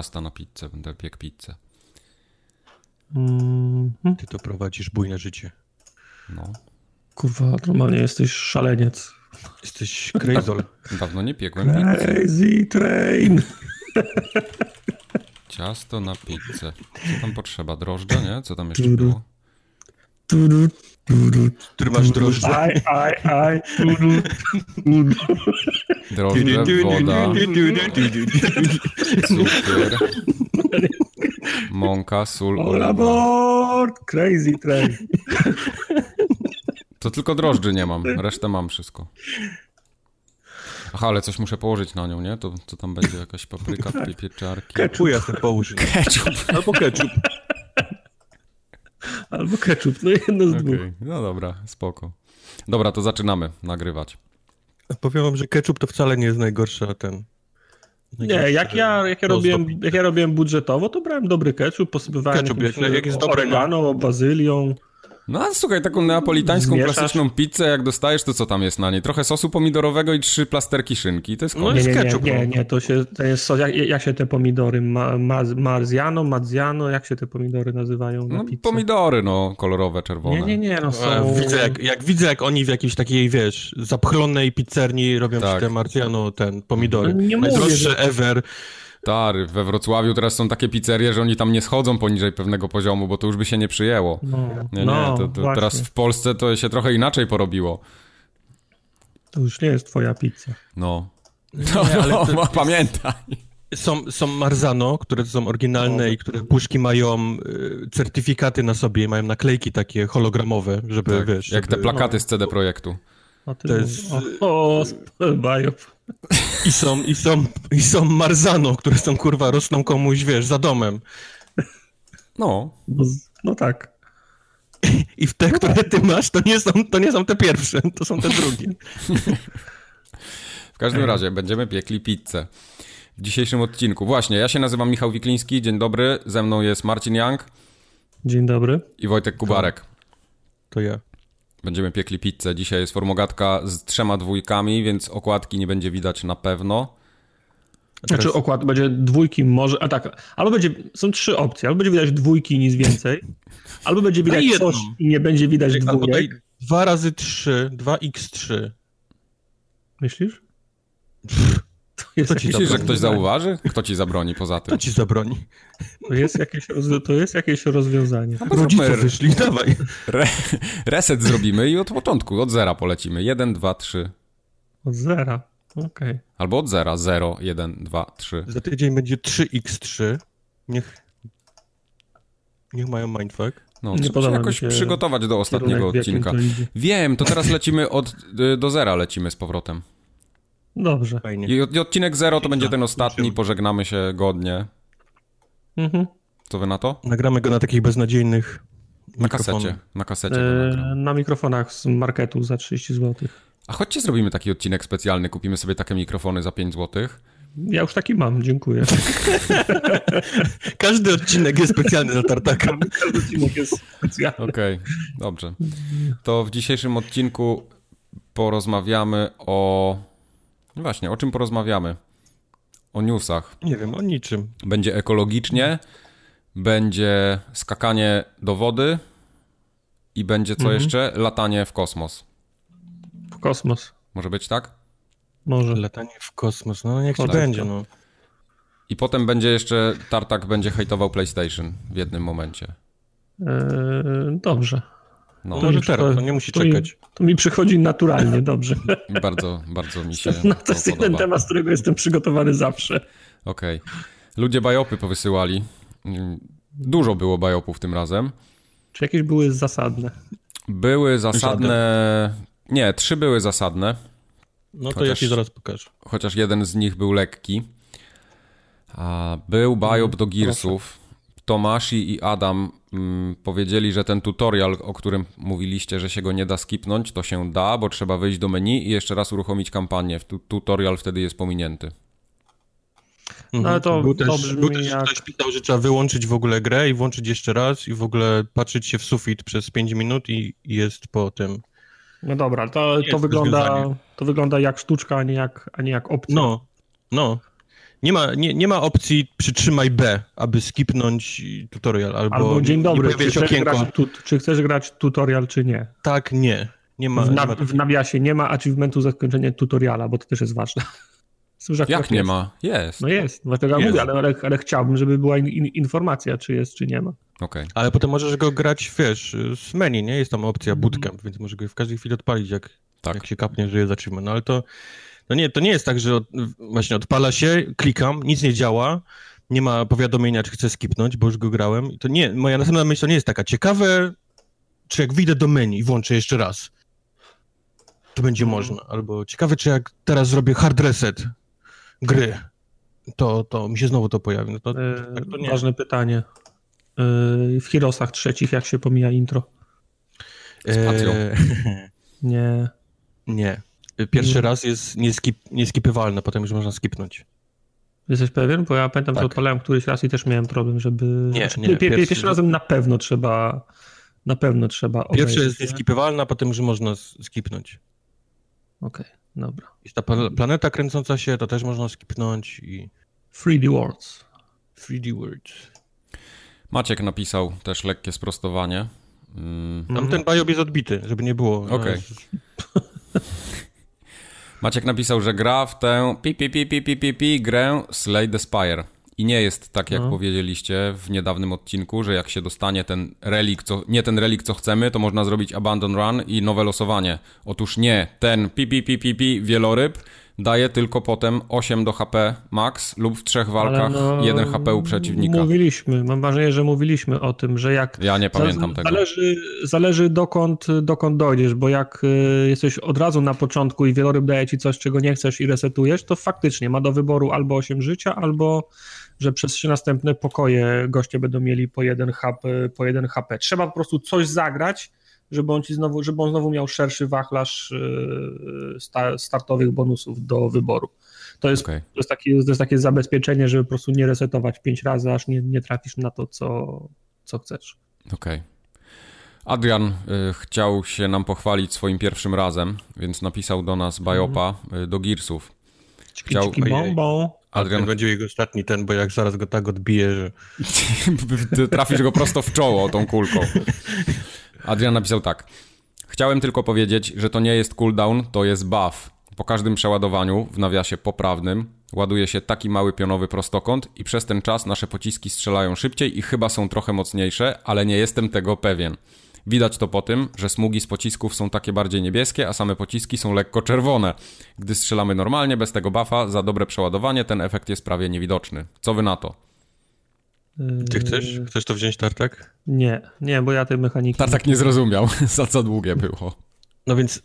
ciasta na pizzę. Będę piekł pizzę. Mm, Ty to prowadzisz bujne życie. No. kurwa, normalnie jesteś szaleniec. Jesteś crazol. Dawno nie piekłem pizzy. Crazy train. Ciasto na pizzę. Co tam potrzeba? Drożdże, nie? Co tam jeszcze było? Który masz drożdże. Aj, aj, aj. Drożdże, woda, cukier, mąka, sól, oliwa. Crazy train. To tylko drożdży nie mam, resztę mam wszystko. Aha, ale coś muszę położyć na nią, nie? To, to tam będzie jakaś papryka, dwie pieczarki. Chuja sobie połóż. Ketchup. Albo ketchup. Albo ketchup, no jedno z dwóch. Okej, no dobra, spoko. Dobra, to zaczynamy nagrywać. Powiem wam, że ketchup to wcale nie jest najgorsza ten... Nie, jak ja, jak, ja robiłem, jak ja robiłem budżetowo, to brałem dobry ketchup, posypywałem Ketchup, jakimś, jak- jak jest dobry, oregano, bazylią. No a słuchaj, taką neapolitańską, Zmieszasz? klasyczną pizzę, jak dostajesz, to co tam jest na niej? Trochę sosu pomidorowego i trzy plasterki szynki. To jest No koniec. Nie, jest nie, nie, ketchup, nie, no. nie, to, się, to jest sos. Jak, jak się te pomidory, ma, ma, marziano, mazziano, jak się te pomidory nazywają na No, pizzę? pomidory, no, kolorowe, czerwone. Nie, nie, nie, no są... Widzę jak, jak widzę, jak oni w jakiejś takiej, wiesz, zapchlonej pizzerni robią Tak. ci te marciano, ten, pomidory. No nie mówię, Najdroższe że- ever. Stary, we Wrocławiu teraz są takie pizzerie, że oni tam nie schodzą poniżej pewnego poziomu, bo to już by się nie przyjęło. No, Nie, nie, no, to, to właśnie. teraz w Polsce to się trochę inaczej porobiło. To już nie jest twoja pizza. No. No, Nie, ale no, to- pamiętaj. Są, są Marzano, które są oryginalne i które puszki mają y, certyfikaty na sobie, mają naklejki takie hologramowe, żeby, Tak, wiesz... jak te żeby, plakaty z CD Projektu. O, ty To jest- O, o Bajów. I są, i są, i są Marzano, które są, kurwa, rosną komuś, wiesz, za domem. No, No, no tak. I w te, które ty masz, to nie są, to nie są te pierwsze, to są te drugie. w każdym razie będziemy piekli pizzę. W dzisiejszym odcinku. Właśnie, ja się nazywam Michał Wikliński, dzień dobry. Ze mną jest Marcin Young Dzień dobry. i Wojtek Kubarek. To ja. Będziemy piekli pizzę. Dzisiaj jest formogatka z trzema dwójkami, więc okładki nie będzie widać na pewno. Znaczy okład będzie dwójki może, a tak, albo będzie, są trzy opcje, albo będzie widać dwójki nic więcej, albo będzie widać jedną. coś i nie będzie widać Albo dwójek. dwa razy trzy, dwa x trzy. Myślisz? Jest, To Myślisz, że zabroni. ktoś zauważy? Kto ci zabroni poza tym? To ci zabroni. to, jest jakieś, to jest jakieś rozwiązanie. Rodzice zróbmy- wyszli, dawaj. Re reset zrobimy i od początku, od zera polecimy. 1, 2, 3. Od zera. Okej. Albo od zera. 0, 1, 2, 3. Za tydzień będzie 3x3. Niech... Niech mają mindfuck. No, Nie trzeba się jakoś się przygotować do ostatniego odcinka. Wiem, to teraz lecimy od, y, do zera lecimy z powrotem. Dobrze. Fajnie. I, od- i odcinek 0 to będzie ten ostatni, pożegnamy się godnie. Mhm. Co wy na to? Nagramy go na takich beznadziejnych Na kasecie. Na kasecie E, na mikrofonach z marketu za 30 zł. A chodźcie zrobimy taki odcinek specjalny, kupimy sobie takie mikrofony za 5 zł. Ja już taki mam, dziękuję. Każdy odcinek jest specjalny dla Tartaka. Każdy odcinek jest specjalny. Okej, dobrze. To w dzisiejszym odcinku porozmawiamy o... no Właśnie, o czym porozmawiamy? O newsach. Nie wiem, o niczym. Będzie ekologicznie, będzie skakanie do wody i będzie co jeszcze? Latanie w kosmos. W kosmos. Może być tak? Może. Latanie w kosmos, no niech ci będzie, no. I potem będzie jeszcze, Tartak będzie hejtował PlayStation w jednym momencie. E, dobrze. No, To może mi teraz, to nie musi to mi- czekać. To mi przychodzi naturalnie, dobrze. bardzo, bardzo mi się No to jest to jeden podoba. temat, z którego jestem przygotowany zawsze. Okej. Ludzie bajopy powysyłali. Dużo było bajopów tym razem. Czy jakieś były zasadne? Były zasadne... Nie, trzy były zasadne, No to Chociaż- ja ci zaraz pokażę. chociaż jeden z nich był lekki. A był bajop do Gearsów. Tomashi i Adam mm, powiedzieli, że ten tutorial, o którym mówiliście, że się go nie da skipnąć, to się da, bo trzeba wejść do menu i jeszcze raz uruchomić kampanię. Tu- Tutorial wtedy jest pominięty. Mhm. ale to- był to też, brzmi był też jak- ktoś pisał, że trzeba wyłączyć w ogóle grę i włączyć jeszcze raz i w ogóle patrzeć się w sufit przez 5 minut i jest po tym. No dobra, to, to, wygląda, to wygląda jak sztuczka, a nie jak, a nie jak opcja. No, no. Nie ma, nie, nie ma opcji przytrzymaj B, aby skipnąć tutorial, albo, albo dzień dobry, czy chcesz, grać, tu, czy chcesz grać tutorial, czy nie. Tak, nie. nie ma, w, na, nie ma w nawiasie nie ma achievementu zakończenia tutoriala, bo to też jest ważne. Jak nie jest. ma? Jest. No jest, dlatego jest. mówię, ale, ale, ale, chciałbym, żeby była in, informacja, czy jest, czy nie ma. Okay. Ale potem możesz go grać, wiesz, z menu, nie? Jest tam opcja bootcamp, więc możesz go w każdej chwili odpalić, jak, tak. jak się kapnie, że jest achievement. No ale to, no nie, to nie jest tak, że od, właśnie odpala się, klikam, nic nie działa, nie ma powiadomienia, czy chcę skipnąć, bo już go grałem. To nie, moja następna myśl to nie jest taka ciekawe, czy jak wyjdę do menu i włączę jeszcze raz, to będzie mhm. można. Albo ciekawe, czy jak teraz zrobię hard reset gry, to, to mi się znowu to pojawi. No to, yy, tak to nie. Ważne pytanie. Yy, w Heroesach trzecich jak się pomija intro? Spacją. nie. Nie. Pierwszy nie. raz jest nieskip, nieskipywalne, potem już można skipnąć. Jesteś pewien? Bo ja pamiętam, tak. że odpalałem któryś raz i też miałem problem, żeby... Nie, znaczy, nie. Pierwszy, pierwszy razem na pewno trzeba na pewno trzeba obejrzeć. Pierwszy jest nieskipywalny, a potem już można skipnąć. Okej. Okay. Dobra. I ta planeta kręcąca się, to też można skipnąć i... 3D Worlds. 3D Worlds. Maciek napisał też lekkie sprostowanie. Mm. Tam ten biob jest odbity, żeby nie było. Okej. Okay. Maciek napisał, że gra w tę pi, pi, pi, pi, pi, pi, pi grę Slay the Spire. I nie jest tak, jak no. powiedzieliście w niedawnym odcinku, że jak się dostanie ten relik, co, nie ten relik, co chcemy, to można zrobić abandon run i nowe losowanie. Otóż nie, ten pi, pi, pi, pi, pi wieloryb daje tylko potem 8 do HP max lub w trzech walkach no, 1 HP u przeciwnika. Mówiliśmy, mam wrażenie, że mówiliśmy o tym, że jak... Ja nie pamiętam tego. Zależy, zależy dokąd, dokąd dojdziesz, bo jak y, jesteś od razu na początku i wieloryb daje ci coś, czego nie chcesz i resetujesz, to faktycznie ma do wyboru albo 8 życia, albo że przez trzy następne pokoje goście będą mieli po jeden, HP, po jeden HP. Trzeba po prostu coś zagrać, żeby on, ci znowu, żeby on znowu miał szerszy wachlarz e, startowych bonusów do wyboru. To jest, okay. to jest, takie, to jest takie zabezpieczenie, żeby po prostu nie resetować pięć razy, aż nie, nie trafisz na to, co, co chcesz. Okej. Okay. Adrian y, chciał się nam pochwalić swoim pierwszym razem, więc napisał do nas Biopa y, do Gearsów. Chciał... Ciki, Adrian będzie jego ostatni ten, bo jak zaraz go tak odbije, że... Trafisz go prosto w czoło tą kulką. Adrian napisał tak. Chciałem tylko powiedzieć, że to nie jest cooldown, to jest buff. Po każdym przeładowaniu, w nawiasie poprawnym, ładuje się taki mały pionowy prostokąt i przez ten czas nasze pociski strzelają szybciej i chyba są trochę mocniejsze, ale nie jestem tego pewien. Widać to po tym, że smugi z pocisków są takie bardziej niebieskie, a same pociski są lekko czerwone. Gdy strzelamy normalnie, bez tego buffa, za dobre przeładowanie, ten efekt jest prawie niewidoczny. Co wy na to? Ty chcesz? Chcesz to wziąć, Tartak? Nie, nie, bo ja tej mechaniki... Tartak nie zrozumiał, za co długie było. No więc,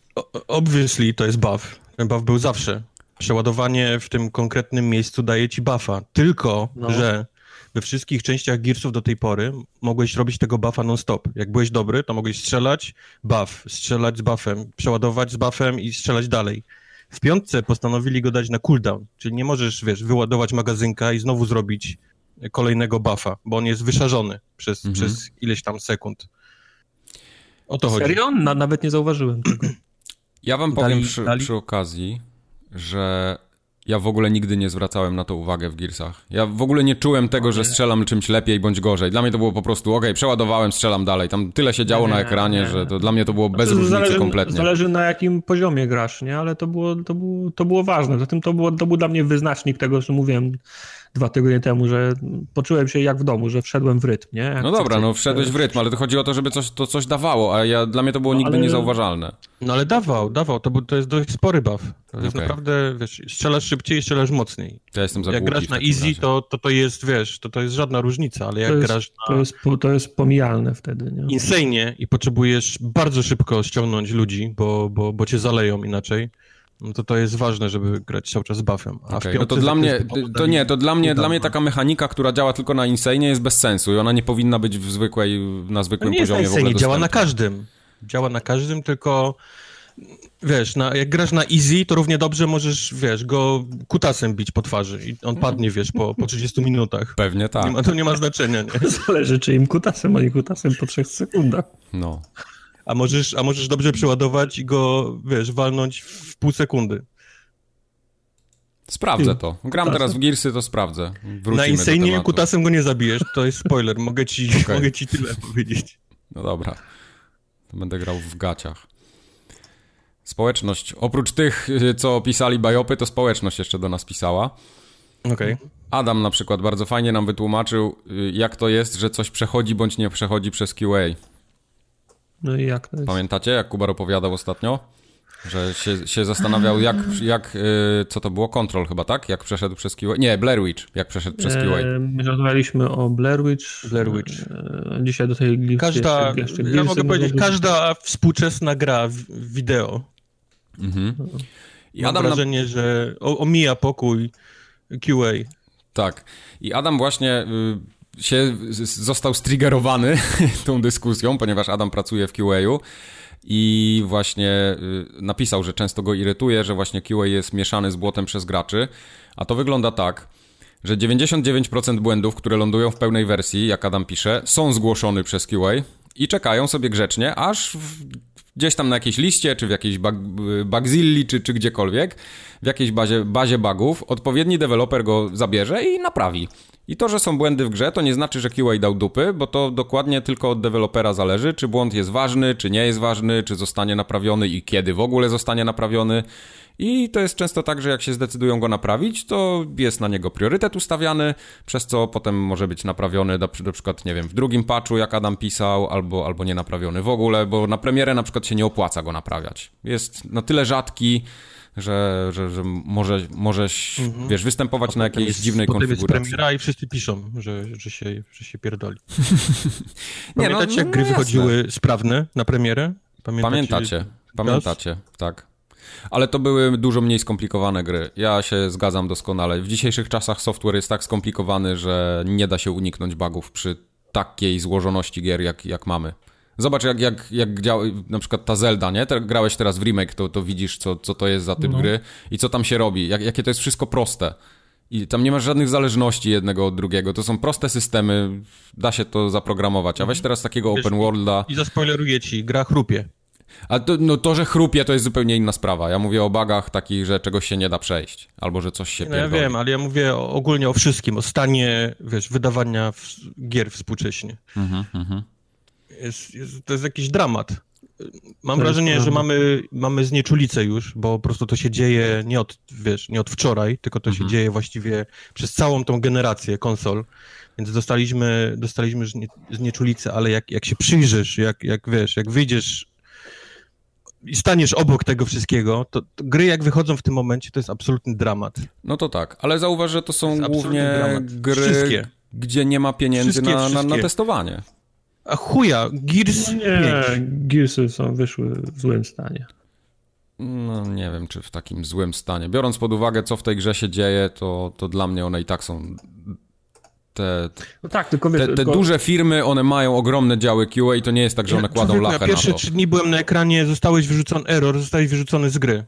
obviously to jest buff. Ten buff był zawsze. Przeładowanie w tym konkretnym miejscu daje ci buffa. Tylko, no. że we wszystkich częściach Gearsów do tej pory mogłeś robić tego buffa non-stop. Jak byłeś dobry, to mogłeś strzelać, buff, strzelać z buffem, przeładować z buffem i strzelać dalej. W piątce postanowili go dać na cooldown, czyli nie możesz, wiesz, wyładować magazynka i znowu zrobić kolejnego buffa, bo on jest wyszarzony przez, mhm. przez ileś tam sekund. O to Serio? chodzi. Serio? Na, nawet nie zauważyłem tego. Ja wam powiem dali, przy, dali? przy okazji, że ja w ogóle nigdy nie zwracałem na to uwagę w Gearsach. Ja w ogóle nie czułem tego, że strzelam czymś lepiej bądź gorzej. Dla mnie to było po prostu, ok, przeładowałem, strzelam dalej. Tam tyle się działo nie, na ekranie, nie, że to dla mnie to było bez różnicy zależy, kompletnie. Zależy na jakim poziomie grasz, nie? Ale to było, to było, to było ważne. Zatem to, było, to był dla mnie wyznacznik tego, co mówiłem dwa tygodnie temu, że poczułem się jak w domu, że wszedłem w rytm, nie? Jak no dobra, no wszedłeś w rytm, ale to chodzi o to, żeby coś, to coś dawało, a ja, dla mnie to było no, nigdy ale... niezauważalne. No ale dawał, dawał, to, to jest dość spory buff. To jest okay. naprawdę, wiesz, strzelasz szybciej i strzelasz mocniej. Ja jestem za Jak grasz na easy, to, to to jest, wiesz, to to jest żadna różnica, ale jak to jest, grasz na... To jest, to jest pomijalne wtedy, nie? Insane i potrzebujesz bardzo szybko ściągnąć ludzi, bo, bo, bo cię zaleją inaczej no to to jest ważne, żeby grać cały czas z buffem. A okay, no to dla mnie, to nie, to dla mnie, dla mnie taka mechanika, która działa tylko na Insane jest bez sensu i ona nie powinna być w zwykłej, na zwykłym nie poziomie jest w ogóle działa na każdym. Działa na każdym, tylko wiesz, na, jak grasz na easy, to równie dobrze możesz, wiesz, go kutasem bić po twarzy i on padnie, wiesz, po, po 30 minutach. Pewnie tak. Nie ma, to nie ma znaczenia, nie? Zależy, czy im kutasem, a nie kutasem po 3 sekundach. No a możesz, a możesz dobrze przeładować i go, wiesz, walnąć w pół sekundy. Sprawdzę to. Gram teraz w Gearsy, to sprawdzę. Wrócimy Na Insane kutasem go nie zabijesz, to jest spoiler, mogę ci, okay. mogę ci tyle powiedzieć. No dobra, to będę grał w gaciach. Społeczność, oprócz tych, co pisali bajopy, to społeczność jeszcze do nas pisała. Okej. Okay. Adam na przykład bardzo fajnie nam wytłumaczył, jak to jest, że coś przechodzi bądź nie przechodzi przez QA. No i jak to jest? Pamiętacie, jak Kubar opowiadał ostatnio? Że się, się zastanawiał, jak, jak yy, co to było? Control chyba, tak? Jak przeszedł przez QA? Nie, Blair Witch, jak przeszedł przez QA. E, my rozmawialiśmy o Blair Witch. Blair Witch. E, dzisiaj do tej listy Każda, jeszcze, jeszcze ja mogę powiedzieć, każda współczesna gra wideo. Mhm. I Mam Adam wrażenie, na... że omija pokój QA. Tak. I Adam właśnie y, się został striggerowany tą dyskusją, ponieważ Adam pracuje w QA-u i właśnie y, napisał, że często go irytuje, że właśnie QA jest mieszany z błotem przez graczy, a to wygląda tak, że 99% błędów, które lądują w pełnej wersji, jak Adam pisze, są zgłoszone przez QA i czekają sobie grzecznie, aż gdzieś tam na jakiejś liście, czy w jakiejś bug, Bugzilli, czy, czy gdziekolwiek, w jakiejś bazie, bazie bugów, odpowiedni deweloper go zabierze i naprawi. I to, że są błędy w grze, to nie znaczy, że QA dał dupy, bo to dokładnie tylko od dewelopera zależy, czy błąd jest ważny, czy nie jest ważny, czy zostanie naprawiony i kiedy w ogóle zostanie naprawiony. I to jest często tak, że jak się zdecydują go naprawić, to jest na niego priorytet ustawiany, przez co potem może być naprawiony na, na przykład, nie wiem, w drugim patchu, jak Adam pisał, albo, albo nie naprawiony w ogóle, bo na premierę na przykład się nie opłaca go naprawiać. Jest na tyle rzadki, że, że, że może, możesz, mhm. wiesz, występować na jakiejś dziwnej konfiguracji. Jest premiera i wszyscy piszą, że, że, się, że się pierdoli. nie, no, Pamiętacie, jak gry no wychodziły sprawne na premierę? Pamiętacie, pamiętacie, pamiętacie tak. Ale to były dużo mniej skomplikowane gry. Ja się zgadzam doskonale. W dzisiejszych czasach software jest tak skomplikowany, że nie da się uniknąć bugów przy takiej złożoności gier, jak, jak mamy. Zobacz, jak, jak, jak działa na przykład ta Zelda, nie? Te, grałeś teraz w remake, to, to widzisz, co, co to jest za typ no. gry i co tam się robi, jak, jakie to jest wszystko proste. I tam nie masz żadnych zależności jednego od drugiego. To są proste systemy, da się to zaprogramować. A weź teraz takiego Wiesz, open worlda. I zaspoileruję ci, gra chrupie. A to, no to, że chrupie, to jest zupełnie inna sprawa. Ja mówię o bagach takich, że czegoś się nie da przejść, albo że coś się No ja wiem, ale ja mówię ogólnie o wszystkim, o stanie, wiesz, wydawania w, gier współcześnie. Mhm, mhm. Jest, jest, to jest jakiś dramat. Mam wrażenie, że mamy, mamy znieczulicę już, bo po prostu to się dzieje nie od, wiesz, nie od wczoraj, tylko to mhm. się dzieje właściwie przez całą tą generację konsol. Więc dostaliśmy, dostaliśmy znieczulicę, ale jak, jak się przyjrzysz, jak, jak wiesz, jak wyjdziesz i staniesz obok tego wszystkiego, to, to, gry jak wychodzą w tym momencie, to jest absolutny dramat. No to tak, ale zauważ, że to są to głównie gry, Wszystkie. gdzie nie ma pieniędzy na, na, na, testowanie. A chuja, Gears no Nie, 5. Gearsy są, wyszły w złym stanie. No nie wiem, czy w takim złym stanie. Biorąc pod uwagę, co w tej grze się dzieje, to, to dla mnie one i tak są te, no tak, tylko wiesz, te, te tylko... duże firmy, one mają ogromne działy QA i to nie jest tak, że one kładą lachę na pierwsze trzy dni byłem na ekranie, zostałeś wyrzucony, error, zostałeś wyrzucony z gry.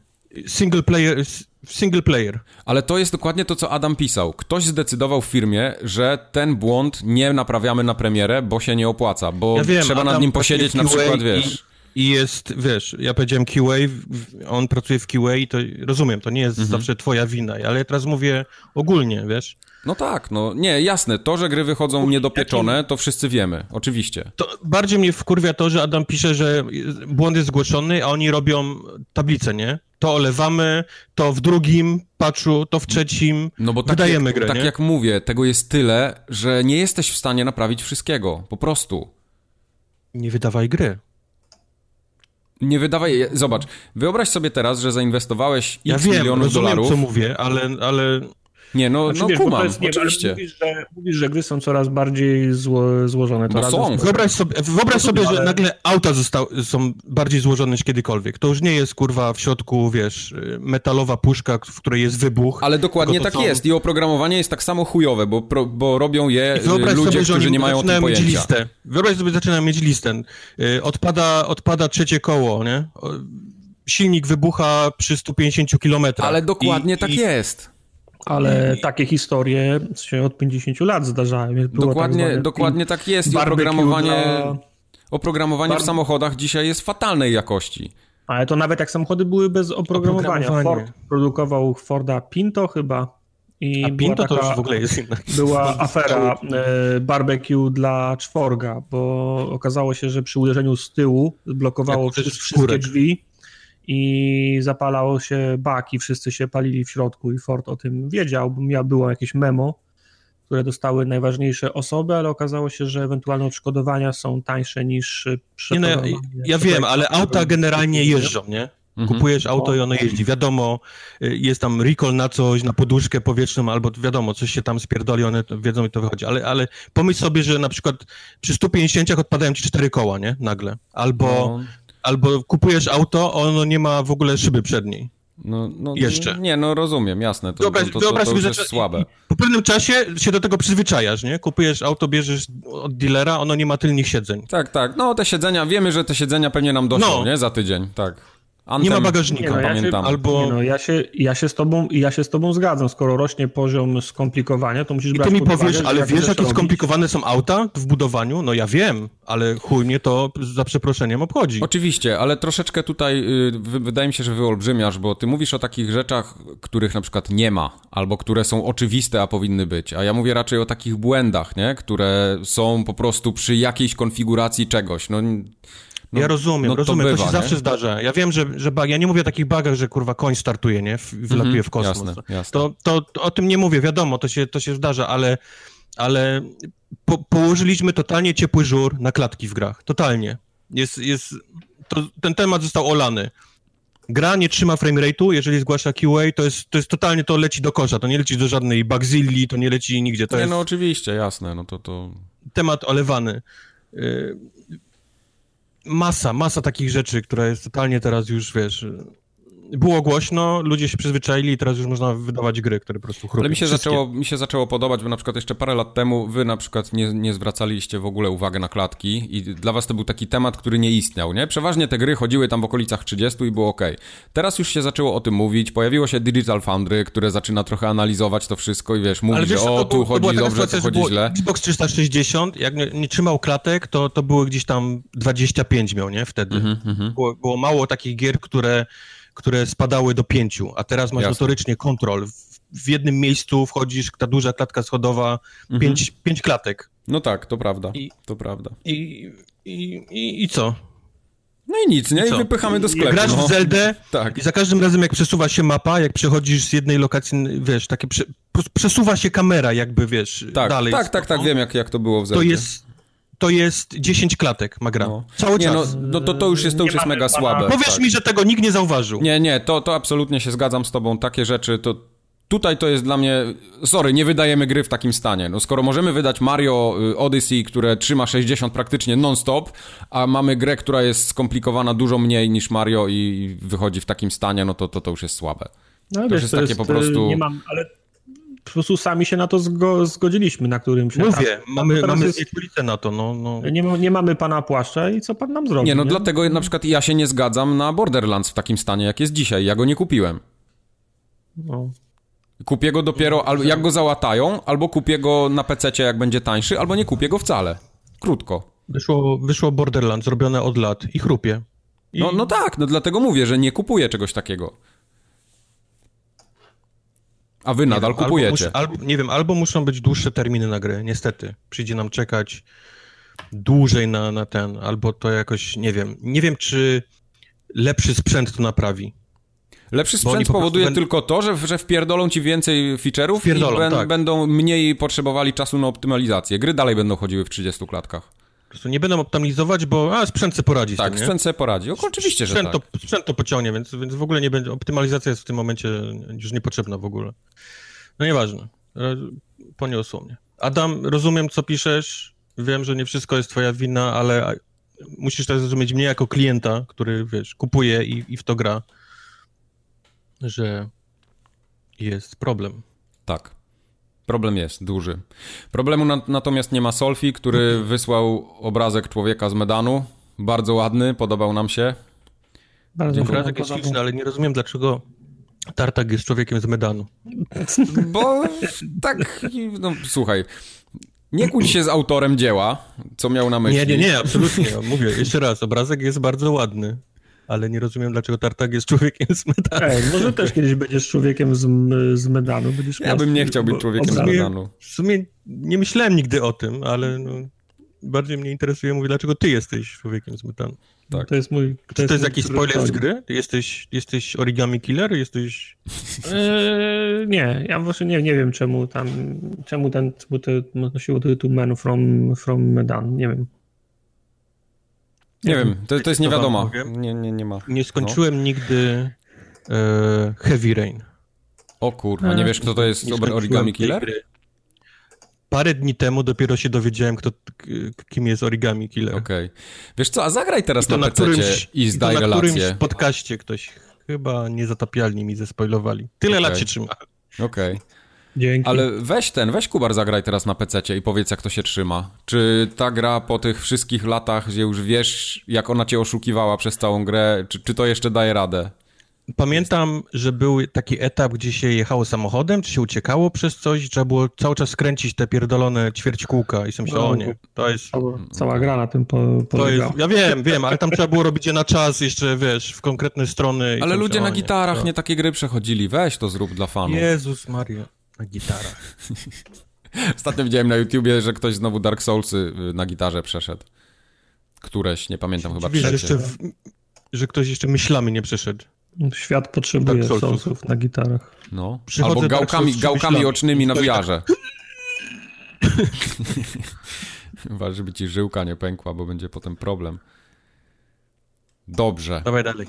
Single player, single player. Ale to jest dokładnie to, co Adam pisał. Ktoś zdecydował w firmie, że ten błąd nie naprawiamy na premierę, bo się nie opłaca, bo ja wiem, trzeba Adam nad nim posiedzieć na przykład, wiesz... I jest, wiesz, ja powiedziałem QA, on pracuje w QA i to rozumiem, to nie jest mhm. zawsze twoja wina, ale ja teraz mówię ogólnie, wiesz. No tak, no nie, jasne, to, że gry wychodzą niedopieczone, to wszyscy wiemy, oczywiście. To bardziej mnie wkurwia to, że Adam pisze, że błąd jest zgłoszony, a oni robią tablicę, nie? To olewamy, to w drugim patchu, to w trzecim, no bo tak wydajemy jak, grę, Tak nie? jak mówię, tego jest tyle, że nie jesteś w stanie naprawić wszystkiego, po prostu. Nie wydawaj gry. Nie wydawaj. Zobacz, wyobraź sobie teraz, że zainwestowałeś ja x wiem, milionów rozumiem, dolarów. co mówię, ale, ale nie, no, znaczy, no wiesz, kumam, jest, nie, oczywiście. Mówisz że, mówisz, że gry są coraz bardziej zło, złożone. To no są. Wyobraź sobie, wyobraź sobie ale... że nagle auta został, są bardziej złożone niż kiedykolwiek. To już nie jest, kurwa, w środku, wiesz, metalowa puszka, w której jest wybuch. Ale dokładnie tak są... jest i oprogramowanie jest tak samo chujowe, bo, pro, bo robią je ludzie, sobie, którzy nie mają o tym pojęcia. Mieć listę. Wyobraź sobie, zaczynają mieć listę. Y, odpada, odpada trzecie koło, nie? Silnik wybucha przy 150 km. Ale dokładnie I, tak i... jest ale takie historie się od 50 lat zdarzają. dokładnie, tak dokładnie tak jest i oprogramowanie, dla... oprogramowanie w samochodach dzisiaj jest fatalnej jakości. Ale to nawet jak samochody były bez oprogramowania. Ford produkował Forda Pinto chyba. I A Pinto taka, to już w ogóle jest inna. Była afera e, barbecue dla czworga, bo okazało się, że przy uderzeniu z tyłu zblokowało wszystkie drzwi i zapalało się bak i wszyscy się palili w środku i Ford o tym wiedział, bo było jakieś memo, które dostały najważniejsze osoby, ale okazało się, że ewentualne odszkodowania są tańsze niż nie, no, ja, ja wiem, ale auta generalnie jeżdżą, nie? Mhm. Kupujesz auto i ono jeździ. Wiadomo, y, jest tam recall na coś, na poduszkę powietrzną, albo wiadomo, coś się tam spierdoli, one wiedzą i to wychodzi. Ale, ale pomyśl sobie, że na przykład przy 150 odpadają ci cztery koła, nie? Nagle. Albo, no. Albo kupujesz auto, ono nie ma w ogóle szyby przedniej. No, no, Jeszcze. Nie, no rozumiem, jasne. To, wyobraź, to, to, wyobraź to, to, jest słabe. Po pewnym czasie się do tego przyzwyczajasz, nie? Kupujesz auto, bierzesz od dealera, ono nie ma tylnych siedzeń. Tak, tak. No te siedzenia, wiemy, że te siedzenia pewnie nam doszło, no. nie? Za tydzień, tak. Antem, nie ma bagażnika, nie no, ja pamiętam. Się, albo... Nie no, ja, się, ja, się z tobą, ja się z tobą zgadzam. Skoro rośnie poziom skomplikowania, to musisz I brać ty mi powiesz, uwagę, ale wiesz, jakie skomplikowane są auta w budowaniu? No ja wiem, ale chuj mnie to za przeproszeniem obchodzi. Oczywiście, ale troszeczkę tutaj y, wydaje mi się, że wyolbrzymiasz, bo ty mówisz o takich rzeczach, których na przykład nie ma, albo które są oczywiste, a powinny być. A ja mówię raczej o takich błędach, nie? które są po prostu przy jakiejś konfiguracji czegoś. No no, ja rozumiem, no rozumiem, to, bywa, to się nie? zawsze zdarza. Ja wiem, że, że bug, ja nie mówię o takich bugach, że kurwa koń startuje, nie? Wylatuje mm -hmm, w kosmos. Jasne, jasne. To, to, to, o tym nie mówię, wiadomo, to się, to się zdarza, ale, ale po, położyliśmy totalnie ciepły żur na klatki w grach. Totalnie. Jest, jest, to, ten temat został olany. Gra nie trzyma framerate'u, jeżeli zgłasza QA, to jest, to jest totalnie, to leci do kosza, to nie leci do żadnej Bugzilli, to nie leci nigdzie. To nie, jest... no oczywiście, jasne, no to to... Temat olewany. Y, masa, masa takich rzeczy, która jest totalnie teraz już, wiesz, było głośno, ludzie się przyzwyczaili i teraz już można wydawać gry, które po prostu chrupią. Ale mi się, zaczęło, mi się zaczęło podobać, bo na przykład jeszcze parę lat temu wy na przykład nie, nie zwracaliście w ogóle uwagi na klatki i dla was to był taki temat, który nie istniał, nie? Przeważnie te gry chodziły tam w okolicach 30 i było ok. Teraz już się zaczęło o tym mówić, pojawiło się Digital Foundry, które zaczyna trochę analizować to wszystko i wiesz, mówi, wiesz, że o, tu chodzi dobrze, tu chodzi źle. Xbox 360, jak nie, nie, trzymał klatek, to, to było gdzieś tam 25 miał, nie? Wtedy. Mm -hmm. było, było mało takich gier, które które spadały do pięciu, a teraz masz Jasne. notorycznie kontrol. W, w, jednym miejscu wchodzisz, ta duża klatka schodowa, mhm. pięć, pięć klatek. No tak, to prawda, I, to prawda. I, i, i, i co? No i nic, nie? I, I wypychamy do sklepu. Grasz no. w Zeldę tak. i za każdym razem jak przesuwa się mapa, jak przechodzisz z jednej lokacji, wiesz, takie prze, przesuwa się kamera jakby, wiesz, tak, dalej. Tak, tak, tak, wiem jak, jak to było w Zeldzie. To jest, to jest 10 klatek ma gra. No. Cały nie, czas. No, no to, to już jest, to już jest mega słabe. Powiesz tak. mi, że tego nikt nie zauważył. Nie, nie, to, to absolutnie się zgadzam z tobą. Takie rzeczy to tutaj to jest dla mnie. Sorry, nie wydajemy gry w takim stanie. No skoro możemy wydać Mario y, Odyssey, które trzyma 60 praktycznie non-stop, a mamy grę, która jest skomplikowana dużo mniej niż Mario i wychodzi w takim stanie, no to to, to już jest słabe. No, to wiesz, już jest to takie jest, po prostu. Nie mam, ale po prostu sami się na to zgo zgodziliśmy, na którym się... Mówię, mamy, mamy jest... na to, no. no. Nie, nie, mamy pana płaszcza i co pan nam zrobi? Nie, no nie? dlatego na przykład ja się nie zgadzam na Borderlands w takim stanie, jak jest dzisiaj. Ja go nie kupiłem. No. Kupię go dopiero, albo jak go załatają, albo kupię go na PC, jak będzie tańszy, albo nie kupię go wcale. Krótko. Wyszło, wyszło Borderlands robione od lat i chrupie. I... No, no tak, no dlatego mówię, że nie kupuję czegoś takiego. A wy nadal wiem, kupujecie. Albo, nie wiem, albo muszą być dłuższe terminy na gry, niestety. Przyjdzie nam czekać dłużej na, na ten, albo to jakoś, nie wiem. Nie wiem, czy lepszy sprzęt to naprawi. Lepszy sprzęt spowoduje będą... tylko to, że, że wpierdolą ci więcej feature'ów i ben, tak. będą mniej potrzebowali czasu na optymalizację. Gry dalej będą chodziły w 30 klatkach. Po prostu nie będą optymalizować, bo a, sprzęt se poradzi. Tak, tym, sprzęt se poradzi. Oczywiście, że sprzęt tak. To, sprzęt to pociągnie, więc, więc w ogóle nie będzie. Optymalizacja jest w tym momencie już niepotrzebna w ogóle. No nieważne. Poniosło mnie. Adam, rozumiem, co piszesz. Wiem, że nie wszystko jest twoja wina, ale musisz też zrozumieć mnie jako klienta, który, wiesz, kupuje i, i w to gra, że jest problem. Tak. Problem jest duży. Problemu na, natomiast nie ma Solfi, który wysłał obrazek człowieka z Medanu. Bardzo ładny, podobał nam się. Bardzo obrazek jest śliczny, ale nie rozumiem, dlaczego Tartak jest człowiekiem z Medanu. Bo tak, no słuchaj, nie kłóć się z autorem dzieła, co miał na myśli. Nie, nie, nie, absolutnie. Mówię, jeszcze raz, obrazek jest bardzo ładny. Ale nie rozumiem, dlaczego Tartak jest człowiekiem z Medanu. Ej, może też kiedyś będziesz człowiekiem z, z Medanu. Będziesz ja bym nie chciał być człowiekiem z Medanu. W sumie nie myślałem nigdy o tym, ale no, bardziej mnie interesuje, mówię, dlaczego ty jesteś człowiekiem z Medanu. Tak. To jest mój. To Czy jest to jest jakiś spoiler z gry? Jesteś, jesteś origami killer? Jesteś. Eee, nie, ja właśnie nie, nie wiem czemu tam, czemu ten, czemu to nosiło tytuł Man from, from Medan, nie wiem. Nie, nie wiem, to, to jest nie wiadomo. Nie, nie, nie ma. Nie skończyłem no. nigdy e, Heavy Rain. O kurwa, nie wiesz kto to jest Origami Killer? Parę dni temu dopiero się dowiedziałem, kto, kim jest Origami Killer. Okej. Okay. Wiesz co, a zagraj teraz na, na PC i zdaj i relację. na którymś podcaście ktoś chyba niezatapialni mi zespoilowali. Tyle okay. lat się trzyma. Okej. Okay. Dzięki. Ale weź ten, weź Kubar zagraj teraz na PC i powiedz jak to się trzyma. Czy ta gra po tych wszystkich latach, gdzie już wiesz jak ona cię oszukiwała przez całą grę, czy, czy to jeszcze daje radę? Pamiętam, że był taki etap, gdzie się jechało samochodem, czy się uciekało przez coś, trzeba było cały czas skręcić te pierdolone ćwierćkółka i sobie myślałem, no, o nie, to jest... Cała, gra na tym po, to jest, Ja wiem, wiem, ale tam trzeba było robić je na czas jeszcze, wiesz, w konkretne strony. Ale ludzie na gitarach nie, nie takie gry przechodzili, weź to zrób dla fanów. Jezus Maria, na gitarach. Ostatnio widziałem na YouTubie, że ktoś znowu Dark Soulsy y, na gitarze przeszedł. Któreś, nie pamiętam, chyba trzecie. Jeszcze w, że ktoś jeszcze myślami nie przeszedł. Świat potrzebuje tak, solsów na gitarach. No. Albo gałkami, gałkami ocznymi na wiarze. Chyba, żeby ci żyłka nie pękła, bo będzie potem problem. Dobrze. Dawaj dalej.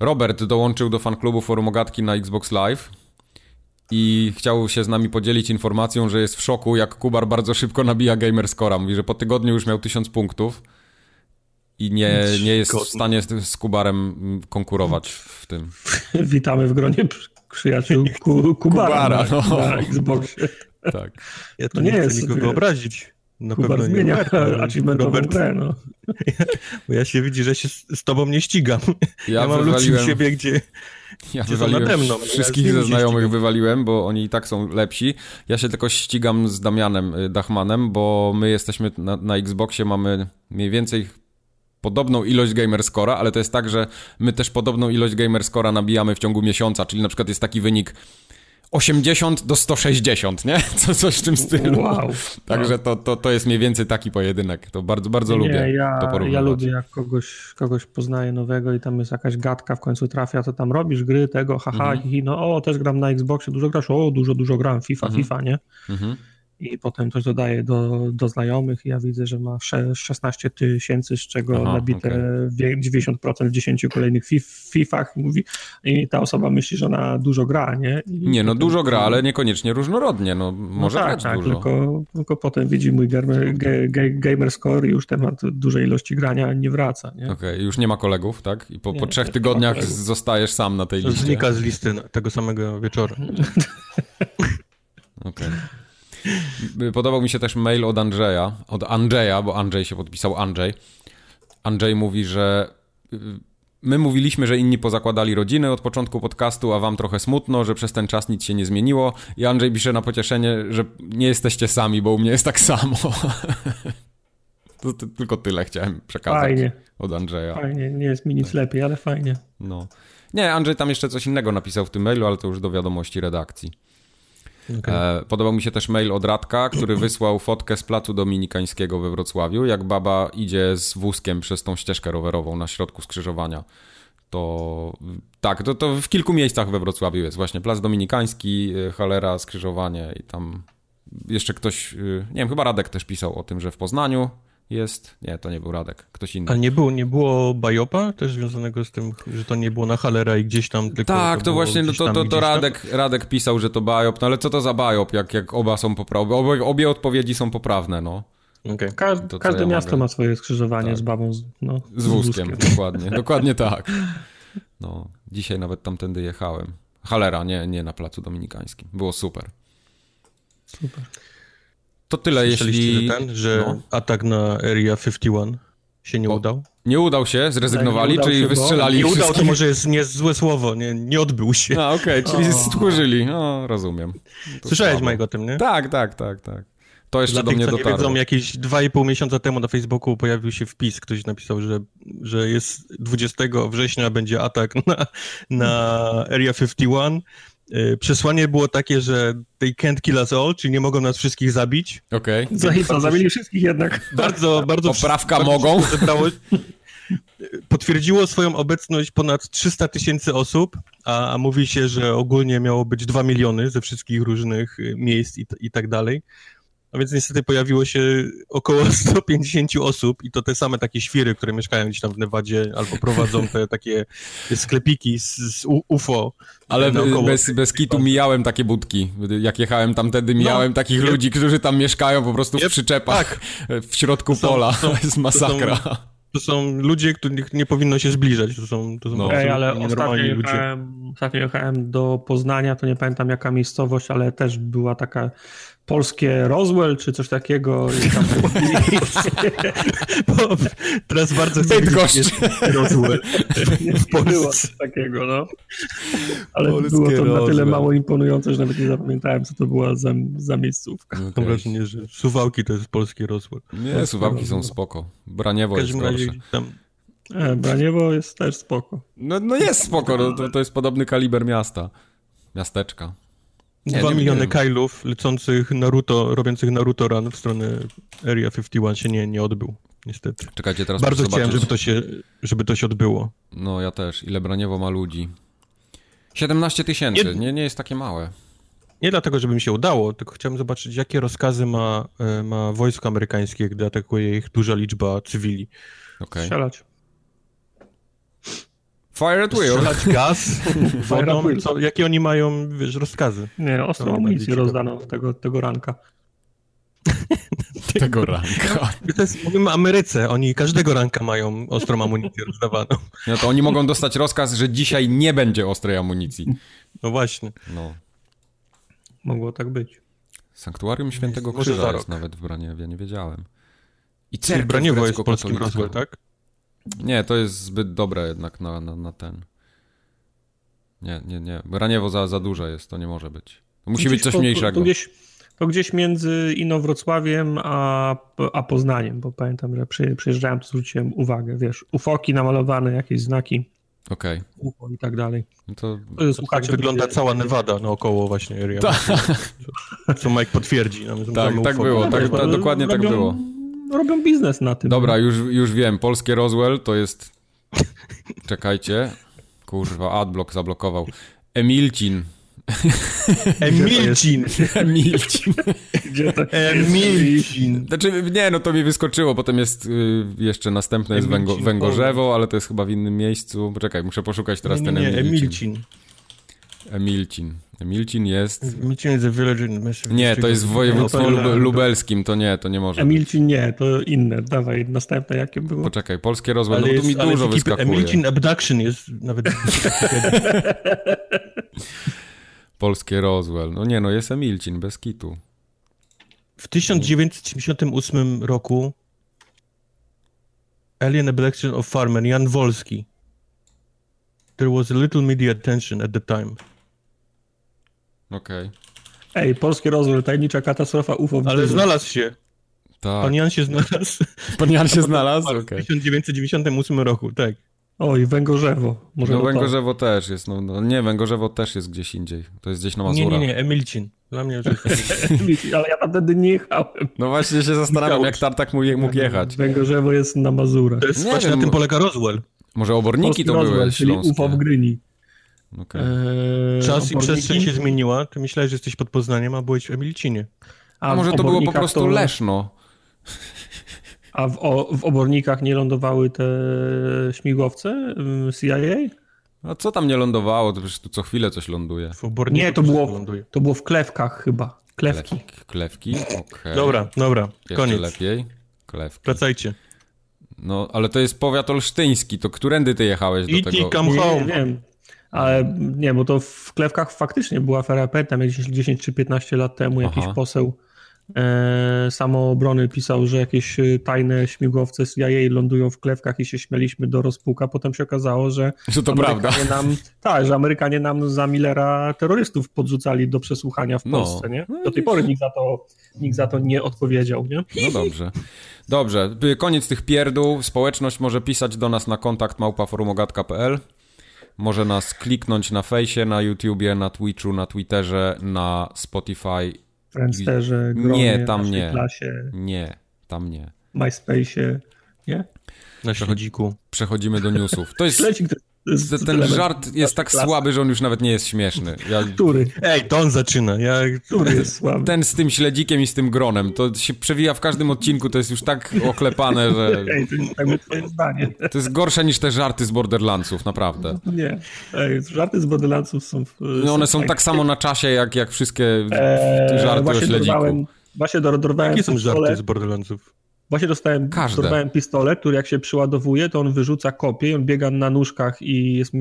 Robert dołączył do fanklubu Forum Ogatki na Xbox Live i chciał się z nami podzielić informacją, że jest w szoku, jak Kubar bardzo szybko nabija Gamerscora. Mówi, że po tygodniu już miał 1000 punktów i nie, nie jest w stanie z, z Kubarem konkurować w tym. Witamy w gronie przyjaciół Ku, Kubara, Kubara na, no. na Xboxie. Tak. Ja to no nie, nie chcę nikogo obrazić. Na Kubar pewno zmienia nie achievementową Robert, grę, no. Ja, bo ja się widzi, że się z, z tobą nie ścigam. Ja, ja mam ludzi u siebie, gdzie, ja gdzie wywaliłem mną, wszystkich ja ze znajomych wywaliłem, bo oni i tak są lepsi. Ja się tylko ścigam z Damianem y, Dachmanem, bo my jesteśmy na, na Xboxie, mamy mniej więcej podobną ilość gamerscora, ale to jest tak, że my też podobną ilość gamerscora nabijamy w ciągu miesiąca, czyli na przykład jest taki wynik 80 do 160, nie? Co, coś w tym stylu. Wow. Także to, to, to jest mniej więcej taki pojedynek. To bardzo, bardzo nie, lubię ja, to porównywać. Ja lubię, jak kogoś, kogoś poznaję nowego i tam jest jakaś gadka, w końcu trafia, to tam robisz gry tego, haha, mhm. hi, no o, też gram na Xboxie, dużo grasz, o, dużo, dużo gram, FIFA, mhm. FIFA, nie? Mhm i potem coś dodaje do, do znajomych i ja widzę, że ma 16 tysięcy, z czego Aha, nabite okay. 90% w 10 kolejnych FIFach mówi i ta osoba myśli, że ona dużo gra, nie? I nie, no dużo gra, ale niekoniecznie różnorodnie, no może no tak, grać tak, dużo. Tylko, tylko potem widzi mój gamer, gamer score i już temat dużej ilości grania nie wraca, nie? Okej, okay, już nie ma kolegów, tak? I po, nie, po trzech tygodniach zostajesz sam na tej liście. Znika z listy tego samego wieczoru. Okej. Okay. Podobał mi się też mail od Andrzeja, od Andrzeja, bo Andrzej się podpisał Andrzej. Andrzej mówi, że y, my mówiliśmy, że inni pozakładali rodziny od początku podcastu, a wam trochę smutno, że przez ten czas nic się nie zmieniło. I Andrzej pisze na pocieszenie, że nie jesteście sami, bo u mnie jest tak samo. to, to, tylko tyle chciałem przekazać fajnie. od Andrzeja. Fajnie, nie jest mi nic tak. lepiej, ale fajnie. No. Nie, Andrzej tam jeszcze coś innego napisał w tym mailu, ale to już do wiadomości redakcji. Okay. E, podobał mi się też mail od Radka, który wysłał fotkę z placu dominikańskiego we Wrocławiu, jak baba idzie z wózkiem przez tą ścieżkę rowerową na środku skrzyżowania. To tak, to, to w kilku miejscach we Wrocławiu jest właśnie plac dominikański, e, cholera, skrzyżowanie i tam jeszcze ktoś, e, nie wiem, chyba Radek też pisał o tym, że w Poznaniu jest. Nie, to nie był Radek, ktoś inny. A nie było, nie było Bajopa też związanego z tym, że to nie było na Halera i gdzieś tam tylko. Tak, to, to właśnie no to, to, to Radek, Radek pisał, że to Bajop, no ale co to za Bajop, jak, jak oba są poprawne, obie, obie odpowiedzi są poprawne, no. Okay. to, każde ja miasto mogę... ma swoje skrzyżowanie tak. z babą, z, no, z, wózkiem, wózkiem. dokładnie, dokładnie tak. No, dzisiaj nawet tamtędy jechałem. Halera, nie, nie na Placu Dominikańskim. Było super. Super. To tyle, jeśli... Że, ten, że no. atak na Area 51 się nie o, udał? Nie udał się, zrezygnowali, nie czyli się, wystrzelali Nie udał, to może jest nie złe słowo, nie, nie odbył się. A, okej, okay, czyli stchórzyli, no rozumiem. To Słyszałeś mojego o tym, nie? Tak, tak, tak, tak. To jeszcze Dla do tych, mnie co dotarło. nie wiedzą, jakieś 2,5 miesiąca temu na Facebooku pojawił się wpis, ktoś napisał, że, że jest 20 września będzie atak na, na Area 51. Y, Przesłanie było takie, że they can't kill us all, czyli nie mogą nas wszystkich zabić. Okej. Za i co, zabili wszystkich jednak. Bardzo, bardzo... Poprawka bardzo mogą. Zebrało, potwierdziło swoją obecność ponad 300 tysięcy osób, a, a mówi się, że ogólnie miało być 2 miliony ze wszystkich różnych y, miejsc i, i tak dalej. A więc niestety pojawiło się około 150 osób i to te same takie świry, które mieszkają gdzieś tam w Nevadzie albo prowadzą te takie sklepiki z, z UFO. Ale naokoło. bez, bez kitu mijałem takie budki. Jak jechałem tamtędy, mijałem takich Jep. ludzi, którzy tam mieszkają po prostu w przyczepach w środku są- pola. są- To jest masakra. To są ludzie, których nie powinno się zbliżać. To są, to są No. no. Ej, ale ostatnio jechałem, ostatnio jechałem do Poznania, to nie pamiętam jaka miejscowość, ale też była taka polskie Roswell czy coś takiego. I tam... Bo teraz bardzo chcę jest Roswell. nie w Polsce. było coś takiego, no. Ale Polskie było to na tyle Roswell. mało imponujące, że nawet nie zapamiętałem, co to była za, za miejscówka. Mam Okej. wrażenie, że Suwałki to jest polski Roswell. Nie, suwałki są spoko. Braniewo jest gorsze. tam E, Braniewo jest też spoko. No, no jest spoko, no, to, to jest podobny kaliber miasta. Miasteczka. Nie, dwa nie miliony wiem. Kailów lecących Naruto, robiących Naruto Run w stronę Area 51 się nie, nie odbył, niestety. Czekajcie, teraz Bardzo chciałem, zobaczyć. żeby to, się, żeby to się odbyło. No ja też. Ile Braniewo ma ludzi? 17 tysięcy. Nie- Nie, nie jest takie małe. Nie dlatego, żeby mi się udało, tylko chciałem zobaczyć, jakie rozkazy ma, e, ma wojsko amerykańskie, gdy atakuje ich duża liczba cywili. Okej. Strzelać. Fire at will. Strzelać gaz, wodą, co, jakie oni mają, wiesz, rozkazy. Nie, ostrą amunicję rozdano tego, tego ranka. Tego ranka. To jest, mówimy o Ameryce, oni każdego ranka mają ostrą amunicję rozdawaną. No to oni mogą dostać rozkaz, że dzisiaj nie będzie ostrej amunicji. No właśnie. No. Mogło tak być. Sanktuarium Świętego Krzyża jest nawet w Braniewie, nie wiedziałem. I cerkiew Braniewo jest polskim Roswell, tak? Nie, to jest zbyt dobre jednak na, na, na ten. Nie, nie, nie. Braniewo za, za duże jest, to nie może być. To musi być Gdzieś coś to, mniejszego. To gdzieś, to gdzieś między Inowrocławiem a, a Poznaniem, bo pamiętam, że przy, przyjeżdżałem, to zwróciłem uwagę, wiesz, ufoki namalowane, jakieś znaki Okej. UFO i tak dalej. No to Tak Słuchacze wygląda będzie- cała Nevada naokoło właśnie Area. Co, co Mike potwierdzi. No, Tak, mamy tak UFO. było, tak, tak, dokładnie tak robią- było. Robią biznes na tym. Dobra, już, już wiem. Polskie Roswell to jest... Czekajcie. Kurwa, adblock zablokował. Emilcin. Emilcin! Emilcin. Gdzie to Emilcin! Znaczy, nie, no to mi wyskoczyło, potem jest y, jeszcze następne jest węgo, Emilcin, Węgorzewo, ale to jest chyba w innym miejscu. Poczekaj, muszę poszukać teraz Nie, nie, ten nie, Emilcin. Emilcin. Emilcin. Emilcin jest... Emilcin is a village Nie, to jest w województwie No lub, lubelskim, to nie, to nie może. być. Emilcin nie, to inne. Dawaj, następne jakie było? Poczekaj, polskie Ale no tu mi jest, dużo w ekipie- wyskakuje. Emilcin Abduction jest nawet... Polskie Roswell. No nie, no jest Emilcin, bez kitu. W 1978 roku Alien Abduction of Farmer Jan Wolski. There was a little media attention at the time. Okej. Ej, polskie rozwój, tajemnicza katastrofa UFO. w Ale znalazł się. Tak. Pan Jan się znalazł Pan Jan się znalazł? w Okej. 1998 roku, tak. Oj, Węgorzewo. Może No to. Węgorzewo też jest, no, no nie, Węgorzewo też jest gdzieś indziej. To jest gdzieś na Nie, Mazurach. nie, nie, Emilcin. Dla mnie już jest Ale ja tam wtedy nie jechałem. No właśnie się zastanawiam, jak Tartak mógł, mógł jechać. Węgorzewo jest na Mazurach. To jest Nie właśnie wiem, na tym polega Roswell. Może oborniki Polski to rozwój, były czyli UFO w śląskie. Okej. Eee, Czas i przestrzeń się zmieniła. Ty myślałeś, że jesteś pod Poznaniem, a byłeś w Emilcinie. A w może to było po prostu to- Leszno. A w, o, w obornikach nie lądowały te śmigłowce ym, CIA? A co tam nie lądowało? To przecież tu co chwilę coś ląduje. W Nie, to było, ląduje. to było w klewkach chyba. Klewki. Klewki, okej. Dobra, dobra, Jeszcze koniec. lepiej. Klewki. Wracajcie. No, ale to jest powiat olsztyński, to którędy ty jechałeś do tego? come Nie, home. wiem. Ale nie, bo to w klewkach faktycznie była afera. Pamiętam, jak 10, 10 czy 15 lat temu jakiś Aha. poseł e, samoobrony pisał, że jakieś e, tajne śmigłowce z CIA lądują w klewkach i się śmieliśmy do rozpuka. Potem się okazało, że, że to prawda. Nam, tak, że Amerykanie nam za Millera terrorystów podrzucali do przesłuchania w no. Polsce, nie? Do tej pory nikt za to, nikt za to nie odpowiedział, nie? No dobrze. Dobrze, koniec tych pierdół. Społeczność może pisać do nas na kontakt małpaforumogatka.pl może nas kliknąć na fejsie, na YouTubie, na Twitchu, na Twitterze, na Spotify. Friendsterze, Gronie, Nie, tam nie. Klasie, nie, tam nie. MySpace'ie, nie? Na przechodziku. Przechodzimy do newsów. To jest... Śledzik, ten, ten żart jest tak słaby, że on już nawet nie jest śmieszny. Ja... Który? Ej, to on zaczyna. Ja... Który jest słaby? Ten z tym śledzikiem i z tym gronem. To się przewija w każdym odcinku, to jest już tak oklepane, że... Ej, to jest tak twoje zdanie. To jest gorsze niż te żarty z Borderlandsów, naprawdę. Nie. Ej, żarty z Borderlandsów są... No one są tak samo na czasie, jak, jak wszystkie eee, żarty o śledziku. Dorwałem, właśnie dorwałem... Jakie są żarty z Borderlandsów? Właśnie dostałem, dostałem pistolet, który jak się przyładowuje, to on wyrzuca kopię, on biega na nóżkach i jest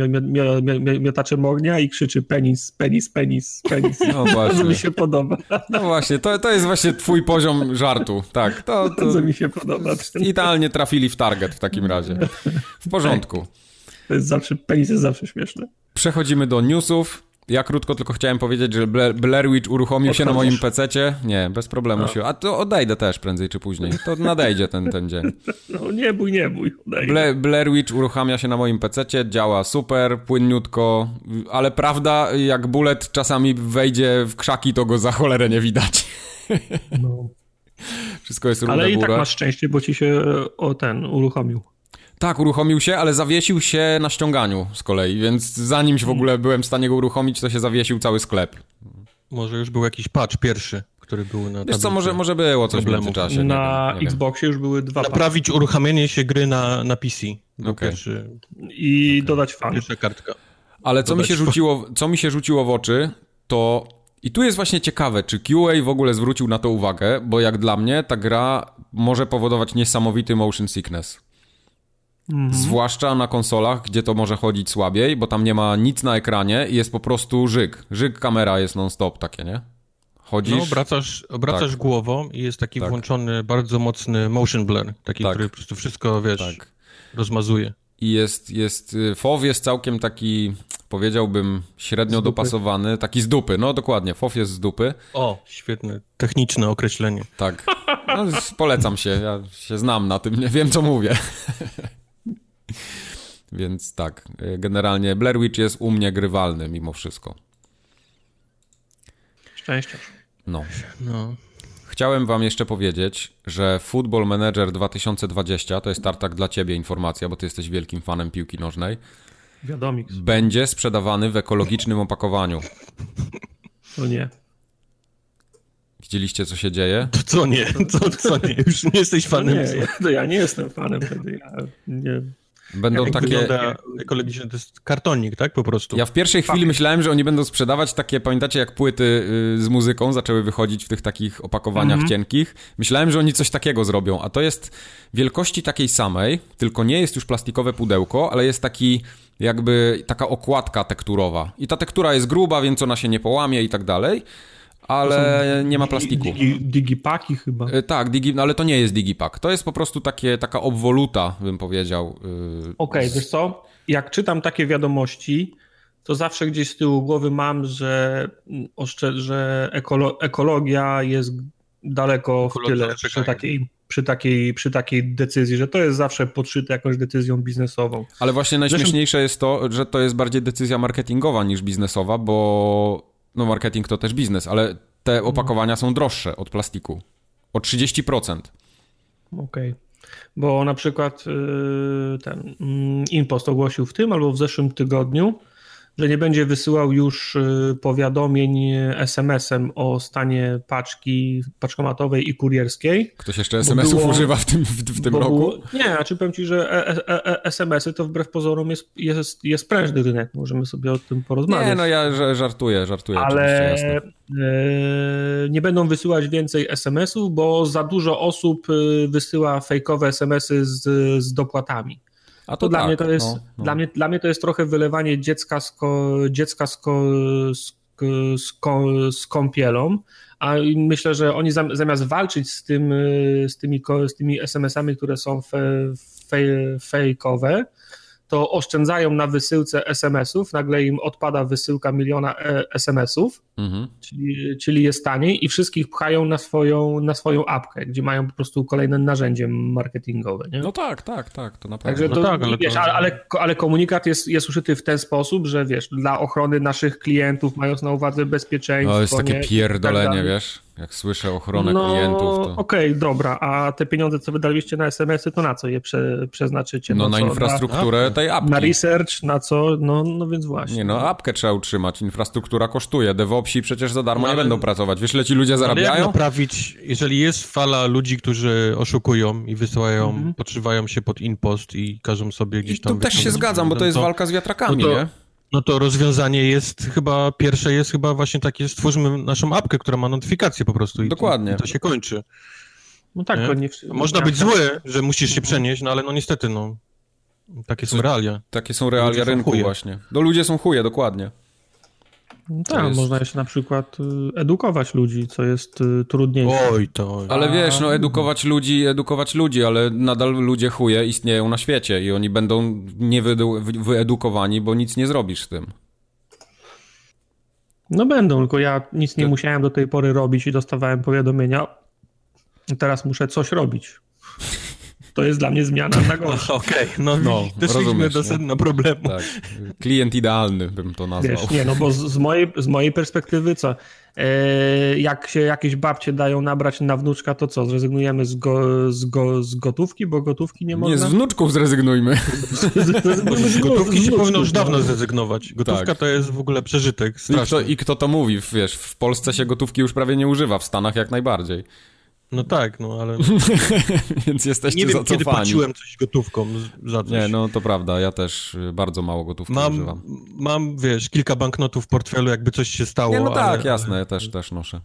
miotaczem ognia i krzyczy penis, penis, penis, penis. No właśnie. To mi się podoba. No właśnie, to, to jest właśnie twój poziom żartu, tak. To, to... Co mi się podoba. Idealnie trafili w target w takim razie. W porządku. To jest zawsze, penis jest zawsze śmieszny. Przechodzimy do newsów. Ja krótko tylko chciałem powiedzieć, że Blair Witch uruchomił się na moim PC-cie. Nie, bez problemu no. się. A to odejdę też prędzej czy później. To nadejdzie ten, ten dzień. No nie bój, nie bój. Bla Blair Witch uruchamia się na moim PC-cie, działa super, płynniutko, ale prawda, jak bullet czasami wejdzie w krzaki, to go za cholerę nie widać. No. Wszystko jest Ale i tak masz szczęście, bo ci się o ten uruchomił. Tak, uruchomił się, ale zawiesił się na ściąganiu z kolei, więc zanim w ogóle byłem w stanie go uruchomić, to się zawiesił cały sklep. Może już był jakiś patch pierwszy, który był na Wiesz co, może, może było coś problemu. w międzyczasie. Na wiem, Xboxie już były dwa Naprawić patchy. uruchamianie się gry na, na PC. Okay. Pierwszy, I okay. dodać fan. Pierwsza kartka. Ale co mi, się rzuciło, co mi się rzuciło w oczy, to i tu jest właśnie ciekawe, czy QA w ogóle zwrócił na to uwagę, bo jak dla mnie ta gra może powodować niesamowity motion sickness. Mhm. Zwłaszcza na konsolach, gdzie to może chodzić słabiej, bo tam nie ma nic na ekranie i jest po prostu żyg. Żyg kamera jest non-stop takie, nie? Chodzisz... No, obracasz, obracasz tak. głową i jest taki tak. włączony bardzo mocny motion blur, taki, tak. który po prostu wszystko, wiesz, tak. rozmazuje. I jest, jest, y, FOW jest całkiem taki, powiedziałbym, średnio dopasowany, taki z dupy, no dokładnie, FOW jest z dupy. O, świetne, techniczne określenie. Tak, no, polecam się, ja się znam na tym, nie wiem co mówię. Więc tak, y, generalnie Blair Witch jest u mnie grywalny mimo wszystko. Szczęście. No. no. Chciałem wam jeszcze powiedzieć, że Football Manager 2020, to jest tartak dla ciebie informacja, bo ty jesteś wielkim fanem piłki nożnej. Wiadomik. Będzie sprzedawany w ekologicznym opakowaniu. No nie. Widzieliście, co się dzieje? To co nie? To co nie? Już nie jesteś fanem. Nie, ja, to ja nie jestem fanem wtedy. Ja nie, Będą Jak takie. Wygląda ekologiczne, to jest kartonik, tak? Po prostu. Ja w pierwszej chwili myślałem, że oni będą sprzedawać takie, pamiętacie, jak płyty y, z muzyką zaczęły wychodzić w tych takich opakowaniach mm -hmm. cienkich. Myślałem, że oni coś takiego zrobią, a to jest wielkości takiej samej, tylko nie jest już plastikowe pudełko, ale jest taki jakby taka okładka tekturowa. I ta tektura jest gruba, więc ona się nie połamie i tak dalej ale nie ma plastiku. Digi, digipaki chyba. E, tak, digi, no ale to nie jest digipak. To jest po prostu takie, taka obwoluta, bym powiedział. Okej, okay, z... wiesz co? Jak czytam takie wiadomości, to zawsze gdzieś z tyłu głowy mam, że, że ekolo, ekologia jest daleko ekologia, w tyle przy takiej, przy, takiej, przy takiej decyzji, że to jest zawsze podszyte jakąś decyzją biznesową. Ale właśnie najśmieszniejsze Zresztą... jest to, że to jest bardziej decyzja marketingowa niż biznesowa, bo no marketing to też biznes, ale te mhm. opakowania są droższe od plastiku. O 30%. Okej. Okay. Bo na przykład y, ten mm, Impost ogłosił w tym albo w zeszłym tygodniu, że nie będzie wysyłał już y, powiadomień SMS-em o stanie paczki paczkomatowej i kurierskiej. Ktoś jeszcze SMS-ów było, używa w tym, w, tym roku? Było, nie, a czy powiem Ci, że e, e, e, SMS-y to wbrew pozorom jest, jest, jest prężny rynek, możemy sobie o tym porozmawiać. Nie, no ja żartuję, żartuję. Ale nie będą wysyłać więcej SMS-ów, bo za dużo osób y, wysyła fejkowe SMS-y z, z dopłatami. A to, to dla, tak, mnie to jest, no, no. Dla, mnie, dla mnie to jest trochę wylewanie dziecka z, ko, dziecka z, ko, z z, z kąpielą, a myślę, że oni zamiast walczyć z, tym, z tymi, z tymi SMS-ami, które są fe, fe, fejkowe, to oszczędzają na wysyłce SMS-ów, nagle im odpada wysyłka miliona e, SMS-ów, mhm. czyli, czyli jest taniej i wszystkich pchają na swoją, na swoją apkę, gdzie mają po prostu kolejne narzędzie marketingowe. Nie? No tak, tak, tak, to naprawdę. Także to, no tak, ale, wiesz, to... ale, ale, komunikat jest, jest uszyty w ten sposób, że wiesz, dla ochrony naszych klientów, mając na uwadze bezpieczeństwo. To jest takie nie, pierdolenie, tak wiesz? Jak słyszę ochronę no, klientów, to... okej, okay, dobra, a te pieniądze, co wydaliście na SMS-y, to na co je prze, przeznaczycie? No, no na co? infrastrukturę na, tej apki. Na research, na co? No, no więc właśnie. Nie, no apkę trzeba utrzymać, infrastruktura kosztuje, DevOpsi przecież za darmo no, nie będą pracować. Wiesz, ci ludzie zarabiają? Ale jak naprawić, jeżeli jest fala ludzi, którzy oszukują i wysyłają, mhm. podszywają się pod impost i każą sobie gdzieś tam... I tu też się zgadzam, bo to jest walka z wiatrakami, no to, nie? No to rozwiązanie jest chyba, pierwsze jest chyba właśnie takie, stwórzmy naszą apkę, która ma notyfikację po prostu i Dokładnie. To, i to się kończy. No tak, nie? nie Można być zły, że musisz się przenieść, no ale no niestety, no takie są realia. Takie są realia rynku właśnie. No ludzie są chuje, dokładnie. Tak, jest... można jeszcze na przykład y, edukować ludzy, co jest y, trudniejsze. Oj, to... Ale wiesz, no edukować ludzi, edukować ludzi, ale nadal ludzie chuje istnieją na świecie i oni będą nie wyedukowani, bo nic nie zrobisz z tym. No będą, tylko ja nic nie musiałem do tej pory robić i dostawałem powiadomienia. Teraz muszę coś robić to jest dla mnie zmiana na gorsze. Okej, okay, no, no doszliśmy do sedna problemu. Tak. Klient idealny bym to nazwał. Wiesz, nie, no bo z, z, mojej, z mojej perspektywy co? E, jak się jakieś babcie dają nabrać na wnuczka, to co? Zrezygnujemy z, go, z, go, z gotówki, bo gotówki nie można? Nie, z wnuczków zrezygnujmy. z gotówki się powinno już dawno zrezygnować. Gotówka tak. to jest w ogóle przeżytek I kto, I kto to mówi? Wiesz, w Polsce się gotówki już prawie nie używa, w Stanach jak najbardziej. No tak, no ale... Więc jesteście Nie wiem, zacofani. kiedy płaciłem coś gotówką za coś. Nie, no to prawda, ja też y, bardzo mało gotówki mam, używam. Mam, wiesz, kilka banknotów w portfelu, jakby coś się stało. Nie, no tak, ale, jasne, ja też, też noszę.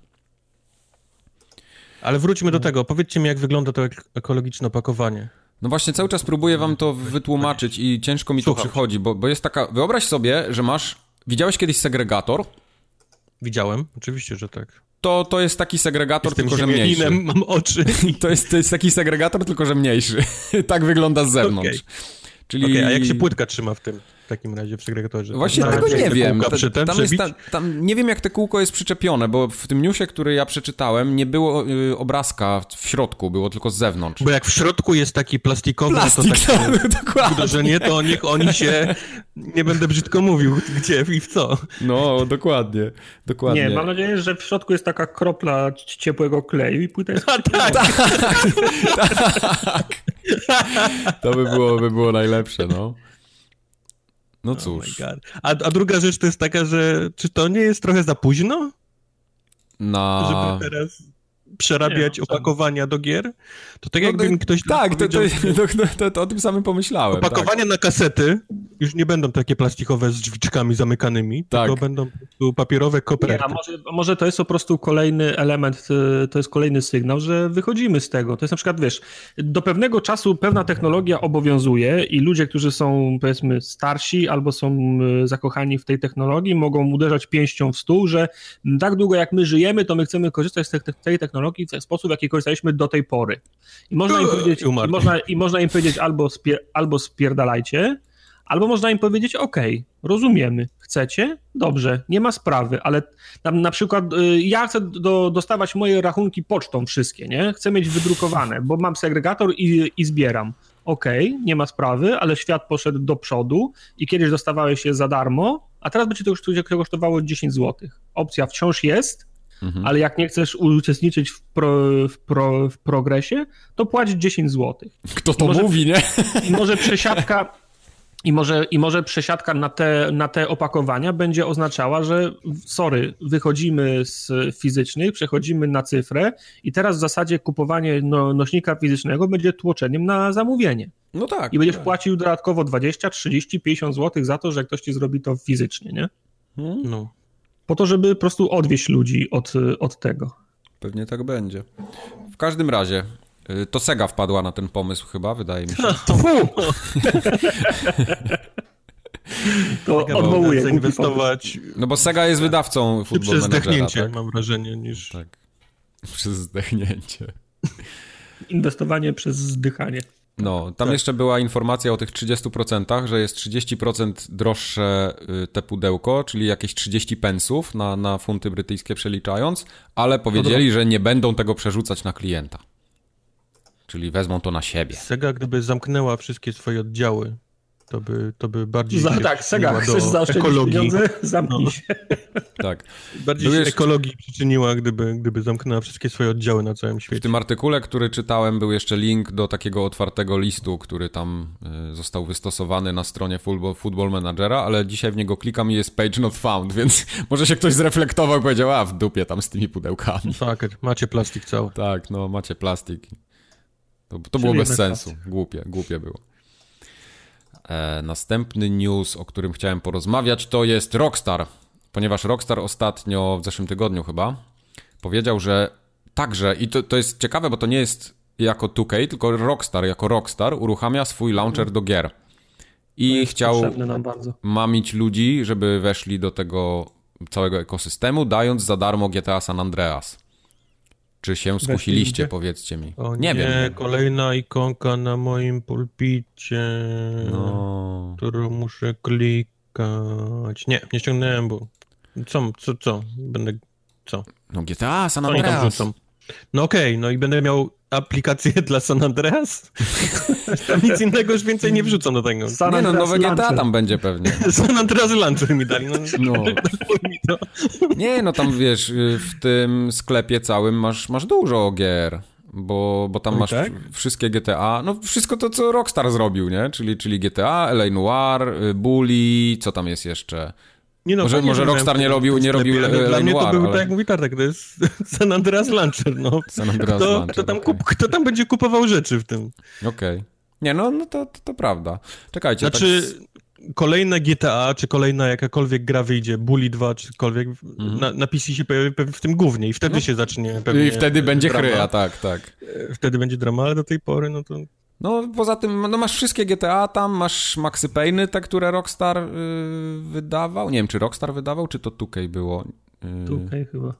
Ale wróćmy do tego. Powiedzcie mi, jak wygląda to ekologiczne opakowanie. No właśnie, cały czas próbuję wam to wytłumaczyć i ciężko mi Słucham. to przychodzi, bo, bo jest taka... Wyobraź sobie, że masz... Widziałeś kiedyś segregator? Widziałem, oczywiście, że tak to, to jest taki segregator, Jestem tylko że mniejszy. mam oczy. To jest, to jest taki segregator, tylko że mniejszy. tak wygląda z zewnątrz. Okay. Czyli... Okay, a jak się płytka trzyma w tym? W takim razie w segregatorze. Właśnie tego nie wiem. Ta, tam jest ta, tam, nie wiem, jak te kółko jest przyczepione, bo w tym newsie, który ja przeczytałem, nie było y, obrazka w środku, było tylko z zewnątrz. Bo jak w środku jest taki plastikowy, Plastik, to takie tak, uderzenie, to niech oni się, nie będę brzydko mówił, gdzie i w co. No, dokładnie, dokładnie. Nie, mam nadzieję, że w środku jest taka kropla ciepłego kleju i płyta jest... A, tak. tak. To by było, by było najlepsze, no. No cóż. Oh a, a druga rzecz to jest taka, że czy to nie jest trochę za późno? Na... Żeby teraz przerabiać nie, no, opakowania do gier, to tak no, jakby no, ktoś... Tak, to, to, to, to, o tym samym pomyślałem. Opakowania tak. na kasety już nie będą takie plastikowe z drzwiczkami zamykanymi, tak. tylko będą papierowe koperty. Nie, a może, może to jest po prostu kolejny element, y, to jest kolejny sygnał, że wychodzimy z tego. To jest na przykład, wiesz, do pewnego czasu pewna technologia obowiązuje i ludzie, którzy są powiedzmy starsi albo są y, zakochani w tej technologii, mogą uderzać pięścią w stół, że tak długo jak my żyjemy, to my chcemy korzystać z tej technologii w sposób, w jaki korzystaliśmy do tej pory. I można im powiedzieć, i można, i można im powiedzieć albo, spier, albo spierdalajcie, albo można im powiedzieć, ok, rozumiemy, chcecie? Dobrze, nie ma sprawy, ale tam na przykład y, ja chcę do, dostawać moje rachunki pocztą wszystkie, nie? Chcę mieć wydrukowane, bo mam segregator i, i zbieram. Ok, nie ma sprawy, ale świat poszedł do przodu i kiedyś dostawałeś je za darmo, a teraz będzie to kosztowało 10 zł. Opcja wciąż jest, Mhm. Ale jak nie chcesz uczestniczyć w, pro, w, pro, w progresie, to płać 10 zł. Kto to może, mówi, nie? I może przesiadka, i może, I może przesiadka na te, na te opakowania będzie oznaczała, że sorry, wychodzimy z fizycznych, przechodzimy na cyfrę i teraz w zasadzie kupowanie no, nośnika fizycznego będzie tłoczeniem na zamówienie. No tak. I będziesz tak. płacił dodatkowo 20, 30, 50 zł za to, że ktoś ci zrobi to fizycznie, nie? Hmm? No po to, żeby po prostu odwieść ludzi od, od tego. Pewnie tak będzie. W każdym razie, to Sega wpadła na ten pomysł chyba, wydaje mi się. To, To odwołuje. Zainwestować... No bo Sega jest wydawcą Football Przez zdechnięcie, tak? mam wrażenie, niż... Tak. Przez zdechnięcie. Inwestowanie przez zdychanie. No, tam Tak. jeszcze była informacja o tych 30%, że jest 30% droższe y, te pudełko, czyli jakieś 30 pensów na, na funty brytyjskie przeliczając, ale powiedzieli, że nie będą tego przerzucać na klienta. Czyli wezmą to na siebie. Sega gdyby zamknęła wszystkie swoje oddziały, to by, to by bardziej Za, tak, Sega, chcesz do zaoszczędzić ekologii. pieniądze? Zamknij No. się. Tak. Bardziej się jeszcze- ekologii przyczyniła, gdyby, gdyby zamknęła wszystkie swoje oddziały na całym W świecie. tym artykule, który czytałem, był jeszcze link do takiego otwartego listu, który tam y, został wystosowany na stronie Football, Football Managera, ale dzisiaj w niego klikam i jest page not found, więc może się ktoś zreflektował i powiedział, a w dupie tam z tymi pudełkami. Tak, macie plastik cały. Tak, no macie plastik. To, to było bez sensu. Głupie, głupie było. E, następny news, o którym chciałem porozmawiać, to jest Rockstar. Ponieważ Rockstar ostatnio, w zeszłym tygodniu chyba, powiedział, że także, i to, to jest ciekawe, bo to nie jest jako 2K, tylko Rockstar jako Rockstar uruchamia swój launcher do gier. I chciał mamić ludzi, żeby weszli do tego całego ekosystemu, dając za darmo GTA San Andreas. Czy się skusiliście, powiedzcie mi. O nie, wiem. kolejna ikonka na moim pulpicie, No. którą muszę klikać. Nie, nie ściągnąłem, bo co, co, co? Będę, co? no GTA San Andreas. No okej, no i będę miał aplikację dla San Andreas? tam nic innego już więcej nie wrzucą do tego. San Nie no, Andreas nowe GTA tam będzie pewnie. San Andreas Launcher mi dali. No, No. mi to. Nie, no tam wiesz, y, w tym sklepie całym masz, masz dużo gier. Bo, bo tam masz tak? wszystkie GTA, no wszystko to, co Rockstar zrobił, nie? Czyli, czyli GTA, LA Noir, y, Bully, co tam jest jeszcze? Nie no, Może- może Rockstar nie robił- nie robił Dla L.A. mnie to był, ale- tak jak mówi Tartak, to jest San Andreas Launcher, no. San Andreas Kto, Launcher, kto, tam okej. kup, kto tam będzie kupował rzeczy w tym? Okej. Nie, no, no to, to, to prawda. Czekajcie. Znaczy, tak kolejne GTA, czy kolejna jakakolwiek gra wyjdzie, Bully 2, czy cokolwiek, Mhm. na, na PC się pojawi w tym głównie i wtedy się zacznie pewnie I wtedy będzie drama. chryja, tak, tak. Wtedy będzie drama, ale do tej pory, no to... No poza tym, no masz wszystkie GTA tam, masz Maxy Payne'y, te, które Rockstar y, wydawał. Nie wiem, czy Rockstar wydawał, czy to 2K było. Y, Tutaj chyba.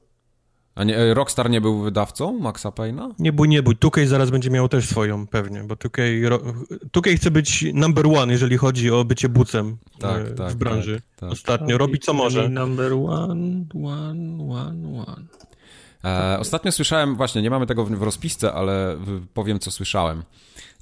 A nie, y, Rockstar nie był wydawcą Maxa Payne'a? Nie bój, nie bój. 2K zaraz będzie miało też swoją, pewnie, bo 2K, ro- 2K chce być number one, jeżeli chodzi o bycie bucem Tak, e, tak, w branży. tak, tak. Ostatnio robi co może. Number one, one, one, one. E, ostatnio słyszałem, właśnie nie mamy tego w, w rozpisce, ale powiem co słyszałem.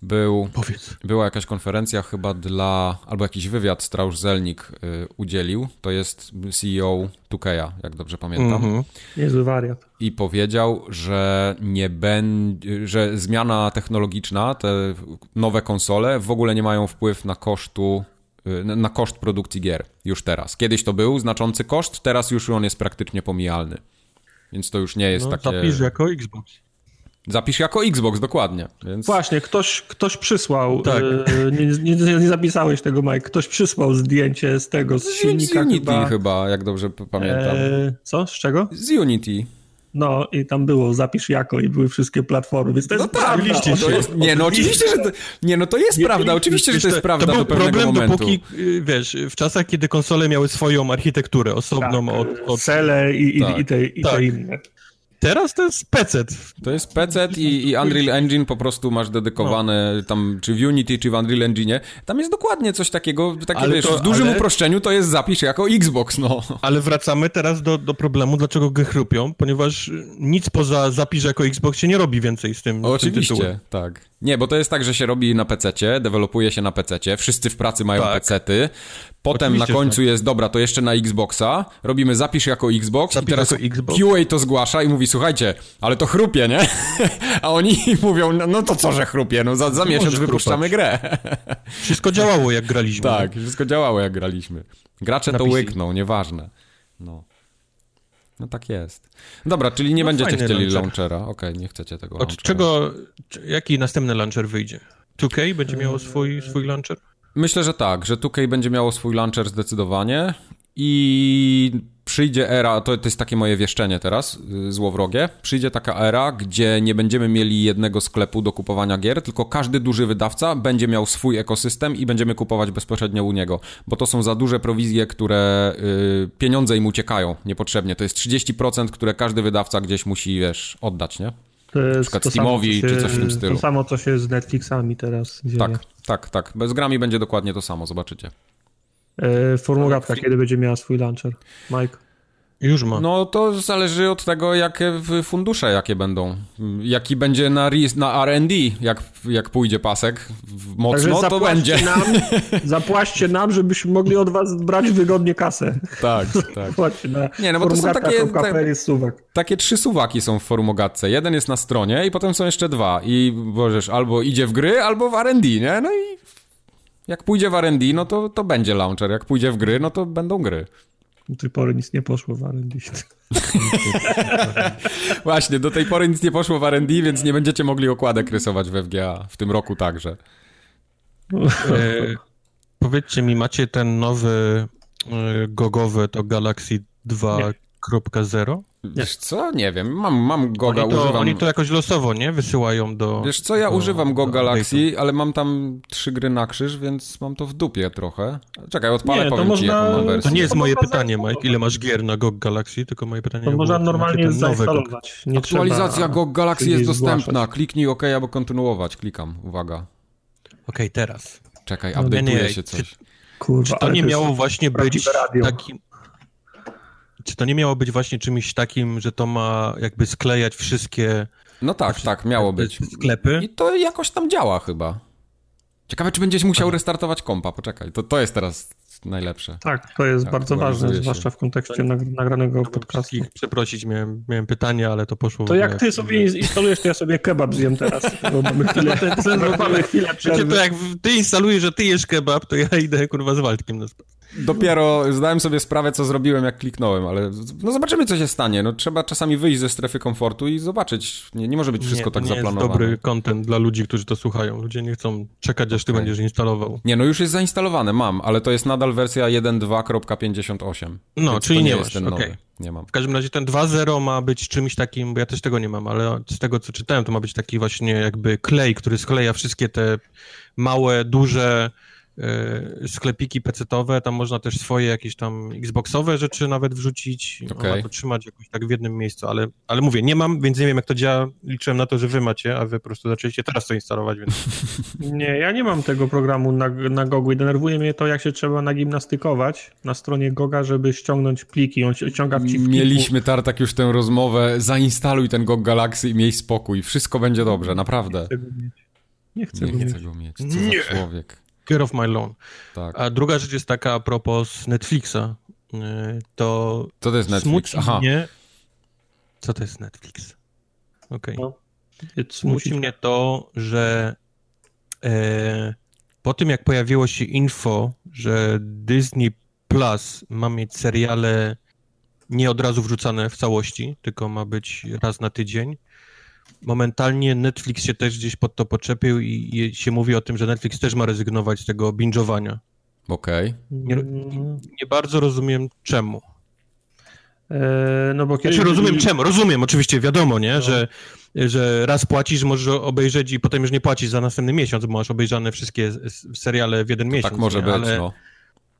Był, Powiedz. była jakaś konferencja chyba dla, albo jakiś wywiad Strausz Zelnik y, udzielił. To jest CEO 2K'a, jak dobrze pamiętam. Mhm. Niezły wariat. i powiedział, że nie będzie, że zmiana technologiczna, te nowe konsole w ogóle nie mają wpływ na kosztu y, na koszt produkcji gier już teraz. Kiedyś to był znaczący koszt, teraz już on jest praktycznie pomijalny. Więc to już nie jest No, takie... Zapisz jako Xbox. Zapisz jako Xbox, dokładnie. Więc... Właśnie, ktoś, ktoś przysłał, Tak. e, nie, nie, nie zapisałeś tego, Mike, ktoś przysłał zdjęcie z tego, z Z silnika Unity chyba. chyba. jak dobrze pamiętam. E, co? Z czego? Z Unity. No i tam było zapisz jako i były wszystkie platformy, więc to jest No tak, prawda. oczywiście, to jest, nie, no oczywiście, że to, nie, no to jest prawda, oczywiście, że to jest prawda to był do pewnego problem, momentu. dopóki, y, wiesz, w czasach, kiedy konsole miały swoją architekturę osobną tak, od, od... Cele i, i, Tak. i, te, i Tak. te inne. Teraz to jest PC. To jest PC i, i Unreal Engine po prostu masz dedykowane tam, czy w Unity, czy w Unreal Engine. Tam jest dokładnie coś takiego, takie Ale wiesz, to- w dużym ale- uproszczeniu to jest zapisz jako Xbox, no. Ale wracamy teraz do, do problemu, dlaczego gry chrupią, ponieważ nic poza zapisz jako Xbox się nie robi więcej z tym, tym Oczywiście, tytułem. tak. Nie, bo to jest tak, że się robi na PC-cie, dewelopuje się na PC-cie, wszyscy w pracy mają Tak. PC-ty, potem Oczywiście, na końcu jest, dobra, to jeszcze na Xboxa, robimy zapisz jako Xbox Zapisz i teraz jako Xbox. QA to zgłasza i mówi, słuchajcie, ale to chrupie, nie? A oni mówią, no, no to co, że chrupie, no za, za miesiąc wypuszczamy grę. Wszystko działało jak graliśmy. Tak, wszystko działało jak graliśmy. Gracze Na to PC. łykną, nieważne. No. No tak jest. Dobra, czyli nie No będziecie chcieli launcher. launchera. Okej, nie chcecie tego Od launchera. czego, jaki następny launcher wyjdzie? 2K będzie miało swój, swój launcher? Myślę, że tak, że 2K będzie miało swój launcher zdecydowanie i przyjdzie era, to, to jest takie moje wieszczenie teraz, y, złowrogie, przyjdzie taka era, gdzie nie będziemy mieli jednego sklepu do kupowania gier, tylko każdy duży wydawca będzie miał swój ekosystem i będziemy kupować bezpośrednio u niego, bo to są za duże prowizje, które y, pieniądze im uciekają niepotrzebnie. To jest 30%, które każdy wydawca gdzieś musi, wiesz, oddać, nie? To jest Na przykład to Steamowi samo, co czy coś w tym stylu. To samo, co się z Netflixami teraz dzieje. Tak, tak, tak. Bez grami będzie dokładnie to samo, zobaczycie. E, Formułatka kiedy będzie miała swój launcher? Mike? Już ma. No to zależy od tego, jakie fundusze jakie będą. Jaki będzie na, na R&D, jak, jak pójdzie pasek mocno, to będzie. Nam, zapłaćcie nam, żebyśmy mogli od was brać wygodnie kasę. Tak, tak. Nie, no bo to są takie-. Takie trzy suwaki są w forumogatce. Jeden jest na stronie i potem są jeszcze dwa. I możesz albo idzie w gry, albo w R&D, nie? No i jak pójdzie w R&D, no to, to będzie launcher. Jak pójdzie w gry, no to będą gry. Do tej pory nic nie poszło w R&D. Właśnie, do tej pory nic nie poszło w R&D, więc nie będziecie mogli okładek rysować w FGA. W tym roku także. E, powiedzcie mi, macie ten nowy e, gogowy, to Galaxy 2.0? Wiesz co? Nie wiem. Mam, mam Goga, Oni to, używam... oni to jakoś losowo, nie? Wysyłają do... Wiesz co, ja do- używam Go Galaxy, ale mam tam trzy gry na krzyż, więc mam to w dupie trochę. Czekaj, odpalę, Nie, to powiem ci można- jaką mam To wersję. nie jest To moje pytanie, Mike, ile masz gier na GOG Galaxy, tylko moje pytanie To można normalnie zainstalować. Nie Aktualizacja Go Galaxy jest dostępna. zgłaszać. Kliknij OK, albo kontynuować. Klikam, uwaga. Okej, teraz. Czekaj, No, update'uje się coś. Kurwa, Czy to nie miało właśnie być takim... Czy to nie miało być właśnie czymś takim, że to ma jakby sklejać wszystkie No tak, tak, miało być. sklepy? I to jakoś tam działa chyba. Ciekawe, czy będziesz musiał restartować kompa. Poczekaj, to, to jest teraz najlepsze. Tak, to jest bardzo Aktualizuje ważne, się. zwłaszcza w kontekście nag- nagranego podcastu. Przeprosić, miałem, miałem pytanie, ale to poszło... To jak ty sobie instalujesz, to ja sobie kebab zjem teraz. Bo mamy chwilę, mamy chwilę Wiecie, przerwy. to jak ty instalujesz, że ty jesz kebab, to ja idę kurwa z Waldkiem na spacer. Dopiero zdałem sobie sprawę, co zrobiłem, jak kliknąłem, ale no zobaczymy, co się stanie. No trzeba czasami wyjść ze strefy komfortu i zobaczyć. Nie, nie może być wszystko nie, to tak nie zaplanowane. jest dobry content dla ludzi, którzy to słuchają. Ludzie nie chcą czekać, aż ty Okej. będziesz instalował. Nie, no już jest zainstalowane, mam, ale to jest nadal wersja 1.2.58. No, czyli to nie jest masz, ten nowy. Nie mam. W każdym razie ten 2.0 ma być czymś takim, bo ja też tego nie mam, ale z tego co czytałem, to ma być taki właśnie jakby klej, który skleja wszystkie te małe, duże sklepiki pecetowe, tam można też swoje jakieś tam xboxowe rzeczy nawet wrzucić, okay. to trzymać jakoś tak w jednym miejscu, ale, ale mówię, nie mam, więc nie wiem jak to działa, liczyłem na to, że wy macie, a wy po prostu zaczęliście teraz to instalować, więc Nie, ja nie mam tego programu na, na Gogu i denerwuje mnie to, jak się trzeba nagimnastykować na stronie Goga, żeby ściągnąć pliki. On się- ściąga ci w. Mieliśmy, Tartak, już tę rozmowę. Zainstaluj ten GOG Galaxy i miej spokój. Wszystko będzie dobrze, naprawdę. Nie chcę go mieć. Nie chcę Nie go mieć. chcę go mieć. Co Nie. za człowiek. Get off my lawn. Tak. A druga rzecz jest taka a propos Netflixa, e, to Co to jest Netflix? Aha. mnie. Co to jest Netflix? Okej. No. Jest Smuci smuci- mnie to, że e, po tym jak pojawiło się info, że Disney Plus ma mieć seriale nie od razu wrzucane w całości, tylko ma być raz na tydzień. Momentalnie Netflix się też gdzieś pod to poczepił i, i się mówi o tym, że Netflix też ma rezygnować z tego binge'owania. Okej. Nie, Mm, nie bardzo rozumiem czemu. e, No bo kiedyś... Znaczy rozumiem czemu, rozumiem oczywiście, wiadomo, nie, No. że, że raz płacisz, możesz obejrzeć i potem już nie płacisz za następny miesiąc, bo masz obejrzane wszystkie seriale w jeden miesiąc. Tak może nie? być, ale, no.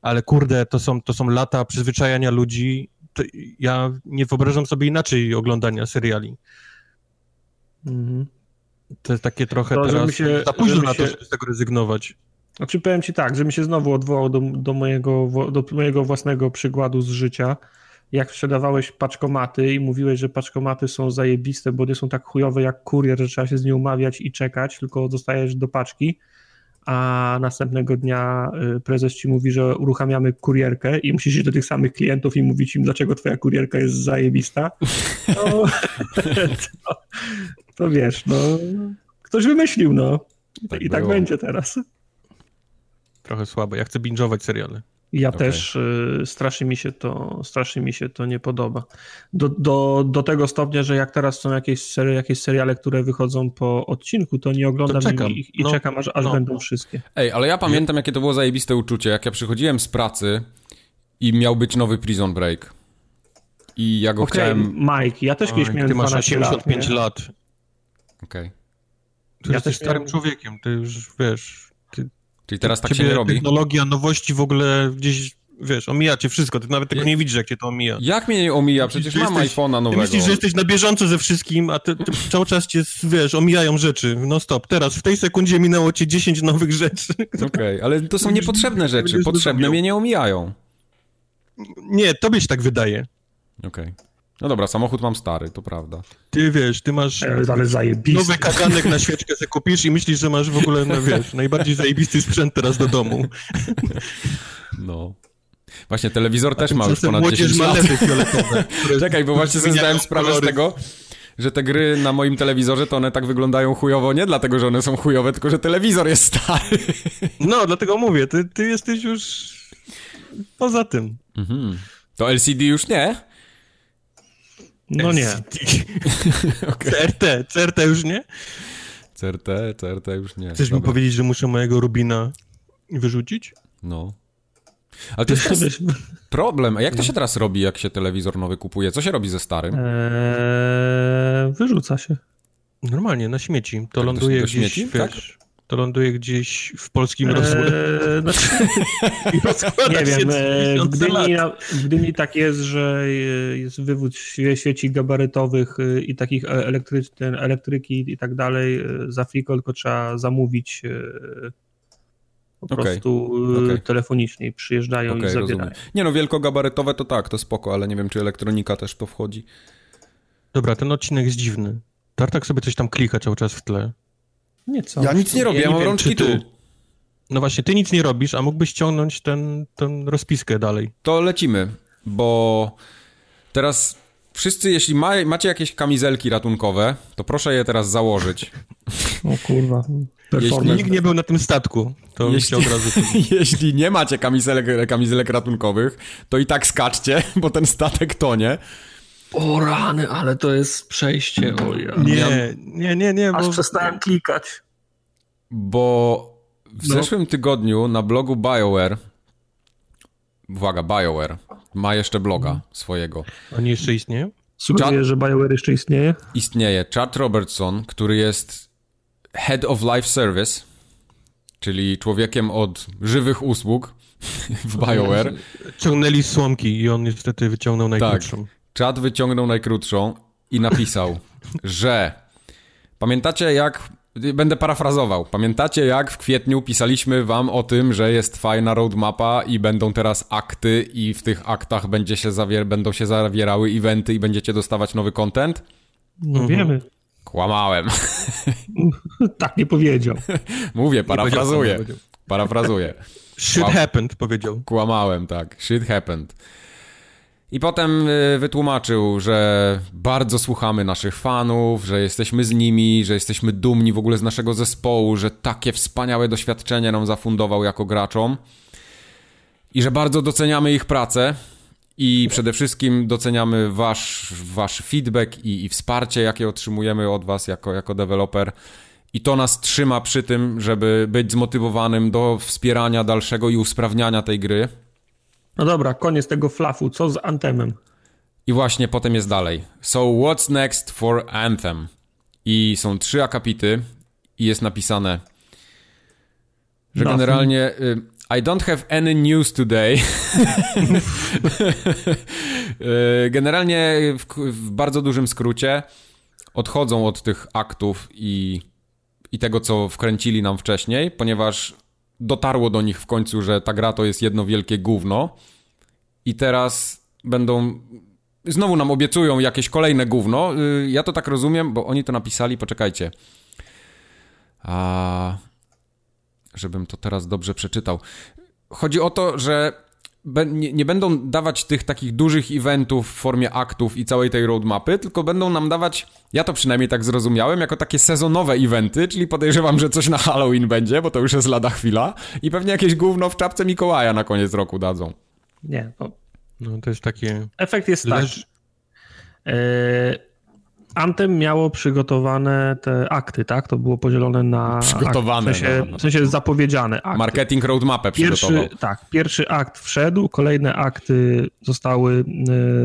ale kurde, to są, to są lata przyzwyczajania ludzi. To ja nie wyobrażam sobie inaczej oglądania seriali. Mhm. To jest takie trochę To, teraz się- za późno na to, żeby z tego rezygnować. Znaczy powiem ci tak, żebym się znowu odwołał do, do, mojego, do mojego własnego przykładu z życia. Jak sprzedawałeś paczkomaty i mówiłeś, że paczkomaty są zajebiste, bo nie są tak chujowe jak kurier, że trzeba się z nie umawiać i czekać, tylko dostajesz do paczki, a następnego dnia y, prezes ci mówi, że uruchamiamy kurierkę i musisz iść do tych samych klientów i mówić im, dlaczego twoja kurierka jest zajebista, to, to, to wiesz, no ktoś wymyślił, no. I Tak I tak będzie teraz. Trochę słabo. Ja chcę binge'ować seriale. Ja Okej. też y, strasznie mi się to strasznie mi się to nie podoba. Do, do, do tego stopnia, że jak teraz są jakieś, sery, jakieś seriale, które wychodzą po odcinku, to nie oglądam To czekam. ich i No, czekam, aż, aż no. będą wszystkie. Ej, ale ja pamiętam, jakie to było zajebiste uczucie, jak ja przychodziłem z pracy I miał być nowy Prison Break. I ja go Okej, chciałem... Mike, ja też kiedyś Oj, miałem ty masz 12 85 lat. lat. Okej. Ty Ja jesteś też starym miałem- człowiekiem, ty już wiesz. Ty, Czyli teraz tak się nie robi? technologia, nowości w ogóle gdzieś, wiesz, omija cię wszystko. Ty nawet tego Ja- nie widzisz, jak cię to omija. Jak mnie nie omija? Przecież Ty mam jesteś- iPhone'a Ty nowego. myślisz, że jesteś na bieżąco ze wszystkim, a ty, ty cały czas cię, wiesz, omijają rzeczy. No stop, teraz, w tej sekundzie minęło ci 10 nowych rzeczy. Okej, ale to są niepotrzebne rzeczy. Potrzebne mnie nie omijają. Nie, tobie się tak wydaje. Okej. No dobra, samochód mam stary, to prawda. Ty wiesz, ty masz E, Ale zajebisty. nowy kaganek na świeczkę sobie kupisz i myślisz, że masz w ogóle, no wiesz, najbardziej zajebisty sprzęt teraz do domu. No. Właśnie telewizor też ma już ponad młodzież 10 ma lat. Czekaj, bo właśnie sobie zdałem sprawę z tego, że te gry na moim telewizorze to one tak wyglądają chujowo nie dlatego, że one są chujowe, tylko że telewizor jest stary. No, dlatego mówię, ty, ty jesteś już poza tym. Mhm. To LCD już nie? No nie. CRT, CRT już nie? CRT, CRT już nie. Chcesz mi Dobra. powiedzieć, że muszę mojego Rubina wyrzucić? No. Ale to jest teraz Wiesz, problem. A jak to się teraz robi, jak się telewizor nowy kupuje? Co się robi ze starym? Eee, wyrzuca się. Normalnie, na śmieci. To Tak, do- ląduje do gdzieś, śmieci, tak? To ląduje gdzieś w polskim rozwoju. Eee, znaczy, nie wiem, w. Gdyni, w Gdyni tak jest, że jest wywód świeci gabarytowych e, i takich e- elektry, ten, elektryki i tak dalej. e, Za friko tylko trzeba zamówić po Okej, prostu okej. telefonicznie i przyjeżdżają Okej, i zabierają. rozumiem. Nie no, wielkogabarytowe to tak, to spoko, ale nie wiem, czy elektronika też to wchodzi. Dobra, ten odcinek jest dziwny. Tartak sobie coś tam klika cały czas w tle. Nie co? Ja nic nie robię, Ja ja, nie mam wiem, rączki tu. No właśnie, ty nic nie robisz, a mógłbyś ciągnąć ten, ten rozpiskę dalej. To lecimy, bo teraz wszyscy, jeśli ma, macie jakieś kamizelki ratunkowe, to proszę je teraz założyć. O kurwa. Jeśli. Nikt nie był na tym statku. To Jeśli- Jeśli... od razu... Jeśli nie macie kamizelek, kamizelek ratunkowych, to i tak skaczcie, bo ten statek tonie. O rany, ale to jest przejście. O ja. Nie, nie, nie, nie, Aż bo... przestałem klikać. Bo w No. zeszłym tygodniu na blogu BioWare, uwaga, BioWare, ma jeszcze bloga swojego. Oni jeszcze istnieją? Sugeruję, że BioWare jeszcze istnieje. Istnieje Chad Robertson, który jest Head of Life Service, czyli człowiekiem od żywych usług w BioWare. Ciągnęli słomki i on niestety wyciągnął najkrótszą. Chad wyciągnął najkrótszą i napisał, że pamiętacie jak, będę parafrazował, pamiętacie jak w kwietniu pisaliśmy wam o tym, że jest fajna roadmapa i będą teraz akty i w tych aktach będzie się zawier- będą się zawierały eventy i będziecie dostawać nowy content? No wiemy. Kłamałem. Tak nie powiedział. Mówię, parafrazuję. Parafrazuję. Shit happened, powiedział. Kłamałem, tak. Shit happened. I potem y, wytłumaczył, że bardzo słuchamy naszych fanów, że jesteśmy z nimi, że jesteśmy dumni w ogóle z naszego zespołu, że takie wspaniałe doświadczenie nam zafundował jako graczom i że bardzo doceniamy ich pracę i przede wszystkim doceniamy wasz, wasz feedback i, i wsparcie, jakie otrzymujemy od was jako, jako deweloper. I to nas trzyma przy tym, żeby być zmotywowanym do wspierania dalszego i usprawniania tej gry. No dobra, koniec tego flafu. Co z Antemem? I właśnie potem jest dalej. So what's next for Anthem? I są trzy akapity i jest napisane, że Nothing. generalnie y, I don't have any news today. Y, generalnie w, w bardzo dużym skrócie odchodzą od tych aktów i, i tego, co wkręcili nam wcześniej, ponieważ dotarło do nich w końcu, że ta gra to jest jedno wielkie gówno i teraz będą znowu nam obiecują jakieś kolejne gówno. Y, Ja to tak rozumiem, bo oni to napisali, poczekajcie. A żebym to teraz dobrze przeczytał. Chodzi o to, że nie, nie będą dawać tych takich dużych eventów w formie aktów i całej tej roadmapy, tylko będą nam dawać, ja to przynajmniej tak zrozumiałem, jako takie sezonowe eventy, czyli podejrzewam, że coś na Halloween będzie, bo to już jest lada chwila i pewnie jakieś gówno w czapce Mikołaja na koniec roku dadzą. Nie, to No to jest takie... efekt jest Leż... taki. E, Anthem miało przygotowane te akty, tak? To było podzielone na. Przygotowane. Akt, w, sensie, no. w sensie zapowiedziane. Akty. Marketing roadmapę przygotował. Pierwszy, tak, pierwszy akt wszedł, kolejne akty zostały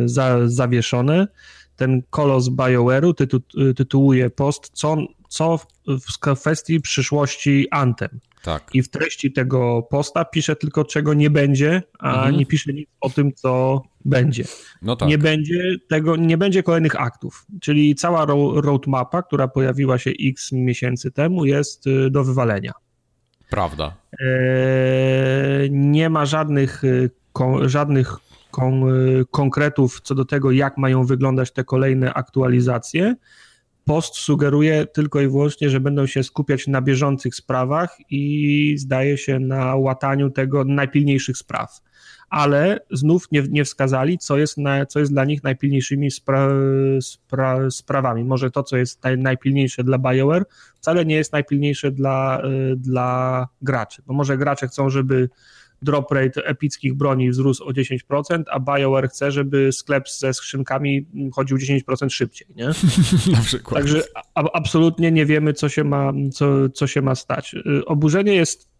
y, za, zawieszone. Ten kolos BioWare'u tytu, tytułuje post, co, co w, w kwestii przyszłości Anthem. Tak. I w treści tego posta pisze tylko, czego nie będzie, a mhm. nie pisze nic o tym, co będzie. No tak. Nie będzie tego, nie będzie kolejnych aktów. Czyli cała roadmapa, która pojawiła się x miesięcy temu, jest y, do wywalenia. Prawda. Eee, nie ma żadnych, y, kon, żadnych kon, y, konkretów co do tego, jak mają wyglądać te kolejne aktualizacje post sugeruje tylko i wyłącznie, że będą się skupiać na bieżących sprawach i zdaje się na łataniu tego najpilniejszych spraw. Ale znów nie, nie wskazali, co jest, na, co jest dla nich najpilniejszymi spra, spra, sprawami. Może to, co jest naj, najpilniejsze dla BioWare, wcale nie jest najpilniejsze dla, y, dla graczy. Bo może gracze chcą, żeby drop rate epickich broni wzrósł o 10%, a BioWare chce, żeby sklep ze skrzynkami chodził 10% szybciej, nie? Na przykład. Także a, absolutnie nie wiemy, co się ma, co, co się ma stać. Y, oburzenie jest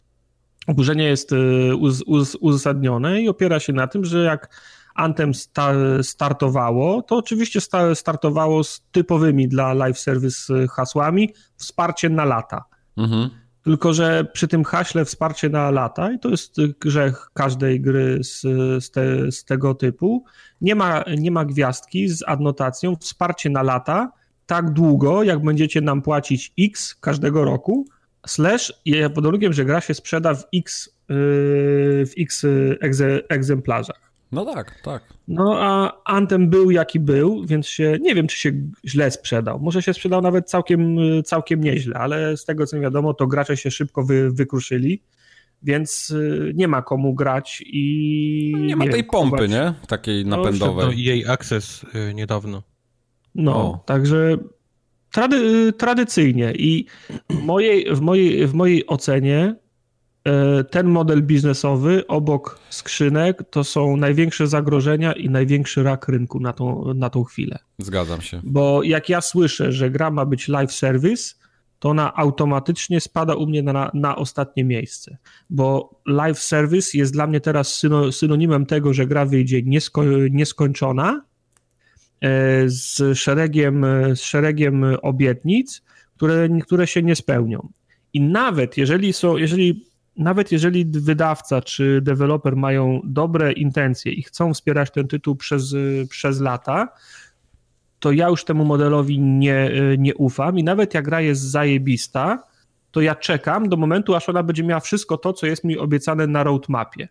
oburzenie jest y, uz, uz, uzasadnione i opiera się na tym, że jak Anthem sta, startowało, to oczywiście sta, startowało z typowymi dla live service hasłami wsparcie na lata. Mhm. Tylko, że przy tym haśle wsparcie na lata, i to jest grzech każdej gry z, z, te, z tego typu, nie ma, nie ma gwiazdki z adnotacją wsparcie na lata tak długo, jak będziecie nam płacić X każdego roku, slash pod warunkiem, że gra się sprzeda w X, yy, w X egzemplarzach. No tak, tak. No a Anthem był jaki był, więc się nie wiem, czy się źle sprzedał. Może się sprzedał nawet całkiem, całkiem nieźle, ale z tego co mi wiadomo, to gracze się szybko wy, wykruszyli, więc y, nie ma komu grać i. No nie ma tej pompy, nie? Takiej napędowej. No, jej akces y, niedawno. No, o. także trady, tradycyjnie i w mojej, w, mojej, w mojej ocenie ten model biznesowy obok skrzynek to są największe zagrożenia i największy rak rynku na tą, na tą chwilę. Zgadzam się. Bo jak ja słyszę, że gra ma być live service, to ona automatycznie spada u mnie na, na ostatnie miejsce. Bo live service jest dla mnie teraz synonimem tego, że gra wyjdzie niesko, nieskończona e, z szeregiem, z szeregiem obietnic, które, które się nie spełnią. I nawet jeżeli są, jeżeli nawet jeżeli wydawca czy deweloper mają dobre intencje i chcą wspierać ten tytuł przez, przez lata, to ja już temu modelowi nie, nie ufam i nawet jak gra jest zajebista, to ja czekam do momentu, aż ona będzie miała wszystko to, co jest mi obiecane na roadmapie.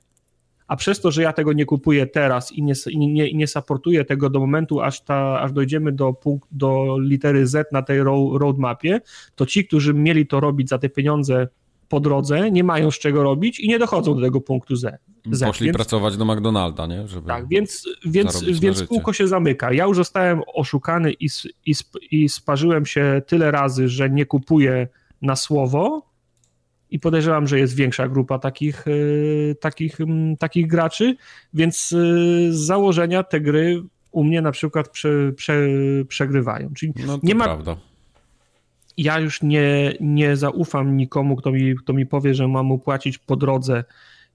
A przez to, że ja tego nie kupuję teraz i nie, nie, nie supportuję tego do momentu, aż, ta, aż dojdziemy do, punkt, do litery Z na tej roadmapie, to ci, którzy mieli to robić za te pieniądze po drodze, nie mają z czego robić i nie dochodzą do tego punktu Z. Z Poszli więc, pracować do McDonalda, nie? Żeby tak, więc, więc, więc kółko się zamyka. Ja już zostałem oszukany i, i, i sparzyłem się tyle razy, że nie kupuję na słowo i podejrzewam, że jest większa grupa takich, yy, takich, yy, takich graczy, więc yy, z założenia te gry u mnie na przykład prze, prze, przegrywają. Czyli no nie ma, prawda ja już nie, nie zaufam nikomu, kto mi, kto mi powie, że mam mu płacić po drodze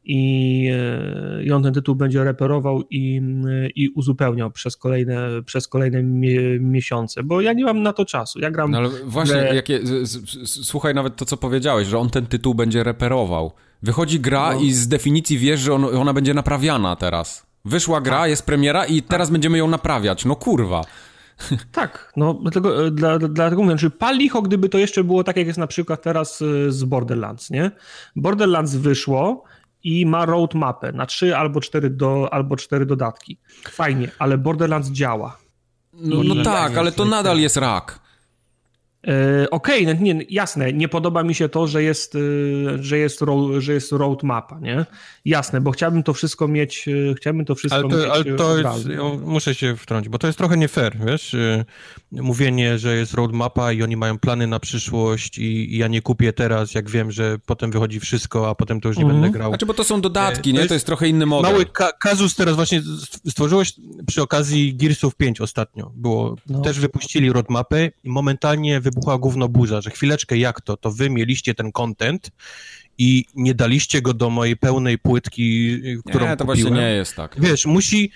i, e, i on ten tytuł będzie reperował i, i uzupełniał przez kolejne, przez kolejne mie, miesiące, bo ja nie mam na to czasu. Ja gram. No ale właśnie, jakie, słuchaj nawet to, co powiedziałeś, że on ten tytuł będzie reperował. Wychodzi gra no. i z definicji wiesz, że on, ona będzie naprawiana teraz. Wyszła gra, tak. jest premiera i teraz tak. będziemy ją naprawiać. No kurwa. Tak, no dlatego, e, dla, dlatego mówię, że pal licho, gdyby to jeszcze było tak, jak jest na przykład teraz e, z Borderlands, nie? Borderlands wyszło i ma roadmapę na trzy albo cztery, do, albo cztery dodatki. Fajnie, ale Borderlands działa. No, no tak, ale to nadal jest rak. E, okej, okay, no nie, jasne, nie podoba mi się to, że jest, e, że jest, że jest roadmapa, nie? Jasne, bo chciałbym to wszystko mieć, e, chciałbym to wszystko ale to, mieć ale to jest, muszę się wtrącić, bo to jest trochę nie fair, wiesz, mówienie, że jest roadmapa i oni mają plany na przyszłość i, i ja nie kupię teraz, jak wiem, że potem wychodzi wszystko, a potem to już nie -hmm. będę grał. Znaczy, bo to są dodatki, to nie? Jest to jest trochę inny model. Mały ka kazus teraz właśnie stworzyłeś przy okazji Gearsów 5 ostatnio, było, no. też wypuścili roadmapy i momentalnie wybuchła gówno burza, że chwileczkę jak to, to wy mieliście ten content i nie daliście go do mojej pełnej płytki, którą Nie, to kupiłem. właśnie nie jest tak. Wiesz, musi,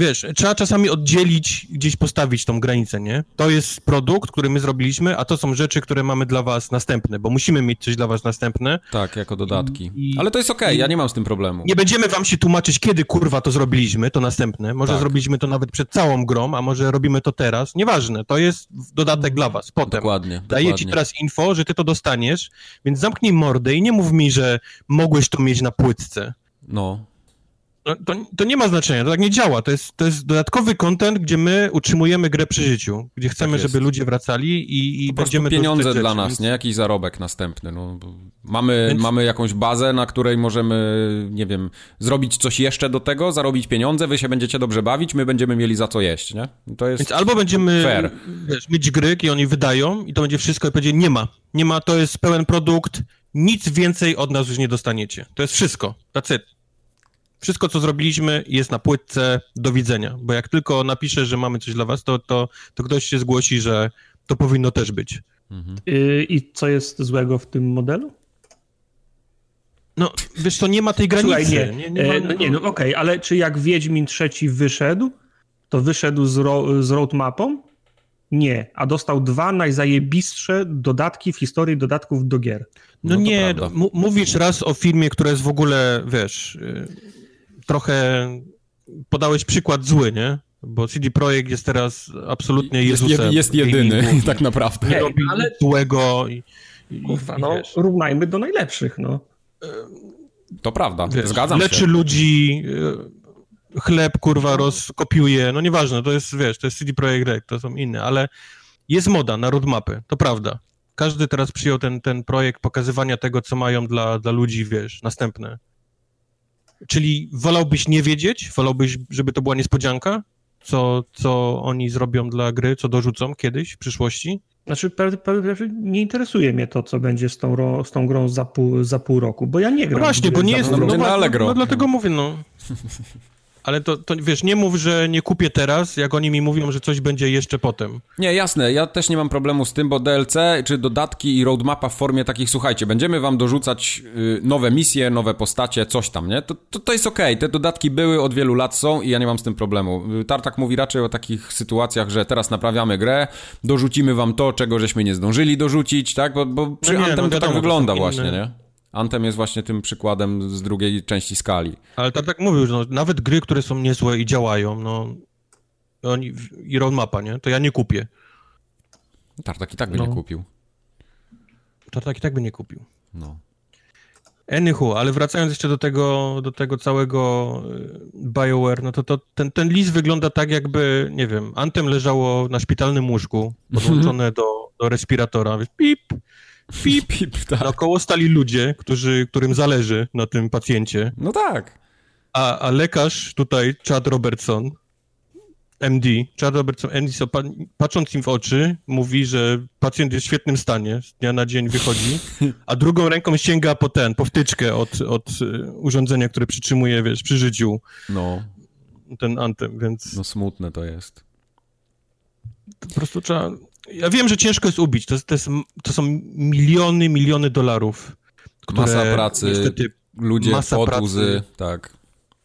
wiesz, trzeba czasami oddzielić, gdzieś postawić tą granicę, nie? To jest produkt, który my zrobiliśmy, a to są rzeczy, które mamy dla was następne, bo musimy mieć coś dla was następne. Tak, jako dodatki. I, Ale to jest okej, okay, ja nie mam z tym problemu. Nie będziemy wam się tłumaczyć, kiedy kurwa to zrobiliśmy, to następne. Może tak. zrobiliśmy to nawet przed całą grą, a może robimy to teraz. Nieważne, to jest dodatek dla was. Potem. Dokładnie. Daję dokładnie. ci teraz info, że ty to dostaniesz, więc zamknij mordę i nie mów mi, że mogłeś to mieć na płytce. No, no, to, to, nie ma znaczenia, to tak nie działa. To jest, to jest dodatkowy content, gdzie my utrzymujemy grę przy życiu, gdzie chcemy, tak żeby ludzie wracali i, i będziemy... pieniądze dla nas, więc... nie? Jakiś zarobek następny. No, mamy, więc... mamy jakąś bazę, na której możemy, nie wiem, zrobić coś jeszcze do tego, zarobić pieniądze, wy się będziecie dobrze bawić, my będziemy mieli za co jeść, nie? To jest Więc albo będziemy fair. Wiesz, mieć gry, i oni wydają i to będzie wszystko i będzie nie ma. Nie ma, to jest pełen produkt, nic więcej od nas już nie dostaniecie. To jest wszystko. That's it. Wszystko, co zrobiliśmy, jest na płytce. Do widzenia. Bo jak tylko napiszę, że mamy coś dla was, to, to, to ktoś się zgłosi, że to powinno też być. Mhm. Y, I co jest złego w tym modelu? No, wiesz to nie ma tej granicy. Słuchaj, nie, nie, nie, ma, no, nie no okej, okay, ale czy jak Wiedźmin trzeci wyszedł, to wyszedł z, ro, z roadmapą? Nie, a dostał dwa najzajebistsze dodatki w historii dodatków do gier. No, no nie, mówisz raz o filmie, która jest w ogóle, wiesz, y, trochę podałeś przykład zły, nie? Bo CD Projekt jest teraz absolutnie Jezusem. Jest, jest jedyny, tak naprawdę. Nie, robi ale... złego i, i, Kurwa, no, wiesz. równajmy do najlepszych, no. To prawda, wiesz, zgadzam leczy się. Leczy ludzi, e, chleb, kurwa, rozkopiuje, no nieważne, to jest, wiesz, to jest CD Projekt Red, to są inne, ale jest moda na roadmapy, to prawda. Każdy teraz przyjął ten, ten projekt pokazywania tego, co mają dla, dla ludzi, wiesz, następne. Czyli wolałbyś nie wiedzieć? Wolałbyś, żeby to była niespodzianka? Co, co oni zrobią dla gry, co dorzucą kiedyś w przyszłości? Znaczy, nie interesuje mnie to, co będzie z tą, z tą grą za pół, za pół roku, bo ja nie gram. No właśnie, bo nie jest. No, no, no, no, dlatego mówię, no. Ale to, to, wiesz, nie mów, że nie kupię teraz, jak oni mi mówią, że coś będzie jeszcze potem. Nie, jasne, ja też nie mam problemu z tym, bo DLC czy dodatki i roadmapa w formie takich, słuchajcie, będziemy wam dorzucać y, nowe misje, nowe postacie, coś tam, nie? To, to, to jest okej, okay. te dodatki były, od wielu lat są i ja nie mam z tym problemu. Tartak mówi raczej o takich sytuacjach, że teraz naprawiamy grę, dorzucimy wam to, czego żeśmy nie zdążyli dorzucić, tak? Bo, bo przy no nie, Anthem no to tak wygląda właśnie, inne... nie? Anthem jest właśnie tym przykładem z drugiej części skali. Ale tak, tak mówił, że no, nawet gry, które są niezłe i działają, no oni, i roadmapa, nie? To ja nie kupię. Tartak i tak by no. nie kupił. Tartak i tak by nie kupił. No. Anyhow, ale wracając jeszcze do tego, do tego całego y, BioWare, no to, to ten, ten list wygląda tak, jakby, nie wiem, Anthem leżało na szpitalnym łóżku, podłączone do, do respiratora, pip, Pip, pip, tak. Naokoło stali ludzie, którzy, którym zależy na tym pacjencie. No tak. A, a lekarz tutaj, Chad Robertson, MD, Chad Robertson, MD, so, patrząc im w oczy, mówi, że pacjent jest w świetnym stanie, z dnia na dzień wychodzi, a drugą ręką sięga po ten, po wtyczkę od, od e, urządzenia, które przytrzymuje, wiesz, przy życiu. No. Ten antem, więc... No smutne to jest. To po prostu trzeba ja wiem, że ciężko jest ubić. To, to, jest, to są miliony, miliony dolarów. Które masa pracy, niestety, ludzie, masa potuzy, pracy. tak.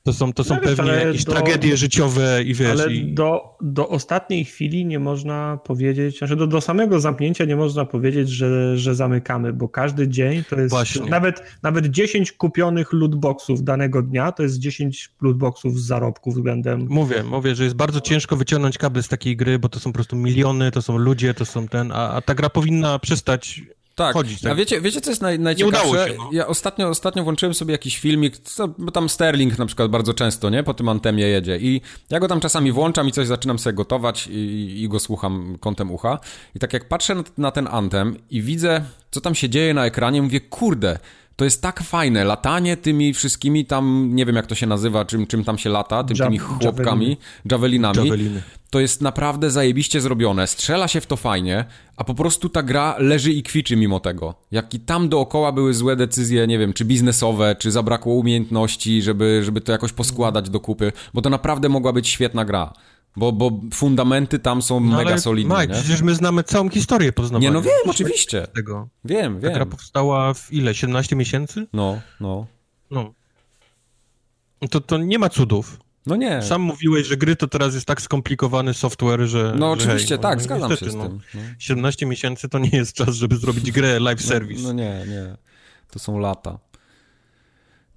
To są, to są no, pewnie jakieś do, tragedie życiowe i wiesz... Ale i... do, do ostatniej chwili nie można powiedzieć, znaczy do, do samego zamknięcia nie można powiedzieć, że, że zamykamy, bo każdy dzień to jest... Właśnie. Nawet, nawet 10 kupionych lootboxów danego dnia to jest 10 lootboxów z zarobków względem... Mówię, mówię, że jest bardzo ciężko wyciągnąć kable z takiej gry, bo to są po prostu miliony, to są ludzie, to są ten... A, a ta gra powinna przestać tak. chodzić. Tak. A wiecie, wiecie co jest naj, najciekawsze? udało się, no. Ja ostatnio, ostatnio włączyłem sobie jakiś filmik, co, bo tam Sterling na przykład bardzo często, nie? Po tym antemie jedzie i ja go tam czasami włączam i coś zaczynam sobie gotować i, i go słucham kątem ucha. I tak jak patrzę na, na ten antem i widzę, co tam się dzieje na ekranie, mówię, kurde, to jest tak fajne, latanie tymi wszystkimi tam, nie wiem jak to się nazywa, czym, czym tam się lata, tym, tymi chłopkami, javelinami. Javeliny. To jest naprawdę zajebiście zrobione, strzela się w to fajnie, a po prostu ta gra leży i kwiczy mimo tego. Jak i tam dookoła były złe decyzje, nie wiem, czy biznesowe, czy zabrakło umiejętności, żeby, żeby to jakoś poskładać do kupy, bo to naprawdę mogła być świetna gra. Bo, bo fundamenty tam są No, mega ale, solidne, Mike, nie? przecież my znamy całą historię poznawania. Nie, no wiem, oczywiście. Tego. Wiem, Ta gra wiem. powstała w ile? 17 miesięcy? No, no. No. To, to nie ma cudów. No nie. Sam mówiłeś, że gry to teraz jest tak skomplikowany software, że. No że oczywiście, hej, tak, no, zgadzam niestety, się z no. tym. No. 17 miesięcy to nie jest czas, żeby zrobić grę live service. No nie, nie. To są lata.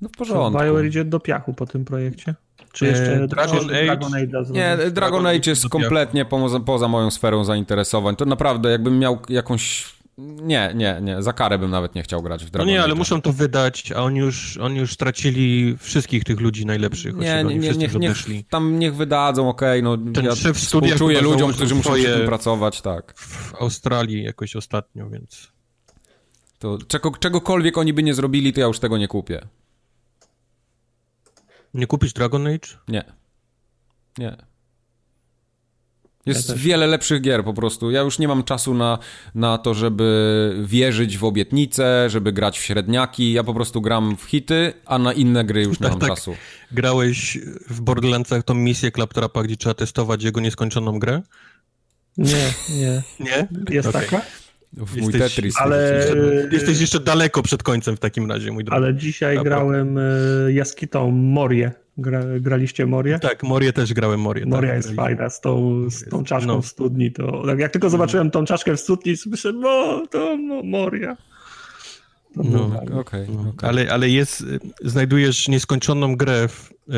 No w porządku. BioWare idzie do piachu po tym projekcie? Czy E, jeszcze Dragon czy Age? Dragon? Nie, Dragon Dragon Age jest kompletnie poza, poza moją sferą zainteresowań. To naprawdę, jakbym miał jakąś... Nie, nie, nie. Za karę bym nawet nie chciał grać w No Dragon nie, ale muszą to wydać, a oni już, oni już stracili wszystkich tych ludzi najlepszych. Nie, nie, nie niech, tam niech wydadzą, okej, no Ten ja szef współczuję ludziom, którzy muszą przy tym pracować, tak. W Australii jakoś ostatnio, więc... To czego, czegokolwiek oni by nie zrobili, to ja już tego nie kupię. Nie kupić Dragon Age? Nie. Nie. Jest Ja wiele lepszych gier po prostu. Ja już nie mam czasu na, na to, żeby wierzyć w obietnice, żeby grać w średniaki. Ja po prostu gram w hity, a na inne gry już nie Tak, mam tak. czasu. Grałeś w Borderlandsach tą misję Claptrapa, gdzie trzeba testować jego nieskończoną grę? Nie, nie. Nie? Jest Okej. taka? W mój Jesteś- Tetris. ale- Jeszcze, jesteś jeszcze daleko przed końcem w takim razie, mój drogi. Ale dzisiaj Dobra. grałem y, Jaskitą Morię. Gra, graliście Morię? Tak, Morię też grałem, Morię. Moria tak. jest fajna z tą, z tą czaszką No. w studni. To, tak jak tylko zobaczyłem tą czaszkę w studni, słyszę, no, to no, Moria. To No, fajne. Okej, No, ale, ale jest, znajdujesz nieskończoną grę w y,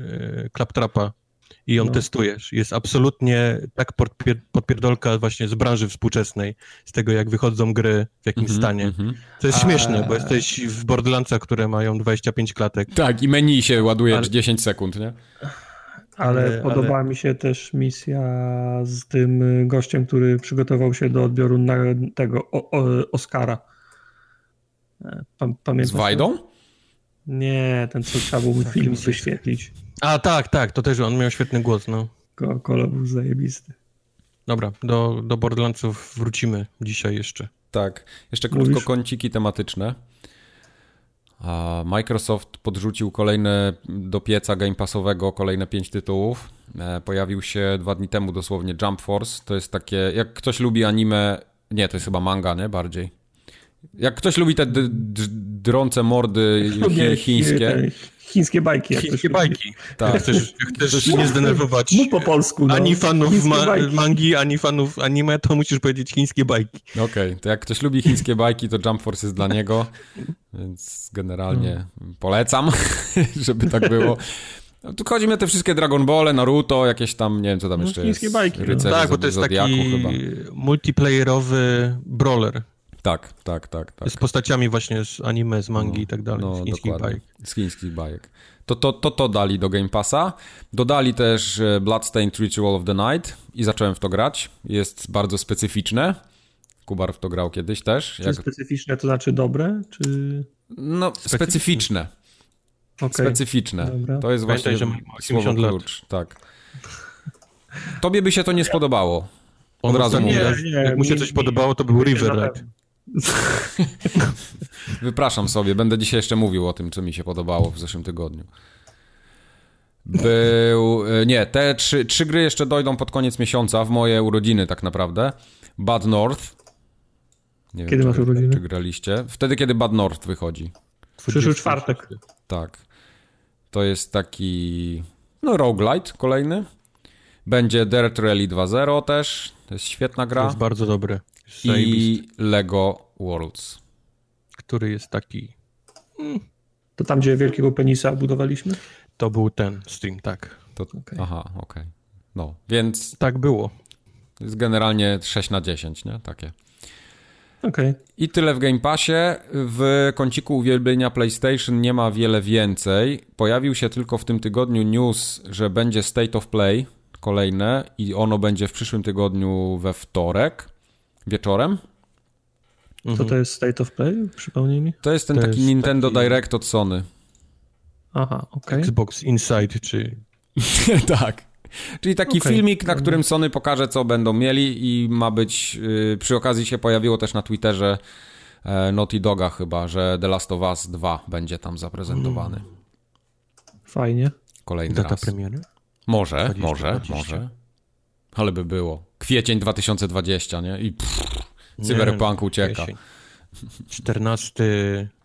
y, Claptrapa i ją No. testujesz. Jest absolutnie tak podpier- podpierdolka właśnie z branży współczesnej, z tego jak wychodzą gry, w jakim Mhm, stanie. mhm. To jest A- śmieszne, bo jesteś w Borderlandsach, które mają 25 klatek. Tak, i menu się ładuje Ale- 10 sekund, nie? Ale, Ale- podobała mi się też misja z tym gościem, który przygotował się do odbioru na tego o, o, Oscara. E, Pam, Z pamiętasz? Wajdą? Nie, ten co trzeba było mu film wyświetlić. A tak, tak, to też on miał świetny głos, no. Ko- Kolo był zajebisty. Dobra, do, do Borderlandsów wrócimy dzisiaj jeszcze. Tak. Jeszcze krótko Mówisz? kąciki tematyczne. Microsoft podrzucił kolejne do pieca Game Passowego kolejne pięć tytułów. E, Pojawił się dwa dni temu dosłownie Jump Force. To jest takie, jak ktoś lubi anime, nie, to jest chyba manga, nie? Bardziej. Jak ktoś lubi te drące mordy chi- chińskie, Te Chińskie bajki. Chińskie bajki. tak. Chcesz, chcesz nie zdenerwować Mów po polsku. No. ani fanów ma mangi, ani fanów anime, to musisz powiedzieć chińskie bajki. Okej, to jak ktoś lubi chińskie bajki, to Jump Force jest dla niego, więc generalnie polecam, żeby tak było. No, tu chodzi mi o te wszystkie Dragon Ball, Naruto, jakieś tam, nie wiem co tam No, jeszcze chińskie jest. bajki, no. Tak, bo to jest Zodiaku taki chyba. multiplayerowy brawler Tak, tak, tak. tak. z postaciami właśnie z anime, z mangi i tak dalej, z chińskich dokładnie. bajek. Z chińskich bajek. To, to, to to dali do Game Passa. Dodali też e, Bloodstained Ritual of the Night i zacząłem w to grać. Jest bardzo specyficzne. Kubar w to grał kiedyś też. Czy Jak, specyficzne to znaczy dobre? Czy... no, specyficzne. Okay. Specyficzne. Dobra. To jest Pamiętaj, właśnie słowo 80 lat. klucz. Tak. Tobie by się to nie spodobało. On Od razu ostatnio, mówię. Nie, Jak mu się coś podobało, to był River Ride. Wypraszam sobie, będę dzisiaj jeszcze mówił o tym, co mi się podobało w zeszłym tygodniu. Był. e, Nie, te trzy, trzy gry jeszcze dojdą pod koniec miesiąca, w moje urodziny tak naprawdę. Bad North. Nie Kiedy czy, masz urodziny? Czy graliście? Wtedy, kiedy Bad North wychodzi. Przyszły czwartek. Tak. To jest taki. No, roguelite kolejny. Będzie Dirt Rally 2.0 też. To jest świetna To gra. jest bardzo dobre. Jest zajebisty. I Lego Worlds. Który jest taki... To tam, gdzie wielkiego penisa budowaliśmy? To był ten stream, tak. To, Okej. Aha, okej. No, więc Tak było. jest generalnie 6 na 10, nie? Takie. Okay. I tyle w Game Passie. W kąciku uwielbienia PlayStation nie ma wiele więcej. Pojawił się tylko w tym tygodniu news, że będzie State of Play kolejne i ono będzie w przyszłym tygodniu we wtorek wieczorem. Co to mhm. jest State of Play? Przypomnij mi. To jest ten to taki jest Nintendo taki... Direct od Sony. Aha, okej. Okay. Xbox Inside, czy... tak. Czyli taki okay. filmik, na którym Sony pokaże, co będą mieli i ma być, yy, przy okazji się pojawiło też na Twitterze e, Naughty Doga chyba, że The Last of Us 2 będzie tam zaprezentowany. Mm. Fajnie. Kolejny Data raz. premiery? Może, 20, może, 20. może. Ale by było. Kwiecień 2020, nie? I pff, cyberpunk ucieka. 14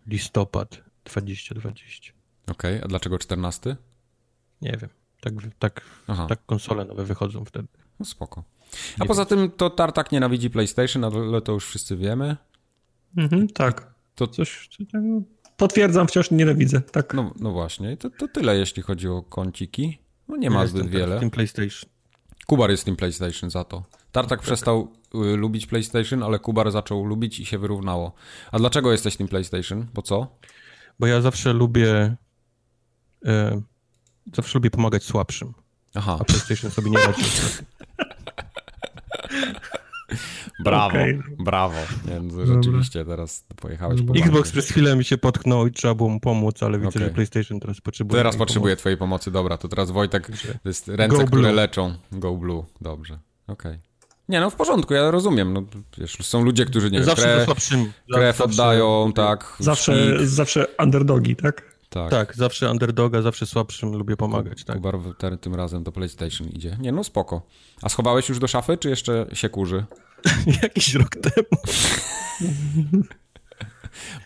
listopad 2020. Okej, okay, a dlaczego 14? Nie wiem. Tak, tak, tak konsole nowe wychodzą wtedy. No spoko. A nie poza wiem. tym to Tartak nienawidzi PlayStation, ale to już wszyscy wiemy. Mhm, tak. To coś. Potwierdzam, wciąż nienawidzę. Tak. No, no właśnie, to, to tyle, jeśli chodzi o kąciki. No nie ma ja zbyt wiele. Team PlayStation. Kubar jest Team PlayStation za to. Tartak tak. przestał y, lubić PlayStation, ale Kubar zaczął lubić i się wyrównało. A dlaczego jesteś Team PlayStation? Bo co? Bo ja zawsze lubię y, zawsze lubię pomagać słabszym. Aha. A PlayStation sobie nie radzi. Brawo, okay. brawo. Nie, rzeczywiście teraz pojechałeś po Xbox przez chwilę mi się potknął i trzeba było mu pomóc, ale widzę, okay. że PlayStation teraz potrzebuje. Teraz potrzebuje pomocy. twojej pomocy, dobra. To teraz Wojtek, to jest ręce, Go które blue. leczą. Go Blue, dobrze. Okej. Okay. Nie, no w porządku, ja rozumiem. No, wiesz, są ludzie, którzy nie zawsze krew, słabszym, krew zawsze, oddają, tak. Zawsze, zawsze underdogi, tak? Tak. tak, zawsze underdoga, zawsze słabszym lubię pomagać. Tak. Kubar tym razem do PlayStation idzie. Nie, no spoko. A schowałeś już do szafy, czy jeszcze się kurzy? Jakiś rok temu.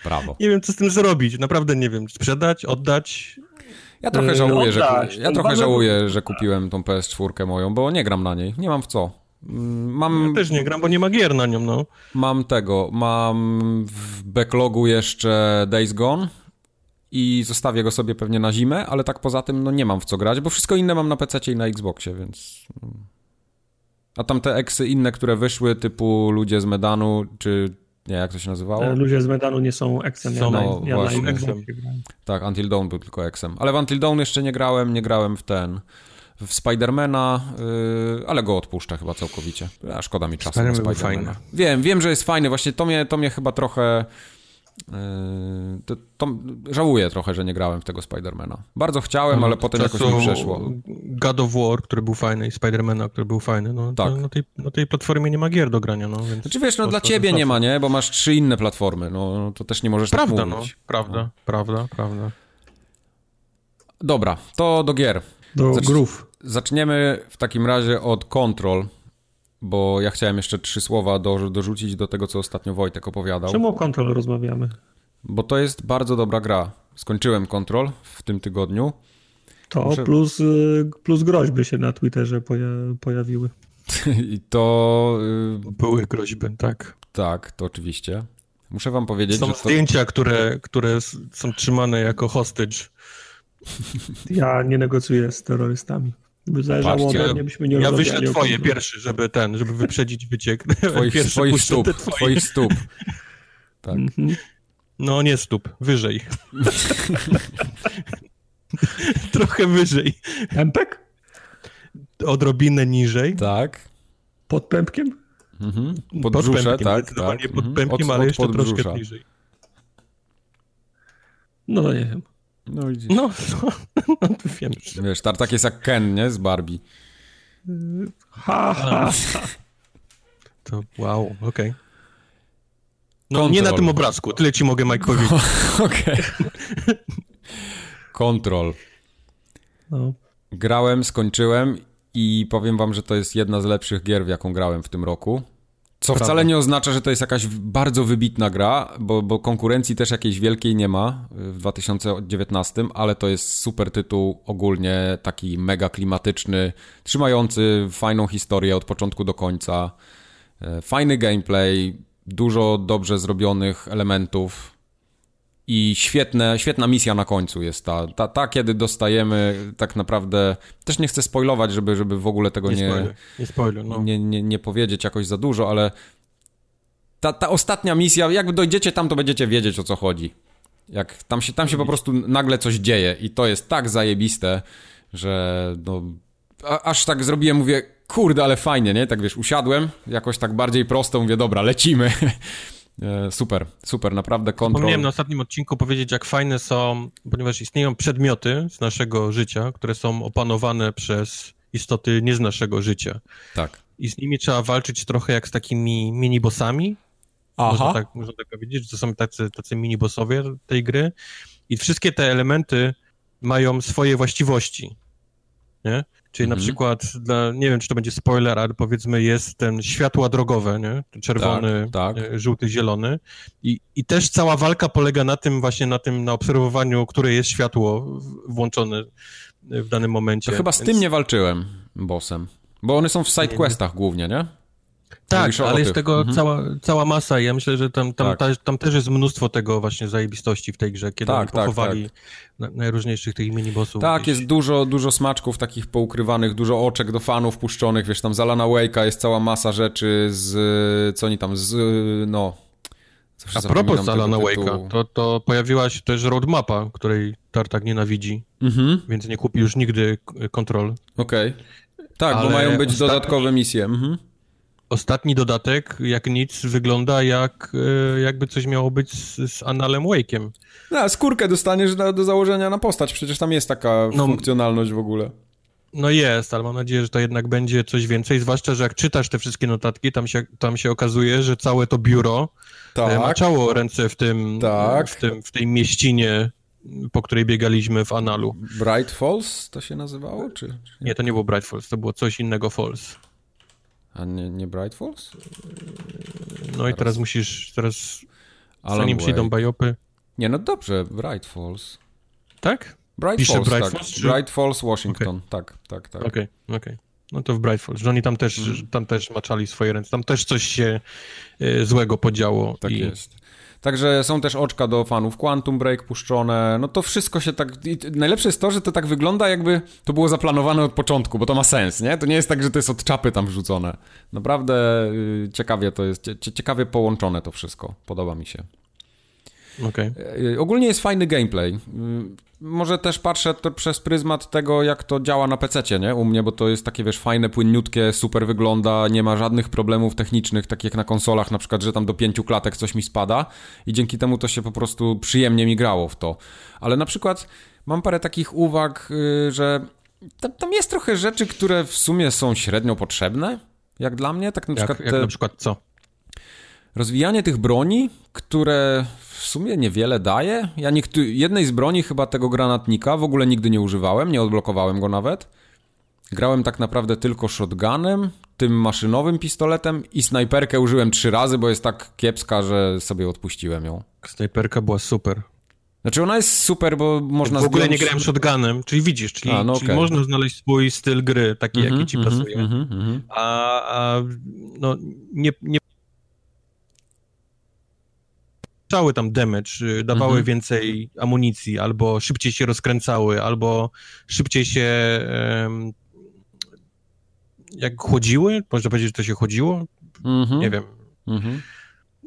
Brawo. Nie wiem, co z tym zrobić. Naprawdę nie wiem. Sprzedać, oddać? Ja trochę żałuję, yy, że, ja trochę żałuję, że kupiłem tą PS4 moją, bo nie gram na niej. Nie mam w co. Mm, mam... Ja też nie gram, bo nie ma gier na nią, no. Mam tego, mam w backlogu jeszcze Days Gone, i zostawię go sobie pewnie na zimę, ale tak poza tym no nie mam w co grać, bo wszystko inne mam na PC i na Xboxie, więc... A tam te eksy inne, które wyszły, typu ludzie z Medanu, czy nie, jak to się nazywało? E, ludzie z Medanu nie są eksem, ja, no, na, ja właśnie. na Tak, Until Dawn był tylko eksem. Ale w Until Dawn jeszcze nie grałem, nie grałem w ten... W Spidermana, yy, ale go odpuszczę chyba całkowicie. A szkoda mi czasu Spider na Spidermana. Wiem, wiem, że jest fajny. Właśnie to mnie, to mnie chyba trochę to, to, żałuję trochę, że nie grałem w tego Spidermana. Bardzo chciałem, ale potem jakoś mi przeszło. God of War, który był fajny i Spidermana, który był fajny. No, tak. na, tej, na tej platformie nie ma gier do grania. No, więc znaczy wiesz, no dla ciebie nie ma, nie? Bo masz trzy inne platformy. No, no to też nie możesz tak prawda, tak mówić. No, prawda, no. prawda, prawda. Dobra, to do gier. Do Zacz, grów. Zaczniemy w takim razie od Control bo ja chciałem jeszcze trzy słowa do, dorzucić do tego, co ostatnio Wojtek opowiadał. Czemu o Control rozmawiamy? Bo to jest bardzo dobra gra. Skończyłem Control w tym tygodniu. To Muszę... plus, y, plus groźby się na Twitterze poja pojawiły. I to... Y, Były groźby, tak. Tak, to oczywiście. Muszę wam powiedzieć, są że to... zdjęcia, które, które są trzymane jako hostage. Ja nie negocjuję z terrorystami. By zależało ode mnie, byśmy nie Ja wyślę twoje pierwszy, żeby ten, żeby wyprzedzić wyciek. Twoich, twoich stóp, twoje. twoich stóp. Tak. Mhm. No nie stóp, wyżej. Trochę wyżej. Pępek? Odrobinę niżej. Tak. Pod pępkiem? Mhm. Pod, pod brzusze, pępkiem, tak. Zdecydowanie tak. pod mhm. pępkiem, od, ale od jeszcze troszkę niżej. No nie wiem. No widzisz. No, no, no wiem. Wiesz, Tartak jest jak Ken, nie? Z Barbie. Ha, ha, To wow, okej. Okay. No nie na tym obrazku, tyle ci mogę Mike powiedzieć. okej. Kontrol. No. Grałem, skończyłem i powiem wam, że to jest jedna z lepszych gier, w jaką grałem w tym roku. Co Prawda. wcale nie oznacza, że to jest jakaś bardzo wybitna gra, bo, bo, konkurencji też jakiejś wielkiej nie ma w 2019, ale to jest super tytuł ogólnie, taki mega klimatyczny, trzymający fajną historię od początku do końca. E, fajny gameplay, dużo dobrze zrobionych elementów i świetne, świetna misja na końcu jest ta, ta, ta, kiedy dostajemy tak naprawdę, też nie chcę spoilować, żeby, żeby w ogóle tego nie, nie, spoiler, nie, spoiler, no. nie, nie, nie powiedzieć jakoś za dużo, ale ta, ta ostatnia misja, jak dojdziecie tam, to będziecie wiedzieć o co chodzi. Jak tam się, tam się po prostu nagle coś dzieje i to jest tak zajebiste, że no, a, aż tak zrobiłem, mówię, kurde, ale fajnie, nie? Tak wiesz, usiadłem, jakoś tak bardziej prosto, mówię, dobra, lecimy. E, super, super, naprawdę kontrol. Wspomniałem na ostatnim odcinku powiedzieć, jak fajne są, ponieważ istnieją przedmioty z naszego życia, które są opanowane przez istoty nie z naszego życia. Tak. I z nimi trzeba walczyć trochę jak z takimi mini-bossami. Aha. Można tak, można tak powiedzieć, że to są tacy, tacy mini-bossowie tej gry. I wszystkie te elementy mają swoje właściwości. Nie? Czyli na Mhm. przykład, dla, nie wiem, czy to będzie spoiler, ale powiedzmy jest ten światła drogowe, nie? Czerwony, Tak, tak. e, żółty, zielony. I, I też cała walka polega na tym właśnie, na tym, na obserwowaniu, które jest światło włączone w danym momencie. To chyba z Więc- tym nie walczyłem, bossem. Bo one są w sidequestach głównie, nie? Tak, ale jest tego Mhm. cała, cała masa i ja myślę, że tam, tam, Tak. ta, tam też jest mnóstwo tego właśnie zajebistości w tej grze, kiedy Tak, tak, pochowali na, najróżniejszych tych minibossów. Tak, gdzieś. jest dużo, dużo smaczków takich poukrywanych, dużo oczek do fanów puszczonych, wiesz, tam z Alana Wake'a jest cała masa rzeczy z, co oni tam, z, no... A propos Alana. Wake'a, to, to pojawiła się też roadmapa, której Tartak nienawidzi, Mhm, więc nie kupi już nigdy kontrol. okej. Tak, bo Ale mają być ostatni- dodatkowe misje. Mhm. Ostatni dodatek, jak nic, wygląda jak e, jakby coś miało być z, z Analem Wake'iem. No, skórkę dostaniesz do, do założenia na postać, przecież tam jest taka No. funkcjonalność w ogóle. No jest, ale mam nadzieję, że to jednak będzie coś więcej, zwłaszcza, że jak czytasz te wszystkie notatki, tam się, tam się okazuje, że całe to biuro e, Tak. maczało ręce w tym, Tak. w tym, w tej mieścinie, po której biegaliśmy w Analu. Bright Falls to się nazywało, czy? czy Nie, to nie było Bright Falls, to było coś innego Falls. A nie, nie Bright Falls? No i teraz musisz, teraz Alan zanim przyjdą Wake. bajopy... Nie, no dobrze, Bright Falls. Tak? Bright Pisze Falls, Bright tak. Falls, czy- Bright Falls, Washington, tak, tak, tak. Okej, okej. No to w Bright Falls, oni tam też, Mhm. tam też maczali swoje ręce, tam też coś się e, złego podziało. Tak i... jest. Także są też oczka do fanów Quantum Break puszczone, no to wszystko się tak... I najlepsze jest to, że to tak wygląda jakby to było zaplanowane od początku, bo to ma sens, nie? To nie jest tak, że to jest od czapy tam wrzucone. Naprawdę y, ciekawie to jest, cie- ciekawie połączone to wszystko. Podoba mi się. Okej. Y, Ogólnie jest fajny gameplay. Może też patrzę to przez pryzmat tego, jak to działa na PC, nie? U mnie, bo to jest takie, wiesz, fajne, płynniutkie, super wygląda, nie ma żadnych problemów technicznych, tak jak na konsolach, na przykład, że tam do pięciu klatek coś mi spada i dzięki temu to się po prostu przyjemnie mi grało w to. Ale na przykład mam parę takich uwag, y, że tam, tam jest trochę rzeczy, które w sumie są średnio potrzebne, jak dla mnie, tak na Jak, przykład jak te... na przykład co? Rozwijanie tych broni, które w sumie niewiele daje. Ja niektóry, jednej z broni, chyba tego granatnika, w ogóle nigdy nie używałem, nie odblokowałem go nawet. Grałem tak naprawdę tylko shotgunem, tym maszynowym pistoletem i snajperkę użyłem trzy razy, bo jest tak kiepska, że sobie odpuściłem ją. Snajperka była super. Znaczy ona jest super, bo można w ogóle nie zdjąć- grałem shotgunem, czyli widzisz, czyli, A, no czyli okej. można znaleźć swój styl gry, taki Mhm, jaki ci mhm, pasuje. mhm, mhm. A, a no nie, nie Cały tam damage, y, dawały Mhm. więcej amunicji, albo szybciej się rozkręcały, albo szybciej się em, jak chłodziły, można powiedzieć, że to się chodziło, Mhm, nie wiem. mhm.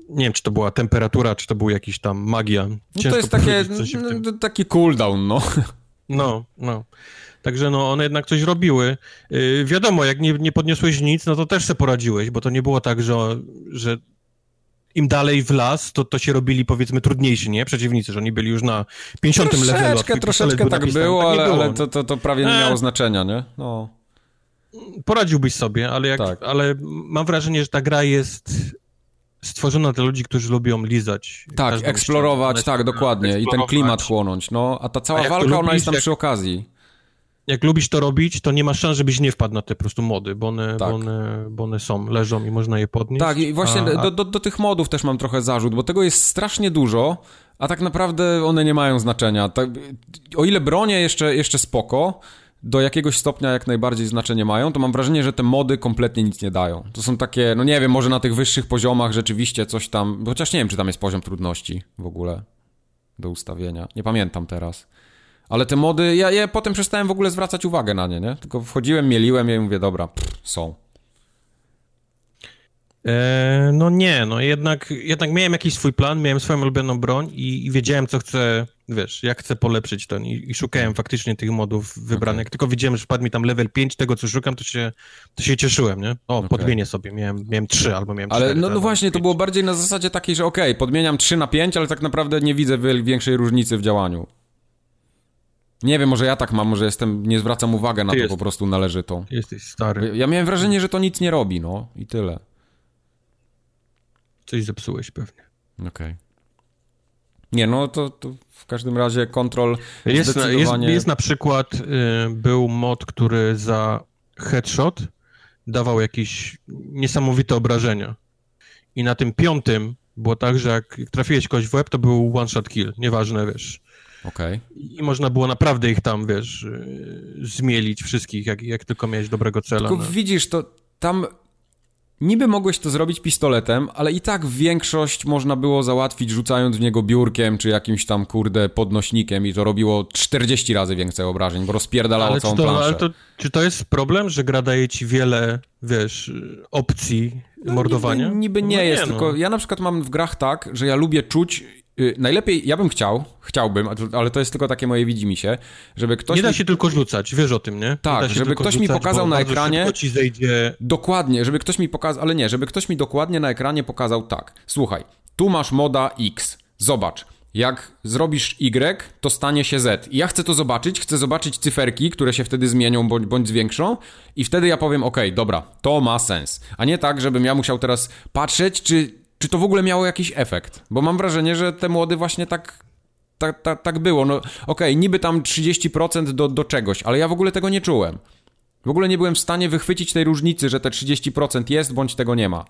Nie wiem, czy to była temperatura, czy to był jakiś tam magia. No to jest takie, w tym... no, taki cooldown, no. No, no. Także no, one jednak coś robiły. Yy, wiadomo, jak nie, nie podniosłeś nic, no to też se poradziłeś, bo to nie było tak, że, że im dalej w las, to, to się robili powiedzmy trudniejsi, nie? Przeciwnicy, że oni byli już na 50 levelu. a Troszeczkę, pistolet troszeczkę był tak było, Tak ale, było. ale to, to, to prawie nie E. miało znaczenia, nie? No. Poradziłbyś sobie, ale, jak, Tak. ale mam wrażenie, że ta gra jest stworzona dla ludzi, którzy lubią lizać. Tak, eksplorować, tak, dokładnie. I ten klimat chłonąć, no. A ta cała A walka, ona lubisz, jest tam jak- przy okazji. Jak lubisz to robić, to nie ma szans, żebyś nie wpadł na te po prostu mody, bo one, Tak. bo one, bo one są, leżą i można je podnieść. Tak, i właśnie a, a do, do, do tych modów też mam trochę zarzut, bo tego jest strasznie dużo, a tak naprawdę one nie mają znaczenia. Tak, o ile bronie jeszcze, jeszcze spoko, do jakiegoś stopnia jak najbardziej znaczenie mają, to mam wrażenie, że te mody kompletnie nic nie dają. To są takie, no nie wiem, może na tych wyższych poziomach rzeczywiście coś tam, chociaż nie wiem, czy tam jest poziom trudności w ogóle do ustawienia. Nie pamiętam teraz. Ale te mody, ja, ja potem przestałem w ogóle zwracać uwagę na nie, nie? Tylko wchodziłem, mieliłem je i mówię, dobra, pff, są. E, no nie, no jednak, jednak miałem jakiś swój plan, miałem swoją ulubioną broń i, i wiedziałem, co chcę, wiesz, jak chcę polepszyć to i, i szukałem faktycznie tych modów wybranych. Okay. Jak tylko widziałem, że wpadł mi tam level 5 tego, co szukam, to się, to się cieszyłem, nie? O, okay. podmienię sobie, miałem, miałem 3 albo miałem 4. Ale no, no właśnie, 5. to było bardziej na zasadzie takiej, że okej, okay, podmieniam 3 na 5, ale tak naprawdę nie widzę większej różnicy w działaniu. Nie wiem, może ja tak mam, może jestem, nie zwracam uwagi na Ty to jest, po prostu należytą. Jesteś stary. Ja miałem wrażenie, że to nic nie robi, no i tyle. Coś zepsułeś pewnie. Okej. Okay. Nie, no to, to, w każdym razie kontrol jest, zdecydowanie... jest, jest na przykład, y, był mod, który za headshot dawał jakieś niesamowite obrażenia. I na tym piątym było tak, że jak trafiłeś kogoś w łeb, to był one-shot kill. Nieważne, wiesz. Okay. I można było naprawdę ich tam, wiesz, y, zmielić wszystkich, jak, jak tylko miałeś dobrego cela. Tylko no. widzisz, to tam Niby mogłeś to zrobić pistoletem, ale i tak większość można było załatwić rzucając w niego biurkiem czy jakimś tam kurde podnośnikiem i to robiło 40 razy więcej obrażeń, bo rozpierdalało ale całą to, planszę. Ale to, czy to jest problem, że gra daje ci wiele, wiesz, opcji no, mordowania? Niby, niby nie no jest, nie, tylko no. ja na przykład mam w grach tak, że ja lubię czuć najlepiej, ja bym chciał, chciałbym, ale to jest tylko takie moje widzimisię, żeby ktoś... Nie da się tylko rzucać, wiesz o tym, nie? Tak, żeby ktoś rzucać, mi pokazał na ekranie... ci zejdzie... Dokładnie, żeby ktoś mi pokazał, ale nie, żeby ktoś mi dokładnie na ekranie pokazał tak. Słuchaj, tu masz moda X, zobacz, jak zrobisz Y, to stanie się Z. I ja chcę to zobaczyć, chcę zobaczyć cyferki, które się wtedy zmienią bądź, bądź zwiększą i wtedy ja powiem, ok, dobra, to ma sens. A nie tak, żebym ja musiał teraz patrzeć, czy czy to w ogóle miało jakiś efekt? Bo mam wrażenie, że te młody właśnie tak tak, tak, tak było. No okej, okay, niby tam 30% do, do czegoś, ale ja w ogóle tego nie czułem. W ogóle nie byłem w stanie wychwycić tej różnicy, że te 30% jest, bądź tego nie ma.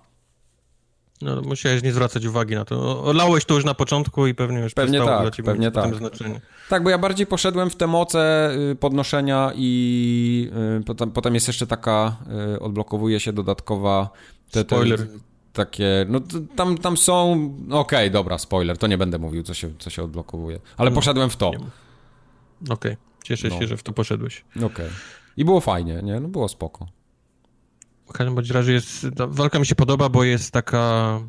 No, musiałeś nie zwracać uwagi na to. Olałeś to już na początku i pewnie już pewnie tak, dla ciebie pewnie tak. znaczenie. Tak, bo ja bardziej poszedłem w te moce y, podnoszenia i y, potem, potem jest jeszcze taka, y, odblokowuje się dodatkowa... Te, Spoiler. Te, takie, no tam, tam są, okej, okay, dobra, spoiler, to nie będę mówił, co się, co się odblokowuje, ale no, poszedłem w to. Okej, okay. cieszę no. się, że w to poszedłeś. Okej. Okay. I było fajnie, nie? No było spoko. W każdym bądź razie jest, walka mi się podoba, bo jest taka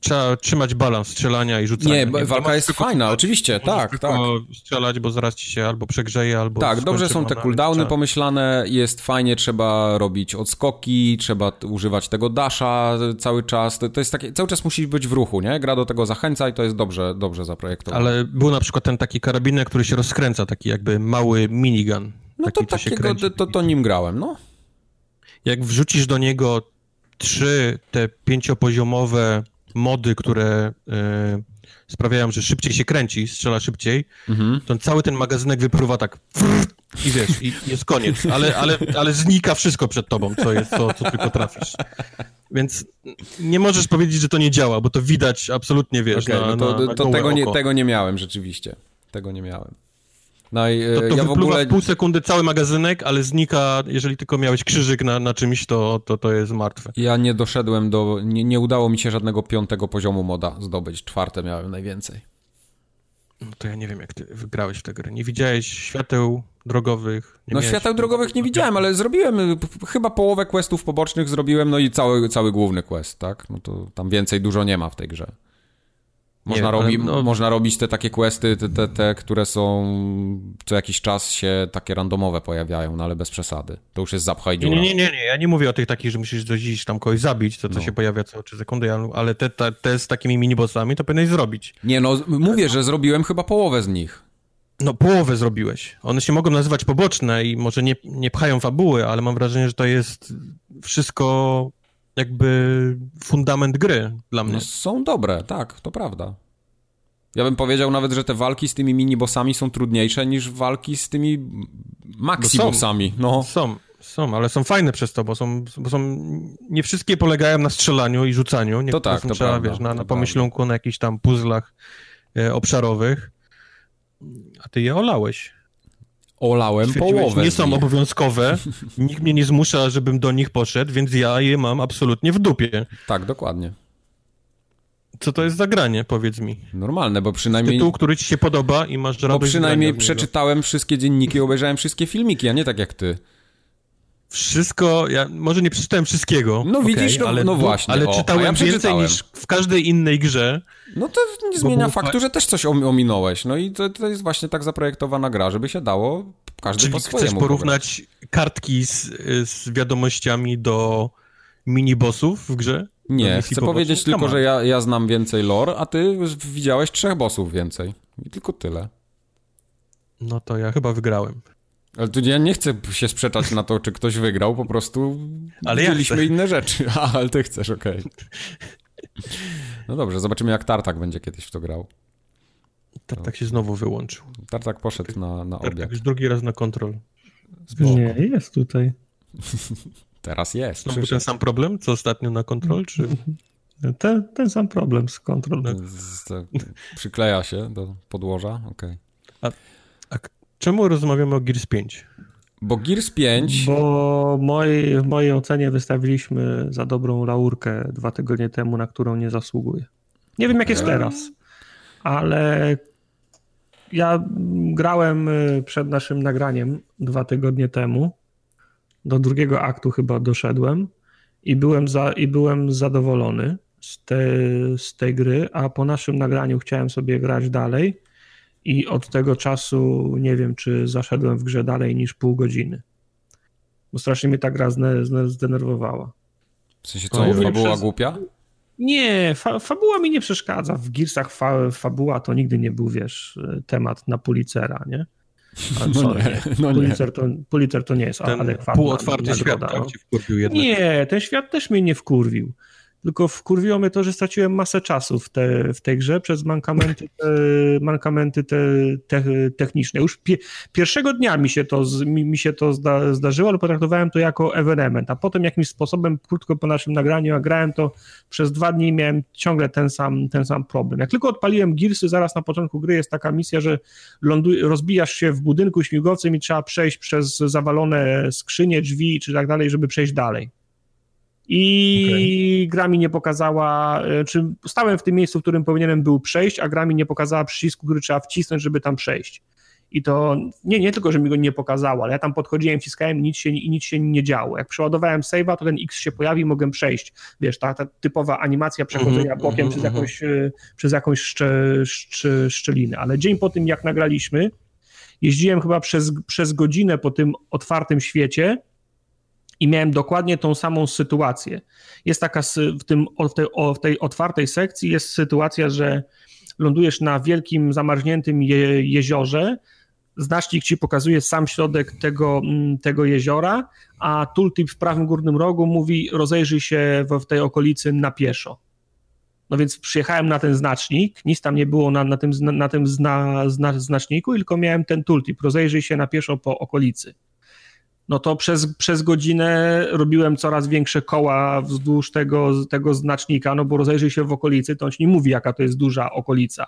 trzeba trzymać balans strzelania i rzucania. Nie, nie walka jest fajna, oczywiście, tak, tak. strzelać, bo zaraz ci się albo przegrzeje, albo... Tak, dobrze są te cooldowny pomyślane, jest fajnie, trzeba robić odskoki, trzeba używać tego dasha cały czas, to, to jest takie, cały czas musi być w ruchu, nie? Gra do tego zachęca i to jest dobrze, dobrze zaprojektowane. Ale był na przykład ten taki karabinek, który się rozkręca, taki jakby mały minigun. No taki, to takiego, to, to nim grałem, no. Jak wrzucisz do niego trzy te pięciopoziomowe mody, które y, sprawiają, że szybciej się kręci, strzela szybciej, mhm. to cały ten magazynek wypruwa tak i wiesz, i jest koniec, ale, ale, ale znika wszystko przed tobą, co jest, co, co tylko trafisz. Więc nie możesz powiedzieć, że to nie działa, bo to widać absolutnie, wiesz, okay, na, no to, na, to tego, nie, tego nie miałem rzeczywiście. Tego nie miałem. No i to, to ja w ogóle... w pół sekundy cały magazynek, ale znika, jeżeli tylko miałeś krzyżyk na, na czymś, to, to to jest martwe. Ja nie doszedłem do... Nie, nie udało mi się żadnego piątego poziomu moda zdobyć. Czwarte miałem najwięcej. No to ja nie wiem, jak ty wygrałeś w tę grę. Nie widziałeś świateł drogowych? no świateł drogowych nie widziałem, ale zrobiłem chyba połowę questów pobocznych zrobiłem, no i cały, cały główny quest, tak? No to tam więcej dużo nie ma w tej grze. Można, nie, robi, no... można robić te takie questy, te, te, te, które są co jakiś czas się takie randomowe pojawiają, no ale bez przesady. To już jest zapchaj dziura. Nie, nie, nie, nie, ja nie mówię o tych takich, że musisz dość tam kogoś zabić, to co no. się pojawia co 3 sekundy, ale te, te, te z takimi minibossami to powinieneś zrobić. Nie, no mówię, że zrobiłem chyba połowę z nich. No, połowę zrobiłeś. One się mogą nazywać poboczne i może nie, nie pchają fabuły, ale mam wrażenie, że to jest wszystko jakby fundament gry dla mnie. No, są dobre, tak, to prawda. Ja bym powiedział nawet, że te walki z tymi mini-bossami są trudniejsze niż walki z tymi maxi-bossami. No. Są, są, ale są fajne przez to, bo są, bo są nie wszystkie polegają na strzelaniu i rzucaniu. Nie to tak, to trzeba, prawda, wiesz, na, na pomyślunku, na jakichś tam puzzlach e, obszarowych. A ty je olałeś. Olałem połowę. Nie są obowiązkowe, nikt mnie nie zmusza, żebym do nich poszedł, więc ja je mam absolutnie w dupie. Tak, dokładnie. Co to jest za granie, powiedz mi? Normalne, bo przynajmniej... Tytuł, który ci się podoba i masz radość Bo przynajmniej przeczytałem wszystkie dzienniki, obejrzałem wszystkie filmiki, a nie tak jak ty. Wszystko, ja może nie przeczytałem wszystkiego. No widzisz, no, ale, no właśnie. Ale o, czytałem ja więcej niż w każdej innej grze. No to nie zmienia faktu, że też coś ominąłeś. No i to, to jest właśnie tak zaprojektowana gra, żeby się dało każdy Czyli po swojemu. chcesz porównać kartki z, z wiadomościami do mini-bossów w grze? Nie, chcę powiedzieć tylko, że ja, ja znam więcej lore, a ty widziałeś trzech bossów więcej. I tylko tyle. No to ja chyba wygrałem. Ale tu ja nie chcę się sprzeczać na to, czy ktoś wygrał, po prostu ale widzieliśmy ja inne rzeczy. A, ale ty chcesz, okej. Okay. No dobrze, zobaczymy jak Tartak będzie kiedyś w to grał. Tartak się znowu wyłączył. Tartak poszedł na, na obiad. już drugi raz na kontrol. Nie, jest tutaj. Teraz jest. Znowu ten sam problem, co ostatnio na kontrol, czy... Ten, ten sam problem z kontrol. przykleja się do podłoża, okej. Okay. A, a czemu rozmawiamy o Gears 5? Bo Gears 5... Bo moi, w mojej ocenie wystawiliśmy za dobrą laurkę dwa tygodnie temu, na którą nie zasługuje. Nie wiem jak jest teraz, ale ja grałem y, przed naszym nagraniem dwa tygodnie temu. Do drugiego aktu chyba doszedłem i byłem, za, i byłem zadowolony z, te, z tej gry, a po naszym nagraniu chciałem sobie grać dalej i od tego czasu nie wiem, czy zaszedłem w grze dalej niż pół godziny. Bo strasznie mnie ta gra zdenerwowała. W sensie co, fabuła przez... głupia? Nie, fa fabuła mi nie przeszkadza. W Gearsach fa fabuła to nigdy nie był, wiesz, temat na policera, nie? no nie, no Pulitzer, to, Pulitzer to nie jest ten adekwatny. Półotwarty świat tak, Nie, ten świat też mnie nie wkurwił tylko wkurwiło mnie to, że straciłem masę czasu w, te, w tej grze przez mankamenty, te, mankamenty te, te, techniczne. Już pie, pierwszego dnia mi się to, mi, mi się to zda, zdarzyło, ale potraktowałem to jako ewenement, a potem jakimś sposobem, krótko po naszym nagraniu, a grałem to przez dwa dni miałem ciągle ten sam, ten sam problem. Jak tylko odpaliłem Gearsy, zaraz na początku gry jest taka misja, że ląduj, rozbijasz się w budynku śmigłowcem i trzeba przejść przez zawalone skrzynie, drzwi czy tak dalej, żeby przejść dalej. I okay. gra mi nie pokazała, e, czy stałem w tym miejscu, w którym powinienem był przejść, a gra mi nie pokazała przycisku, który trzeba wcisnąć, żeby tam przejść. I to nie, nie tylko, że mi go nie pokazało, ale ja tam podchodziłem, wciskałem i nic się, i nic się nie działo. Jak przeładowałem save'a, to ten X się pojawi, mogłem przejść. Wiesz, ta, ta typowa animacja przechodzenia -hmm, bokiem -hmm. przez mhm. jakąś, e, przez jakąś szcze, szcze, szczelinę. Ale dzień po tym, jak nagraliśmy, jeździłem chyba przez, przez godzinę po tym otwartym świecie i miałem dokładnie tą samą sytuację. Jest taka w, tym, w, tej, w tej otwartej sekcji jest sytuacja, że lądujesz na wielkim, zamarzniętym je, jeziorze, znacznik ci pokazuje sam środek tego, mm, tego jeziora, a tooltip w prawym górnym rogu mówi rozejrzyj się w, w tej okolicy na pieszo. No więc przyjechałem na ten znacznik, nic tam nie było na, na tym, na tym zna, zna, znaczniku, tylko miałem ten tooltip, rozejrzyj się na pieszo po okolicy no to przez, przez godzinę robiłem coraz większe koła wzdłuż tego, tego znacznika, no bo rozejrzyj się w okolicy, to on ci nie mówi, jaka to jest duża okolica.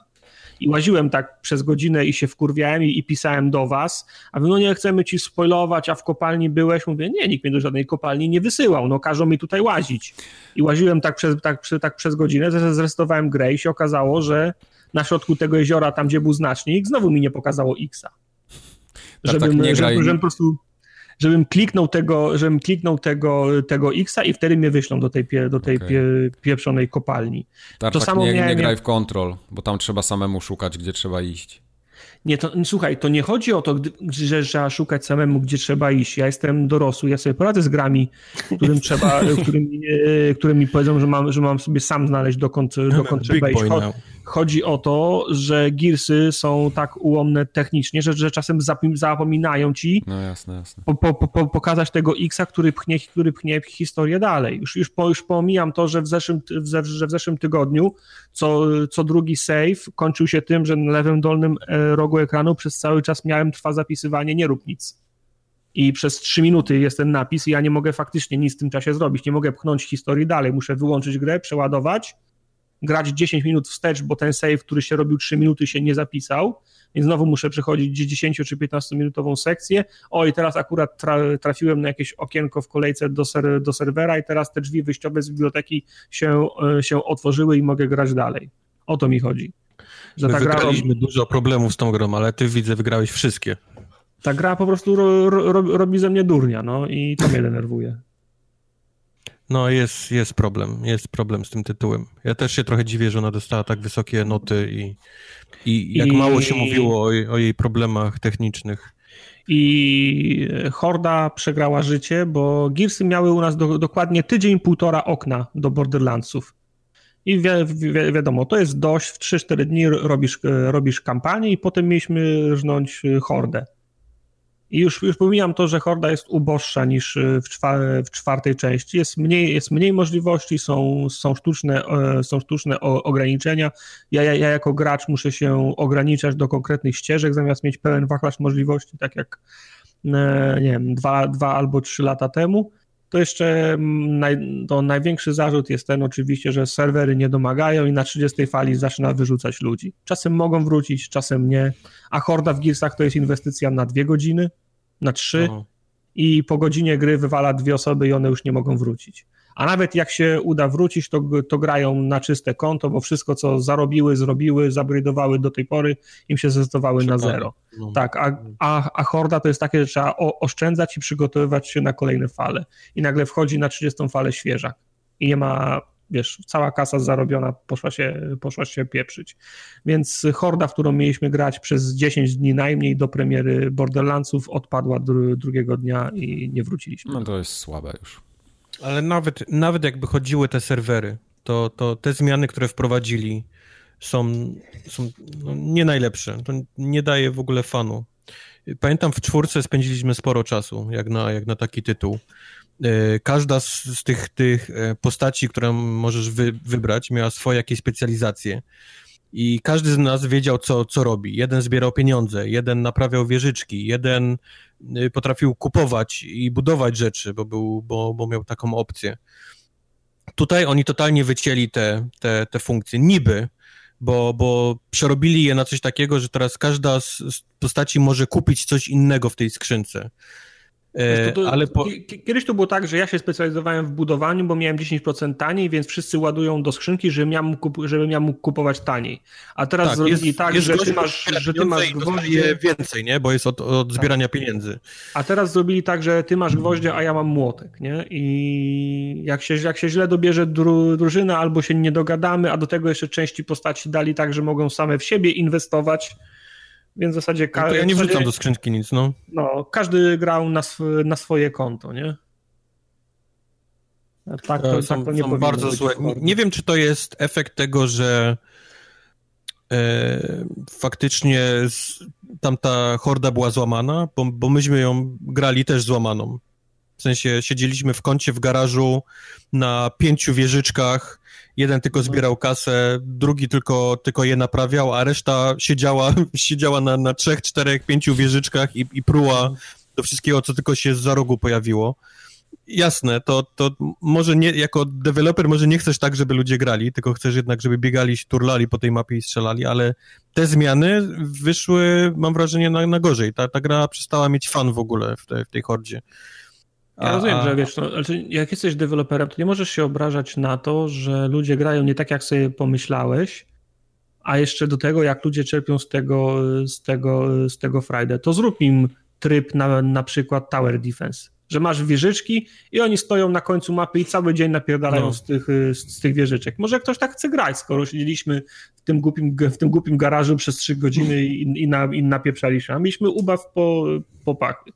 I łaziłem tak przez godzinę i się wkurwiałem i, i pisałem do was, a wy no nie chcemy ci spoilować, a w kopalni byłeś? Mówię, nie, nikt mnie do żadnej kopalni nie wysyłał, no każą mi tutaj łazić. I łaziłem tak przez, tak, tak przez godzinę, zresetowałem grę i się okazało, że na środku tego jeziora, tam gdzie był znacznik, znowu mi nie pokazało X-a. Tak, żebym, tak nie żebym, żebym po prostu żebym kliknął tego, żebym kliknął tego, tego X-a i wtedy mnie wyślą do tej, pie, do tej okay. pie, pieprzonej kopalni. Tak, to samo nie, miałem... nie graj w kontrol, bo tam trzeba samemu szukać, gdzie trzeba iść. Nie, to słuchaj, to nie chodzi o to, że trzeba szukać samemu, gdzie trzeba iść. Ja jestem dorosły, ja sobie poradzę z grami, którym trzeba, którym, którym mi powiedzą, że mam, że mam sobie sam znaleźć, dokąd, dokąd trzeba iść. Chodzi o to, że Gearsy są tak ułomne technicznie, że, że czasem zapominają ci no jasne, jasne. Po, po, po, pokazać tego Xa, który pchnie, który pchnie historię dalej. Już, już, po, już pomijam to, że w zeszłym, że w zeszłym tygodniu co, co drugi save kończył się tym, że na lewym dolnym e, rogu ekranu przez cały czas miałem trwa zapisywanie, nie rób nic. I przez trzy minuty jest ten napis i ja nie mogę faktycznie nic w tym czasie zrobić. Nie mogę pchnąć historii dalej. Muszę wyłączyć grę, przeładować, grać 10 minut wstecz, bo ten save, który się robił 3 minuty, się nie zapisał, więc znowu muszę przechodzić 10 czy 15 minutową sekcję. O, i teraz akurat tra trafiłem na jakieś okienko w kolejce do, ser do serwera i teraz te drzwi wyjściowe z biblioteki się, e, się otworzyły i mogę grać dalej. O to mi chodzi. Że My ta gra... dużo problemów z tą grą, ale ty widzę, wygrałeś wszystkie. Ta gra po prostu ro, ro, robi ze mnie durnia, no i to mnie denerwuje. No jest, jest problem, jest problem z tym tytułem. Ja też się trochę dziwię, że ona dostała tak wysokie noty i, i jak I... mało się mówiło o, o jej problemach technicznych. I Horda przegrała życie, bo Gearsy miały u nas do, dokładnie tydzień, półtora okna do Borderlandsów. I wi wi wiadomo, to jest dość, w 3-4 dni robisz, robisz kampanię i potem mieliśmy rżnąć Hordę. I już, już pomijam to, że Horda jest uboższa niż y, w, w czwartej części. Jest mniej, jest mniej możliwości, są, są, sztuczne, e, są sztuczne ograniczenia. Ja, ja, ja jako gracz muszę się ograniczać do konkretnych ścieżek, zamiast mieć pełen wachlarz możliwości, tak jak e, nie wiem, dwa, dwa albo trzy lata temu. To jeszcze mm, naj, to największy zarzut jest ten oczywiście, że serwery nie domagają i na 30 fali zaczyna wyrzucać ludzi. Czasem mogą wrócić, czasem nie, a horda w Gearsach to jest inwestycja na dwie godziny, na trzy i po godzinie gry wywala dwie osoby i one już nie mogą wrócić. A nawet jak się uda wrócić, to, to grają na czyste konto, bo wszystko, co zarobiły, zrobiły, zabrydowały do tej pory, im się zdecydowały na zero. No. Tak, a, a, a horda to jest takie, że trzeba oszczędzać i przygotowywać się na kolejne fale. I nagle wchodzi na 30 falę świeżak. I nie ma wiesz, cała kasa zarobiona poszła się, poszła się pieprzyć. Więc horda, w którą mieliśmy grać przez 10 dni najmniej do premiery Borderlandsów, odpadła dru drugiego dnia i nie wróciliśmy. No to jest słabe już. Ale nawet, nawet jakby chodziły te serwery, to, to te zmiany, które wprowadzili, są, są no, nie najlepsze. To nie daje w ogóle fanu. Pamiętam w czwórce spędziliśmy sporo czasu, jak na, jak na taki tytuł. E, każda z, z, tych, tych e, postaci, którą możesz wy, wybrać, miała swoje jakieś specjalizacje. I każdy z nas wiedział, co, co robi. Jeden zbierał pieniądze, jeden naprawiał wieżyczki, jeden e, potrafił kupować i budować rzeczy, bo, był, bo, bo miał taką opcję. Tutaj oni totalnie wycięli te, te, te funkcje. Niby, bo, bo przerobili je na coś takiego, że teraz każda z, z postaci może kupić coś innego w tej skrzynce. E, to, to, ale po... Kiedyś to było tak, że ja się specjalizowałem w budowaniu, bo miałem 10% taniej, więc wszyscy ładują do skrzynki, żebym ja mógł, kup... żebym ja mógł kupować taniej. A teraz tak, zrobili jest, tak, jest że, ty masz, że ty masz gwoździe... więcej, nie? Bo jest od, od tak. zbierania tak. pieniędzy. A teraz zrobili tak, że ty masz gwoździe, a ja mam młotek, nie? I jak się, jak się źle dobierze dru, drużyna, albo się nie dogadamy, a do tego jeszcze części postaci dali tak, że mogą same w siebie inwestować, więc w zasadzie... No to ja nie wrzucam do skrzynki nic, no. No, każdy grał na, sw na swoje konto, nie? Tak, to, są, tak to nie są bardzo złe. Nie, nie, wiem, czy to jest efekt tego, że e, faktycznie z, tamta horda była złamana, bo, bo myśmy ją grali też złamaną. W sensie siedzieliśmy w kącie w garażu na pięciu wieżyczkach, jeden tylko mhm. zbierał kasę, drugi tylko, tylko je naprawiał, a reszta siedziała, siedziała na, na trzech, czterech, pięciu wieżyczkach i, i pruła mhm. do wszystkiego, co tylko się za rogu pojawiło. Jasne, to, to może nie, jako deweloper może nie chcesz tak, żeby ludzie grali, tylko chcesz jednak, żeby biegali, turlali po tej mapie i strzelali, ale te zmiany wyszły, mam wrażenie, na, na gorzej. Ta, ta gra przestała mieć fan w ogóle w, te, w tej hordzie. Ja rozumiem, że wiesz, no, znaczy jak jesteś deweloperem, to nie możesz się obrażać na to, że ludzie grają nie tak, jak sobie pomyślałeś, a jeszcze do tego, jak ludzie czerpią z tego, z tego, z tego frajdę. To zrób im tryb na, na przykład Tower Defense, że masz wieżyczki i oni stoją na końcu mapy i cały dzień napierdalają no. z, tych, z, z, tych wieżyczek. Może ktoś tak chce grać, skoro siedzieliśmy w tym głupim, w tym głupim garażu przez trzy godziny i, i, na, i napieprzaliśmy, a mieliśmy ubaw po, po pachy.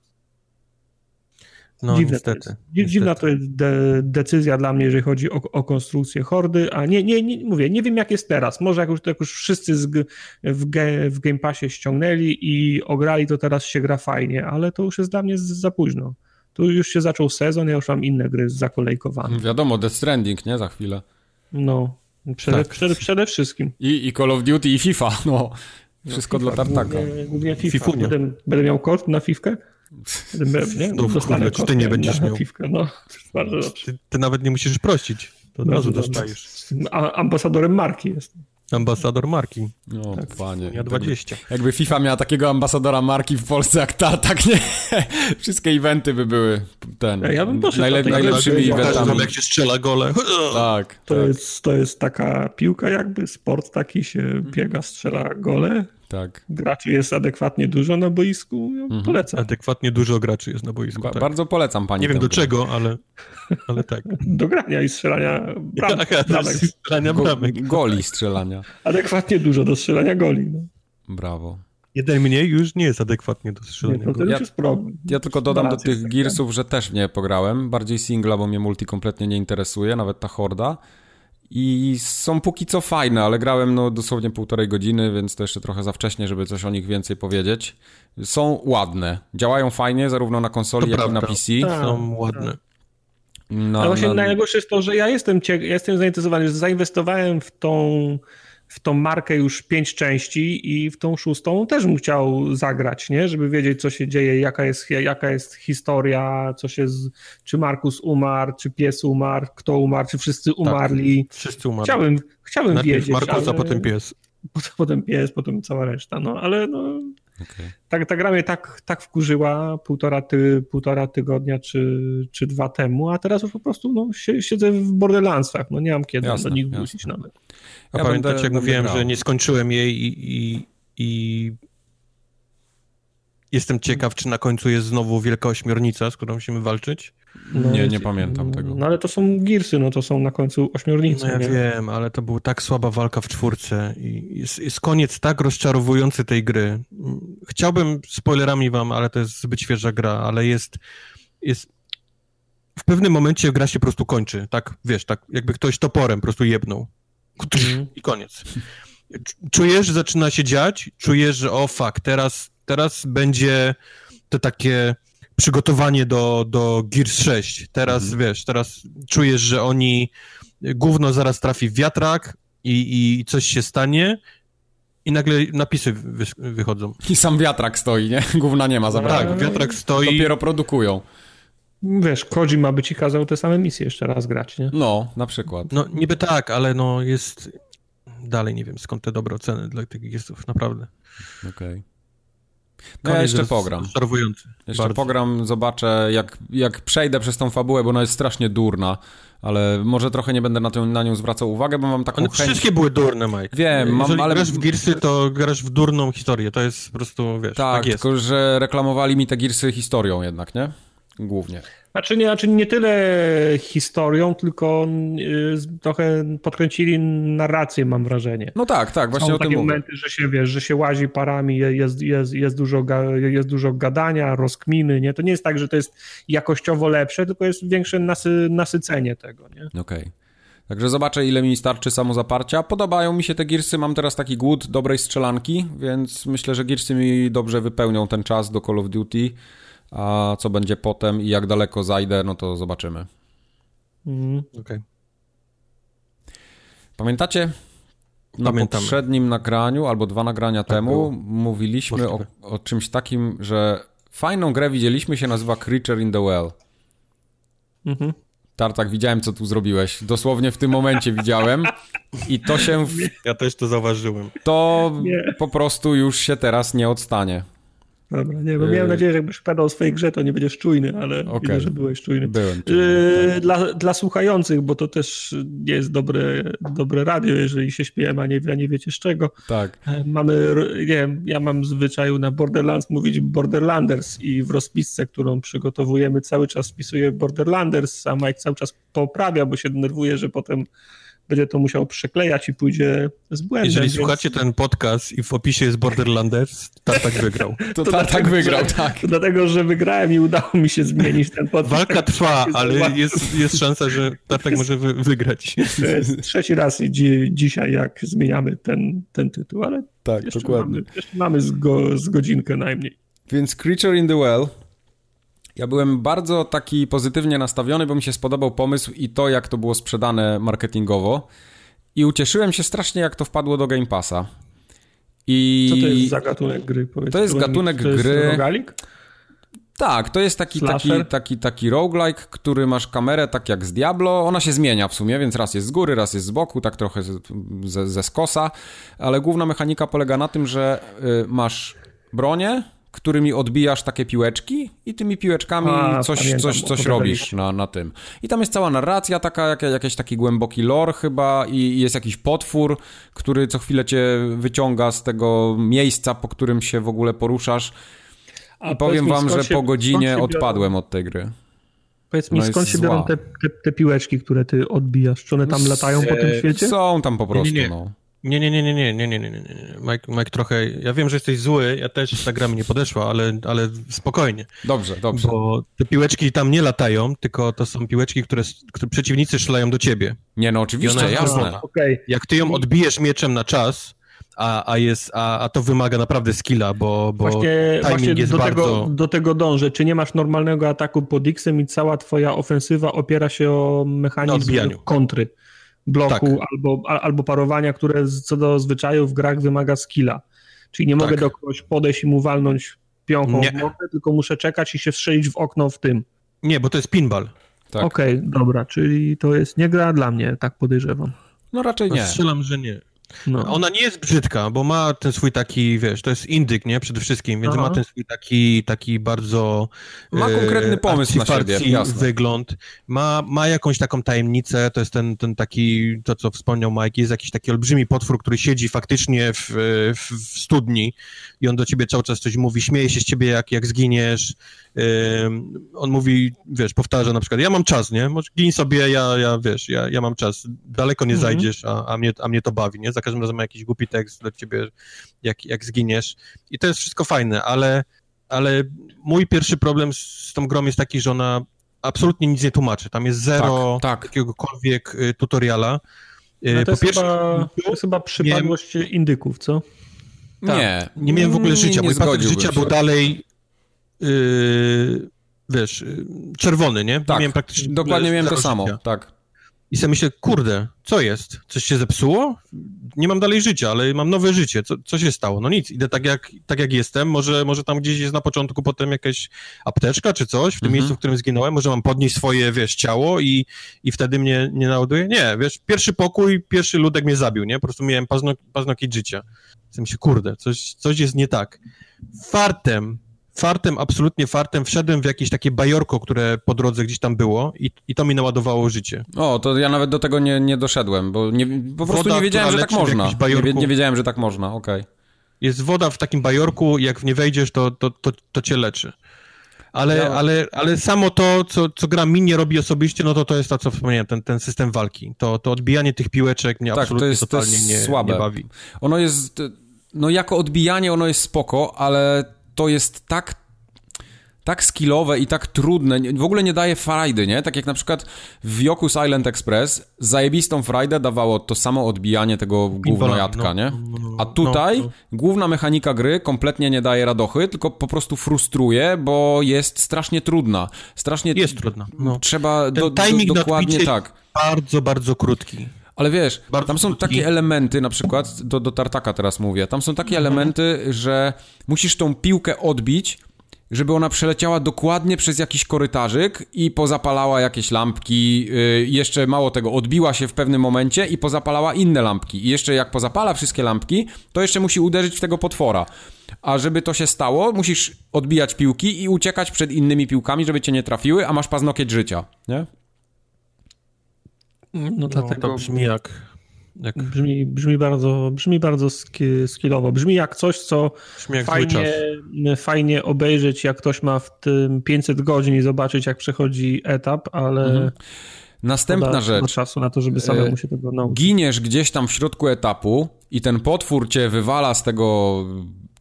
No, dziwne niestety, to jest. Dziwna to jest de decyzja dla mnie, jeżeli chodzi o, o, konstrukcję hordy, a nie, nie, nie, mówię, nie wiem jak jest teraz. Może jak już, jak już wszyscy z, w, ge, w Game Passie ściągnęli i ograli, to teraz się gra fajnie, ale to już jest dla mnie za późno. Tu już się zaczął sezon, ja już mam inne gry zakolejkowane. Wiadomo, Death Stranding, nie? Za chwilę. No, przede, tak. przede, przede wszystkim. I, I Call of Duty i FIFA, no. Wszystko no, FIFA, dla tartaka. Głównie, głównie FIFA. Będę, będę miał kod na FIFA? Nie? No, kurde, czy ty nie będziesz miał. No. Bardzo dobrze. Ty, ty, nawet nie musisz prosić, to od razu dostajesz. A, ambasadorem marki jest. Ambasador marki. No, tak, panie. Ja 20. Jakby FIFA miała takiego ambasadora marki w Polsce jak Tartak, nie? Wszystkie eventy by były ten. Ja bym poszedł najle najlepszymi eventami. jak się strzela gole. Tak. To, tak. Jest, to jest taka piłka jakby, sport taki się biega, strzela gole. Tak. Graczy jest adekwatnie dużo na boisku, mhm. polecam. Adekwatnie dużo graczy jest na boisku. Ba tak. Bardzo polecam pani. Nie wiem do grę. czego, ale, ale tak. Do grania i strzelania bramek. bramek. strzelania bramek. Go, goli strzelania. Adekwatnie dużo do strzelania goli. No. Brawo. Jeden mniej już nie jest adekwatnie do strzelania. Nie, to ja, jest problem. Ja tylko dodam do tych tak, Gearsów, że też nie pograłem. Bardziej singla, bo mnie multi kompletnie nie interesuje, nawet ta horda. I są póki co fajne, ale grałem no dosłownie półtorej godziny, więc to jeszcze trochę za wcześnie, żeby coś o nich więcej powiedzieć. Są ładne, działają fajnie zarówno na konsoli, to jak prawda. i na PC. Tak, są ładne. No, ale właśnie no... najgorsze jest to, że ja jestem, ja jestem zainteresowany, że zainwestowałem w tą w tą markę już pięć części i w tą szóstą też bym chciał zagrać, nie? Żeby wiedzieć, co się dzieje, jaka jest, jaka jest historia, co się z, czy Markus umarł, czy pies umarł, kto umarł, czy wszyscy tak, umarli. Tak, wszyscy umarli. Chciałbym, chciałbym Najpierw wiedzieć. Markus, ale... a potem pies. Potem pies, potem cała reszta, no ale no, Okay. Ta, ta gra mnie tak, tak wkurzyła półtora, ty, półtora tygodnia czy, czy dwa temu, a teraz już po prostu no, siedzę w Borderlandsach, no nie mam kiedy jasne, do nich wrócić nawet. A ja pamiętacie, jak mówiłem, grał. że nie skończyłem jej i, i, i jestem ciekaw, czy na końcu jest znowu wielka ośmiornica, z którą musimy walczyć? No, nie, nie pamiętam tego. No ale to są Gearsy, no to są na końcu ośmiornice. No ja nie? wiem, ale to była tak słaba walka w czwórce i jest, jest koniec tak rozczarowujący tej gry. Chciałbym spoilerami wam, ale to jest zbyt świeża gra, ale jest, jest w pewnym momencie gra się po prostu kończy, tak, wiesz, tak jakby ktoś toporem po prostu jebnął mm. i koniec. Czujesz, że zaczyna się dziać, czujesz, że o fuck, teraz, teraz będzie to takie przygotowanie do, do Gears 6. Teraz, mhm. wiesz, teraz czujesz, że oni gówno zaraz trafi w wiatrak i, i coś się stanie i nagle napisy wy, wychodzą. I sam wiatrak stoi, nie? Gówna nie ma, zabrać. Tak, wiatrak stoi. Dopiero produkują. Wiesz, Koji ma by ci kazał te same misje jeszcze raz grać, nie? No, na przykład. No, niby tak, ale no jest... Dalej nie wiem, skąd te dobre oceny dla tych Gearsów, naprawdę. Okej. Okay. No ja jeszcze pogram. Jeszcze bardzo. pogram, zobaczę, jak, jak przejdę przez tą fabułę, bo ona jest strasznie durna, ale może trochę nie będę na, tę, na nią zwracał uwagę, bo mam taką One chęć... wszystkie były durne, Mike. Wiem, mam, Jeżeli ale... grasz w Gearsy, to grasz w durną historię, to jest po prostu, wiesz, tak, tak jest. tylko że reklamowali mi te Gearsy historią jednak, nie? Głównie. Znaczy nie, znaczy nie tyle historią, tylko y, trochę podkręcili narrację, mam wrażenie. No tak, tak, właśnie Są o takie tym momenty, mówię. że się wiesz, że się łazi parami, jest, jest, jest, dużo, jest dużo gadania, rozkminy, nie? To nie jest tak, że to jest jakościowo lepsze, tylko jest większe nasy, nasycenie tego, nie? Okej. Okay. Także zobaczę, ile mi starczy samozaparcia. Podobają mi się te girsy, mam teraz taki głód dobrej strzelanki, więc myślę, że girsy mi dobrze wypełnią ten czas do Call of Duty a co będzie potem i jak daleko zajdę, no to zobaczymy. Mm, okay. Pamiętacie? Na Pamiętamy. poprzednim nagraniu, albo dwa nagrania tak temu, było. mówiliśmy o, o, czymś takim, że fajną grę widzieliśmy, się nazywa Creature in the Well. Mhm. Tartak, widziałem, co tu zrobiłeś. Dosłownie w tym momencie widziałem. I to się. W... Ja też to zauważyłem. To nie. po prostu już się teraz nie odstanie. Dobra, nie, bo miałem yy. nadzieję, że jakbyś padał o swojej grze, to nie będziesz czujny, ale okay. widzę, że byłeś czujny. Byłem czujny, yy, dla, dla słuchających, bo to też nie jest dobre, dobre radio, jeżeli się śpiewam, a nie, a nie wiecie z czego. Tak. E, mamy, nie wiem, ja mam zwyczaju na Borderlands mówić Borderlanders i w rozpisce, którą przygotowujemy cały czas wpisuję Borderlanders, a Mike cały czas poprawia, bo się denerwuje, że potem będzie to musiał przeklejać i pójdzie z błędem. Jeżeli więc... słuchacie ten podcast i w opisie jest Borderlanders, Tartak wygrał. To, to Tartak wygrał, że, tak. To dlatego, że wygrałem i udało mi się zmienić ten podcast. Walka trwa, ale jest, jest szansa, że Tartak może wy, wygrać. To jest trzeci raz dzi dzisiaj, jak zmieniamy ten, ten tytuł, ale tak, jeszcze dokładnie. mamy, jeszcze mamy z, go, z godzinkę najmniej. Więc Creature in the Well ja byłem bardzo taki pozytywnie nastawiony, bo mi się spodobał pomysł i to, jak to było sprzedane marketingowo. I ucieszyłem się strasznie, jak to wpadło do Game Passa. I... Co to jest za gatunek gry? Powiedz, to jest gatunek to jest gry. Rogalik? Tak, to jest taki, taki, taki, taki roguelike, który masz kamerę tak jak z Diablo. Ona się zmienia w sumie, więc raz jest z góry, raz jest z boku, tak trochę ze, ze skosa, ale główna mechanika polega na tym, że y, masz bronię, którymi odbijasz takie piłeczki i tymi piłeczkami A, coś, pamiętam, coś, coś robisz na, na tym. I tam jest cała narracja taka, jak, jakiś taki głęboki lore chyba i jest jakiś potwór, który co chwilę cię wyciąga z tego miejsca, po którym się w ogóle poruszasz. I powiem mi, wam, że się, po godzinie odpadłem od tej gry. Powiedz mi, no skąd się biorą te, te, te, piłeczki, które ty odbijasz? Czy one tam latają po tym świecie? Są tam po prostu, nie, nie. no. Nie, nie, nie, nie, nie, nie, nie, nie, nie. Mike, Mike trochę, ja wiem, że jesteś zły, ja też ta gra mi nie podeszła, ale, ale spokojnie. Dobrze, dobrze. Bo te piłeczki tam nie latają, tylko to są piłeczki, które, które przeciwnicy strzelają do ciebie. Nie, no oczywiście, jasne. Okay. Jak ty ją odbijesz mieczem na czas, a, a, jest, a, a to wymaga naprawdę skilla, bo, bo właśnie, właśnie jest do, bardzo... tego, do tego dążę. Czy nie masz normalnego ataku pod X-em i cała twoja ofensywa opiera się o mechanizm kontry, bloku tak. albo, albo parowania, które co do zwyczaju w grach wymaga skilla. Czyli nie mogę tak. do kogoś podejść i mu walnąć pionką nie. w nogę, tylko muszę czekać i się strzelić w okno w tym. Nie, bo to jest pinball. Tak. Okej, okay, dobra, czyli to jest nie gra dla mnie, tak podejrzewam. No raczej nie. Strzelam, że nie. No. Ona nie jest brzydka, bo ma ten swój taki, wiesz, to jest indyk, nie? Przede wszystkim, więc Aha. ma ten swój taki, taki bardzo... Ma konkretny pomysł na siebie, jasne. wygląd. Ma, ma jakąś taką tajemnicę, to jest ten, ten taki, to co wspomniał Mike, jest jakiś taki olbrzymi potwór, który siedzi faktycznie w, w, w studni i on do ciebie cały czas coś mówi, śmieje się z ciebie, jak, jak zginiesz, on mówi, wiesz, powtarza na przykład, ja mam czas, nie? Może gin sobie, ja, ja wiesz, ja, ja mam czas, daleko nie mhm. zajdziesz, a, a, mnie, a mnie to bawi, nie? Za każdym razem ma jakiś głupi tekst dla ciebie, jak, jak zginiesz. I to jest wszystko fajne, ale, ale mój pierwszy problem z, z tą grą jest taki, że ona absolutnie nic nie tłumaczy. Tam jest zero tak, tak. jakiegokolwiek y, tutoriala. Y, no to, jest pierwsze, chyba, to jest chyba przypadłość miałem... indyków, co? Tak. Nie. Nie miałem w ogóle życia. Mój pasek życia był dalej yy, wiesz, czerwony, nie? Tak, miałem praktycznie dokładnie miałem to samo, życia. tak. I sobie myślę, kurde, co jest? Coś się zepsuło? Nie mam dalej życia, ale mam nowe życie. Co, co się stało? No nic, idę tak jak, tak jak jestem. Może, może tam gdzieś jest na początku potem jakaś apteczka czy coś w tym mhm. miejscu, w którym zginąłem. Może mam podnieść swoje, wiesz, ciało i, i wtedy mnie nie naładuje? Nie, wiesz, pierwszy pokój, pierwszy ludek mnie zabił, nie? Po prostu miałem pazno, paznokieć życia. Myślę kurde, coś, coś jest nie tak. Fartem fartem, absolutnie fartem, wszedłem w jakieś takie bajorko, które po drodze gdzieś tam było i, i to mi naładowało życie. O, to ja nawet do tego nie, nie doszedłem, bo nie, po prostu woda, nie wiedziałem, że tak można. Nie, nie, wiedziałem, że tak można, okej. Okay. Jest woda w takim bajorku, jak w nie wejdziesz, to, to, to, to cię leczy. Ale, ja... ale, ale samo to, co, co gra mi nie robi osobiście, no to to jest to, co wspomniałem, ten, ten system walki. To, to odbijanie tych piłeczek mnie tak, absolutnie to jest, totalnie to jest nie, słabe. nie bawi. Ono jest, no jako odbijanie ono jest spoko, ale to jest tak tak skillowe i tak trudne, w ogóle nie daje frajdy, nie? Tak jak na przykład w Yoku's Island Express zajebistą frajdę dawało to samo odbijanie tego gównojadka, no, nie? No, no, A tutaj główna mechanika gry kompletnie nie daje radochy, tylko po prostu frustruje, bo jest strasznie trudna. Strasznie... Jest trudna. No. Trzeba do, do, dokładnie tak. Bardzo, bardzo krótki. Ale wiesz, Bardzo tam są takie elementy, na przykład, do, do Tartaka teraz mówię, tam są takie mhm. elementy, że musisz tą piłkę odbić, żeby ona przeleciała dokładnie przez jakiś korytarzyk i pozapalała jakieś lampki. Yy, jeszcze mało tego, odbiła się w pewnym momencie i pozapalała inne lampki. I jeszcze jak pozapala wszystkie lampki, to jeszcze musi uderzyć w tego potwora. A żeby to się stało, musisz odbijać piłki i uciekać przed innymi piłkami, żeby cię nie trafiły, a masz paznokieć życia, nie? No dlatego... No, to brzmi jak... jak... Brzmi, brzmi bardzo, brzmi bardzo skillowo. Brzmi jak coś, co jak fajnie, fajnie obejrzeć, jak ktoś ma w tym 500 godzin i zobaczyć, jak przechodzi etap, ale... Mhm. Następna rzecz. czasu na to, żeby samemu się tego nauczyć. Giniesz gdzieś tam w środku etapu i ten potwór cię wywala z tego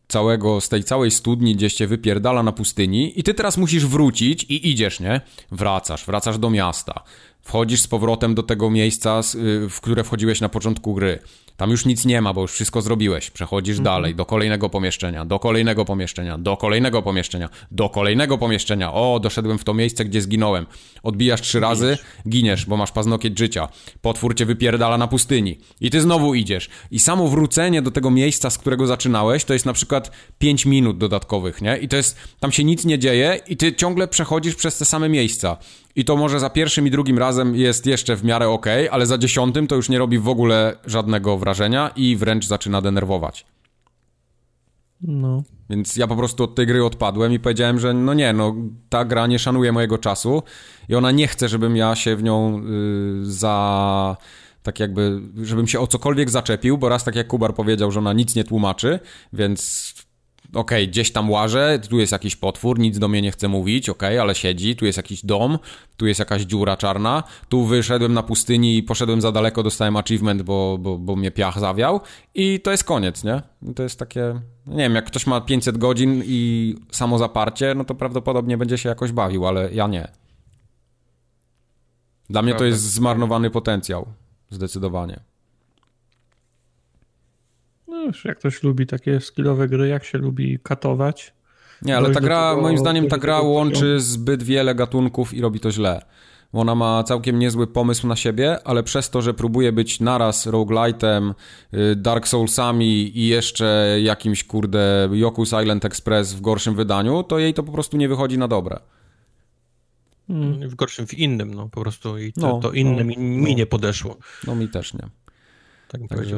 całego, z tej całej studni, gdzieś cię wypierdala na pustyni i ty teraz musisz wrócić i idziesz, nie? Wracasz, wracasz do miasta. Wchodzisz z powrotem do tego miejsca, y, w które wchodziłeś na początku gry. Tam już nic nie ma, bo już wszystko zrobiłeś. Przechodzisz mhm. dalej, do kolejnego pomieszczenia, do kolejnego pomieszczenia, do kolejnego pomieszczenia, do kolejnego pomieszczenia. O, doszedłem w to miejsce, gdzie zginąłem. Odbijasz trzy razy, giniesz, bo masz paznokieć życia. Potwór cię wypierdala na pustyni. I ty znowu idziesz. I samo wrócenie do tego miejsca, z którego zaczynałeś, to jest na przykład 5 minut dodatkowych, nie? I to jest, tam się nic nie dzieje i ty ciągle przechodzisz przez te same miejsca. I to może za pierwszym i drugim razem jest jeszcze w miarę ok, ale za dziesiątym to już nie robi w ogóle żadnego wrażenia i wręcz zaczyna denerwować. No. Więc ja po prostu od tej gry odpadłem i powiedziałem, że no nie, no ta gra nie szanuje mojego czasu i ona nie chce, żebym ja się w nią y, za tak jakby, żebym się o cokolwiek zaczepił, bo raz tak jak Kubar powiedział, że ona nic nie tłumaczy, więc okej, okay, gdzieś tam łażę, tu jest jakiś potwór, nic do mnie nie chce mówić, okej, okay, ale siedzi, tu jest jakiś dom, tu jest jakaś dziura czarna, tu wyszedłem na pustyni i poszedłem za daleko, dostałem achievement, bo, bo, bo mnie piach zawiał i to jest koniec, nie? To jest takie, nie wiem, jak ktoś ma 500 godzin i samo zaparcie, no to prawdopodobnie będzie się jakoś bawił, ale ja nie. Dla mnie to jest zmarnowany potencjał, zdecydowanie. Już jak ktoś lubi takie skillowe gry, jak się lubi katować. Nie, ale ta gra, tego, moim zdaniem ta gra łączy zbyt wiele gatunków i robi to źle. Ona ma całkiem niezły pomysł na siebie, ale przez to, że próbuje być naraz roguelite'em, y, Dark Soulsami i jeszcze jakimś, kurde, Yoku Silent Express w gorszym wydaniu, to jej to po prostu nie wychodzi na dobre. Hmm. W gorszym, w innym, no po prostu i to, no, to inne no, mi, mi no. nie podeszło. No mi też nie. Tak Także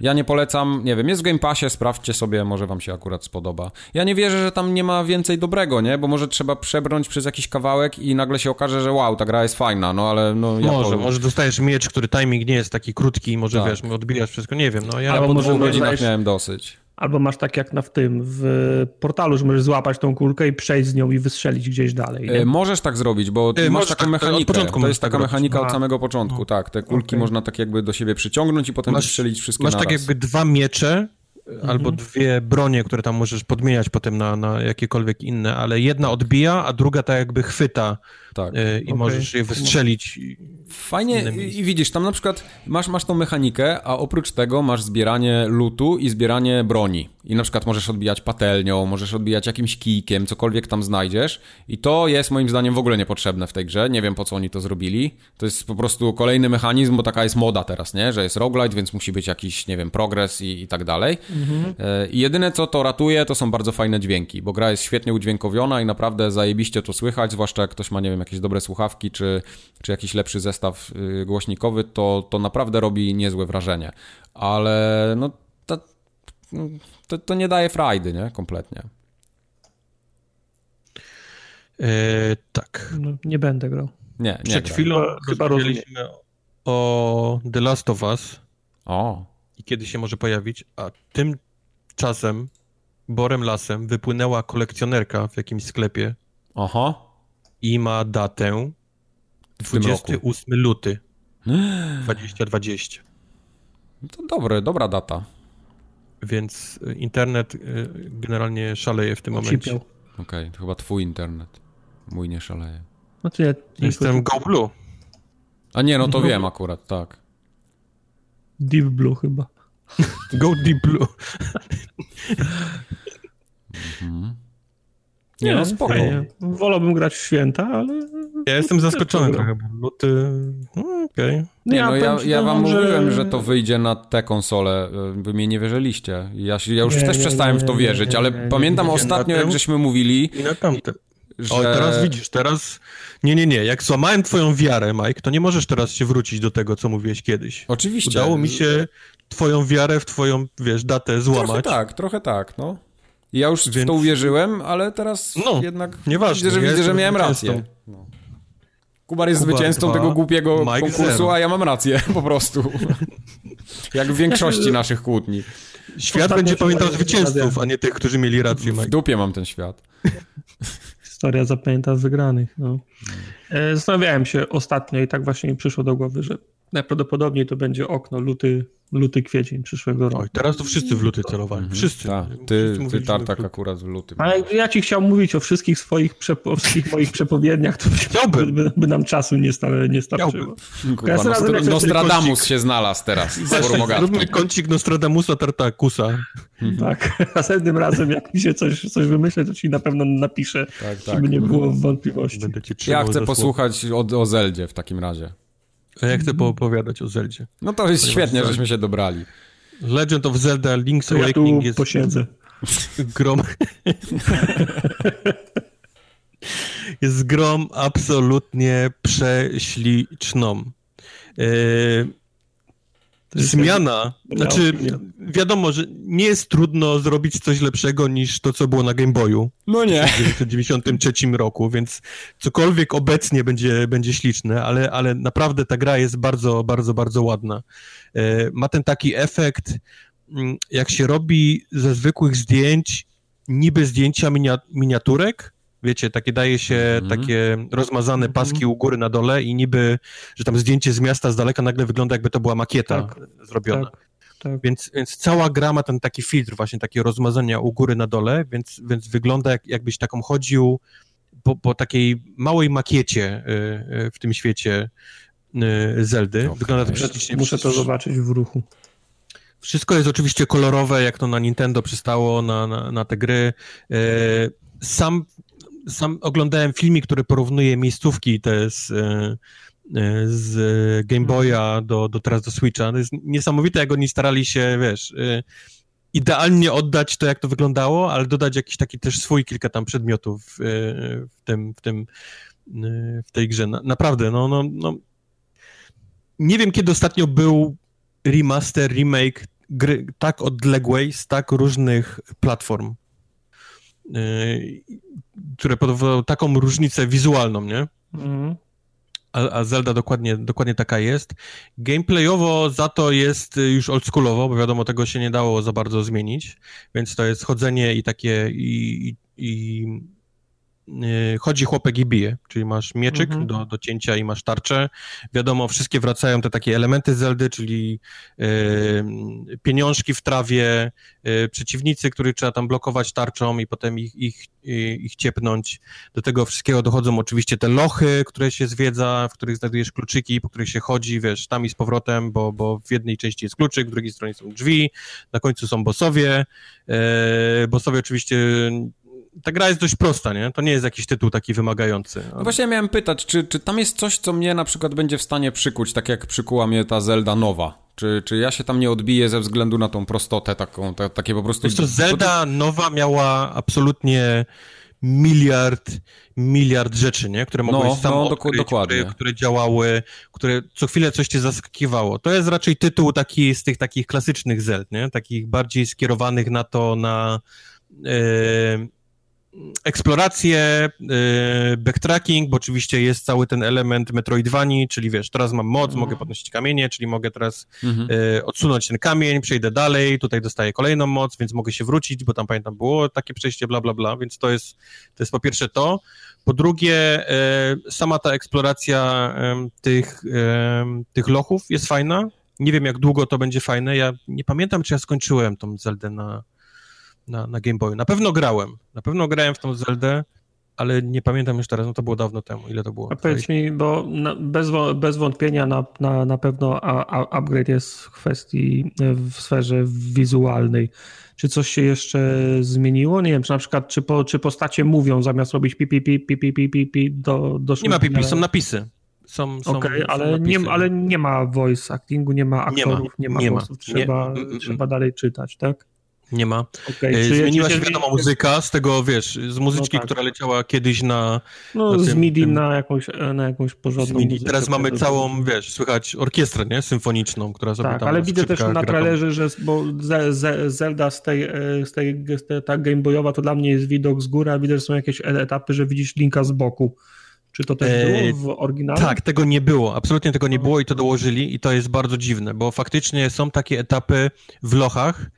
ja nie polecam, nie wiem, jest w Game Passie, sprawdźcie sobie, może wam się akurat spodoba. Ja nie wierzę, że tam nie ma więcej dobrego, nie? Bo może trzeba przebrnąć przez jakiś kawałek i nagle się okaże, że wow, ta gra jest fajna, no ale no... Ja może, może dostajesz miecz, który timing nie jest taki krótki, może tak. wiesz, odbijasz wszystko, nie wiem, no ja... Albo dwóch godzinach miałem dosyć. Albo masz tak jak na w tym, w portalu, że możesz złapać tą kulkę i przejść z nią i wystrzelić gdzieś dalej. E, możesz tak zrobić, bo e, masz taką tak, mechanikę. to jest taka tak mechanika od samego początku, no. tak. Te kulki okay. można tak jakby do siebie przyciągnąć i potem masz, wystrzelić wszystkie Masz tak naraz. tak jakby dwa miecze, mhm. albo dwie bronie, które tam możesz podmieniać potem na, na jakiekolwiek inne, ale jedna odbija, a druga tak jakby chwyta tak. Yy, i okay. możesz je wystrzelić. Fajnie i widzisz, tam na przykład masz, masz tą mechanikę, a oprócz tego masz zbieranie lutu i zbieranie broni. I na przykład możesz odbijać patelnią, możesz odbijać jakimś kijkiem, cokolwiek tam znajdziesz. I to jest moim zdaniem w ogóle niepotrzebne w tej grze. Nie wiem po co oni to zrobili. To jest po prostu kolejny mechanizm, bo taka jest moda teraz, nie? Że jest roguelite, więc musi być jakiś, nie wiem, progres i, i tak dalej. Mhm. E, I jedyne co to ratuje, to są bardzo fajne dźwięki, bo gra jest świetnie udźwiękowiona i naprawdę zajebiście to słychać, zwłaszcza jak ktoś ma, nie wiem, jakieś dobre słuchawki, czy, czy jakiś lepszy zestaw y, głośnikowy, to, to naprawdę robi niezłe wrażenie. Ale no to, to, to nie daje frajdy, nie? Kompletnie. E, tak. No, nie będę grał. Nie, nie Przed chwilą chyba rozmawialiśmy o The Last of Us. O. I kiedy się może pojawić, a tymczasem Borem Lasem wypłynęła kolekcjonerka w jakimś sklepie. Aha i ma datę 28 luty 2020. To dobre, dobra data. Więc y, internet y, generalnie szaleje w tym momencie. Okej, okay, to chyba twój internet. Mój nie szaleje. Znaczy ja Jestem Go Blue. A nie, no to Go... wiem akurat, tak. Deep Blue chyba. Go Deep Blue. mhm. Nie, no spoko. Fajnie. Wolałbym grać w święta, ale... Ja jestem zaskoczony trochę, bo ty... No, okej. Okay. Nie, no ja, ja wam że... mówiłem, że to wyjdzie na te konsole. Wy mnie nie wierzyliście. Ja, ja już nie, też nie, przestałem nie, w to wierzyć, ale pamiętam ostatnio, jak żeśmy mówili... I na tamte. Że... O, teraz widzisz, teraz... Nie, nie, nie. Jak złamałem twoją wiarę, Mike, to nie możesz teraz się wrócić do tego, co mówiłeś kiedyś. Oczywiście. Udało mi się twoją wiarę w twoją, wiesz, datę złamać. Trochę tak, trochę tak, no. Ja już Więc... w to uwierzyłem, ale teraz no, jednak nieważne. widzę, że, ja widzę, że miałem rację. No. Kubar jest Kubar zwycięzcą dwa, tego głupiego Mike konkursu, zero. a ja mam rację, po prostu. Jak w większości naszych kłótni. Świat będzie pamiętał zwycięzców, a nie tych, którzy mieli rację. Mike. W dupie mam ten świat. Historia zapamięta wygranych. No. E, zastanawiałem się ostatnio i tak właśnie mi przyszło do głowy, że najprawdopodobniej to będzie okno luty luty, kwiecień przyszłego roku. Oj, teraz to wszyscy w luty celowali. Mhm. Wszyscy. Ta, ty, wszyscy ty Tartak akurat w lutym. Ale ja ci chciał mówić o wszystkich swoich, o wszystkich moich przepowiedniach, to by, by, by, nam czasu nie, sta, nie starczyło. Kurwa, Nostr Nostradamus się znalazł teraz. Zróbmy kącik Nostradamusa Tartakusa. Mhm. Tak, następnym razem jak mi się coś, coś wymyślę, to ci na pewno napiszę, tak, tak. żeby nie było wątpliwości. Ja chcę posłuchać o, o Zeldzie w takim razie. A ja chcę poopowiadać o Zeldzie. No to jest świetnie, żeśmy się dobrali. Legend of Zelda Link's Awakening ja jest... posiedzę. Grom... jest grom absolutnie prześliczną. Yy... Zmiana. Znaczy, wiadomo, że nie jest trudno zrobić coś lepszego niż to, co było na Game Boyu. No nie. W 1993 roku, więc cokolwiek obecnie będzie, będzie śliczne, ale, ale naprawdę ta gra jest bardzo, bardzo, bardzo ładna. E, ma ten taki efekt, mm, jak się robi ze zwykłych zdjęć, niby zdjęcia miniaturek, wiecie, takie daje się mm. takie rozmazane mhm. paski u góry na dole i niby, że tam zdjęcie z miasta z daleka nagle wygląda jakby to była makieta tak, zrobiona. Tak, tak. Więc, więc cała gra ma ten taki filtr właśnie, takie rozmazania u góry na dole, więc, więc wygląda jak, jakbyś taką chodził po, po takiej małej makiecie y, y, w tym świecie y, Zeldy. Okay. Wygląda to prześlicznie. Muszę to zobaczyć w ruchu. Wszystko jest oczywiście kolorowe, jak to na Nintendo przystało, na, na, na te gry. Sam sam oglądałem filmik, który porównuje miejscówki te z, e, e, z Game Boya do, do teraz do Switcha. To jest niesamowite, jak oni starali się, wiesz, e, idealnie oddać to, jak to wyglądało, ale dodać jakiś taki też swój kilka tam przedmiotów w tym, w tym, w tej grze. Naprawdę, no, no, no. Nie wiem, kiedy ostatnio był remaster, remake gry tak odległej z tak różnych platform. Y, które powodowały taką różnicę wizualną, nie? Mhm. A, a, Zelda dokładnie, dokładnie taka jest. Gameplayowo za to jest już oldschoolowo, bo wiadomo, tego się nie dało za bardzo zmienić, więc to jest chodzenie i takie i, i, i chodzi chłopek i bije, czyli masz mieczyk mhm. do, do cięcia i masz tarczę. Wiadomo, wszystkie wracają te takie elementy Zeldy, czyli y, pieniążki w trawie, y, przeciwnicy, których trzeba tam blokować tarczą i potem ich, ich, ich ciepnąć. Do tego wszystkiego dochodzą oczywiście te lochy, które się zwiedza, w których znajdujesz kluczyki, po których się chodzi, wiesz, tam i z powrotem, bo, bo w jednej części jest kluczyk, w drugiej stronie są drzwi, na końcu są bossowie. E, bossowie oczywiście ta gra jest dość prosta, nie? To nie jest jakiś tytuł taki wymagający. No właśnie ja miałem pytać, czy, czy tam jest coś, co mnie na przykład będzie w stanie przykuć, tak jak przykuła mnie ta Zelda nowa? Czy, czy ja się tam nie odbiję ze względu na tą prostotę taką, ta, takie po prostu... Wiesz to Zelda nowa miała absolutnie miliard, miliard rzeczy, nie? Które mogłeś no, sam no, odkryć, dokładnie. Które, które działały, które co chwilę coś cię zaskakiwało. To jest raczej tytuł taki z tych takich klasycznych Zeld, nie? Takich bardziej skierowanych na to, na... Yy, eksplorację, yy, backtracking, bo oczywiście jest cały ten element Metroidvanii, czyli wiesz, teraz mam moc, mhm. mogę podnosić kamienie, czyli mogę teraz mhm. yy, odsunąć ten kamień, przejdę dalej, tutaj dostaję kolejną moc, więc mogę się wrócić, bo tam pamiętam było takie przejście, bla, bla, bla, więc to jest, to jest po pierwsze to. Po drugie, yy, sama ta eksploracja tych, tych lochów jest fajna. Nie wiem, jak długo to będzie fajne. Ja nie pamiętam, czy ja skończyłem tą Zeldę na, na, na Game Boyu. Na pewno grałem. Na pewno grałem w tą Zeldę, ale nie pamiętam już teraz, no to było dawno temu, ile to było. A powiedz mi, bo na, bez, bez wątpienia na, na, na pewno a, a upgrade jest w kwestii, w sferze wizualnej. Czy coś się jeszcze zmieniło? Nie wiem, czy na przykład, czy, po, czy postacie mówią zamiast robić pi, pi, pi, pi, pi, pi, pi, pi do, do Nie ma pipi, są napisy. Są, są, okay, ale, Nie, ale nie ma voice actingu, nie ma aktorów, nie ma, nie ma głosów. Trzeba, nie. Mm, mm, trzeba dalej czytać, tak? Nie ma. Okay, e, Zmieniła się, wiadomo, muzyka z tego, wiesz, z muzyczki, no tak. która leciała kiedyś na... No, na tym, z MIDI tym... na, jakąś, na jakąś porządną muzykę. Teraz mamy całą, wiesz, słychać orkiestrę, nie? Symfoniczną, która sobie tak, ale widzę też na trailerze, że bo Zelda z tej, e, z tej, z tej ta Game Boyowa to dla mnie jest widok z góry, a widzę, że są jakieś e, etapy, że widzisz linka z boku. Czy to też było w oryginale? Tak, tego nie było. Absolutnie tego nie było i to dołożyli i to jest bardzo dziwne, bo faktycznie są takie etapy w lochach,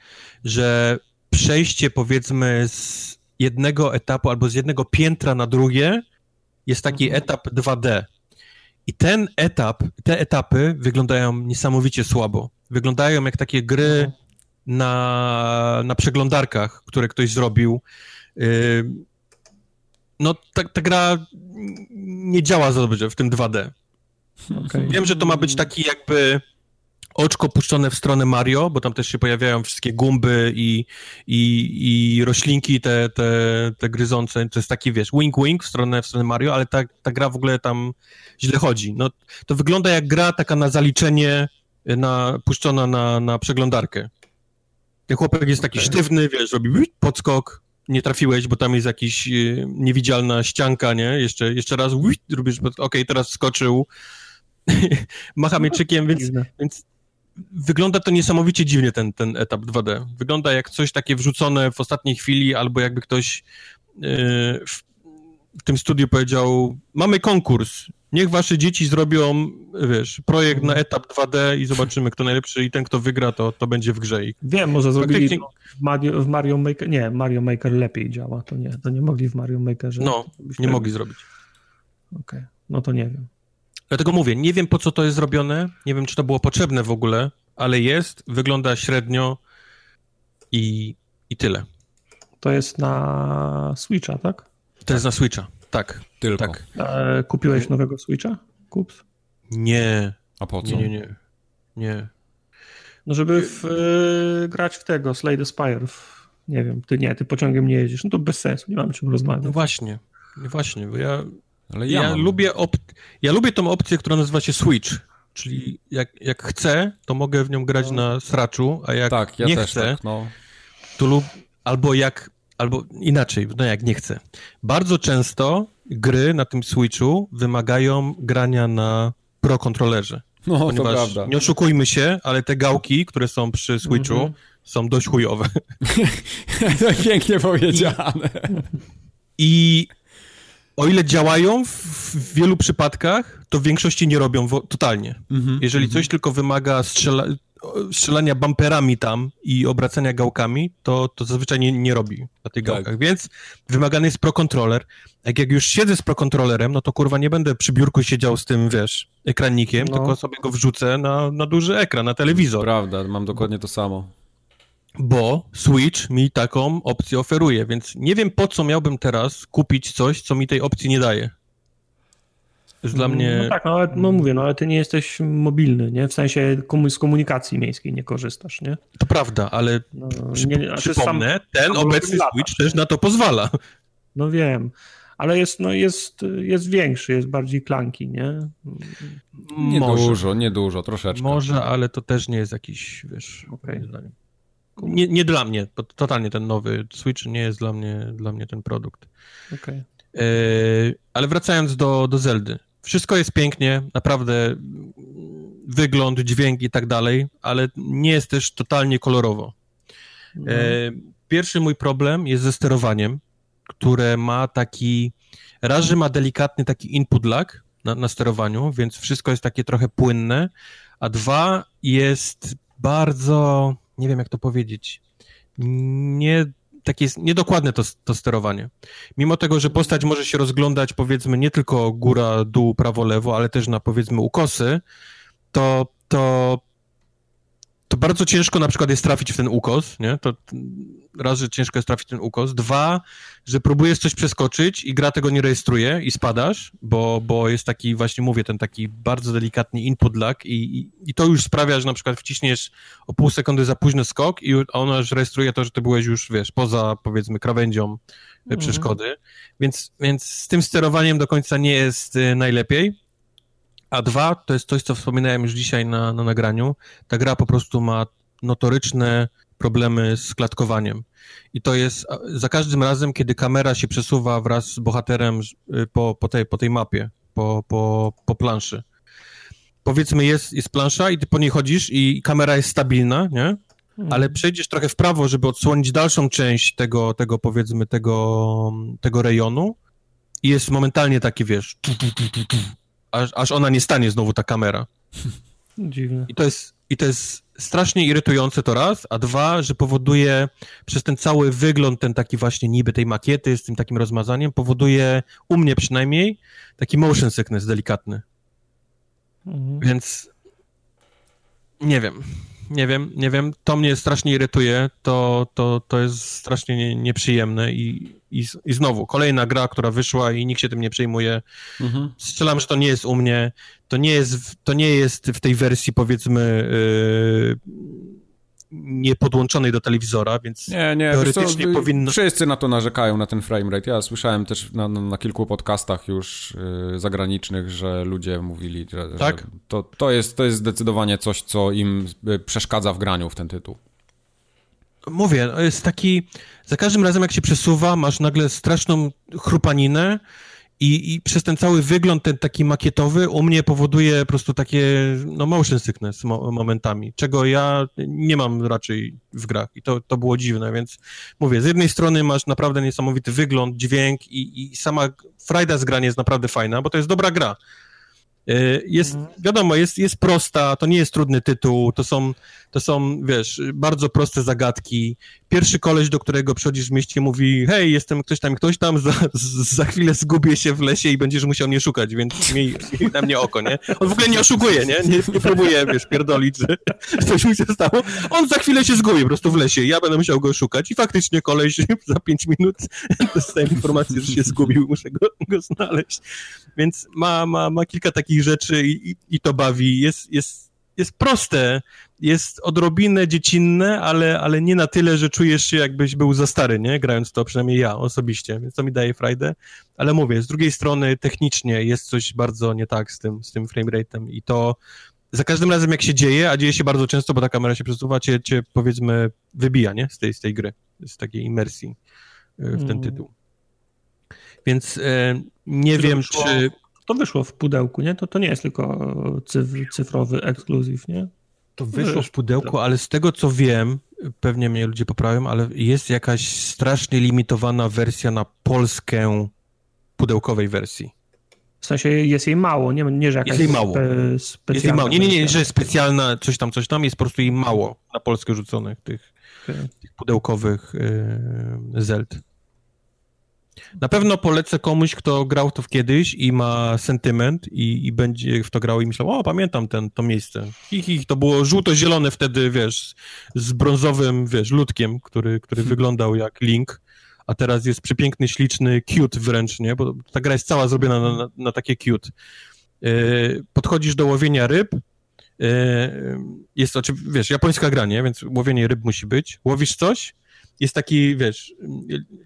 że przejście powiedzmy z jednego etapu albo z jednego piętra na drugie jest taki mhm. etap 2D. I ten etap, te etapy wyglądają niesamowicie słabo. Wyglądają jak takie gry mhm. na, na przeglądarkach, które ktoś zrobił. No, ta, ta gra nie działa za dobrze w tym 2D. Okay. Wiem, że to ma być taki jakby oczko puszczone w stronę Mario, bo tam też się pojawiają wszystkie gumby i, i, i roślinki te, te, te gryzące. To jest taki, wiesz, wink-wink w stronę, w stronę Mario, ale ta, ta gra w ogóle tam źle chodzi. No, to wygląda jak gra taka na zaliczenie, na, puszczona na, na przeglądarkę. Ten chłopak jest taki okay. sztywny, wiesz, robi podskok, nie trafiłeś, bo tam jest jakaś y, niewidzialna ścianka, nie? Jeszcze, jeszcze raz, robisz, okej, okay, teraz skoczył, macha mieczykiem, więc, więc wygląda to niesamowicie dziwnie, ten, ten etap 2D. Wygląda jak coś takie wrzucone w ostatniej chwili, albo jakby ktoś yy, w, w tym studiu powiedział, mamy konkurs, niech wasze dzieci zrobią, wiesz, projekt na etap 2D i zobaczymy, kto najlepszy i ten, kto wygra, to, to będzie w grze. I Wiem, może zrobili Faktycznie... w, Mario, w Mario Maker, nie, Mario Maker lepiej działa, to nie, to nie mogli w Mario Makerze. No, nie mogli zrobić. Okej, okay. no to nie wiem. Dlatego mówię, nie wiem po co to jest zrobione, nie wiem czy to było potrzebne w ogóle, ale jest, wygląda średnio i, i tyle. To jest na Switcha, tak? To jest na Switcha, tak. Tylko. Tak. E, kupiłeś nowego Switcha, Kups? Nie. A po co? Nie, nie, nie. nie. No żeby w, y, grać w tego, Slay the Spire. W, nie wiem, ty nie, ty pociągiem nie jedziesz. No to bez sensu, nie mam czym rozmawiać. No właśnie, właśnie, bo ja ale ja, ja lubię op- ja lubię tą opcję, która nazywa się Switch. Czyli jak, jak chcę, to mogę w nią grać na sraczu, a jak tak, ja nie chcę, tak, no. to lub albo jak albo inaczej, no jak nie chcę. Bardzo często gry na tym Switchu wymagają grania na Pro kontrolerze. No, to prawda. Nie oszukujmy się, ale te gałki, które są przy Switchu, mm -hmm. są dość chujowe. to pięknie powiedziane. I o ile działają w, wielu przypadkach, to w większości nie robią totalnie. Mm-hmm, Jeżeli mm-hmm. coś tylko wymaga strzela, strzelania bumperami tam i obracania gałkami, to, to zazwyczaj nie, nie robi na tych tak. gałkach. Więc wymagany jest pro-controller. Jak, jak już siedzę z pro-controllerem, no to kurwa nie będę przy biurku siedział z tym, wiesz, ekranikiem, no. tylko sobie go wrzucę na, na duży ekran, na telewizor. Prawda, mam dokładnie to samo bo Switch mi taką opcję oferuje, więc nie wiem po co miałbym teraz kupić coś, co mi tej opcji nie daje. Jest dla mnie... No tak, no, ale, no mówię, no ale ty nie jesteś mobilny, nie? W sensie komu z komunikacji miejskiej nie korzystasz, nie? To prawda, ale no, przy, nie, przypomnę, sam, ten obecny lata, Switch też na to pozwala. No wiem, ale jest, no jest, jest większy, jest bardziej klanki, nie? Nie Może. dużo, nie dużo, troszeczkę. Może, ale to też nie jest jakiś, wiesz, okay. Nie, nie dla mnie, totalnie ten nowy Switch nie jest dla mnie, dla mnie ten produkt. Okay. E, ale wracając do, do Zeldy. Wszystko jest pięknie, naprawdę wygląd, dźwięk i tak dalej, ale nie jest też totalnie kolorowo. No. pierwszy mój problem jest ze sterowaniem, które ma taki, raz, że ma delikatny taki input lag na, na sterowaniu, więc wszystko jest takie trochę płynne, a dwa, jest bardzo nie wiem jak to powiedzieć, nie takie jest niedokładne to, to sterowanie. Mimo tego, że postać może się rozglądać powiedzmy nie tylko góra, dół, prawo, lewo, ale też na powiedzmy ukosy, to, to to bardzo ciężko na przykład jest trafić w ten ukos, nie? To raz, że ciężko jest trafić w ten ukos, dwa, że próbujesz coś przeskoczyć i gra tego nie rejestruje i spadasz, bo, bo jest taki, właśnie mówię, ten taki bardzo delikatny input lag i, i, i to już sprawia, że na przykład wciśniesz o pół sekundy za późny skok i ona już rejestruje to, że ty byłeś już, wiesz, poza, powiedzmy, krawędzią mhm. przeszkody, więc, więc z tym sterowaniem do końca nie jest y, najlepiej, a dwa, to jest coś, co wspominałem już dzisiaj na, na nagraniu, ta gra po prostu ma notoryczne problemy z klatkowaniem. I to jest za każdym razem, kiedy kamera się przesuwa wraz z bohaterem y, po, po, tej, po tej mapie, po, po, po planszy. Powiedzmy, jest, jest plansza i ty po niej chodzisz i kamera jest stabilna, nie? Mhm. Ale przejdziesz trochę w prawo, żeby odsłonić dalszą część tego, tego powiedzmy, tego, tego rejonu i jest momentalnie taki, wiesz, aż, aż ona nie stanie znowu ta kamera. Dziwne. I to jest, i to jest strasznie irytujące to raz, a dwa, że powoduje przez ten cały wygląd, ten taki właśnie niby tej makiety z tym takim rozmazaniem, powoduje u mnie przynajmniej taki motion sickness delikatny. Mhm. Więc nie wiem nie wiem, nie wiem, to mnie strasznie irytuje, to, to, to jest strasznie nie, nieprzyjemne i, i, i znowu, kolejna gra, która wyszła i nikt się tym nie przejmuje. Mhm. Strzelam, że to nie jest u mnie, to nie jest, to nie jest w tej wersji powiedzmy yy, niepodłączonej do telewizora, więc nie, nie, teoretycznie co, powinno... Wszyscy na to narzekają, na ten framerate. Ja słyszałem też na, na, kilku podcastach już yy, zagranicznych, że ludzie mówili, że, tak? że to, to, jest, to jest zdecydowanie coś, co im y, przeszkadza w graniu w ten tytuł. Mówię, jest taki... Za każdym razem, jak się przesuwa, masz nagle straszną chrupaninę i, I przez ten cały wygląd, ten taki makietowy, u mnie powoduje po prostu takie, no, motion sickness mo momentami, czego ja nie mam raczej w grach. I to, to było dziwne, więc mówię, z jednej strony masz naprawdę niesamowity wygląd, dźwięk i, i sama frajda z grania jest naprawdę fajna, bo to jest dobra gra. Y, jest, mhm. wiadomo, jest, jest prosta, to nie jest trudny tytuł, to są, to są, wiesz, bardzo proste zagadki. Pierwszy koleś, do którego przychodzisz w mieście, mówi, hej, jestem ktoś tam, ktoś tam, za, za chwilę zgubię się w lesie i będziesz musiał mnie szukać, więc miej, na mnie oko, nie? On w ogóle nie oszukuje, nie? Nie, nie próbuje, wiesz, pierdolić, że coś mu się stało. On za chwilę się zgubi po prostu w lesie ja będę musiał go szukać i faktycznie koleś za pięć minut dostałem informację, że się zgubił, muszę go, go znaleźć. Więc ma, ma, ma kilka takich rzeczy i, i, i to bawi. Jest, jest, jest proste, jest odrobinę dziecinne, ale, ale nie na tyle, że czujesz się jakbyś był za stary, nie? Grając to, przynajmniej ja osobiście, więc to mi daje frajdę. Ale mówię, z drugiej strony technicznie jest coś bardzo nie tak z tym, z tym framerate'em i to za każdym razem jak się dzieje, a dzieje się bardzo często, bo ta kamera się przesuwa, cię, cię powiedzmy wybija, nie? Z tej, z tej gry, z takiej imersji y, w ten mm. tytuł. Więc e, nie wiem, wyszło, czy... To wyszło w pudełku, nie? To, to nie jest tylko cyfr, cyfrowy ekskluzyw, nie? To wyszło w pudełku, ale z tego co wiem, pewnie mnie ludzie poprawią, ale jest jakaś strasznie limitowana wersja na Polskę pudełkowej wersji. W sensie jest jej mało, nie, nie że jakaś jest jej mało. Spe, jest jej mało. Nie, nie, nie, że specjalna coś tam, coś tam, jest po prostu jej mało na Polskę rzuconych tych, okay. tych pudełkowych yy, Zeld. Na pewno polecę komuś, kto grał to kiedyś i ma sentyment i, i będzie w to grał i myślał, o, pamiętam ten, to miejsce. Hi, hi, to było żółto-zielone wtedy, wiesz, z brązowym, wiesz, ludkiem, który, który hmm. wyglądał jak Link, a teraz jest przepiękny, śliczny, cute wręcz, nie? Bo ta gra jest cała zrobiona na, na, na takie cute. Yy, podchodzisz do łowienia ryb, yy, jest oczywiście, wiesz, japońska gra, nie? Więc łowienie ryb musi być. Łowisz coś, jest taki, wiesz,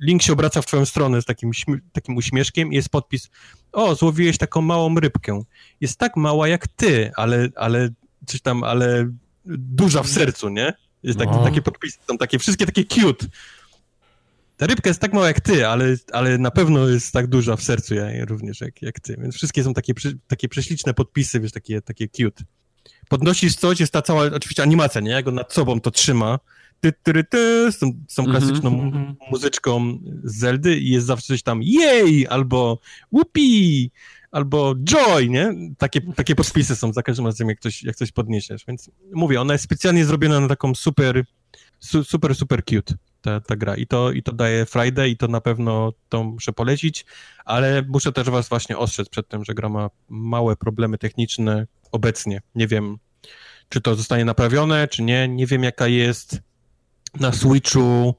link się obraca w twoją stronę z takim, takim uśmieszkiem i jest podpis, o, złowiłeś taką małą rybkę. Jest tak mała jak ty, ale, ale coś tam, ale duża w sercu, nie? Jest no. takie podpisy, są takie, wszystkie takie cute. Ta rybka jest tak mała jak ty, ale, ale na pewno jest tak duża w sercu ja, również jak, jak ty. Więc wszystkie są takie, takie prześliczne podpisy, wiesz, takie, takie cute. Podnosisz coś, jest ta cała, oczywiście animacja, nie? Jak on nad sobą to trzyma, ty, ty, ty, z tą, z tą klasyczną mm -hmm. muzyczką z Zeldy i jest zawsze coś tam jej, albo whoopee, albo joy, nie? Takie, takie podpisy są za każdym razem, jak coś, jak coś podniesiesz, więc mówię, ona jest specjalnie zrobiona na taką super, su, super, super cute ta, ta gra i to, i to daje Friday i to na pewno to muszę polecić, ale muszę też was właśnie ostrzec przed tym, że gra ma małe problemy techniczne obecnie. Nie wiem, czy to zostanie naprawione, czy nie. Nie wiem, jaka jest na Switchu,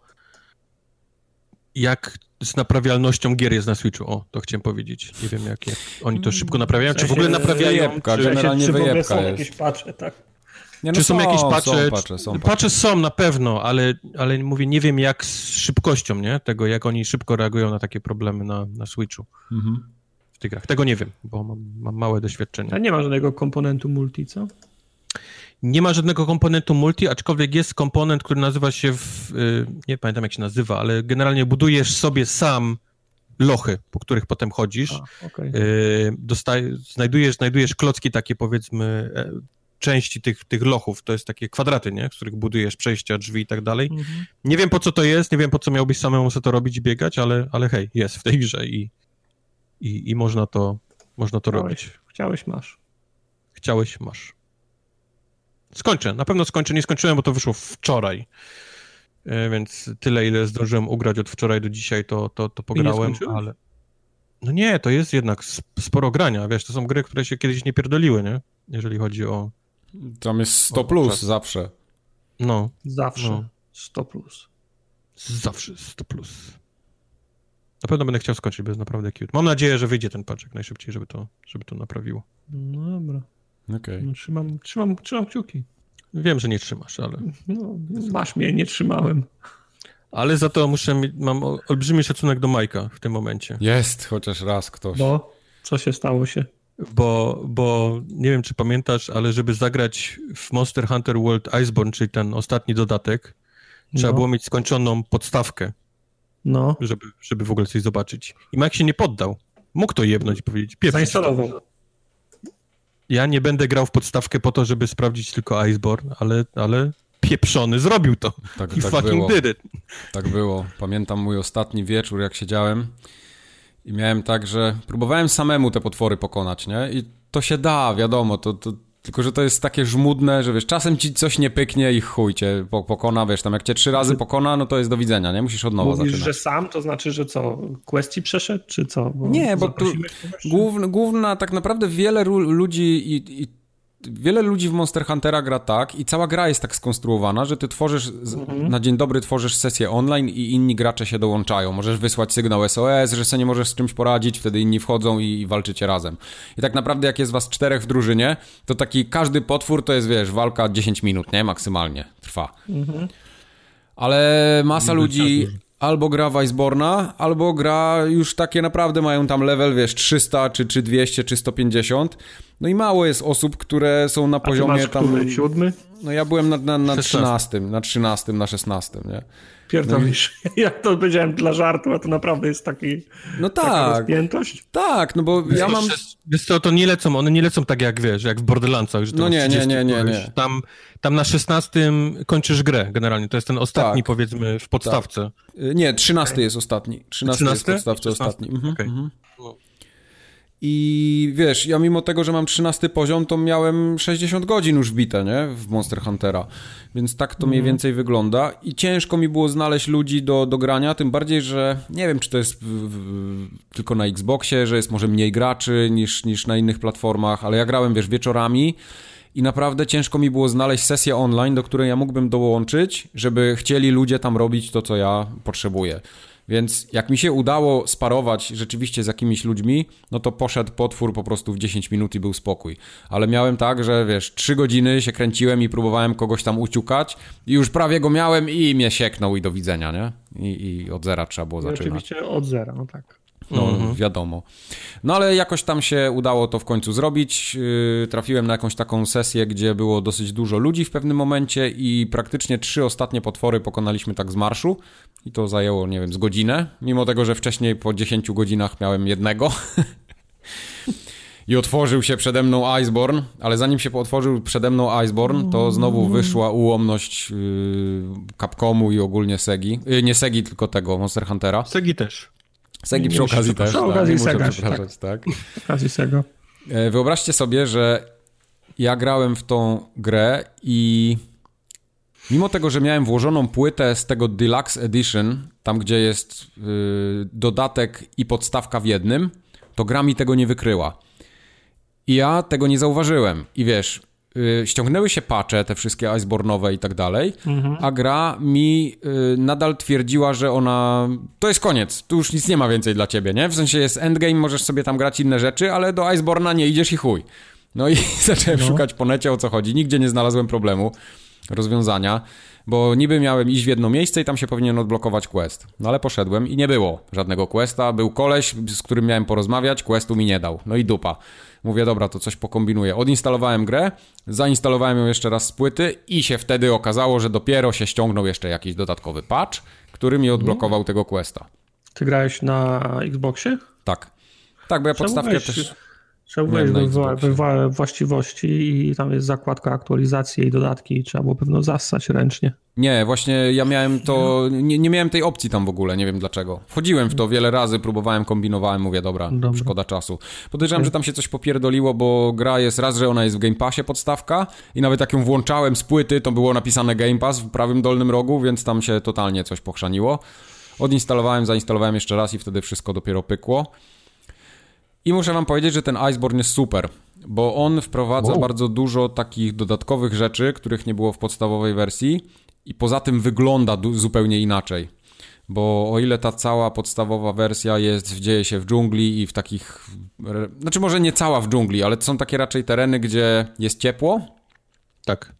jak z naprawialnością gier jest na Switchu. O, to chciałem powiedzieć. Nie wiem, jak, jak oni to szybko naprawiają, czy w ogóle naprawiają. Wyjebka, czy, generalnie czy, czy są jest. jakieś patche, tak? Nie, no czy są, są, jakieś patche? Są patche, są patche. patche są na pewno, ale, ale mówię, nie wiem jak z szybkością, nie? Tego, jak oni szybko reagują na takie problemy na, na Switchu. Mhm. W tych grach. Tego nie wiem, bo mam, mam małe doświadczenie. A nie ma żadnego komponentu multi, co? Nie ma żadnego komponentu multi, aczkolwiek jest komponent, który nazywa się, w, y, nie pamiętam jak się nazywa, ale generalnie budujesz sobie sam lochy, po których potem chodzisz. A, okay. Dostaj, znajdujesz, znajdujesz klocki takie powiedzmy e, części tych, tych lochów, to jest takie kwadraty, nie? z których budujesz przejścia, drzwi i tak dalej. Mhm. Nie wiem po co to jest, nie wiem po co miałbyś samemu sobie to robić i biegać, ale, ale hej, jest w tej grze i, i, i można to, można to Chciałeś. robić. Chciałeś, masz. Chciałeś, masz. Skończę, na pewno skończę. Nie skończyłem, bo to wyszło wczoraj. E, więc tyle, ile zdążyłem ugrać od wczoraj do dzisiaj, to, to, to pograłem, ale... No nie, to jest jednak sporo grania, wiesz, to są gry, które się kiedyś nie pierdoliły, nie? Jeżeli chodzi o... Tam jest 100 plus czas. zawsze. No. Zawsze no. 100 plus. Zawsze 100 plus. Na pewno będę chciał skończyć, bo jest naprawdę cute. Mam nadzieję, że wyjdzie ten patch jak najszybciej, żeby to, żeby to naprawiło. No dobra. Okay. No, trzymam, trzymam, trzymam kciuki. Wiem, że nie trzymasz, ale... No, masz mnie, nie trzymałem. Ale za to muszę, mam olbrzymi szacunek do Majka w tym momencie. Jest, chociaż raz ktoś. Bo? Co się stało się? Bo, bo nie wiem, czy pamiętasz, ale żeby zagrać w Monster Hunter World Iceborne, czyli ten ostatni dodatek, no. trzeba było mieć skończoną podstawkę. No. Żeby, żeby w ogóle coś zobaczyć. I Mike się nie poddał. Mógł to jebnąć i powiedzieć. Zainstalował. Ja nie będę grał w podstawkę po to, żeby sprawdzić tylko Iceborne, ale, ale pieprzony zrobił to. Tak, I tak fucking było. did it. Tak było. Pamiętam mój ostatni wieczór, jak siedziałem i miałem tak, że próbowałem samemu te potwory pokonać, nie? I to się da, wiadomo, to, to tylko, że to jest takie żmudne, że wiesz, czasem ci coś nie pyknie i chuj cię po- pokona, wiesz, tam jak cię trzy razy pokona, no to jest do widzenia, nie? Musisz od nowa Mówisz, zaczynać. że sam, to znaczy, że co, quest ci przeszedł, czy co? Bo Nie, bo tu główna, główna tak naprawdę wiele ludzi i, i wiele ludzi w Monster Huntera gra tak i cała gra jest tak skonstruowana, że ty tworzysz, z, na dzień dobry tworzysz sesję online i inni gracze się dołączają. Możesz wysłać sygnał SOS, że sobie nie możesz z czymś poradzić, wtedy inni wchodzą i, i walczycie razem. I tak naprawdę jak jest was czterech w drużynie, to taki każdy potwór to jest, wiesz, walka 10 minut, nie? Maksymalnie trwa. Ale masa ludzi albo gra w Iceborna, albo gra już takie naprawdę mają tam level, wiesz, 300, czy, czy 200, czy 150. No i mało jest osób, które są na A ty poziomie masz tam... który? Siódmy? No ja byłem na, na, na 16. 13, na 13, na 16, nie? Pierdolisz. Ja to powiedziałem dla żartu, a to naprawdę jest taki, No tak, rozpiętość. tak, no bo ja mam... Wiesz co, to nie lecą, one nie lecą tak jak, wiesz, jak w Borderlandsach, że to No nie, nie, 30 nie, nie, koleś. nie. Tam, tam na 16 kończysz grę generalnie, to jest ten ostatni Tak. powiedzmy w podstawce. Y, Nie, 13 jest ostatni. 13, jest w 13? podstawce 16? ostatni. Mhm, Okej. mhm. I wiesz, ja mimo tego, że mam 13 poziom, to miałem 60 godzin już wbite, nie? W Monster Huntera. Więc tak to mniej więcej wygląda. I ciężko mi było znaleźć ludzi do, do grania, tym bardziej, że nie wiem, czy to jest w, w, tylko na Xboxie, że jest może mniej graczy niż, niż na innych platformach, ale ja grałem, wiesz, wieczorami i naprawdę ciężko mi było znaleźć sesję online, do której ja mógłbym dołączyć, żeby chcieli ludzie tam robić to, co ja potrzebuję. Więc jak mi się udało sparować rzeczywiście z jakimiś ludźmi, no to poszedł potwór po prostu w 10 minut i był spokój. Ale miałem tak, że wiesz, 3 godziny się kręciłem i próbowałem kogoś tam uciukać i już prawie go miałem i mnie sieknął i do widzenia, nie? I, i od zera trzeba było zaczynać. oczywiście od zera, no tak. No, wiadomo. No ale jakoś tam się udało to w końcu zrobić. Yy, Trafiłem na jakąś taką sesję, gdzie było dosyć dużo ludzi w pewnym momencie i praktycznie trzy ostatnie potwory pokonaliśmy tak z marszu. I to zajęło, nie wiem, z godzinę. Mimo tego, że wcześniej po 10 godzinach miałem jednego. I otworzył się przede mną Iceborne, ale zanim się otworzył przede mną Iceborne, to znowu wyszła ułomność yy, Capcomu i ogólnie Segi. Yy, nie Segi, tylko tego, Monster Huntera. Segi też. Segi Nie przy musisz okazji też. tak, Przy okazji muszę Sega, przepraszać, tak. Okazji z tego. E, Wyobraźcie sobie, że ja grałem w tą grę i mimo tego, że miałem włożoną płytę z tego Deluxe Edition, tam gdzie jest y, dodatek i podstawka w jednym, to gra mi tego nie wykryła. I ja tego nie zauważyłem. I wiesz, y, ściągnęły się patche, te wszystkie Iceborne'owe i tak dalej, a gra mi y, nadal twierdziła, że ona... To jest koniec, tu już nic nie ma więcej dla ciebie, nie? W sensie jest endgame, możesz sobie tam grać inne rzeczy, ale do Iceborna nie idziesz i chuj. No i zacząłem szukać po necie o co chodzi. Nigdzie nie znalazłem problemu, rozwiązania, bo niby miałem iść w jedno miejsce i tam się powinien odblokować quest. No ale poszedłem i nie było żadnego questa. Był koleś, z którym miałem porozmawiać, questu mi nie dał. No i dupa. Mówię, dobra, to coś pokombinuję. Odinstalowałem grę, zainstalowałem ją jeszcze raz z płyty i się wtedy okazało, że dopiero się ściągnął jeszcze jakiś dodatkowy patch, który mi odblokował tego questa. Ty grałeś na Xboxie? Tak. Tak, bo ja Trzeba podstawkę wejść- też... Trzeba wejść we właściwości i tam jest zakładka aktualizacje i dodatki i trzeba było pewno zassać ręcznie. Nie, właśnie ja miałem to. Nie, nie miałem tej opcji tam w ogóle, nie wiem dlaczego. Wchodziłem w to wiele razy, próbowałem, kombinowałem, mówię, dobra, Dobra. szkoda czasu. Podejrzewam, że tam się coś popierdoliło, bo gra jest raz, że ona jest w Game Passie podstawka i nawet jak ją włączałem z płyty, to było napisane Game Pass w prawym dolnym rogu, więc tam się totalnie coś pochrzaniło. Odinstalowałem, zainstalowałem jeszcze raz i wtedy wszystko dopiero pykło. I muszę wam powiedzieć, że ten Iceborne jest super, bo on wprowadza Wow. bardzo dużo takich dodatkowych rzeczy, których nie było w podstawowej wersji i poza tym wygląda zupełnie inaczej. Bo o ile ta cała podstawowa wersja jest, dzieje się w dżungli i w takich... Znaczy może nie cała w dżungli, ale to są takie raczej tereny, gdzie jest ciepło, Tak.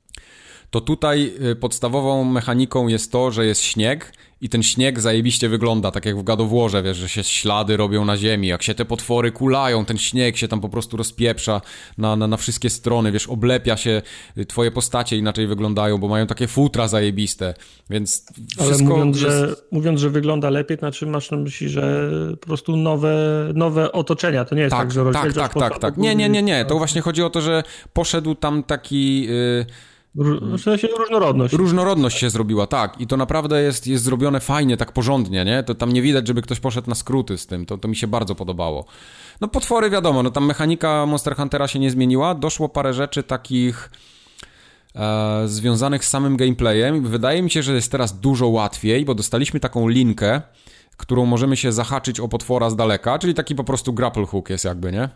to tutaj y, podstawową mechaniką jest to, że jest śnieg i ten śnieg zajebiście wygląda, tak jak w gadowłorze, wiesz, że się ślady robią na ziemi, jak się te potwory kulają, ten śnieg się tam po prostu rozpieprza na, na, na wszystkie strony, wiesz, oblepia się, y, twoje postacie inaczej wyglądają, bo mają takie futra zajebiste, więc wszystko... Ale mówiąc, jest... że, mówiąc, że wygląda lepiej, znaczy masz na myśli, że po prostu nowe, nowe otoczenia, to nie jest tak, tak że Tak, tak, tak, tak. Nie, nie, nie, nie, to właśnie chodzi o to, że poszedł tam taki... Yy w sensie różnorodność. Różnorodność się zrobiła, tak. I to naprawdę jest, jest zrobione fajnie, tak porządnie, nie? To tam nie widać, żeby ktoś poszedł na skróty z tym. To, to mi się bardzo podobało. No potwory wiadomo, no tam mechanika Monster Huntera się nie zmieniła. Doszło parę rzeczy takich e, związanych z samym gameplayem. Wydaje mi się, że jest teraz dużo łatwiej, bo dostaliśmy taką linkę, którą możemy się zahaczyć o potwora z daleka, czyli taki po prostu grapple hook jest jakby, nie?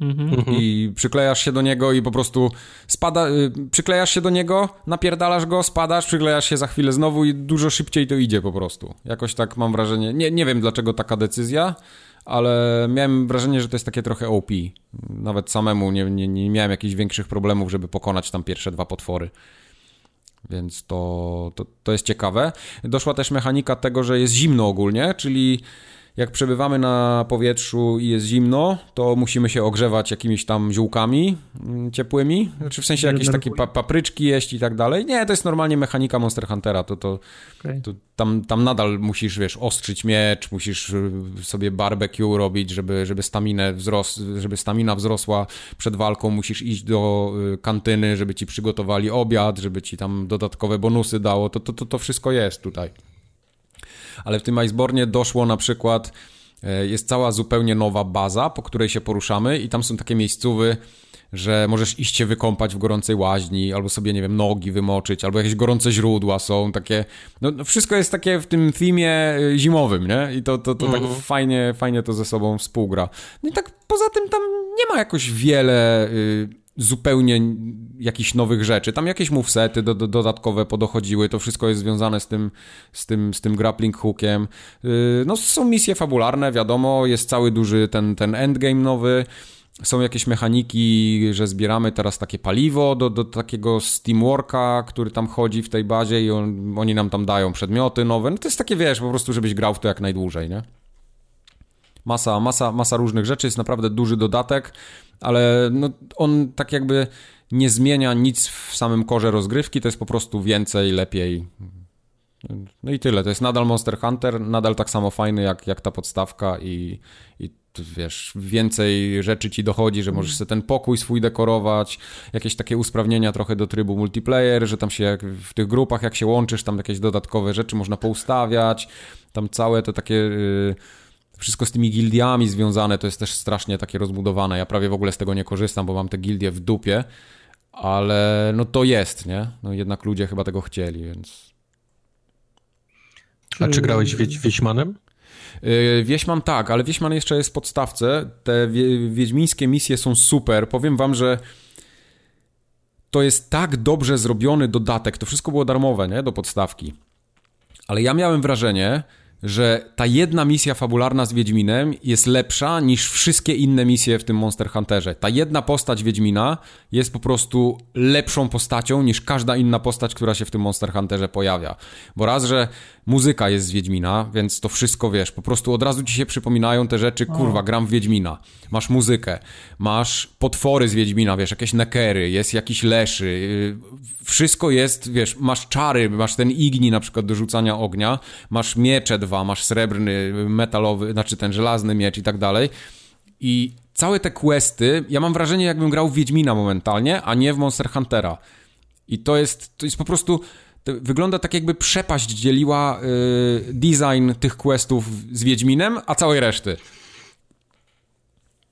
Mhm. I przyklejasz się do niego i po prostu spada, y, przyklejasz się do niego, napierdalasz go, spadasz, przyklejasz się za chwilę znowu i dużo szybciej to idzie po prostu. Jakoś tak mam wrażenie, nie, nie wiem dlaczego taka decyzja, ale miałem wrażenie, że to jest takie trochę OP. Nawet samemu nie, nie, nie miałem jakichś większych problemów, żeby pokonać tam pierwsze dwa potwory. Więc to, to, to jest ciekawe. Doszła też mechanika tego, że jest zimno ogólnie, czyli jak przebywamy na powietrzu i jest zimno, to musimy się ogrzewać jakimiś tam ziółkami mm, ciepłymi, znaczy w sensie jakieś takie pa papryczki jeść i tak dalej. Nie, to jest normalnie mechanika Monster Huntera, to, to, okay. to tam, tam nadal musisz, wiesz, ostrzyć miecz, musisz y, sobie barbecue robić, żeby, żeby, staminę wzros żeby stamina wzrosła przed walką, musisz iść do y, kantyny, żeby ci przygotowali obiad, żeby ci tam dodatkowe bonusy dało, to, to, to, to wszystko jest tutaj ale w tym Icebornie doszło na przykład, e, jest cała zupełnie nowa baza, po której się poruszamy i tam są takie miejscowy, że możesz iść się wykąpać w gorącej łaźni, albo sobie, nie wiem, nogi wymoczyć, albo jakieś gorące źródła są, takie, no, no wszystko jest takie w tym filmie e, zimowym, nie? I to, to, to tak mhm. fajnie, fajnie to ze sobą współgra. No i tak poza tym tam nie ma jakoś wiele y, zupełnie jakichś nowych rzeczy. Tam jakieś movesety do, do, dodatkowe podochodziły, to wszystko jest związane z tym, z tym, z tym grappling hookiem. Yy, no są misje fabularne, wiadomo, jest cały duży ten, ten endgame nowy. Są jakieś mechaniki, że zbieramy teraz takie paliwo do, do takiego Steamworka, który tam chodzi w tej bazie i on, oni nam tam dają przedmioty nowe. No to jest takie, wiesz, po prostu, żebyś grał w to jak najdłużej, nie? Masa, masa, masa różnych rzeczy, jest naprawdę duży dodatek ale no, on tak jakby nie zmienia nic w samym korze rozgrywki, to jest po prostu więcej, lepiej. No i tyle. To jest nadal Monster Hunter, nadal tak samo fajny jak, jak ta podstawka i, i wiesz, więcej rzeczy ci dochodzi, że możesz sobie ten pokój swój dekorować, jakieś takie usprawnienia trochę do trybu multiplayer, że tam się w tych grupach jak się łączysz, tam jakieś dodatkowe rzeczy można poustawiać, tam całe to takie... Yy, wszystko z tymi gildiami związane to jest też strasznie takie rozbudowane. Ja prawie w ogóle z tego nie korzystam, bo mam te gildie w dupie, ale no to jest, nie? No jednak ludzie chyba tego chcieli, więc... A czy grałeś wie Wieśmanem? Yy, Wieśman tak, ale Wieśman jeszcze jest w podstawce. Te wie wiedźmińskie misje są super. Powiem wam, że to jest tak dobrze zrobiony dodatek. To wszystko było darmowe, nie? Do podstawki. Ale ja miałem wrażenie, że ta jedna misja fabularna z Wiedźminem jest lepsza niż wszystkie inne misje w tym Monster Hunterze. Ta jedna postać Wiedźmina jest po prostu lepszą postacią niż każda inna postać, która się w tym Monster Hunterze pojawia. Bo raz, że muzyka jest z Wiedźmina, więc to wszystko wiesz, po prostu od razu ci się przypominają te rzeczy, kurwa, gram w Wiedźmina. Masz muzykę, masz potwory z Wiedźmina, wiesz, jakieś nekery, jest jakiś leszy, yy, wszystko jest, wiesz, masz czary, masz ten igni na przykład do rzucania ognia, masz miecze dwa, masz srebrny, metalowy, znaczy ten żelazny miecz i tak dalej. I całe te questy, ja mam wrażenie, jakbym grał w Wiedźmina momentalnie, a nie w Monster Huntera. I to jest, to jest po prostu wygląda tak jakby przepaść dzieliła y, design tych questów z Wiedźminem, a całej reszty.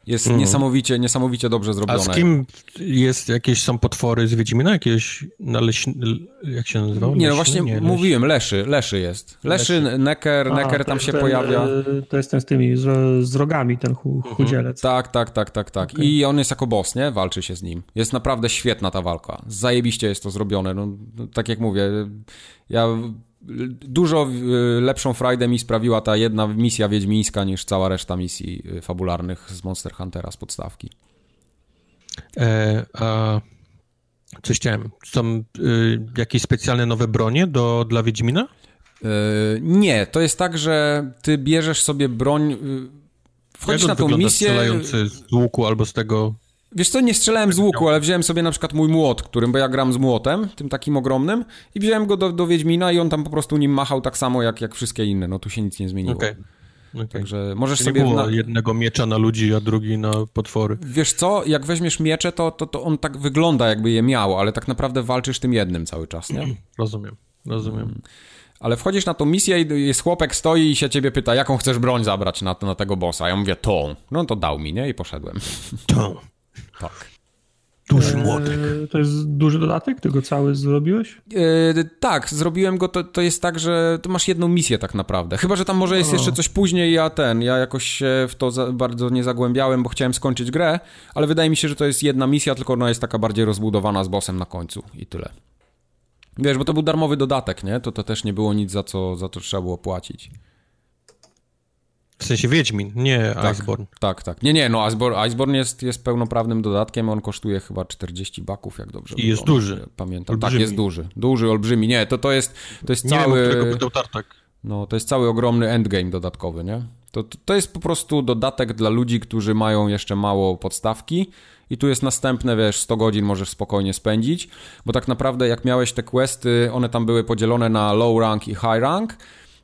Jest mm. niesamowicie, niesamowicie dobrze zrobione. A z kim jest jakieś są potwory z Wiedźmina? Jakieś naleś... jak się nazywał? Nie, no właśnie nie, mówiłem, Leszy, Leszy jest. Leszy, Leszy. Necker, A, Necker tam się ten, pojawia. E, to jest ten z tymi, z, z rogami, ten hu, mhm. chudzielec. Tak, tak, tak, tak, tak. Okay. I on jest jako boss, nie? Walczy się z nim. Jest naprawdę świetna ta walka. Zajebiście jest to zrobione. No, no tak jak mówię, ja dużo y, lepszą frajdę mi sprawiła ta jedna misja wiedźmińska niż cała reszta misji y, fabularnych z Monster Huntera z podstawki. E, a Coś chciałem. Są y, jakieś specjalne nowe bronie do, dla Wiedźmina? Yy, nie, to jest tak, że ty bierzesz sobie broń, yy, wchodzisz Jak na tą misję... strzelający z łuku albo z tego... Wiesz co, nie strzelałem z łuku, ale wziąłem sobie na przykład mój młot, którym, bo ja gram z młotem, tym takim ogromnym, i wziąłem go do, do Wiedźmina i on tam po prostu nim machał tak samo jak, jak wszystkie inne, no tu się nic nie zmieniło. Okej. Okay. Także możesz Nie sobie... było Na... jednego miecza na ludzi, a drugi na potwory. Wiesz co, jak weźmiesz miecze, to, to, to on tak wygląda jakby je miał, ale tak naprawdę walczysz tym jednym cały czas, nie? Rozumiem, rozumiem. Mm. Ale wchodzisz na tą misję i jest chłopek stoi i się ciebie pyta, jaką chcesz broń zabrać na, na tego bossa. Ja mówię, tą. No to dał mi, nie? I poszedłem. Tą. Tak. Duży młotek. Eee, to jest duży dodatek? Ty go cały zrobiłeś? Yy, tak, zrobiłem go, to, to jest tak, że masz jedną misję tak naprawdę. Chyba, że tam może jest o. jeszcze coś później, ja ten, ja jakoś się w to za, bardzo nie zagłębiałem, bo chciałem skończyć grę, ale wydaje mi się, że to jest jedna misja, tylko ona jest taka bardziej rozbudowana z bossem na końcu i tyle. Wiesz, bo to był darmowy dodatek, nie? To to też nie było nic, za co, za to trzeba było płacić. W sensie Wiedźmin, nie tak, Iceborne. Tak, tak. Nie, nie, no Iceborne, Iceborne jest, jest pełnoprawnym dodatkiem, on kosztuje chyba 40 baków, jak dobrze I jest duży. Pamiętam. Olbrzymi. Tak, jest duży. Duży, olbrzymi. Nie, to, to jest, to jest nie cały... Nie wiem, pytał Tartak. No, to jest cały ogromny endgame dodatkowy, nie? To, to, to jest po prostu dodatek dla ludzi, którzy mają jeszcze mało podstawki i tu jest następne, wiesz, 100 godzin możesz spokojnie spędzić, bo tak naprawdę jak miałeś te questy, one tam były podzielone na low rank i high rank,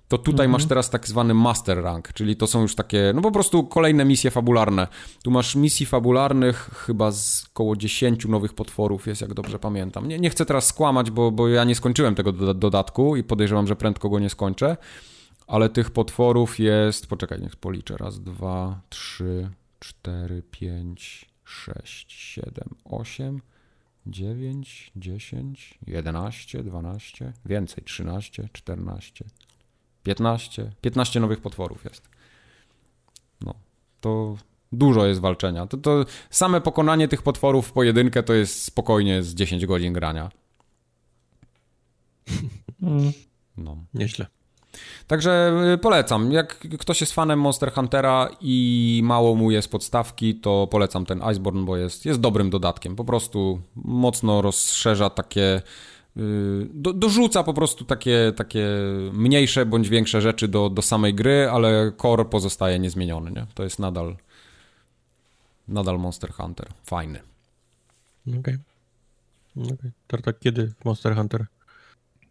to tutaj mhm. masz teraz tak zwany master rank, czyli to są już takie, no po prostu kolejne misje fabularne. Tu masz misji fabularnych chyba z około 10 nowych potworów jest, jak dobrze pamiętam. Nie, nie chcę teraz skłamać, bo, bo ja nie skończyłem tego do, dodatku i podejrzewam, że prędko go nie skończę, ale tych potworów jest, poczekaj, niech policzę, raz, dwa, trzy, cztery, pięć, sześć, siedem, osiem, dziewięć, dziesięć, jedenaście, dwanaście, więcej, trzynaście, czternaście, 15, 15 nowych potworów jest. No, to dużo jest walczenia. To, to same pokonanie tych potworów w pojedynkę to jest spokojnie z 10 godzin grania. No. Nieźle. Także y, polecam. Jak ktoś jest fanem Monster Huntera i mało mu jest podstawki, to polecam ten Iceborne, bo jest, jest dobrym dodatkiem. Po prostu mocno rozszerza takie do, dorzuca po prostu takie, takie mniejsze bądź większe rzeczy do, do samej gry, ale core pozostaje niezmieniony, nie? To jest nadal nadal Monster Hunter. Fajny. Okej. Okay. okay. Tartak, kiedy Monster Hunter?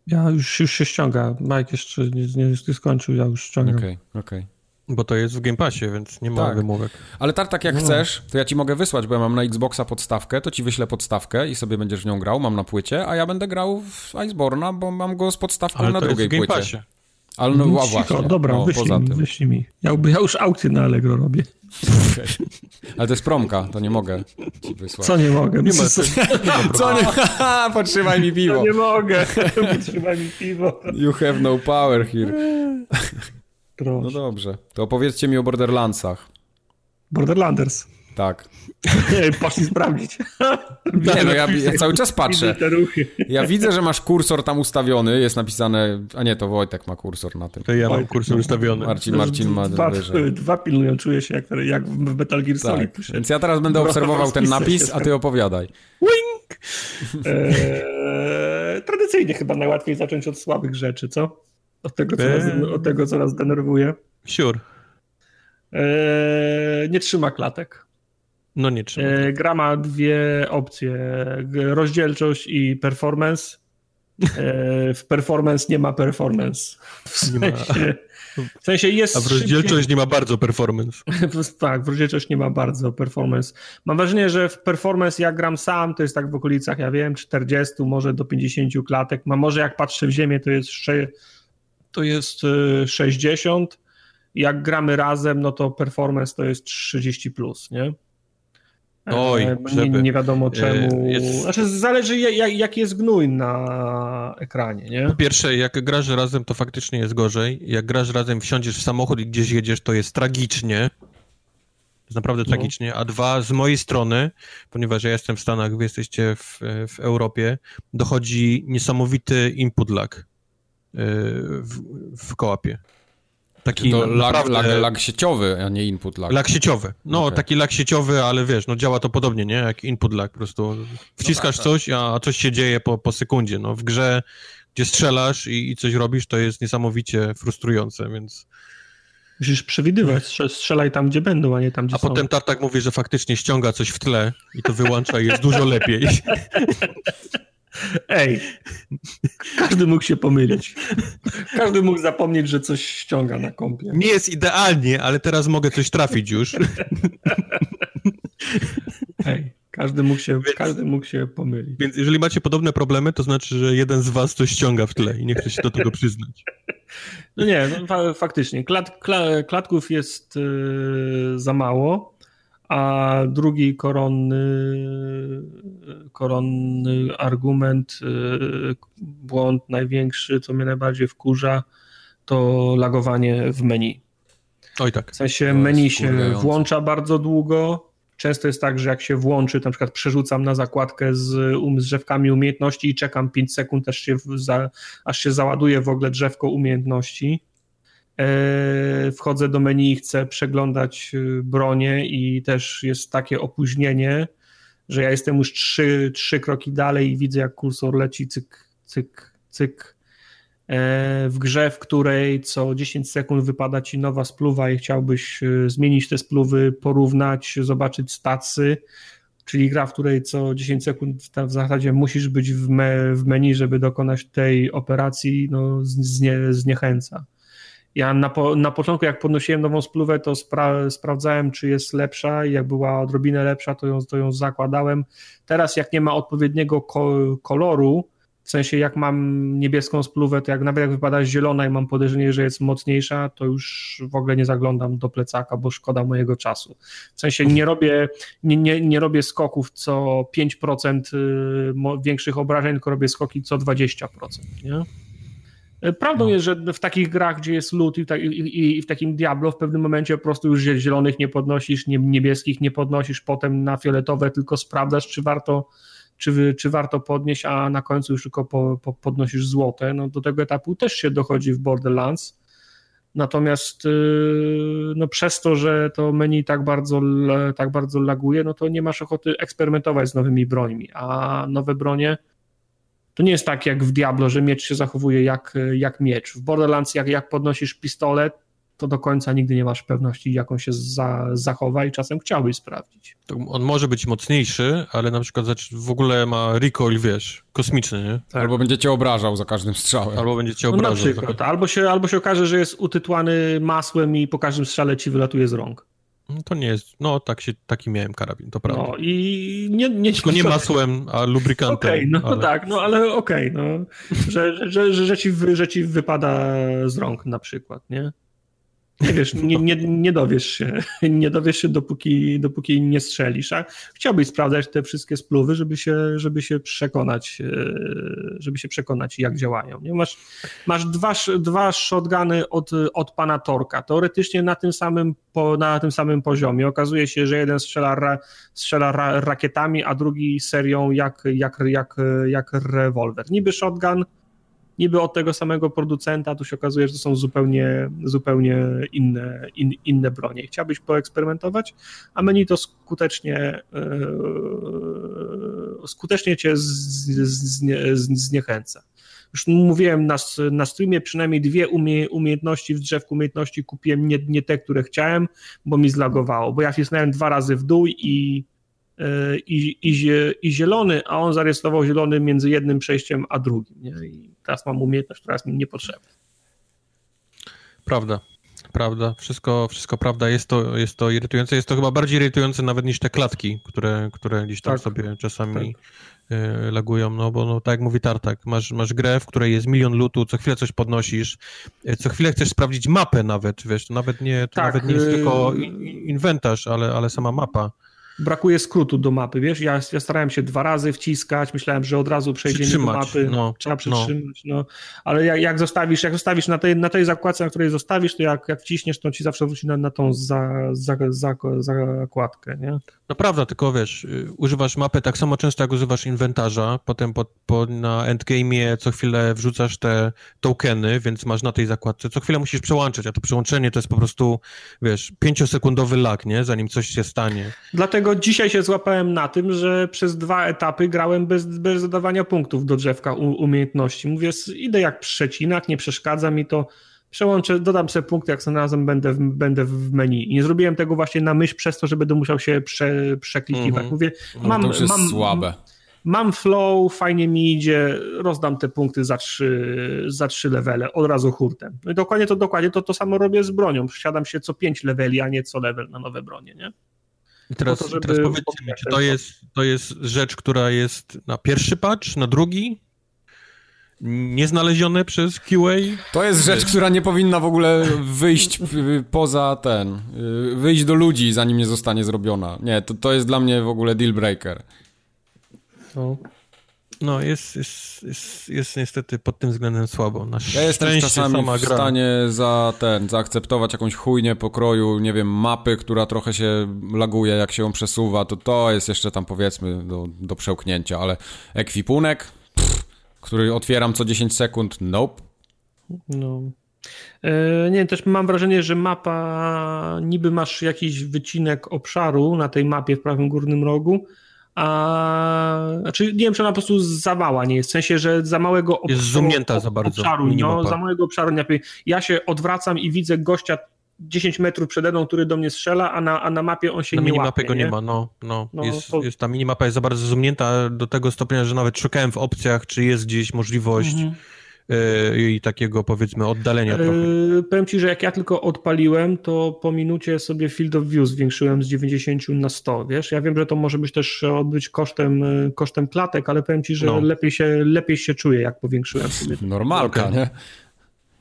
Ja już, już się ściąga. Mike jeszcze nie, nie, nie skończył, ja już ściągam. Okej, okay, okej. Okay. Bo to jest w Game Passie, więc nie ma tak. wymówek. Ale tak jak no. chcesz, to ja ci mogę wysłać, bo ja mam na Xboxa podstawkę, to ci wyślę podstawkę i sobie będziesz w nią grał, mam na płycie, a ja będę grał w Iceborna, bo mam go z podstawką Ale na drugiej płycie. Passie. Ale no, no właśnie. Dobra, no, wyślij, mi, wyślij mi. Ja, ja już aukcję na Allegro robię. Okay. Ale to jest promka, to nie mogę ci wysłać. Co nie mogę? Nie ma, co, co nie Potrzymaj mi piwo. Co nie mogę. Potrzymaj mi piwo. You have no power here. Proszę. No dobrze. To opowiedzcie mi o Borderlandsach. Borderlanders. Tak. Poszli sprawdzić. Nie, no ja, ja, cały czas patrzę. Ja widzę, że masz kursor tam ustawiony, jest napisane, a nie, to Wojtek ma kursor na tym. To ja mam kursor ustawiony. Marcin, Marcin ma dwa, dwa pilnują, czuję się jak, jak w Metal Gear Solid. Tak. Więc ja teraz będę obserwował ten napis, a ty opowiadaj. Wink! Eee, tradycyjnie chyba najłatwiej zacząć od słabych rzeczy, co? Od tego, co, nas, eee. od tego, co nas denerwuje. Sure. Eee, nie trzyma klatek. No nie trzyma. Eee, gra ma dwie opcje. Rozdzielczość i performance. Eee, w performance nie ma performance. W sensie, w sensie jest. A w rozdzielczość szybciej... nie ma bardzo performance. tak, w rozdzielczość nie ma bardzo performance. Mam wrażenie, że w performance jak gram sam, to jest tak w okolicach, ja wiem, 40, może do 50 klatek. Ma może jak patrzę w ziemię, to jest to jest 60. Y, Jak gramy razem, no to performance to jest 30 plus, nie? Oj, e, nie, nie wiadomo czemu. Jest... Znaczy, zależy jak, jak jest gnój na ekranie, nie? Po pierwsze, jak grasz razem, to faktycznie jest gorzej. Jak grasz razem, wsiądziesz w samochód i gdzieś jedziesz, to jest tragicznie. Jest naprawdę no. tragicznie. A dwa, z mojej strony, ponieważ ja jestem w Stanach, wy jesteście w, w Europie, dochodzi niesamowity input lag w, w kołapie. Taki to lag, naprawdę... lag, lag, sieciowy, a nie input lag. Lag sieciowy. No, okay. taki lag sieciowy, ale wiesz, no działa to podobnie, nie? Jak input lag, po prostu wciskasz no tak, coś, a coś się dzieje po, po sekundzie. No, w grze, gdzie strzelasz i, i coś robisz, to jest niesamowicie frustrujące, więc... Musisz przewidywać, strzelaj tam, gdzie będą, a nie tam, gdzie a są. A potem Tartak mówi, że faktycznie ściąga coś w tle i to wyłącza i jest dużo lepiej. Ej, każdy mógł się pomylić. Każdy mógł zapomnieć, że coś ściąga na kompie. Nie jest idealnie, ale teraz mogę coś trafić już. Ej, każdy mógł się, więc, każdy mógł się pomylić. Więc jeżeli macie podobne problemy, to znaczy, że jeden z was coś ściąga w tle i nie chce się do tego przyznać. No nie, no, fa faktycznie. Klat, kla, klatków jest yy, za mało a drugi koronny, koronny argument, y, błąd największy, co mnie najbardziej wkurza, to lagowanie w meni. Oj tak. W sensie menu się włącza bardzo długo. Często jest tak, że jak się włączy, na przykład przerzucam na zakładkę z, um, z drzewkami umiejętności i czekam 5 sekund, aż się, za, aż się załaduje w ogóle drzewko umiejętności wchodzę do menu i chcę przeglądać y, bronię i też jest takie opóźnienie, że ja jestem już trzy, trzy kroki dalej i widzę jak kursor leci cyk, cyk, cyk e, w grze, w której co 10 sekund wypada ci nowa spluwa i chciałbyś y, zmienić te spluwy, porównać, zobaczyć stacy, czyli gra, w której co 10 sekund w zasadzie musisz być w, me, w menu, żeby dokonać tej operacji, no znie, zniechęca. Ja na, po, na początku, jak podnosiłem nową spluwę, to spra sprawdzałem, czy jest lepsza i jak była odrobinę lepsza, to ją, to ją zakładałem. Teraz, jak nie ma odpowiedniego ko koloru, w sensie jak mam niebieską spluwę, to jak nawet jak wypada zielona i mam podejrzenie, że jest mocniejsza, to już w ogóle nie zaglądam do plecaka, bo szkoda mojego czasu. W sensie nie robię, nie, nie, nie robię skoków co 5% y, większych obrażeń, tylko robię skoki co 20%. Nie? Prawdą no. jest, że w takich grach, gdzie jest loot i, i, i, w takim Diablo w pewnym momencie po prostu już zielonych nie podnosisz, niebieskich nie podnosisz, potem na fioletowe tylko sprawdzasz, czy warto, czy, czy warto podnieść, a na końcu już tylko po, po podnosisz złote. No, do tego etapu też się dochodzi w Borderlands. Natomiast yy, no, przez to, że to menu tak bardzo, tak bardzo laguje, no to nie masz ochoty eksperymentować z nowymi brońmi, a nowe bronie to nie jest tak jak w Diablo, że miecz się zachowuje jak, jak miecz. W Borderlands jak, jak podnosisz pistolet, to do końca nigdy nie masz pewności, jaką się za, zachowa i czasem chciałbyś sprawdzić. To on może być mocniejszy, ale na przykład w ogóle ma recoil, wiesz, kosmiczny, nie? Tak. Albo będzie cię obrażał za każdym strzałem. Albo będzie cię obrażał. No na przykład, albo się, albo się okaże, że jest utytłany masłem i po każdym strzale ci wylatuje z rąk. No to nie jest, no tak się, taki miałem karabin, to prawda. No i nie... nie Tylko nie masłem, a lubrykantem. Okej, okay, no ale... tak, no ale okej, okay, no, że, że, że, że, ci, że ci wypada z rąk na przykład, nie? Nie wiesz, nie, nie, nie dowiesz się, nie dowiesz się dopóki, dopóki nie strzelisz, a chciałbyś sprawdzać te wszystkie spluwy, żeby się, żeby się przekonać, e, żeby się przekonać jak działają. Nie? Masz, masz dwa, dwa shotguny od, od pana Torka, teoretycznie na tym samym, na tym samym poziomie. Okazuje się, że jeden strzela, ra, strzela ra, rakietami, a drugi serią jak, jak, jak, jak rewolwer. Niby shotgun, niby od tego samego producenta, tu się okazuje, że to są zupełnie, zupełnie inne, in, inne bronie. Chciałbyś poeksperymentować, a menu to skutecznie yy, skutecznie cię z, z, z, zniechęca. Już mówiłem na, na streamie, przynajmniej dwie umie, umiejętności w drzewku umiejętności kupiłem nie, nie te, które chciałem, bo mi zlagowało, bo ja wcisnąłem dwa razy w dół i i, i, i zielony, a on zarejestrował zielony między jednym przejściem a drugim. Nie? I teraz mam umiejętność, która jest mi niepotrzebna. Prawda, prawda, wszystko, wszystko prawda, jest to, jest to irytujące, jest to chyba bardziej irytujące nawet niż te klatki, które, które gdzieś tam tak, sobie czasami tak. Y, lagują, no bo no, tak jak mówi Tartak, masz, masz grę, w której jest milion lutu, co chwilę coś podnosisz, y, co chwilę chcesz sprawdzić mapę nawet, wiesz, to nawet nie, to tak, nawet nie jest y, tylko inwentarz, ale, ale sama mapa. Brakuje skrótu do mapy, wiesz, ja, ja starałem się dwa razy wciskać, myślałem, że od razu przejdziemy do mapy, no, trzeba no. przytrzymać, no. no. ale jak, jak, zostawisz, jak zostawisz na tej, na tej zakładce, na której zostawisz, to jak, jak wciśniesz, to ci zawsze wróci na, na tą za, za, za, zakładkę, nie? No prawda, tylko wiesz, y, używasz mapy tak samo często, jak używasz inwentarza, potem po, po, na endgame'ie co chwilę wrzucasz te tokeny, więc masz na tej zakładce, co chwilę musisz przełączać, a to przełączenie to jest po prostu, wiesz, pięciosekundowy lag, nie? Zanim coś się stanie. Dlatego dzisiaj się złapałem na tym, że przez dwa etapy grałem bez, bez dodawania punktów do drzewka umiejętności. Mówię, idę jak przecinak, nie przeszkadza mi to, przełączę, dodam sobie punkt, jak razem będę w, będę w menu. I nie zrobiłem tego właśnie na myśl przez to, że będę musiał się prze, przeklikiwać. -hmm. Mówię, mam, no to już mam, słabe. Mam flow, fajnie mi idzie, rozdam te punkty za trzy, za trzy levele, od razu hurtem. No i dokładnie to, dokładnie to, to samo robię z bronią. Siadam się co pięć leveli, a nie co level na nowe bronie, nie? I teraz, to, teraz powiedzcie mi, czy to jest, to jest rzecz, która jest na pierwszy patch, na drugi? Nieznalezione przez QA? To jest rzecz, która nie powinna w ogóle wyjść poza ten, y, wyjść do ludzi, zanim nie zostanie zrobiona. Nie, to, to jest dla mnie w ogóle deal breaker. No. No, jest, jest, jest, jest niestety pod tym względem słabo. Na ja jestem czasami w stanie za ten, zaakceptować jakąś chujnię pokroju, nie wiem, mapy, która trochę się laguje, jak się ją przesuwa, to to jest jeszcze tam powiedzmy do, do przełknięcia, ale ekwipunek, pff, który otwieram co 10 sekund, nope. No. E, nie, też mam wrażenie, że mapa, niby masz jakiś wycinek obszaru na tej mapie w prawym górnym rogu, a, znaczy, nie wiem, czy ona po prostu za mała nie jest, w sensie, że za małego obszaru, jest zoomnięta za bardzo, obszaru, no, za małego obszaru, nie, ja się odwracam i widzę gościa 10 metrów przede mną, który do mnie strzela, a na, a na mapie on się na nie minimapie łapie, go nie? nie ma, no, no. no jest, to... jest, ta minimapa jest za bardzo zoomnięta do tego stopnia, że nawet szukałem w opcjach, czy jest gdzieś możliwość mhm i takiego powiedzmy oddalenia trochę. Yy, powiem Ci, że jak ja tylko odpaliłem, to po minucie sobie Field of View zwiększyłem z 90 na 100, wiesz? Ja wiem, że to może być też odbyć kosztem, e, kosztem klatek, ale powiem Ci, że no. lepiej, się, lepiej się czuję, jak powiększyłem sobie. Normalka, okay. nie?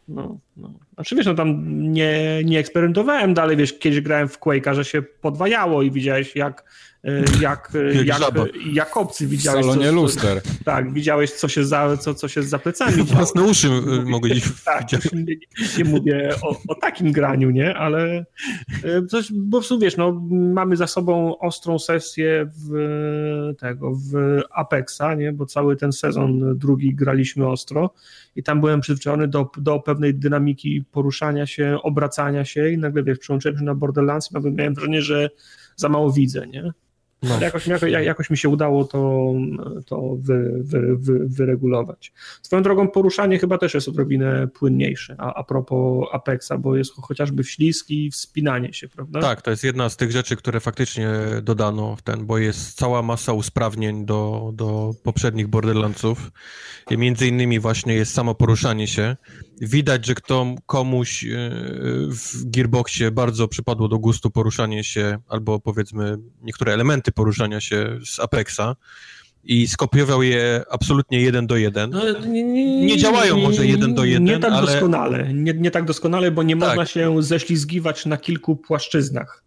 No, no. Znaczy wiesz, no tam nie, nie eksperymentowałem dalej, wiesz, kiedyś grałem w Quake'a, że się podwajało i widziałeś jak E, jak, e, jak, jak obcy widziałeś. W salonie co, luster. Tak, widziałeś, co się za, co, co się za plecami Własne uszy e, mogli Tak, nie, nie, mówię o, o, takim graniu, nie, ale coś, bo w sumie wiesz, no, mamy za sobą ostrą sesję w tego, w Apexa, nie, bo cały ten sezon drugi graliśmy ostro i tam byłem przyzwyczajony do, do pewnej dynamiki poruszania się, obracania się i nagle, wiesz, przyłączyłem się na Borderlands i miałem wrażenie, że za mało widzę, nie? No. Jakoś, jakoś, mi się udało to, to wy, wy, wy, wyregulować. Swoją drogą poruszanie chyba też jest odrobinę płynniejsze, a, a propos Apexa, bo jest chociażby śliski i wspinanie się, prawda? Tak, to jest jedna z tych rzeczy, które faktycznie dodano w ten, bo jest cała masa usprawnień do, do poprzednich Borderlandsów. I między innymi właśnie jest samo poruszanie się. Widać, że kto, komuś e, w Gearboxie bardzo przypadło do gustu poruszanie się, albo powiedzmy niektóre elementy poruszania się z Apexa i skopiował je absolutnie jeden do jeden. No, nie, nie, nie, działają może jeden do jeden, Nie tak ale... doskonale, nie, nie tak doskonale, bo nie tak. można się ześlizgiwać na kilku płaszczyznach.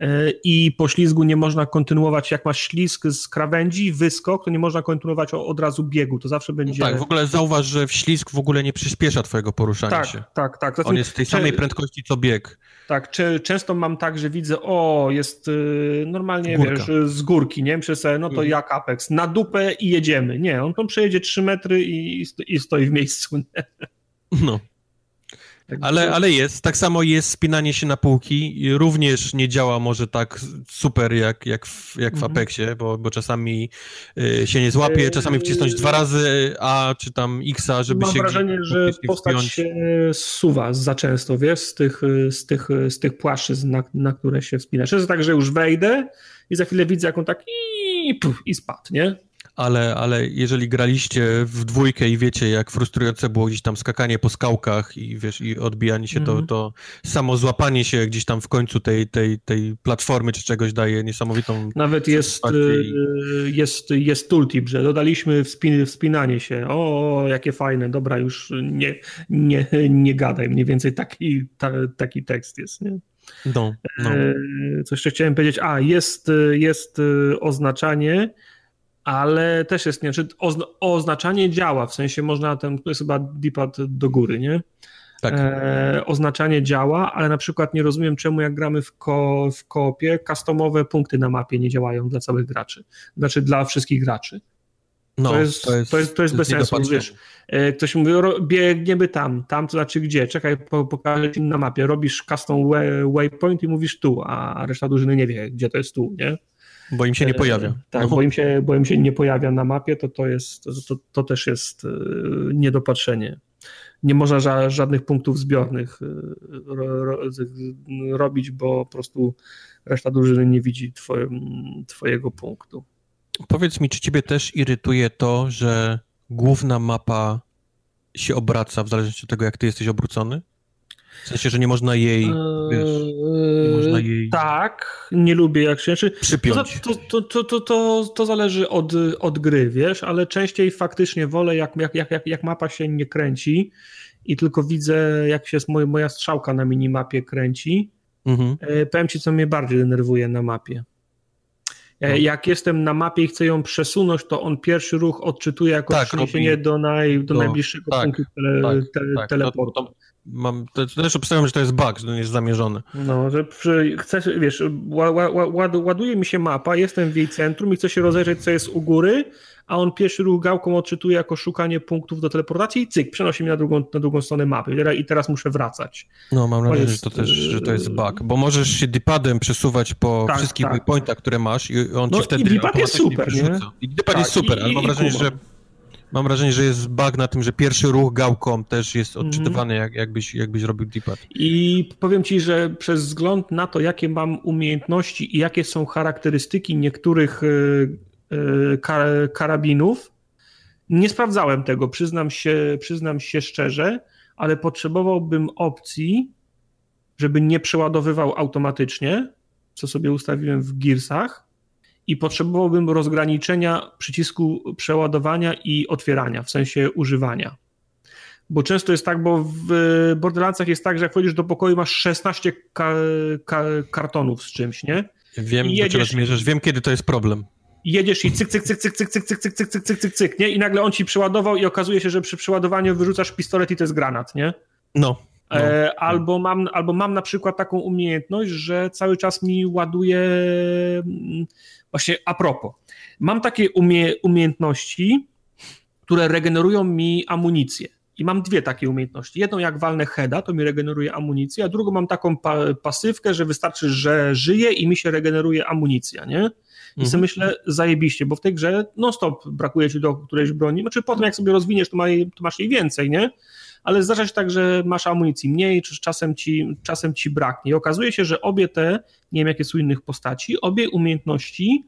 E, I po ślizgu nie można kontynuować, jak masz ślizg z krawędzi, wyskok, to nie można kontynuować od razu biegu, to zawsze będzie... No tak, w ogóle zauważ, że w ślizg w ogóle nie przyspiesza twojego poruszania tak, się. Tak, tak. On jest w tej samej prędkości co bieg. Tak, często mam tak, że widzę, o, jest y, normalnie, Górka. wiesz, z górki, nie? Myślę no to mhm. jak Apex, na dupę i jedziemy. Nie, on tam przejedzie 3 metry i, i stoi w miejscu. Nie? No. Ale, ale jest, tak samo jest spinanie się na półki również nie działa może tak super jak, jak, w, jak w mhm. Apexie, bo, bo czasami y, się nie złapie, czasami wcisnąć dwa razy A czy tam Xa, żeby Mam się... Mam wrażenie, że postać wpiąć. się suwa za często, wiesz, z tych, z tych, z tych płaszczyzn, na, na które się wspinasz. Jest tak, że już wejdę i za chwilę widzę, jak on tak i, puf, i spadł, nie? Ale, ale jeżeli graliście w dwójkę i wiecie, jak frustrujące było gdzieś tam skakanie po skałkach i wiesz, i odbijanie się, -hmm. to, to samo złapanie się gdzieś tam w końcu tej, tej, tej platformy czy czegoś daje niesamowitą Nawet jest, y, jest, jest tooltip, że dodaliśmy wspin, wspinanie się. O, jakie fajne, dobra, już nie, nie, nie gadaj. Mniej więcej taki, ta, taki tekst jest, nie? No, no. Co jeszcze chciałem powiedzieć? A, jest, jest oznaczanie, ale też jest, nie, czy oznaczanie działa, w sensie można, ten, to jest chyba dipad do góry, nie? Tak. E, oznaczanie działa, ale na przykład nie rozumiem, czemu jak gramy w, ko, w koopie, customowe punkty na mapie nie działają dla całych graczy. Znaczy dla wszystkich graczy. No, to, jest, to, jest, to jest, to jest bez sensu. Wiesz, e, ktoś mówi, biegniemy tam, tam to znaczy gdzie? Czekaj, pokażę ci na mapie. Robisz custom waypoint i mówisz tu, a reszta drużyny nie wie, gdzie to jest tu, nie? Bo im się nie e, pojawia. Tak, no. bo, im się, bo im się nie pojawia na mapie, to to, jest, to, to, też jest niedopatrzenie nie można ża żadnych punktów zbiornych y, ro, ro, robić, bo po prostu reszta drużyny nie widzi twoje, twojego punktu. Powiedz mi, czy ciebie też irytuje to, że główna mapa się obraca w zależności od tego, jak ty jesteś obrócony? W sensie, że nie można jej, wiesz, nie można jej... Tak, nie lubię jak się... Znaczy, przypiąć. To, to, to, to, to, to zależy od, od gry, wiesz, ale częściej faktycznie wolę, jak, jak, jak, jak mapa się nie kręci i tylko widzę, jak się moja, moja strzałka na minimapie kręci. Mhm. E, powiem ci, co mnie bardziej denerwuje na mapie. No. Jak jestem na mapie i chcę ją przesunąć, to on pierwszy ruch odczytuje jako tak, przeniesienie do, naj, do no, najbliższego tak, punktu tele, tak, te, tak, teleportu. To, to, mam, to, to też obstawiam, że to jest bug, że to nie jest zamierzony. No, że przy, chcesz, wiesz, ład, ładuje mi się mapa, jestem w jej centrum i chcę się rozejrzeć, co jest u góry, a on pierwszy ruch gałką odczytuje jako szukanie punktów do teleportacji i cyk, przenosi mnie na drugą, na drugą stronę mapy i teraz muszę wracać. No, mam nadzieję, że to też że to jest bug, bo możesz się dipadem przesuwać po tak, wszystkich tak. waypointach, które masz i on no, ci wtedy i dipad jest super, nie? I dipad tak, jest super, i, ale mam wrażenie, że Mam wrażenie, że jest bug na tym, że pierwszy ruch gałką też jest mhm. odczytywany, jak, jakbyś, jakbyś robił dipad. I powiem ci, że przez wzgląd na to, jakie mam umiejętności i jakie są charakterystyki niektórych y, y, karabinów, nie sprawdzałem tego, przyznam się, przyznam się szczerze, ale potrzebowałbym opcji, żeby nie przeładowywał automatycznie, co sobie ustawiłem w Gearsach, i potrzebowałbym rozgraniczenia przycisku przeładowania i otwierania, w sensie używania. Bo często jest tak, bo w Borderlandsach jest tak, że jak wchodzisz do pokoju, masz 16 ka ka kartonów z czymś, nie? Wiem, I jedziesz, do czego zmierzasz, wiem, kiedy to jest problem. Jedziesz i cyk, cyk, cyk, cyk, cyk, cyk, cyk, cyk, cyk, cyk, cyk, cyk, cyk, nie? I nagle on ci przeładował i okazuje się, że przy przeładowaniu wyrzucasz pistolet i to jest granat, nie? No. No, e, albo, mam, albo mam na przykład taką umiejętność, że cały czas mi ładuje Właśnie a propos, mam takie umie, umiejętności, które regenerują mi amunicję. I mam dwie takie umiejętności. Jedną, jak walnę heada, to mi regeneruje amunicję, a drugą mam taką pa pasywkę, że wystarczy, że żyję i mi się regeneruje amunicja, nie? I mhm. sobie myślę, zajebiście, bo w tej grze non-stop brakuje ci do którejś broni. Znaczy potem jak sobie rozwiniesz, to, ma to masz jej więcej, nie? Ale zdarza się tak, że masz amunicji mniej, czy czasem ci, czasem ci braknie. I okazuje się, że obie te, nie wiem jakie są innych postaci, obie umiejętności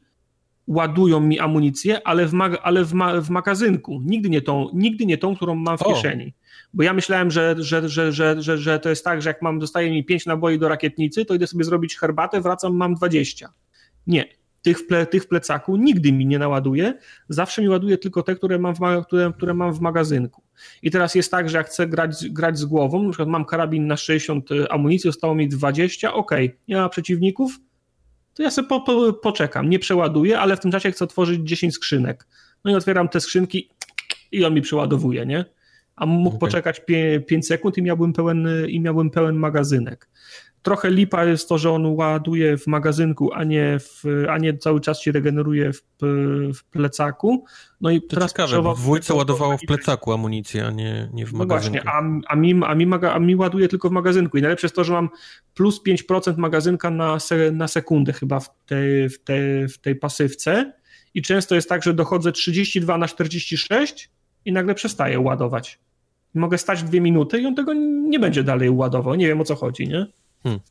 ładują mi amunicję, ale w, mag ale w, ma w magazynku. Nigdy nie, tą, nigdy nie tą, którą mam w o. kieszeni. Bo ja myślałem, że, że, że, że, że, że to jest tak, że jak mam, dostaje mi 5 naboi do rakietnicy, to idę sobie zrobić herbatę, wracam, mam 20. Nie tych w, ple, tych w plecaku nigdy mi nie naładuje, zawsze mi ładuje tylko te, które mam, w, które, które mam w magazynku. I teraz jest tak, że jak chcę grać, grać z głową, na przykład mam karabin na 60 y, amunicji, zostało mi 20, ok, nie ma przeciwników, to ja sobie po, po, poczekam, nie przeładuję, ale w tym czasie chcę otworzyć 10 skrzynek. No i otwieram te skrzynki i on mi przeładowuje, nie? A mógł okay. poczekać 5 sekund i miałbym pełen, i miałbym pełen magazynek. Trochę lipa jest to, że on ładuje w magazynku, a nie, w, a nie cały czas się regeneruje w, w plecaku. No i to teraz ciekawe, bo w dwójce ładowało w plecaku amunicję, a nie, nie w magazynku. No właśnie, a, a, mi, a, mi maga, a mi ładuje tylko w magazynku. I najlepsze jest to, że mam plus 5% magazynka na, se, na sekundę chyba w tej, w, tej, w tej pasywce. I często jest tak, że dochodzę 32 na 46 i nagle przestaje ładować. Mogę stać dwie minuty i on tego nie będzie dalej ładował. Nie wiem o co chodzi, nie? Hmm.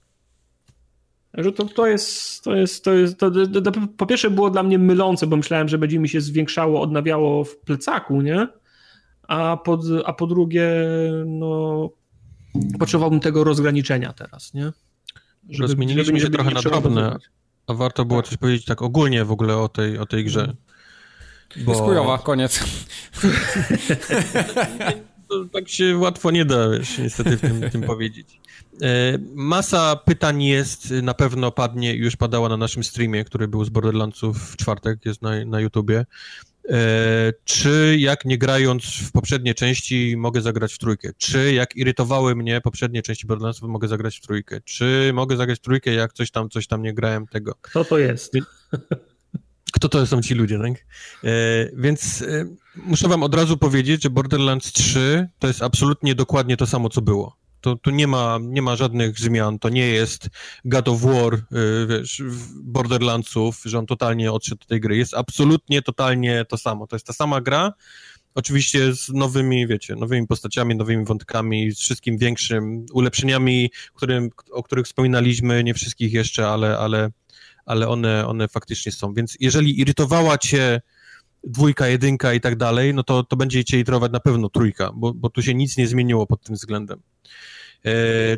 Że to, to jest, to jest, to jest to, to, to, po pierwsze było dla mnie mylące, bo myślałem, że będzie mi się zwiększało, odnawiało w plecaku, nie? A po, a po drugie, no, potrzebowałbym tego rozgraniczenia teraz, nie? Żeby, Rozmieniliśmy żeby, się żeby trochę na drobne, a warto było tak. coś powiedzieć tak ogólnie w ogóle o tej, o tej grze. Bo... Jest chujowa, koniec. to tak się łatwo nie da, wiesz, niestety w tym, tym powiedzieć. E, masa pytań jest, na pewno padnie, już padała na naszym streamie, który był z Borderlandsów w czwartek, jest na, na YouTubie. E, czy jak nie grając w poprzednie części mogę zagrać w trójkę? Czy jak irytowały mnie poprzednie części Borderlandsów mogę zagrać w trójkę? Czy mogę zagrać w trójkę jak coś tam, coś tam nie grałem tego? Kto to jest? Kto to są ci ludzie, tak? E, więc e, muszę wam od razu powiedzieć, że Borderlands 3 to jest absolutnie dokładnie to samo, co było. To, tu nie ma, nie ma żadnych zmian, to nie jest God of War, y, wiesz, Borderlandsów, że on totalnie odszedł od tej gry. Jest absolutnie, totalnie to samo. To jest ta sama gra, oczywiście z nowymi, wiecie, nowymi postaciami, nowymi wątkami, z wszystkim większym, ulepszeniami, którym, o których wspominaliśmy, nie wszystkich jeszcze, ale, ale, ale one, one faktycznie są. Więc jeżeli irytowała cię dwójka, jedynka i tak dalej, no to, to będzie cię irytować na pewno trójka, bo, bo tu się nic nie zmieniło pod tym względem. E,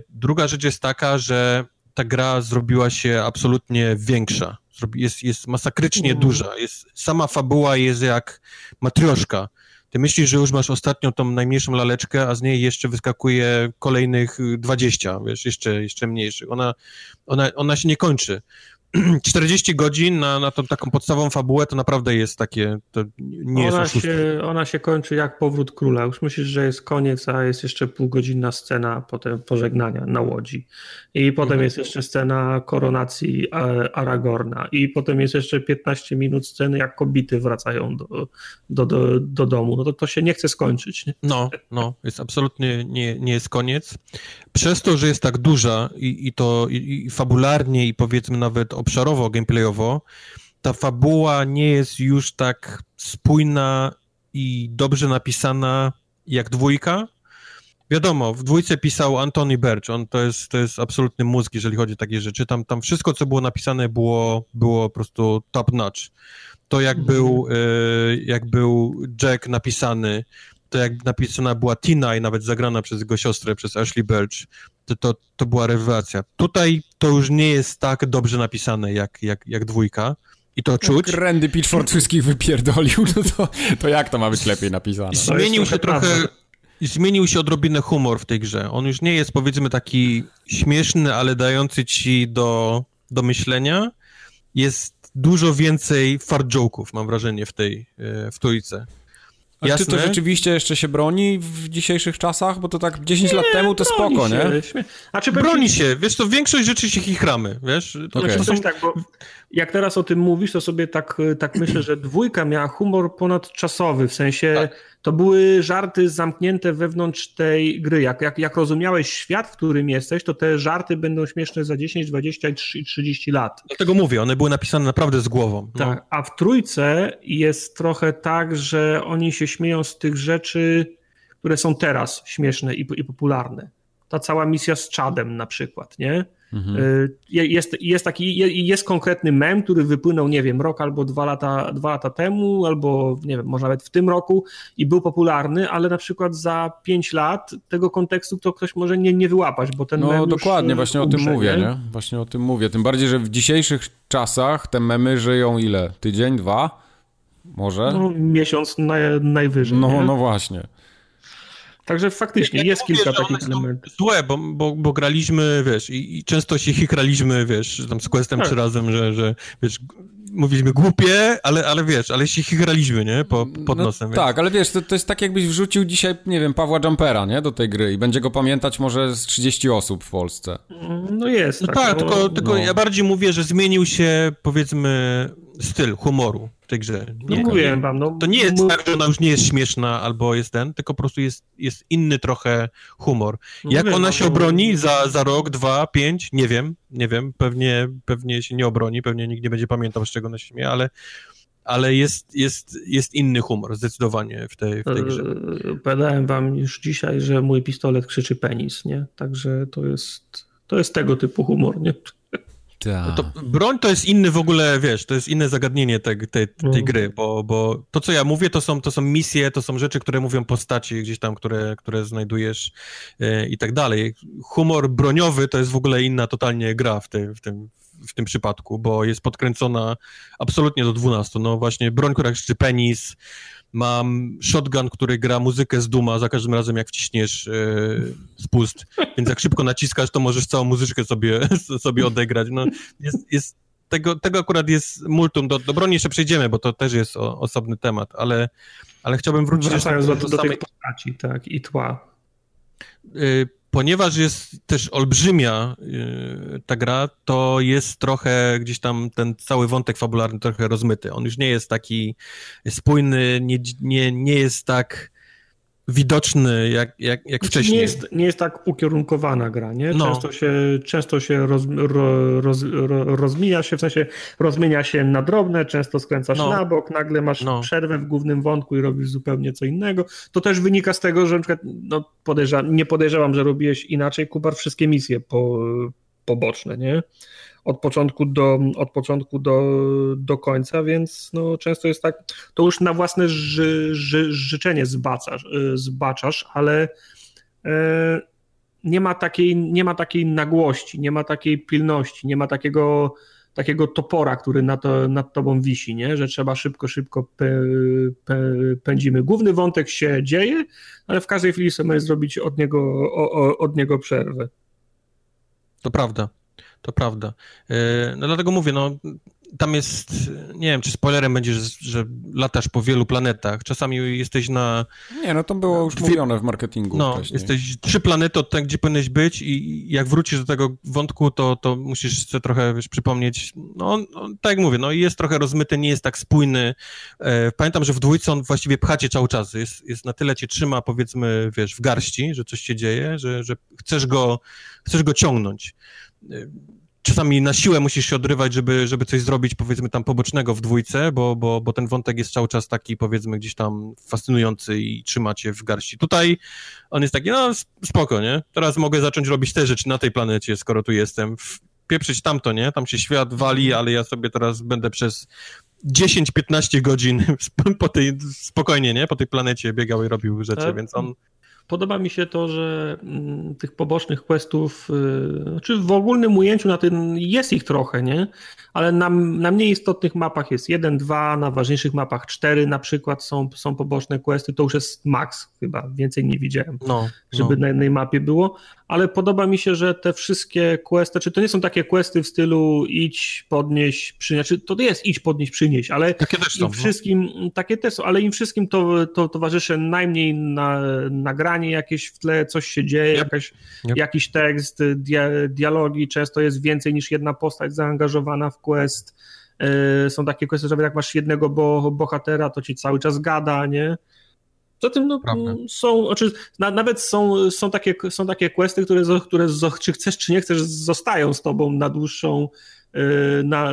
druga rzecz jest taka, że ta gra zrobiła się absolutnie większa. Jest, jest masakrycznie mm. duża. Jest, sama fabuła jest jak matrioszka. Ty myślisz, że już masz ostatnią tą najmniejszą laleczkę, a z niej jeszcze wyskakuje kolejnych 20, wiesz, jeszcze, jeszcze mniejszych. Ona, ona, ona się nie kończy. 40 godzin na, na tą taką podstawową fabułę to naprawdę jest takie, to nie ona jest się, Ona się kończy jak powrót króla. Już myślisz, że jest koniec, a jest jeszcze półgodzinna scena potem pożegnania na łodzi. I potem mhm. jest jeszcze scena koronacji Aragorna. I potem jest jeszcze 15 minut sceny, jak kobiety wracają do, do, do, do domu. No to to się nie chce skończyć. Nie? No, no, jest absolutnie nie, nie jest koniec. Przez to, że jest tak duża i, i to i, i fabularnie i powiedzmy nawet obszarowo, gameplayowo, ta fabuła nie jest już tak spójna i dobrze napisana jak dwójka. Wiadomo, w dwójce pisał Anthony Birch, on to jest, to jest absolutny mózg, jeżeli chodzi o takie rzeczy. Tam, tam wszystko, co było napisane, było, było po prostu top notch. To jak mhm. był, y, jak był Jack napisany, to jak napisana była Tina i nawet zagrana przez jego siostrę, przez Ashley Birch, to, to, to była rewelacja. Tutaj to już nie jest tak dobrze napisane jak, jak, jak dwójka. I to czuć. Jak Randy Pitchford wszystkich wypierdolił, no to, to jak to ma być lepiej napisane? Zmienił się trochę, zmienił się odrobinę humor w tej grze. On już nie jest powiedzmy taki śmieszny, ale dający ci do, do myślenia. Jest dużo więcej fart joke'ów, mam wrażenie, w tej, e, w trójce. A Jasne. czy to rzeczywiście jeszcze się broni w dzisiejszych czasach? Bo to tak 10 nie, lat temu to spoko, się. nie? A czy broni się, wiesz to większość rzeczy się chichramy, wiesz? To okay. znaczy, są... tak, bo jak teraz o tym mówisz, to sobie tak, tak myślę, że dwójka miała humor ponadczasowy, w sensie tak. To były żarty zamknięte wewnątrz tej gry. Jak, jak, jak rozumiałeś świat, w którym jesteś, to te żarty będą śmieszne za 10, 20 i 30 lat. Dlatego mówię, one były napisane naprawdę z głową. No. Tak, a w trójce jest trochę tak, że oni się śmieją z tych rzeczy, które są teraz śmieszne i, i popularne. Ta cała misja z Chadem na przykład, nie? Mhm. Y, jest, jest taki, jest konkretny mem, który wypłynął, nie wiem, rok albo dwa lata, dwa lata temu, albo nie wiem, może nawet w tym roku i był popularny, ale na przykład za pięć lat tego kontekstu to ktoś może nie, nie wyłapać, bo ten no, mem dokładnie, właśnie umrze, o tym mówię, nie? nie? Właśnie o tym mówię. Tym bardziej, że w dzisiejszych czasach te memy żyją ile? Tydzień, dwa? Może? No, miesiąc naj, najwyżej. No, nie? no właśnie. Także faktycznie ja jest kilka takich elementów. Złe, bo, bo, bo graliśmy, wiesz, i, i często się chikraliśmy, wiesz, tam z Questem tak. razem, że, że wiesz, mówiliśmy głupie, ale, ale wiesz, ale się chikraliśmy, nie, po, pod no, nosem. Tak, ale wiesz, to, to jest tak jakbyś wrzucił dzisiaj, nie wiem, Pawła Jumpera, nie, do tej gry i będzie go pamiętać może z 30 osób w Polsce. No jest. No tak, tak tylko, no, tylko ja bardziej mówię, że zmienił się, powiedzmy, styl humoru tej grze. Nie, no mówiłem wam, no. To nie jest mów... tak, że ona już nie jest śmieszna albo jest ten, tylko po prostu jest, jest inny trochę humor. No Jak ona no, się obroni za, za rok, dwa, pięć, nie wiem, nie wiem, pewnie, pewnie się nie obroni, pewnie nikt nie będzie pamiętał, z czego ona się śmieje, ale ale jest, jest, jest inny humor zdecydowanie w tej, w tej grze. Powiedziałem wam już dzisiaj, że mój pistolet krzyczy penis, nie? Także to jest, to jest tego typu humor, nie? No to broń to jest inny w ogóle, wiesz, to jest inne zagadnienie tej, tej, tej mm. gry, bo, bo to, co ja mówię, to są, to są misje, to są rzeczy, które mówią postaci gdzieś tam, które, które znajdujesz e, i tak dalej. Humor broniowy to jest w ogóle inna totalnie gra w, tej, w tym, w tym przypadku, bo jest podkręcona absolutnie do 12. No właśnie broń, która krzyczy penis, mam shotgun, który gra muzykę z duma za każdym razem, jak wciśniesz yy, spust, więc jak szybko naciskasz, to możesz całą muzyczkę sobie, sobie odegrać. No, jest, jest, tego, tego akurat jest multum. Do, do broni jeszcze przejdziemy, bo to też jest o, osobny temat, ale, ale chciałbym wrócić... Wracając do, do, do samej... tych postaci, tak, i tła. Yy, ponieważ jest też olbrzymia yy, ta gra, to jest trochę gdzieś tam ten cały wątek fabularny trochę rozmyty. On już nie jest taki spójny, nie, nie, nie jest tak widoczny jak, jak, jak znaczy, wcześniej. Nie jest, nie jest tak ukierunkowana gra, nie? No. Często się, często się roz, ro, roz, ro, rozmija się, w sensie rozmienia się na drobne, często skręcasz no. na bok, nagle masz no. przerwę w głównym wątku i robisz zupełnie co innego. To też wynika z tego, że na przykład, no podejrza, nie podejrzewam, że robiłeś inaczej, Kubar, wszystkie misje po, poboczne, nie? Od początku do, od początku do, do końca, więc no, często jest tak, to już na własne ży, ży, życzenie zbaczasz, y, zbaczasz ale e, nie, ma takiej, nie ma takiej nagłości, nie ma takiej pilności, nie ma takiego takiego topora, który nad, to, nad tobą wisi, nie? że trzeba szybko, szybko pędzimy. Główny wątek się dzieje, ale w każdej chwili sobie zrobić od niego, o, od niego przerwę. To prawda. To prawda. E, no dlatego mówię, no tam jest, nie wiem, czy spoilerem będzie, że, że latasz po wielu planetach. Czasami jesteś na... Nie, no to było już dwie, mówione w marketingu No, wcześniej. jesteś trzy planety od tego, gdzie powinieneś być i jak wrócisz do tego wątku, to, to musisz sobie trochę, wiesz, przypomnieć, no, no tak jak mówię, no jest trochę rozmyty, nie jest tak spójny. E, pamiętam, że w dwójce on właściwie pchacie cały czas, jest, jest na tyle cię trzyma, powiedzmy, wiesz, w garści, że coś się dzieje, że, że chcesz go, chcesz go ciągnąć czasami na siłę musisz się odrywać, żeby, żeby coś zrobić, powiedzmy, tam pobocznego w dwójce, bo, bo, bo ten wątek jest cały czas taki, powiedzmy, gdzieś tam fascynujący i trzyma cię w garści. Tutaj on jest taki, no spoko, nie? Teraz mogę zacząć robić te rzeczy na tej planecie, skoro tu jestem. Pieprzyć tamto, nie? Tam się świat wali, ale ja sobie teraz będę przez 10-15 godzin po tej, spokojnie, nie? Po tej planecie biegał i robił rzeczy, tak. więc on Podoba mi się to, że mm, tych pobocznych questów, y, czy znaczy w ogólnym ujęciu na tym jest ich trochę, nie? Ale na, na mniej istotnych mapach jest jeden, dwa, na ważniejszych mapach cztery na przykład są, są poboczne questy, to już jest max chyba, więcej nie widziałem, no, żeby no. na jednej mapie było, ale podoba mi się, że te wszystkie questy, czy to nie są takie questy w stylu idź, podnieś, przynieść, czy to jest idź, podnieść, przynieść, ale takie też są, im no. wszystkim, no. takie też są, ale im wszystkim to, to towarzyszy najmniej na, nagranie jakieś w tle, coś się dzieje, yep. Jakaś, yep. jakiś tekst, dia, dialogi, często jest więcej niż jedna postać zaangażowana w quest, e, są takie questy, że jak masz jednego bo, bohatera, to ci cały czas gada, nie? Poza tym no, są, znaczy, na, nawet są, są, takie, są takie questy, które, które czy chcesz, czy nie chcesz, zostają z tobą na dłuższą, e, na,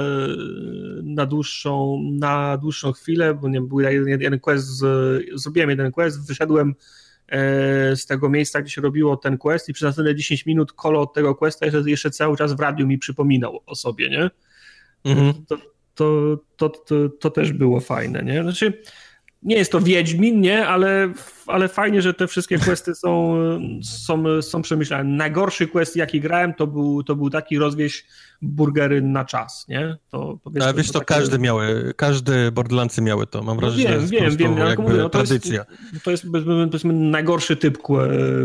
na, dłuższą, na dłuższą chwilę, bo nie był jeden, jeden quest, z, zrobiłem jeden quest, wyszedłem e, z tego miejsca, gdzie się robiło ten quest i przez następne 10 minut kolo od tego questa jeszcze, jeszcze cały czas w radiu mi przypominał o sobie, nie? Mhm. To, to, to, to, to też było fajne, nie? Znaczy, nie jest to Wiedźmin, nie, ale, ale fajnie, że te wszystkie questy są, są, są przemyślane. Najgorszy quest, jaki grałem, to był, to był taki rozwieź burgery na czas, nie? To, Ale wiesz, to, takie... każdy miały, każdy Borderlandsy miały to, mam wrażenie, no wiem, że wiem, wiem, jakby mówię, no to tradycja. Jest, to jest powiedzmy, najgorszy typ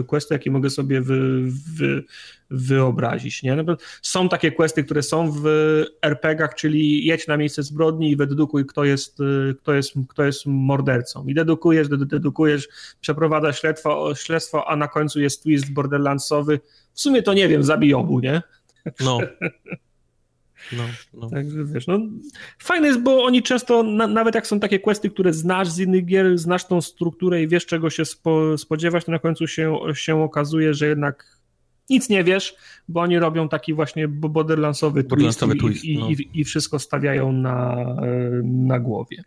questu, jaki mogę sobie wy, wy, wyobrazić, nie? No, są takie questy, które są w RPGach, czyli jedź na miejsce zbrodni i wydedukuj, kto jest, kto jest, kto jest mordercą. I dedukujesz, dedukujesz, przeprowadzasz śledztwo, śledztwo, a na końcu jest twist borderlandsowy. W sumie to nie wiem, zabij obu, nie? No. No, no. Także wiesz, no, fajne jest, bo oni często, na, nawet jak są takie questy, które znasz z innych gier, znasz tą strukturę i wiesz, czego się spo, spodziewać, to na końcu się, się okazuje, że jednak nic nie wiesz, bo oni robią taki właśnie borderlandsowy twist, twist i, no. i, i, wszystko stawiają na, na głowie.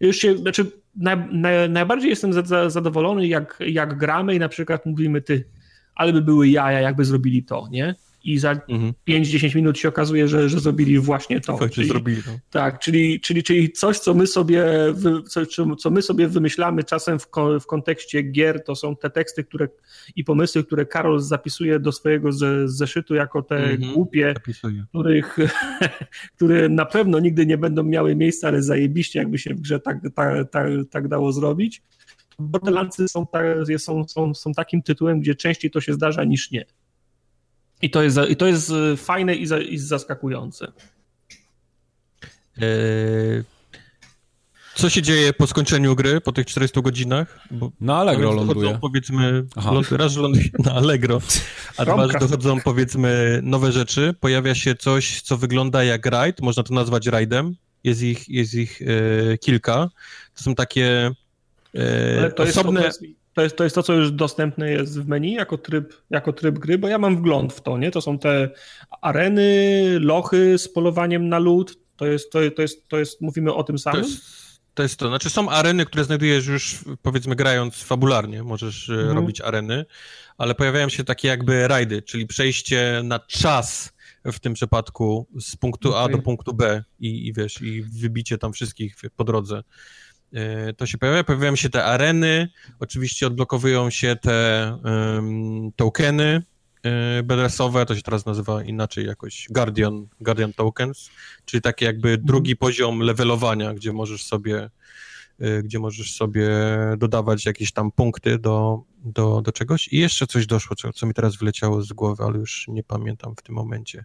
Już się, znaczy, na, na, najbardziej jestem zadowolony, jak, jak gramy i na przykład mówimy, ty, ale by były jaja, jakby zrobili to, nie? I za mhm. 5-10 minut się okazuje, że, że zrobili właśnie to. Czyli, zrobili, no. Tak, czyli, czyli, czyli coś, co my sobie, co, co my sobie wymyślamy czasem w, w kontekście gier, to są te teksty które, i pomysły, które Karol zapisuje do swojego z, zeszytu jako te mhm. głupie, których, które na pewno nigdy nie będą miały miejsca, ale zajebiście jakby się w grze tak, tak, tak, tak dało zrobić. Borderlandsy są, są, są, są takim tytułem, gdzie częściej to się zdarza niż nie. I to jest, i to jest e, fajne i, za, i zaskakujące. Eee, co się dzieje po skończeniu gry, po tych 400 godzinach? Bo na Allegro ląduje. powiedzmy, raz ląduje na Allegro, a dwa dochodzą powiedzmy nowe rzeczy. Pojawia się coś, co wygląda jak raid, można to nazwać raidem. Jest ich, jest ich e, kilka. To są takie e, to osobne... Jest, to jest, to jest to, co już dostępne jest w menu jako tryb, jako tryb gry, bo ja mam wgląd w to, nie? To są te areny, lochy z polowaniem na lód. To jest, to, to jest, to jest mówimy o tym samym? To jest, to jest to. Znaczy są areny, które znajdujesz już, powiedzmy, grając fabularnie, możesz e, mhm. robić areny, ale pojawiają się takie jakby rajdy, czyli przejście na czas w tym przypadku z punktu. A do punktu B i, i wiesz, i wybicie tam wszystkich po drodze. E, to się pojawia. Pojawiają się te areny, oczywiście odblokowują się te um, tokeny e, bedresowe, to się teraz nazywa inaczej jakoś Guardian, Guardian Tokens, czyli taki jakby mhm. drugi poziom levelowania, gdzie możesz sobie e, gdzie możesz sobie dodawać jakieś tam punkty do, do, do czegoś. I jeszcze coś doszło, co, co mi teraz wyleciało z głowy, ale już nie pamiętam w tym momencie.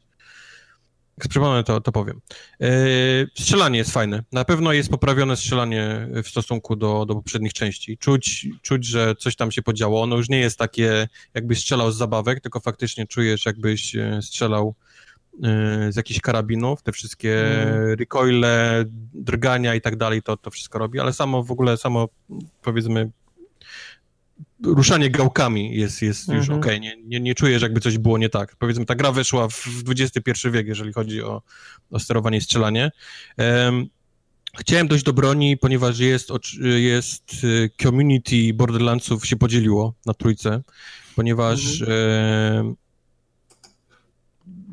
Jak przypomnę, to, to powiem. Yy, strzelanie jest fajne. Na pewno jest poprawione strzelanie w stosunku do, do poprzednich części. Czuć, czuć, że coś tam się podziało. Ono już nie jest takie, jakbyś strzelał z zabawek, tylko faktycznie czujesz, jakbyś e, strzelał e, z jakichś karabinów, te wszystkie mm. recoile, drgania i tak dalej, to, to wszystko robi, ale samo w ogóle, samo powiedzmy ruszanie gałkami jest, jest już mhm. okej, okay. nie, nie, nie czujesz jakby coś było nie tak. Powiedzmy, ta gra weszła w XXI wiek, jeżeli chodzi o, o sterowanie i strzelanie. Um, chciałem dojść do broni, ponieważ jest, jest y, community Borderlandsów się podzieliło na trójce, ponieważ mhm.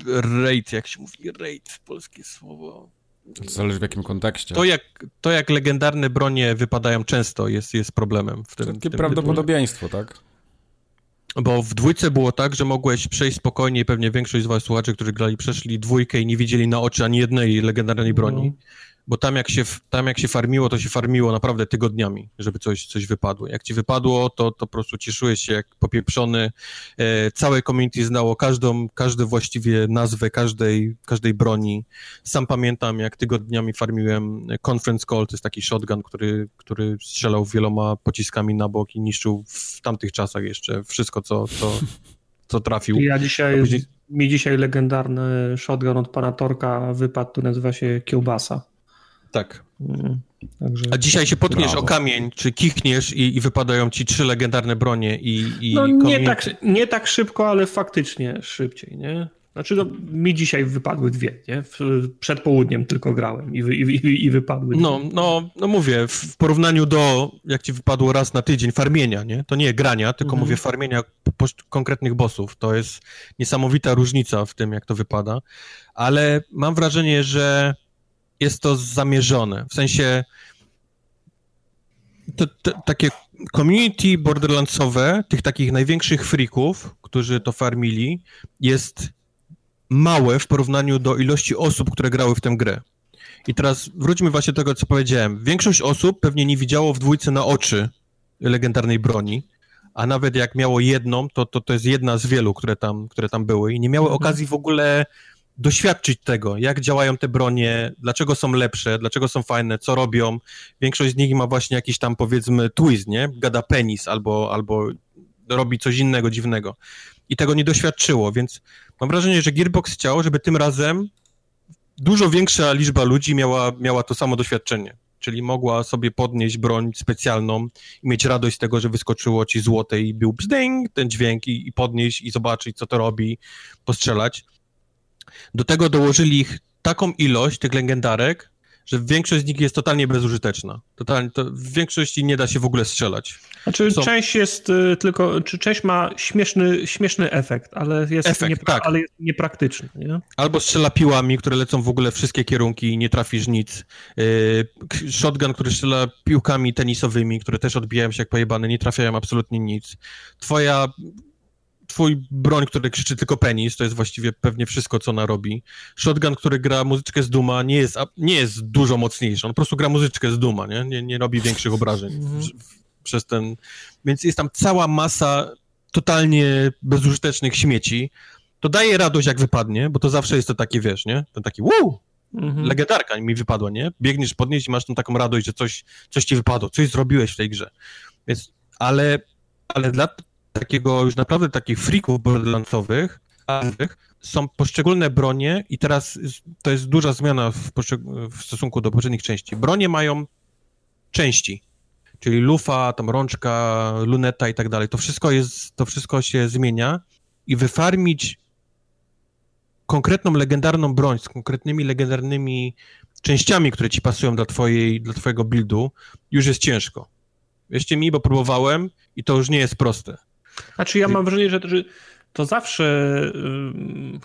e, raid, jak się mówi, raid, polskie słowo Zależy w jakim kontekście. To jak, to jak legendarne bronie wypadają często jest, jest problemem. W tym, Takie w tym prawdopodobieństwo, tak? Bo w dwójce było tak, że mogłeś przejść spokojnie i pewnie większość z was słuchaczy, którzy grali, przeszli dwójkę i nie widzieli na oczy ani jednej legendarnej broni. No bo tam jak, się, tam jak się farmiło, to się farmiło naprawdę tygodniami, żeby coś, coś wypadło. Jak ci wypadło, to, to po prostu cieszyłeś się jak popieprzony. E, całe community znało każdą, każdą właściwie nazwę każdej, każdej broni. Sam pamiętam, jak tygodniami farmiłem Conference Call, to jest taki shotgun, który, który strzelał wieloma pociskami na bok i niszczył w tamtych czasach jeszcze wszystko, co, co, co trafił. Ja dzisiaj, później... mi dzisiaj legendarny shotgun od pana Torka wypadł, tu nazywa się Kiełbasa. Tak. Mm, także... A dzisiaj się potkniesz Brawo. o kamień, czy kichniesz i, i, wypadają ci trzy legendarne bronie i... i no nie tak, nie tak szybko, ale faktycznie szybciej, nie? Znaczy, no, mi dzisiaj wypadły dwie, nie? Przed południem tylko grałem i, wy, i, i wypadły. No, no, no mówię, w porównaniu do, jak ci wypadło raz na tydzień, farmienia, nie? To nie grania, tylko mhm. mówię farmienia konkretnych bossów. To jest niesamowita różnica w tym, jak to wypada. Ale mam wrażenie, że jest to zamierzone. W sensie to, to, takie community borderlandsowe, tych takich największych freaków, którzy to farmili, jest małe w porównaniu do ilości osób, które grały w tę grę. I teraz wróćmy właśnie do tego, co powiedziałem. Większość osób pewnie nie widziało w dwójce na oczy legendarnej broni, a nawet jak miało jedną, to, to, to jest jedna z wielu, które tam, które tam były i nie miały mhm. okazji w ogóle doświadczyć tego, jak działają te bronie, dlaczego są lepsze, dlaczego są fajne, co robią. Większość z nich ma właśnie jakiś tam powiedzmy twist, nie? Gada penis albo, albo robi coś innego dziwnego. I tego nie doświadczyło, więc mam wrażenie, że Gearbox chciał, żeby tym razem dużo większa liczba ludzi miała, miała to samo doświadczenie. Czyli mogła sobie podnieść broń specjalną i mieć radość z tego, że wyskoczyło ci złote i był bzdęk ten dźwięk i, i podnieść i zobaczyć, co to robi, postrzelać do tego dołożyli ich taką ilość tych legendarek, że większość z nich jest totalnie bezużyteczna. Totalnie, to w większości nie da się w ogóle strzelać. Znaczy Są... część jest y, tylko, czy część ma śmieszny, śmieszny efekt, ale jest, efekt, niepra- tak. ale jest niepraktyczny. Nie? Albo strzela piłami, które lecą w ogóle wszystkie kierunki i nie trafisz nic. Yy, shotgun, który strzela piłkami tenisowymi, które też odbijają się jak pojebane, nie trafiają absolutnie nic. Twoja twój broń, który krzyczy tylko penis, to jest właściwie pewnie wszystko, co ona robi. Shotgun, który gra muzyczkę z Duma, nie jest, nie jest dużo mocniejszy, on po prostu gra muzyczkę z Duma, nie, nie, nie robi większych obrażeń mhm. przez ten... Więc jest tam cała masa totalnie bezużytecznych śmieci. To daje radość, jak wypadnie, bo to zawsze jest to takie, wiesz, nie? Ten taki wow, mhm. legendarka mi wypadła, nie? Biegniesz podnieść i masz tam taką radość, że coś, coś ci wypadło, coś zrobiłeś w tej grze. Więc, ale, ale dla takiego już naprawdę takich freaków borderlandsowych są poszczególne bronie i teraz to jest duża zmiana w, w stosunku do poprzednich części. Bronie mają części, czyli lufa, tam rączka, luneta i tak dalej. To wszystko jest, to wszystko się zmienia i wyfarmić konkretną legendarną broń z konkretnymi legendarnymi częściami, które ci pasują dla, twojej, dla twojego buildu, już jest ciężko. Wierzcie mi, bo próbowałem i to już nie jest proste. Znaczy ja mam wrażenie, że, to zawsze,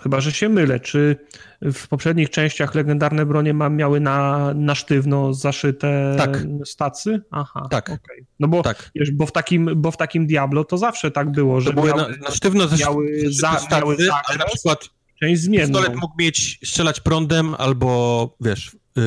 chyba że się mylę, czy w poprzednich częściach legendarne bronie miały na, na sztywno zaszyte tak. stacy? Aha, tak. Okay. No bo, tak. Wiesz, bo, w takim, bo w takim Diablo to zawsze tak było, że to miały, na, na sztywno miały, za, stacy, miały zakres, na przykład część zmienną. Pistolet mógł mieć strzelać prądem albo, wiesz, yy,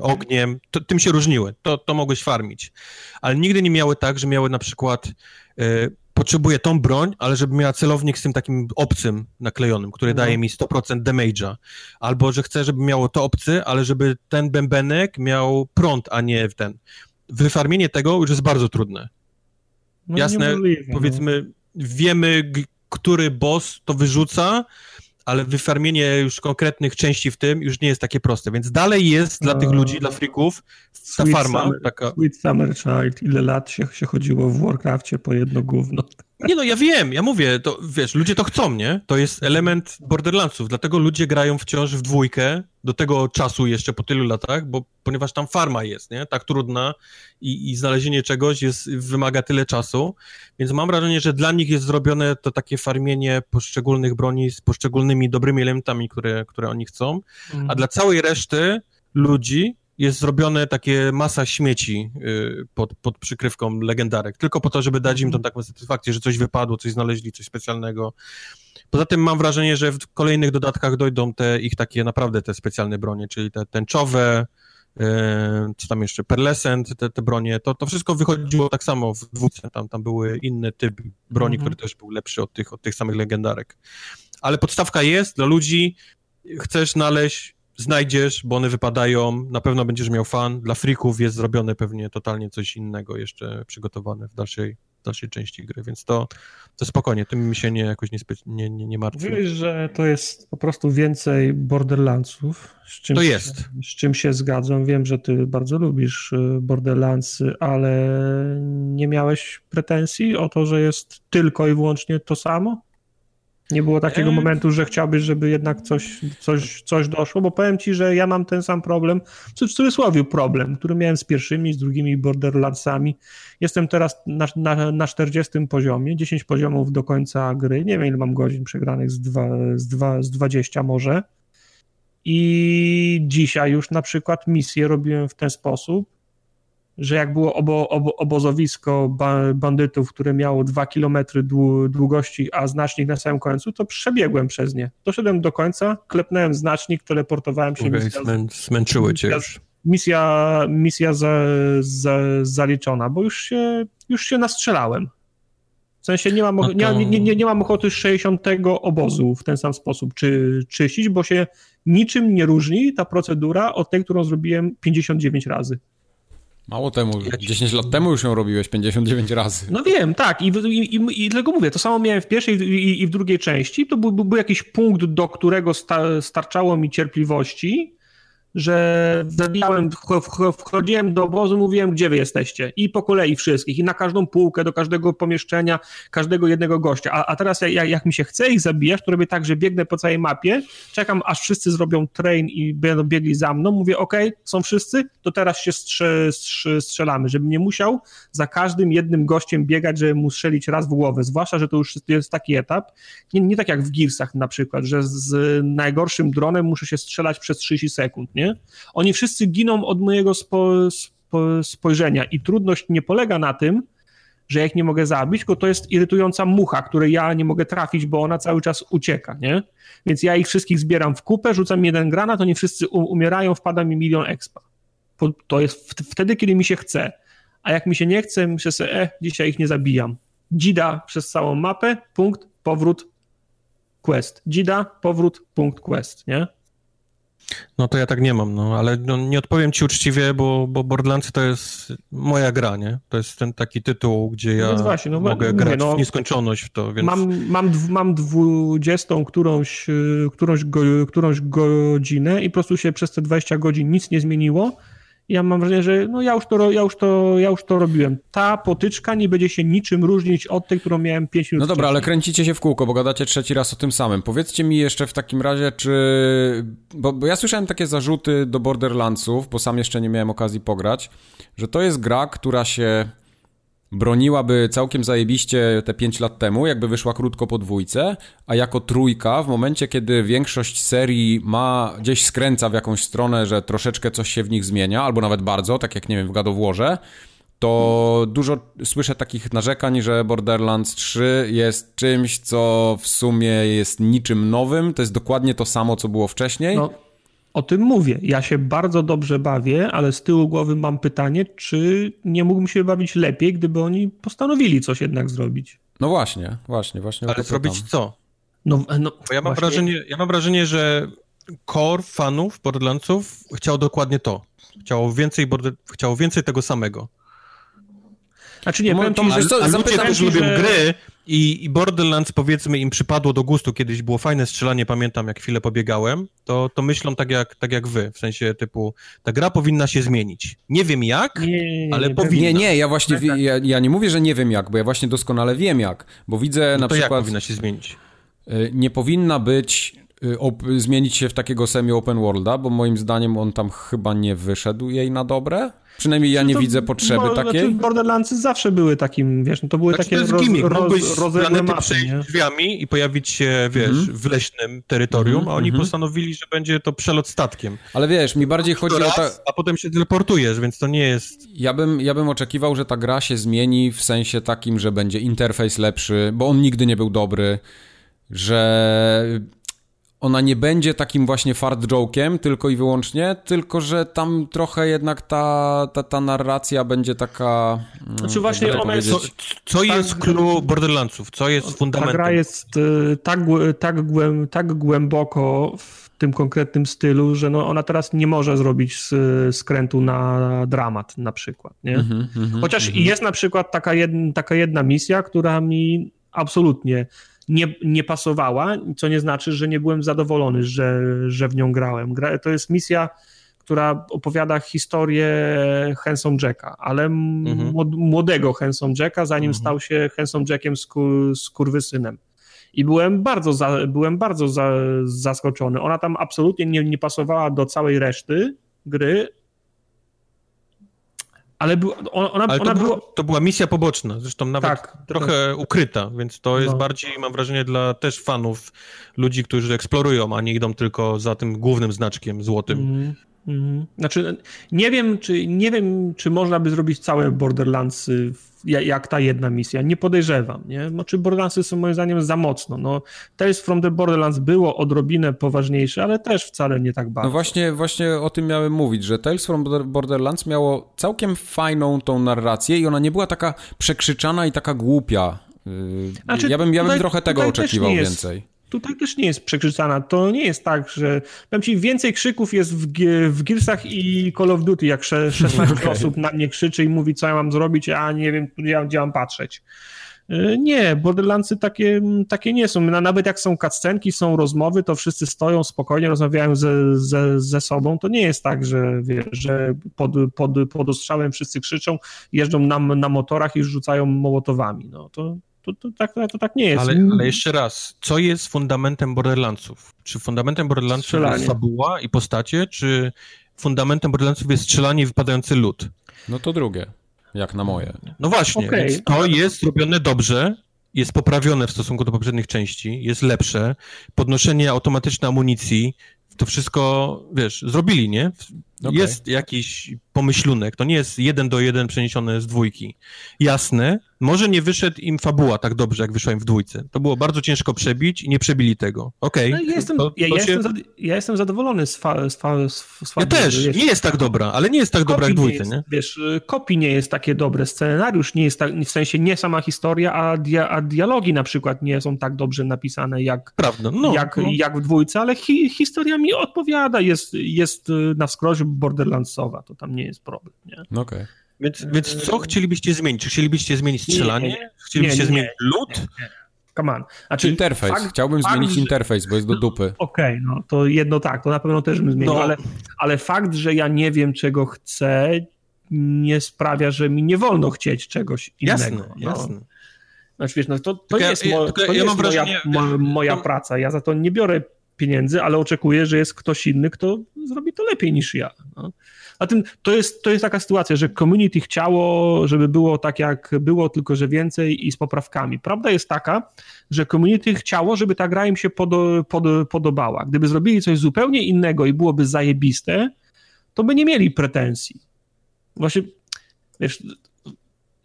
okay. ogniem. To, tym się różniły. To, to mogłeś farmić. Ale nigdy nie miały tak, że miały na przykład yy, potrzebuję tą broń, ale żeby miała celownik z tym takim obcym naklejonym, który no. daje mi 100% damage'a. Albo, że chcę, żeby miało to obcy, ale żeby ten bębenek miał prąd, a nie ten. Wyfarmienie tego już jest bardzo trudne. No Jasne, no. powiedzmy, wiemy, który boss to wyrzuca, ale wyfarmienie już konkretnych części w tym już nie jest takie proste, więc dalej jest dla tych ludzi, dla freaków ta farma summer, taka... Sweet Summer Child, ile lat się, się chodziło w Warcraftie po jedno gówno. Nie no, ja wiem, ja mówię, to wiesz, ludzie to chcą, nie? To jest element Borderlandsów, dlatego ludzie grają wciąż w dwójkę do tego czasu jeszcze po tylu latach, bo ponieważ tam farma jest, nie? Tak trudna i, i znalezienie czegoś jest, wymaga tyle czasu, więc mam wrażenie, że dla nich jest zrobione to takie farmienie poszczególnych broni z poszczególnymi dobrymi elementami, które, które oni chcą, a mhm. dla całej reszty ludzi jest zrobione takie masa śmieci y, pod, pod przykrywką legendarek, tylko po to, żeby dać im tą taką satysfakcję, że coś wypadło, coś znaleźli, coś specjalnego. Poza tym mam wrażenie, że w kolejnych dodatkach dojdą te ich takie naprawdę te specjalne bronie, czyli te tęczowe, y, co tam jeszcze, Perlescent, te, te bronie, to, to wszystko wychodziło tak samo w dwójce, tam, tam były inne typy broni, mhm. który też był lepszy od tych, od tych samych legendarek. Ale podstawka jest dla ludzi, chcesz znaleźć znajdziesz, bo one wypadają, na pewno będziesz miał fan. Dla freaków jest zrobione pewnie totalnie coś innego jeszcze przygotowane w dalszej, w dalszej części gry, więc to, to spokojnie, tym mi się nie, jakoś nie, nie, nie, nie martwię. Mówisz, że to jest po prostu więcej Borderlandsów, z czym, to jest. Się, z czym się zgadzam. Wiem, że ty bardzo lubisz y, Borderlandsy, ale nie miałeś pretensji o to, że jest tylko i wyłącznie to samo? Nie było takiego momentu, że chciałbyś, żeby jednak coś, coś, coś doszło, bo powiem ci, że ja mam ten sam problem, w cudzysłowie problem, który miałem z pierwszymi, z drugimi Borderlandsami. Jestem teraz na, na, na 40 poziomie, 10 poziomów do końca gry. Nie wiem, ile mam godzin przegranych, z, dwa, z, dwa, z 20 może. I dzisiaj już na przykład misję robiłem w ten sposób, że jak było obo, obo, obozowisko ba, bandytów, które miało dwa kilometry długości, a znacznik na samym końcu, to przebiegłem przez nie. Doszedłem do końca, klepnąłem znacznik, teleportowałem się. Okay, misja, zmęczyły cię już. Misja, misja za, za, zaliczona, bo już się, już się nastrzelałem. W sensie nie mam, no to... nie, nie, nie, nie mam ochoty 60 obozu w ten sam sposób czy, czyścić, bo się niczym nie różni ta procedura od tej, którą zrobiłem 59 razy. Mało temu, 10 lat temu już ją robiłeś 59 razy. No wiem, tak. I, i, i, i dlatego mówię, to samo miałem w pierwszej i, i w drugiej części. To był, był, jakiś punkt, do którego sta, starczało mi cierpliwości, że zabijałem, wchodziłem do obozu, mówiłem, gdzie wy jesteście. I po kolei wszystkich, i na każdą półkę, do każdego pomieszczenia, każdego jednego gościa. A, a teraz jak, jak, mi się chce ich zabijać, to robię tak, że biegnę po całej mapie, czekam, aż wszyscy zrobią train i będą biegli za mną, mówię, ok, są wszyscy, to teraz się strze, strze, strzelamy, żebym nie musiał za każdym jednym gościem biegać, żeby mu strzelić raz w głowę, zwłaszcza, że to już jest taki etap, nie, nie tak jak w Gearsach na przykład, że z najgorszym dronem muszę się strzelać przez 30 sekund, nie? Oni wszyscy giną od mojego spo, spo, spojrzenia i trudność nie polega na tym, że ja ich nie mogę zabić, tylko to jest irytująca mucha, której ja nie mogę trafić, bo ona cały czas ucieka, nie? Więc ja ich wszystkich zbieram w kupę, rzucam jeden granat, oni wszyscy umierają, wpada mi milion expa. To jest wtedy, kiedy mi się chce. A jak mi się nie chce, myślę sobie, e, dzisiaj ich nie zabijam. Dzida przez całą mapę, punkt, powrót, quest. Dzida, powrót, punkt, quest, nie? No to ja tak nie mam, no, ale no, nie odpowiem ci uczciwie, bo, bo Borderlands to jest moja gra, nie? To jest ten taki tytuł, gdzie ja no właśnie, no, mogę mówię, grać no, w nieskończoność w to, więc... Mam, mam, mam dwudziestą którąś, którąś, go, którąś godzinę i po prostu się przez te 20 godzin nic nie zmieniło ja mam wrażenie, że no ja już, to, ja, już to, ja już to robiłem. Ta potyczka nie będzie się niczym różnić od tej, którą miałem 5 minut No dobra, wcześniej. ale kręcicie się w kółko, bo gadacie trzeci raz o tym samym. Powiedzcie mi jeszcze w takim razie, czy... Bo, bo ja słyszałem takie zarzuty do Borderlandsów, bo sam jeszcze nie miałem okazji pograć, że to jest gra, która się broniłaby całkiem zajebiście te 5 lat temu, jakby wyszła krótko po dwójce, a jako trójka, w momencie kiedy większość serii ma, gdzieś skręca w jakąś stronę, że troszeczkę coś się w nich zmienia, albo nawet bardzo, tak jak nie wiem, w Warze, to dużo słyszę takich narzekań, że Borderlands 3 jest czymś, co w sumie jest niczym nowym, to jest dokładnie to samo, co było wcześniej. No o tym mówię. Ja się bardzo dobrze bawię, ale z tyłu głowy mam pytanie, czy nie mógłbym się bawić lepiej, gdyby oni postanowili coś jednak zrobić. No właśnie, właśnie, właśnie. Ale zrobić co? No, no Bo ja mam, właśnie... wrażenie, ja mam wrażenie, że core fanów Borderlandsów chciał dokładnie to. Chciało więcej, border... chciało więcej tego samego. Znaczy nie, no, powiem ci, że... Co, ludzie też lubią że... gry i, i Borderlands powiedzmy im przypadło do gustu, kiedyś było fajne strzelanie, pamiętam jak chwilę pobiegałem, to, to myślą tak jak, tak jak wy, w sensie typu ta gra powinna się zmienić. Nie wiem jak, nie, nie, ale nie, powinna. Nie, nie, ja właśnie, tak, tak. ja, ja, nie mówię, że nie wiem jak, bo ja właśnie doskonale wiem jak, bo widzę no na przykład... jak powinna się zmienić? Y, nie powinna być y, zmienić się w takiego semi-open worlda, bo moim zdaniem on tam chyba nie wyszedł jej na dobre. Przynajmniej ja nie to, widzę potrzeby bo, takiej. Znaczy Borderlandsy zawsze były takim, wiesz, no to były znaczy, takie to roz, roz, rozległe mapy, przejść nie? drzwiami i pojawić się, wiesz, mm -hmm. w leśnym terytorium, mm -hmm. a oni mm -hmm. postanowili, że będzie to przelot statkiem. Ale wiesz, mi bardziej chodzi raz, o A potem się teleportujesz, więc to nie jest... Ja bym, ja bym oczekiwał, że ta gra się zmieni w sensie takim, że będzie interfejs lepszy, bo on nigdy nie był dobry, że ona nie będzie takim właśnie fart joke'iem tylko i wyłącznie, tylko że tam trochę jednak ta, ta, ta narracja będzie taka... Mm, znaczy właśnie ona jest... Co, co jest clue Borderlandsów? Co jest fundamentem? Ta gra jest y, tak, tak, głęb, tak głęboko w tym konkretnym stylu, że no ona teraz nie może zrobić skrętu na dramat na przykład, nie? Mm -hmm, Chociaż mm -hmm. jest na przykład taka, jedna, taka jedna misja, która mi absolutnie nie, nie pasowała, co nie znaczy, że nie byłem zadowolony, że, że w nią grałem. To jest misja, która opowiada historię Hanson Jacka, ale mhm. młodego Hanson Jacka, zanim mhm. stał się Hanson Jackiem z kurwysynem. I byłem bardzo, za, byłem bardzo za, zaskoczony. Ona tam absolutnie nie, nie pasowała do całej reszty gry, ale, był, ona, Ale ona to, była, to była misja poboczna, zresztą nawet tak, trochę tak. ukryta, więc to jest no. bardziej, mam wrażenie, dla też fanów, ludzi, którzy eksplorują, a nie idą tylko za tym głównym znaczkiem złotym. Mm. Mm. Znaczy, nie wiem, czy, nie wiem, czy można by zrobić całe Borderlandsy jak ta jedna misja. Nie podejrzewam, nie? Znaczy Borderlandsy są moim zdaniem za mocno. No, Tales from the Borderlands było odrobinę poważniejsze, ale też wcale nie tak bardzo. No właśnie, właśnie o tym miałem mówić, że Tales from Borderlands miało całkiem fajną tą narrację i ona nie była taka przekrzyczana i taka głupia. Yy, znaczy, ja bym, ja bym tutaj, trochę tego oczekiwał więcej tutaj też nie jest przekrzyczana. To nie jest tak, że powiem ci, więcej krzyków jest w, w Gearsach i Call of Duty, jak 16 okay. osób na mnie krzyczy i mówi, co ja mam zrobić, a nie wiem, gdzie mam patrzeć. E, nie, Borderlandsy takie, takie nie są. Nawet jak są cutscenki, są rozmowy, to wszyscy stoją spokojnie, rozmawiają ze, ze, ze sobą. To nie jest tak, że, wiesz, że pod, pod, pod ostrzałem wszyscy krzyczą, jeżdżą na, na motorach i rzucają mołotowami. No, to, to, to, tak, to tak nie jest. Ale, ale jeszcze raz, co jest fundamentem Borderlandsów? Czy fundamentem Borderlandsów strzelanie. jest fabuła i postacie, czy fundamentem Borderlandsów jest strzelanie i wypadający lód? No to drugie, jak na moje. No właśnie, okay. więc to jest robione dobrze, jest poprawione w stosunku do poprzednich części, jest lepsze, podnoszenie automatycznej amunicji, to wszystko, wiesz, zrobili, nie? Okay. Jest jakiś pomyślunek, to nie jest jeden do jeden przeniesione z dwójki. Jasne, może nie wyszedł im fabuła tak dobrze, jak wyszła im w dwójce. To było bardzo ciężko przebić i nie przebili tego. Okej. Okay, no, ja, jestem, to, ja, ja, się... jestem ja, jestem zadowolony z, fa, z, fa, z, z Ja też, wiesz, nie jest tak dobra, ale nie jest tak dobra jak dwójce, nie, jest, nie? Wiesz, kopii nie jest takie dobre, scenariusz nie jest tak, w sensie nie sama historia, a, dia, a dialogi na przykład nie są tak dobrze napisane jak, Prawda, no, jak, no. jak w dwójce, ale hi, historia mi odpowiada, jest, jest na wskroś Borderlandsowa, to tam nie jest problem, nie? No. Okay. Więc, więc co chcielibyście zmienić? Czy chcielibyście zmienić strzelanie? Nie, nie, chcielibyście nie, zmienić lód? Come on. Znaczy, interfejs. Fakt, Chciałbym fakt, zmienić że... interfejs, bo jest do dupy. Okej, okay, no to jedno tak, to na pewno też bym zmienił, no. ale, ale fakt, że ja nie wiem, czego chcę, nie sprawia, że mi nie wolno chcieć czegoś innego. Jasne, no. jasne. Znaczy, wiesz, no to, to jest, mo, to ja, jest wrażenie, moja, moja praca. Ja za to nie biorę pieniędzy, ale oczekuję, że jest ktoś inny, kto zrobi to lepiej niż ja. No. A tym to jest, to jest taka sytuacja, że community chciało, żeby było tak jak było, tylko że więcej i z poprawkami. Prawda jest taka, że community chciało, żeby ta gra im się pod, pod, podobała. Gdyby zrobili coś zupełnie innego i byłoby zajebiste, to by nie mieli pretensji. Właśnie, wiesz,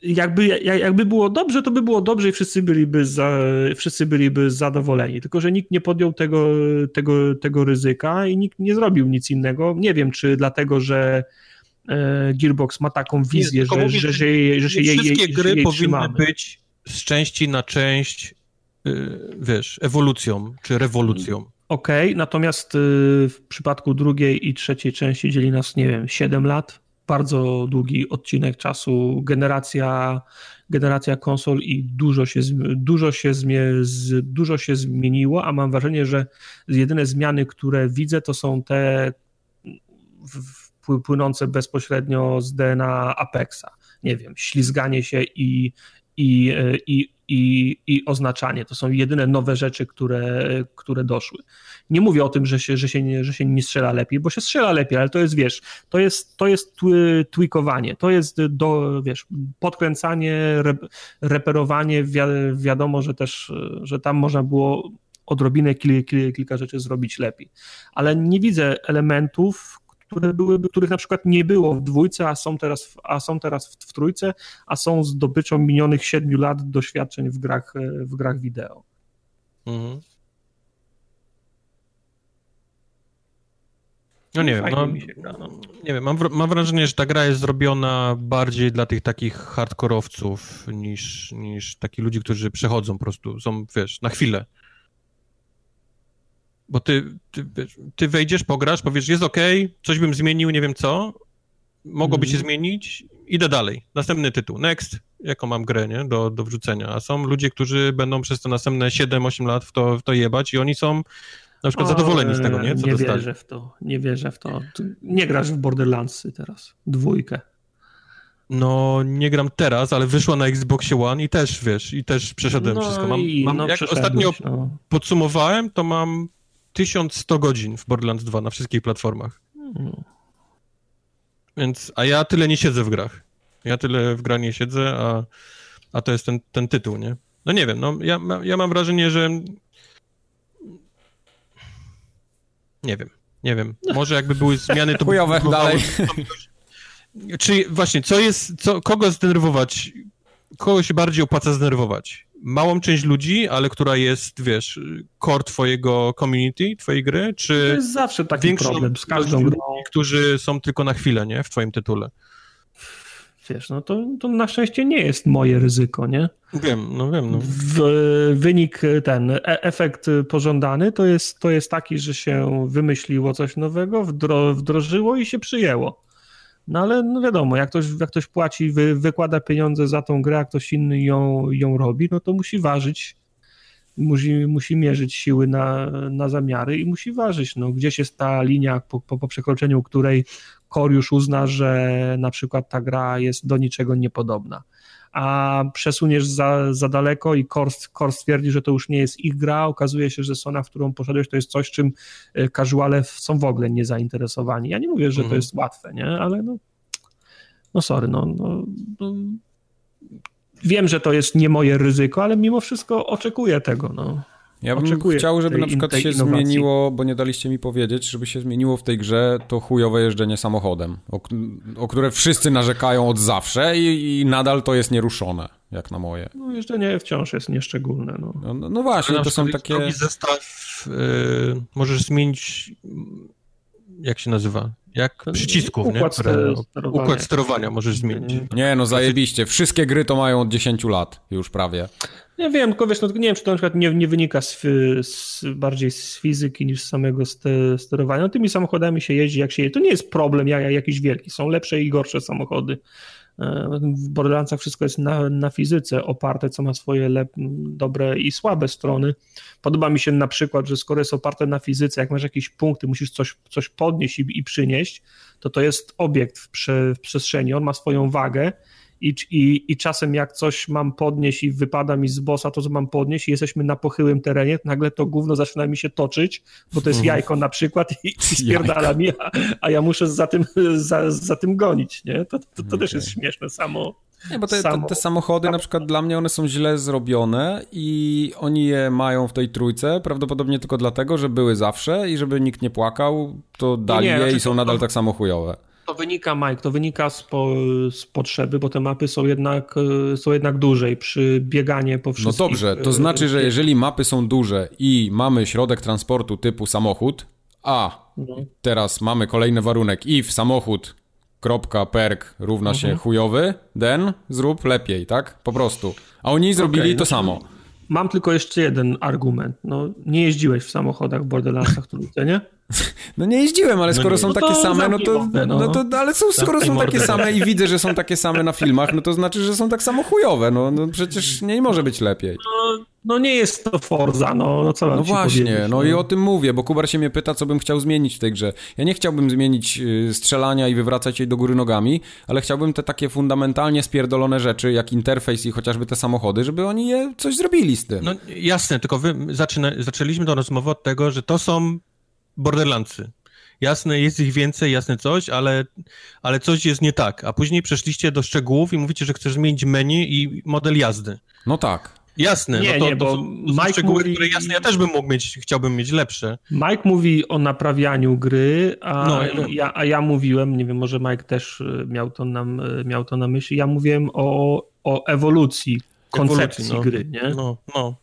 jakby, jakby było dobrze, to by było dobrze i wszyscy byliby, za, wszyscy byliby zadowoleni. Tylko, że nikt nie podjął tego, tego, tego ryzyka i nikt nie zrobił nic innego. Nie wiem, czy dlatego, że e, Gearbox ma taką wizję, nie, że, mówię, że, że, że, się jej Wszystkie jej, gry jej powinny trzymamy. być z części na część, yy, wiesz, ewolucją czy rewolucją. Okej, okay, natomiast y, w przypadku drugiej i trzeciej części dzieli nas, nie wiem, 7 lat, bardzo długi odcinek czasu, generacja, generacja konsol i dużo się, dużo, się zmie, dużo się zmieniło, a mam wrażenie, że jedyne zmiany, które widzę, to są te płynące bezpośrednio z DNA Apexa. Nie wiem, ślizganie się i, i, i, i, i oznaczanie. To są jedyne nowe rzeczy, które, które doszły. Nie mówię o tym, że się, że, się nie, że się nie strzela lepiej, bo się strzela lepiej, ale to jest, wiesz, to jest, to jest tweakowanie, to jest, do, wiesz, podkręcanie, reperowanie, wi wiadomo, że też, że tam można było odrobinę kil, kil, kilka rzeczy zrobić lepiej, ale nie widzę elementów, które byłyby, których na przykład nie było w dwójce, a są teraz, w, a są teraz w, w trójce, a są zdobyczą minionych siedmiu lat doświadczeń w grach, w grach wideo. Mhm. No nie wiem, no, no, nie wiem, mam, mam wrażenie, że ta gra jest zrobiona bardziej dla tych takich hardkorowców niż, niż takich ludzi, którzy przechodzą po prostu, są, wiesz, na chwilę. Bo ty, ty, ty wejdziesz, pograsz, powiesz, jest ok, coś bym zmienił, nie wiem co, mogłoby się zmienić, idę dalej. Następny tytuł, next, jaką mam grę, nie, do, do wrzucenia. A są ludzie, którzy będą przez te następne 7-8 lat w to, w to jebać i oni są na przykład o, zadowoleni z tego, nie? Co nie dostali. wierzę w to, nie wierzę w to. Nie grasz w Borderlandsy teraz, dwójkę. No, nie gram teraz, ale wyszła na Xboxie One i też, wiesz, i też przeszedłem no wszystko. Mam, i, mam no, jak ostatnio no. podsumowałem, to mam 1100 godzin w Borderlands 2 na wszystkich platformach. Hmm. Więc, a ja tyle nie siedzę w grach. Ja tyle w grach nie siedzę, a, a to jest ten, ten tytuł, nie? No nie wiem, no ja, ja mam wrażenie, że nie wiem, nie wiem. Może jakby były zmiany, to Chujowe, by dalej. Czy właśnie, co jest, co, kogo zdenerwować, kogo się bardziej opłaca zdenerwować? Małą część ludzi, ale która jest, wiesz, core twojego community, twojej gry, czy... To jest zawsze taki problem z każdą grą. którzy są tylko na chwilę, nie, w twoim tytule. Wiesz, no to, to na szczęście nie jest moje ryzyko, nie? Wiem, no wiem. No. W, wynik ten, e, efekt pożądany to jest, to jest taki, że się wymyśliło coś nowego, wdro, wdrożyło i się przyjęło. No ale no wiadomo, jak ktoś, jak ktoś płaci, wy, wykłada pieniądze za tą grę, a ktoś inny ją, ją robi, no to musi ważyć, musi, musi mierzyć siły na, na zamiary i musi ważyć, no gdzieś jest ta linia, po, po, po przekroczeniu której Core już uzna, że na przykład ta gra jest do niczego niepodobna a przesuniesz za, za daleko i Core, stwierdzi, że to już nie jest ich gra, okazuje się, że Sona, w którą poszedłeś, to jest coś, czym e, casuale są w ogóle niezainteresowani. Ja nie mówię, że to mhm. jest łatwe, nie? Ale no, no sorry, no, no, no wiem, że to jest nie moje ryzyko, ale mimo wszystko oczekuję tego, no. Ja bym Oczekuję chciał, żeby tej, na przykład się innowacji. zmieniło, bo nie daliście mi powiedzieć, żeby się zmieniło w tej grze to chujowe jeżdżenie samochodem, o, o które wszyscy narzekają od zawsze i, i, nadal to jest nieruszone, jak na moje. No jeżdżenie wciąż jest nieszczególne. No, no, no, no właśnie, to są takie... Zestaw yy, możesz zmienić, jak się nazywa? Jak przycisków, układ, nie? Które, układ sterowania możesz zmienić. Nie, no zajebiście. Wszystkie gry to mają od 10 lat już prawie. Nie wiem, tylko wiesz, no, nie wiem, czy to na przykład nie, nie wynika z, z, bardziej z fizyki niż z samego ste, sterowania. No, tymi samochodami się jeździ, jak się jeździ. To nie jest problem jak, jakiś wielki. Są lepsze i gorsze samochody. E, w Borderlandsach wszystko jest na, na fizyce oparte, co ma swoje lep, dobre i słabe strony. Podoba mi się na przykład, że skoro jest oparte na fizyce, jak masz jakieś punkty, musisz coś, coś podnieść i, i przynieść, to to jest obiekt w, prze, w przestrzeni, on ma swoją wagę i, i, i czasem jak coś mam podnieść i wypada mi z bossa to, co mam podnieść i jesteśmy na pochyłym terenie, nagle to gówno zaczyna mi się toczyć, bo to jest mhm. jajko na przykład i, i spierdala mi, a, a, ja muszę za tym, za, za tym gonić, nie? To, to, to okay. też jest śmieszne samo. Nie, bo te, te, te, samochody na przykład dla mnie one są źle zrobione i oni je mają w tej trójce prawdopodobnie tylko dlatego, że były zawsze i żeby nikt nie płakał, to dali nie, je znaczy i są nadal tak samo chujowe. To wynika, Mike, to wynika z, po, z, potrzeby, bo te mapy są jednak, e, są jednak dłużej przy bieganie po no wszystkich. No dobrze, to e, znaczy, że jeżeli mapy są duże i mamy środek transportu typu samochód, a no. teraz mamy kolejny warunek if samochód kropka perk równa się mhm. chujowy, then zrób lepiej, tak? Po prostu. A oni zrobili okay, to no, samo. Mam tylko jeszcze jeden argument. No, nie jeździłeś w samochodach w Borderlandsach trójce, nie? No nie jeździłem, ale no skoro no są takie same, no to, no. no to, ale są, skoro są takie same i widzę, że są takie same na filmach, no to znaczy, że są tak samo chujowe, no, no przecież nie może być lepiej. No, no nie jest to Forza, no, no co mam No właśnie, no, i o tym mówię, bo Kubar się mnie pyta, co bym chciał zmienić w tej grze. Ja nie chciałbym zmienić y, strzelania i wywracać jej do góry nogami, ale chciałbym te takie fundamentalnie spierdolone rzeczy, jak interfejs i chociażby te samochody, żeby oni je coś zrobili z tym. No jasne, tylko wy zaczyna, zaczęliśmy tę rozmowę od tego, że to są Borderlandsy. Jasne, jest ich więcej, jasne coś, ale, ale coś jest nie tak. A później przeszliście do szczegółów i mówicie, że chcesz zmienić menu i model jazdy. No tak. Jasne, nie, no to, nie, bo to, to Mike szczegóły, mówi... które jasne, ja też bym mógł mieć, chciałbym mieć lepsze. Mike mówi o naprawianiu gry, a, no. Ja, a ja mówiłem, nie wiem, może Mike też e, miał to na, e, miał to na myśli, ja mówiłem o, o ewolucji koncepcji ewolucji, no. gry, nie? No, no.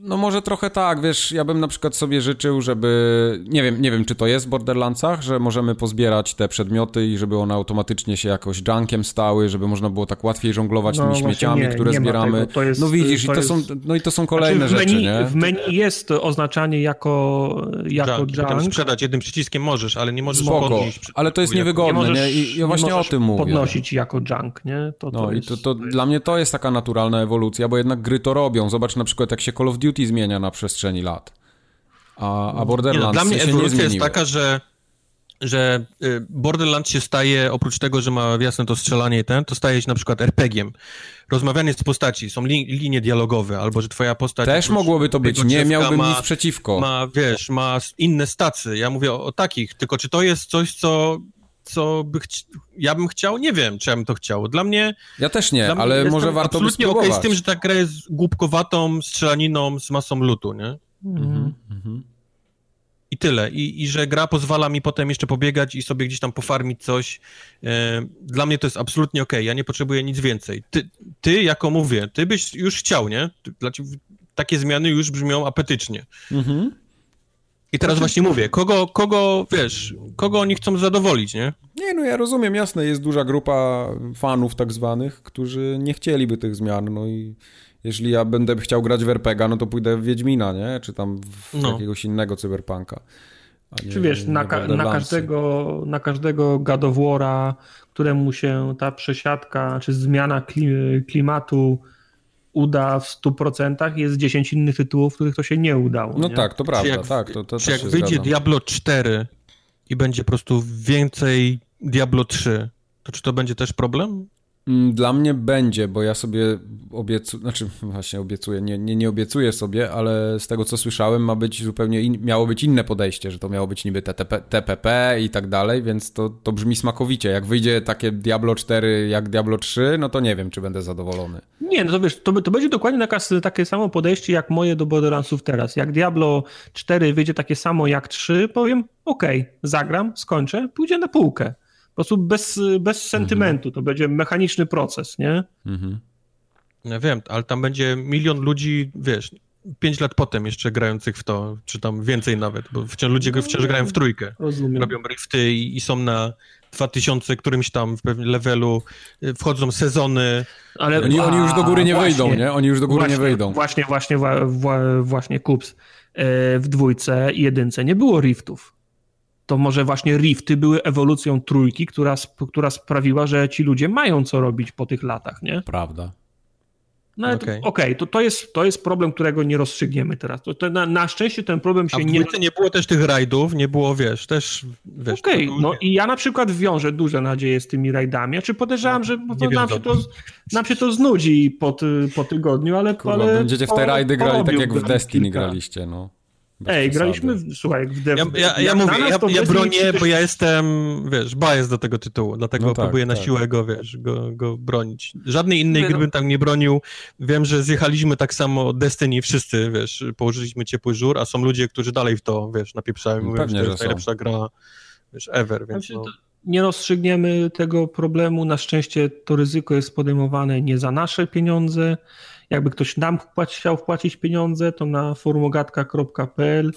No może trochę tak, wiesz, ja bym na przykład sobie życzył, żeby, nie wiem, nie wiem czy to jest w Borderlandsach, że możemy pozbierać te przedmioty i żeby one automatycznie się jakoś junkiem stały, żeby można było tak łatwiej żonglować no, tymi śmieciami, nie, które nie zbieramy. Jest, no widzisz, to i to jest... są, no i to są kolejne znaczy w menu, rzeczy, nie? W menu jest oznaczanie jako, jako junk. junk. sprzedać jednym przyciskiem możesz, ale nie możesz Spoko, podnieść. ale to jest niewygodne, nie? Możesz, nie? I ja właśnie o tym mówię. podnosić jako junk, nie? To, to no jest, i to, to, to jest... dla mnie to jest taka naturalna ewolucja, bo jednak gry to robią. Zobacz na przykład jak się Call of Duty Duty zmienia na przestrzeni lat. A, a Borderlands nie, no, Dla mnie się ewolucja jest taka, że że y, Borderlands się staje, oprócz tego, że ma jasne to strzelanie i ten, to staje się na przykład RPG-iem. Rozmawianie z postaci, są li, linie dialogowe, albo że twoja postać... Też mogłoby to być, nie miałbym ma, nic przeciwko. Ma, wiesz, ma inne stacje, ja mówię o, o takich, tylko czy to jest coś, co co by chci... ja bym chciał, nie wiem, czy ja bym to chciał. Dla mnie... Ja też nie, ale może warto by spróbować. okej okay z tym, że ta gra jest głupkowatą strzelaniną z masą lutu, nie? Mhm. mhm. I tyle. I, I że gra pozwala mi potem jeszcze pobiegać i sobie gdzieś tam pofarmić coś. E, dla mnie to jest absolutnie okej. Okay. Ja nie potrzebuję nic więcej. Ty, ty, jako mówię, ty byś już chciał, nie? Dla ciebie takie zmiany już brzmią apetycznie. Mhm. I teraz właśnie mówię, kogo, kogo, wiesz, kogo oni chcą zadowolić, nie? Nie, no ja rozumiem, jasne, jest duża grupa fanów tak zwanych, którzy nie chcieliby tych zmian, no i jeśli ja będę chciał grać w RPG, no to pójdę w Wiedźmina, nie? Czy tam w no. jakiegoś innego cyberpunka. Nie, Czy wiesz, na, ka na, każdego, na każdego God of War'a, któremu się ta przesiadka czy zmiana klimatu uda w 100%, jest 10 innych tytułów, w których to się nie udało. No nie? tak, to prawda. Czy jak, tak, to, to czy jak wyjdzie zgadzam. Diablo 4 i będzie po prostu więcej Diablo 3, to czy to będzie też problem? Mm, dla mnie będzie, bo ja sobie obiecuję, znaczy właśnie obiecuję, nie, nie, nie obiecuję sobie, ale z tego co słyszałem ma być zupełnie, in, miało być inne podejście, że to miało być niby TTP, TPP i tak dalej, więc to, to brzmi smakowicie. Jak wyjdzie takie Diablo 4 jak Diablo 3, no to nie wiem, czy będę zadowolony. Nie, no to wiesz, to, to będzie dokładnie taka, takie samo podejście jak moje do Borderlandsów teraz. Jak Diablo 4 wyjdzie takie samo jak 3, powiem, okej, okay, zagram, skończę, pójdzie na półkę prostu bez, bez sentymentu. To będzie mechaniczny proces, nie? Mhm. Ja wiem, ale tam będzie milion ludzi, wiesz, pięć lat potem jeszcze grających w to, czy tam więcej nawet, bo wciąż ludzie no, wciąż grają w trójkę. Rozumiem. Robią rifty i, i są na 2000 którymś tam w pewnym levelu, y, wchodzą sezony. Ale oni, a, oni już do góry nie właśnie, wejdą, nie? Oni już do góry właśnie, nie wejdą. Właśnie, właśnie, właśnie Kups. E, w dwójce i jedynce nie było riftów to może właśnie Rifty były ewolucją trójki, która, która sprawiła, że ci ludzie mają co robić po tych latach, nie? Prawda. No okej, okay. okay, to, to, jest, to jest problem, którego nie rozstrzygniemy teraz. To, to na, na, szczęście ten problem się A w nie... nie było też tych rajdów, nie było, wiesz, też... Wiesz, Okej, okay, no i ja na przykład wiążę duże nadzieje z tymi rajdami, a czy podejrzewam, no, że nam się, to, nam się to znudzi po, po tygodniu, ale... Kurwa, ale będziecie w te rajdy grali tak jak w Destiny kilka. graliście, no. Ej, graliśmy, w, słuchaj, w dev, Ja, ja, ja mówię, ja, ja bronię, bo ja jestem, wiesz, bias do tego tytułu, dlatego no tak, próbuję na tak. siłę go, wiesz, go, go bronić. Żadnej innej gry bym tam nie bronił. Wiem, że zjechaliśmy tak samo Destiny wszyscy, wiesz, położyliśmy ciepły żur, a są ludzie, którzy dalej w to, wiesz, napieprzają, mówią, Pewnie, że to jest najlepsza gra, wiesz, ever, więc znaczy, no. Nie rozstrzygniemy tego problemu, na szczęście to ryzyko jest podejmowane nie za nasze pieniądze, jakby ktoś nam chciał wpłacić pieniądze, to na forumogatka.pl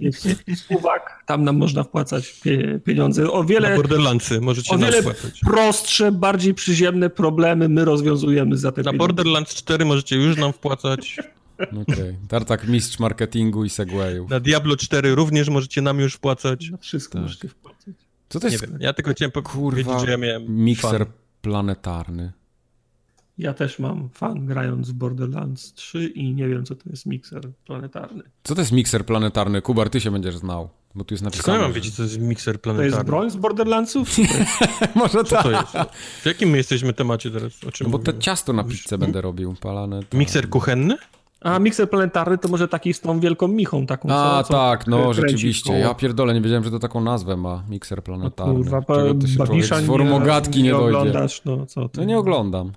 jest uwag, tam nam można wpłacać pieniądze. O wiele, na Borderlandsy możecie o wiele wpłacać. prostsze, bardziej przyziemne problemy my rozwiązujemy za te Na pieniądze. Borderlands 4 możecie już nam wpłacać. Okej. Okay. Tartak mistrz marketingu i segwayów. Na Diablo 4 również możecie nam już wpłacać. Na wszystko tak. możecie wpłacać. Co to jest? Nie wiem. Ja tylko chciałem powiedzieć, że ja miałem mikser fan. planetarny. Ja też mam fan grając w Borderlands 3 i nie wiem, co to jest mikser planetarny. Co to jest mikser planetarny? Kubar, ty się będziesz znał, bo tu jest napisane. Co ja mam wiedzieć, co to jest mikser planetarny? To jest broń z Borderlandsów? Może co tak. to jest? W jakim my jesteśmy temacie teraz? O czym no bo te ciasto na pizzę będę robił, palane. Mikser kuchenny? A mikser planetarny to może taki z tą wielką michą taką. A, co, tak, no rzeczywiście. Ja pierdolę, nie wiedziałem, że to taką nazwę ma, mikser planetarny. No, kurwa, Babisza nie, nie, nie dojdzie. oglądasz, no co ty. No nie oglądam.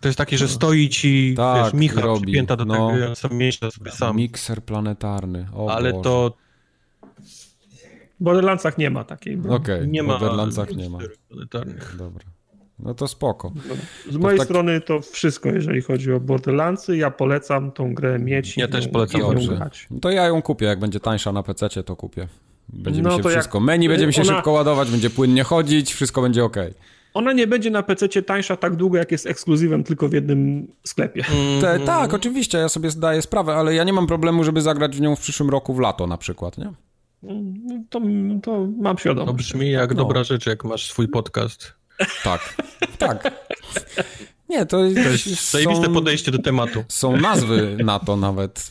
To jest takie, że stoi ci tak, wiesz, Micha robi. przypięta do no. tego, sam mieści sobie sam. Mikser planetarny. O Ale Boże. to... W Borderlandsach nie ma takiej. Okej, okay, nie w Borderlandsach nie ma. Dobra. No to spoko. Z to mojej tak... strony to wszystko, jeżeli chodzi o Borderlandsy. Ja polecam tą grę mieć. Ja też polecam ją grać. No to ja ją kupię, jak będzie tańsza na PC, to kupię. Będzie no mi się wszystko. Jak... Menu będzie mi się ona... szybko ładować, będzie płynnie chodzić, wszystko będzie ok. Ona nie będzie na PC tańsza tak długo, jak jest ekskluzywem tylko w jednym sklepie. Mm, Te, tak, oczywiście, ja sobie zdaję sprawę, ale ja nie mam problemu, żeby zagrać w nią w przyszłym roku w lato na przykład, nie? Mm, to, to mam świadomość. To brzmi jak no. dobra rzecz, jak masz swój podcast. Tak, tak. Nie, to, to jest zajebiste podejście do tematu. Są nazwy na to nawet.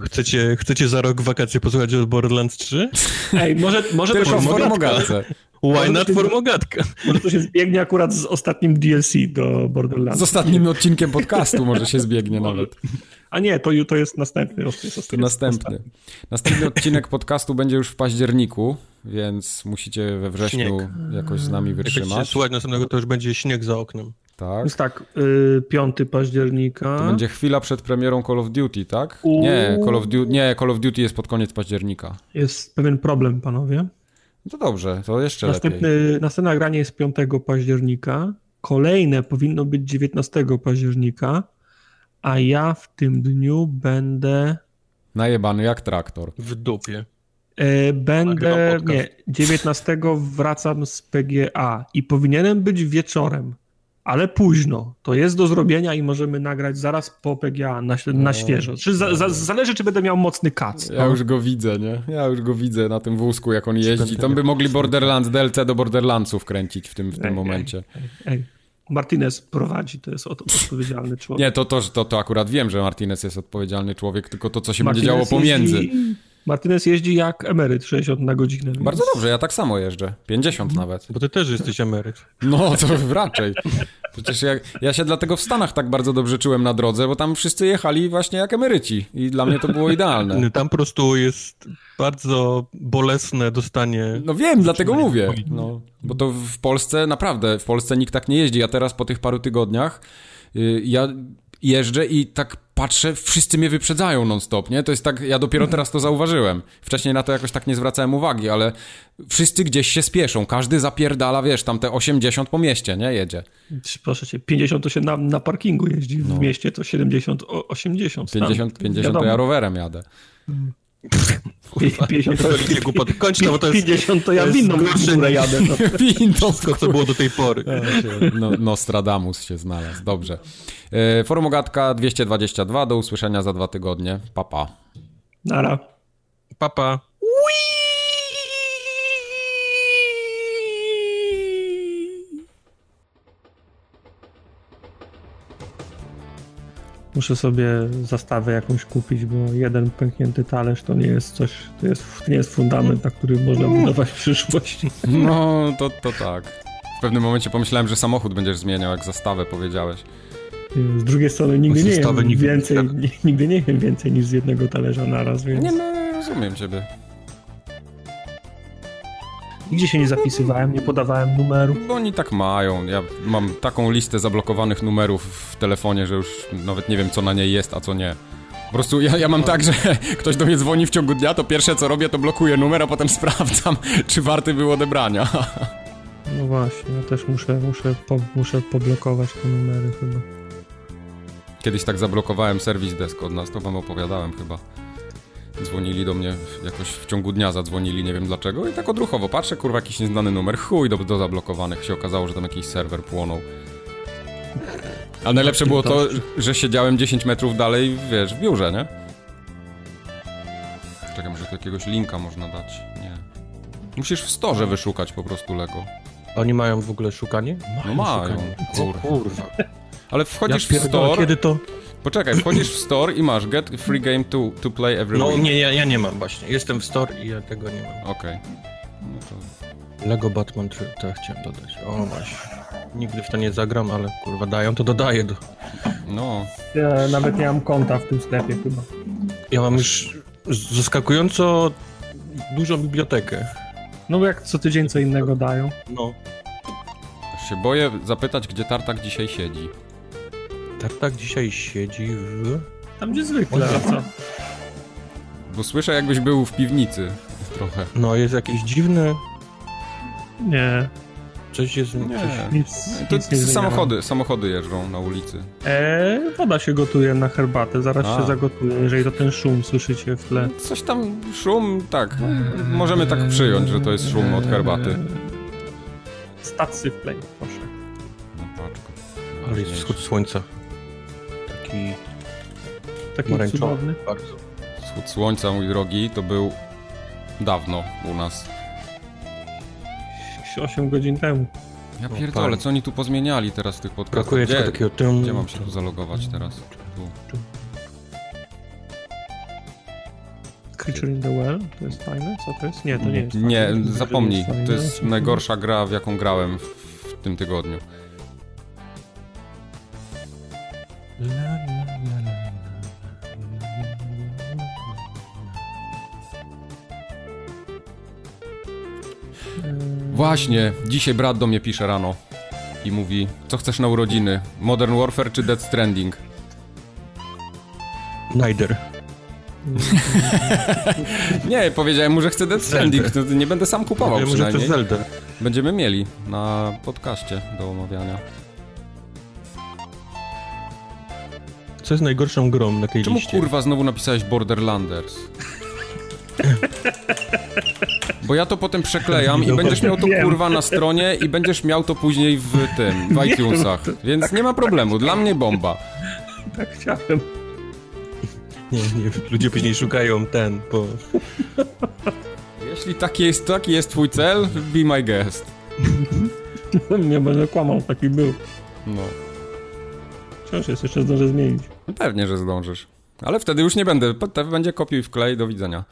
Chcecie, chcecie za rok wakacje posłuchać o Borderlands 3? Ej, może, może Tylko to formogatce. Why not formogatka? Może to się zbiegnie akurat z ostatnim DLC do Borderlands. Z ostatnim odcinkiem podcastu może się zbiegnie nawet. A nie, to, to jest następny. To, jest to następny. Ostatni. Następny odcinek podcastu będzie już w październiku, więc musicie we wrześniu śnieg. jakoś z nami wytrzymać. Jak słuchać następnego, to już będzie śnieg za oknem. Tak. Więc tak, y, 5 października. To będzie chwila przed premierą Call of Duty, tak? Nie Call, of Duty, nie, Call of Duty jest pod koniec października. Jest pewien problem, panowie. No to dobrze, to jeszcze Następny, lepiej. Następne nagranie jest 5 października. Kolejne powinno być 19 października, a ja w tym dniu będę... Najebany jak traktor. W dupie. E, będę, nie, 19 wracam z PGA i powinienem być wieczorem ale późno. To jest do zrobienia i możemy nagrać zaraz po PGA na, na no. świeżo. Czy za, za, zależy, czy będę miał mocny kac. Ja no. już go widzę, nie? Ja już go widzę na tym wózku, jak on jeździ. Tam by mogli Borderlands, DLC do Borderlandsów kręcić w tym, w tym ej, momencie. Ej, ej, Martinez prowadzi, to jest odpowiedzialny człowiek. Nie, to, to, to, to akurat wiem, że Martinez jest odpowiedzialny człowiek, tylko to, co się Martinez będzie działo pomiędzy. Jeździ Martinez jeździ jak emeryt, 60 na godzinę. Więc... Bardzo dobrze, ja tak samo jeżdżę. 50 nawet. Bo ty też jesteś emeryt. No, to raczej. Przecież ja, ja się dlatego w Stanach tak bardzo dobrze czułem na drodze, bo tam wszyscy jechali właśnie jak emeryci i dla mnie to było idealne. Tam po prostu jest bardzo bolesne dostanie... No wiem, dlatego mówię. No, bo to w Polsce, naprawdę, w Polsce nikt tak nie jeździ. Ja teraz po tych paru tygodniach, yy, ja jeżdżę i tak patrzę, wszyscy mnie wyprzedzają non-stop, nie? To jest tak, ja dopiero teraz to zauważyłem. Wcześniej na to jakoś tak nie zwracałem uwagi, ale wszyscy gdzieś się spieszą, każdy zapierdala, wiesz, tam te 80 po mieście, nie? Jedzie. Proszę cię, 50 to się na, na parkingu jeździ, w no. mieście to 70, 80. 50, 50 to ja rowerem jadę. Hmm. 50 to, Kończ to, bo to jest, 50 to ja winną górę jadę. No. Winną, co było do tej pory. No, Nostradamus się znalazł, dobrze. E, Forum Ogatka 222, do usłyszenia za dwa tygodnie. Papa. Nara. Papa. Muszę sobie zastawę jakąś kupić, bo jeden pęknięty talerz to nie jest coś, to, jest, to nie jest fundament, na którym można budować przyszłość. No, to, to tak. W pewnym momencie pomyślałem, że samochód będziesz zmieniał, jak zastawę powiedziałeś. Z drugiej strony nigdy nie jem więcej, nigdy nie jem więcej niż z jednego talerza naraz, więc... Nie, no, rozumiem ciebie. Nigdzie się nie zapisywałem, nie podawałem numeru. Bo oni tak mają. Ja mam taką listę zablokowanych numerów w telefonie, że już nawet nie wiem, co na niej jest, a co nie. Po prostu ja, ja mam tak, że ktoś do mnie dzwoni w ciągu dnia, to pierwsze co robię, to blokuję numer, a potem sprawdzam, czy warty był odebrania. No właśnie, ja też muszę, muszę, po, muszę poblokować te numery chyba. Kiedyś tak zablokowałem serwis desk od nas, to wam opowiadałem chyba. Dzwonili do mnie jakoś w ciągu dnia, zadzwonili, nie wiem dlaczego i tak odruchowo patrzę, kurwa, jakiś nieznany numer, chuj do, do zablokowanych. Się okazało, że tam jakiś serwer płonął. A najlepsze było to, że siedziałem 10 metrów dalej, wiesz, w biurze, nie? Czekaj, może tu jakiegoś linka można dać? Nie. Musisz w storze wyszukać po prostu Lego. Oni mają w ogóle szukanie? No mają, kurwa. kurwa. Ale wchodzisz ja w store... kiedy to... Poczekaj, wchodzisz w store i masz get free game to, to play every No week. nie, ja, ja nie mam właśnie. Jestem w store i ja tego nie mam. Okej. Okay. No to... Lego Batman 3, to chciałem dodać. O właśnie. Nigdy w to nie zagram, ale kurwa dają, to dodaję do... No. Ja nawet nie mam konta w tym sklepie chyba. Ja mam już zaskakująco dużą bibliotekę. No bo jak co tydzień co innego dają. No. Się boję zapytać, gdzie Tartak dzisiaj siedzi. Tartak dzisiaj siedzi w... Tam gdzie zwykle, co? Bo słyszę jakbyś był w piwnicy trochę. No, jest jakieś dziwne... Nie. Coś jest... Nie, coś... Nic, to nic nie samochody, samochody jeżdżą na ulicy. Eee, woda się gotuje na herbatę, zaraz a. się zagotuje, jeżeli to ten szum słyszycie w tle. Coś tam, szum, tak. Możemy tak przyjąć, że to jest szum od herbaty. Stacy w play, proszę. No paczko. Ale jest wschód słońca taki... Taki cudowny. Bardzo. Wschód słońca, mój drogi, to był dawno u nas. 8 godzin temu. Ja pierdolę, co oni tu pozmieniali teraz w tych podcastach? Brakuje gdzie, takiego tym... Gdzie mam się tu zalogować teraz? Tu. Creature in the Well? To jest fajne? Co to jest? Nie, to nie jest Nie, fajne. zapomnij. To jest najgorsza gra, w jaką grałem w, w tym tygodniu. Właśnie, dzisiaj brat do mnie pisze rano i mówi, co chcesz na urodziny? Modern Warfare czy Dead Stranding? Neither. nie, powiedziałem mu, że chcę Dead Stranding, to nie będę sam kupował ja przynajmniej. Że Zelda. Będziemy mieli na podcaście do omawiania. Co jest najgorszą grą na tej Czemu liście? kurwa znowu napisałeś Borderlanders? Bo ja to potem przeklejam i będziesz miał to kurwa na stronie i będziesz miał to później w tym, w iTunesach. Więc nie ma problemu, dla mnie bomba. Tak chciałem. Nie, nie, ludzie później szukają ten, bo... Jeśli taki jest, taki jest twój cel, be my guest. nie będę kłamał, taki był. No. Wciąż jest, jeszcze zdążę zmienić. Pewnie, że zdążysz. Ale wtedy już nie będę. Będzie kopiuj w klej, do widzenia.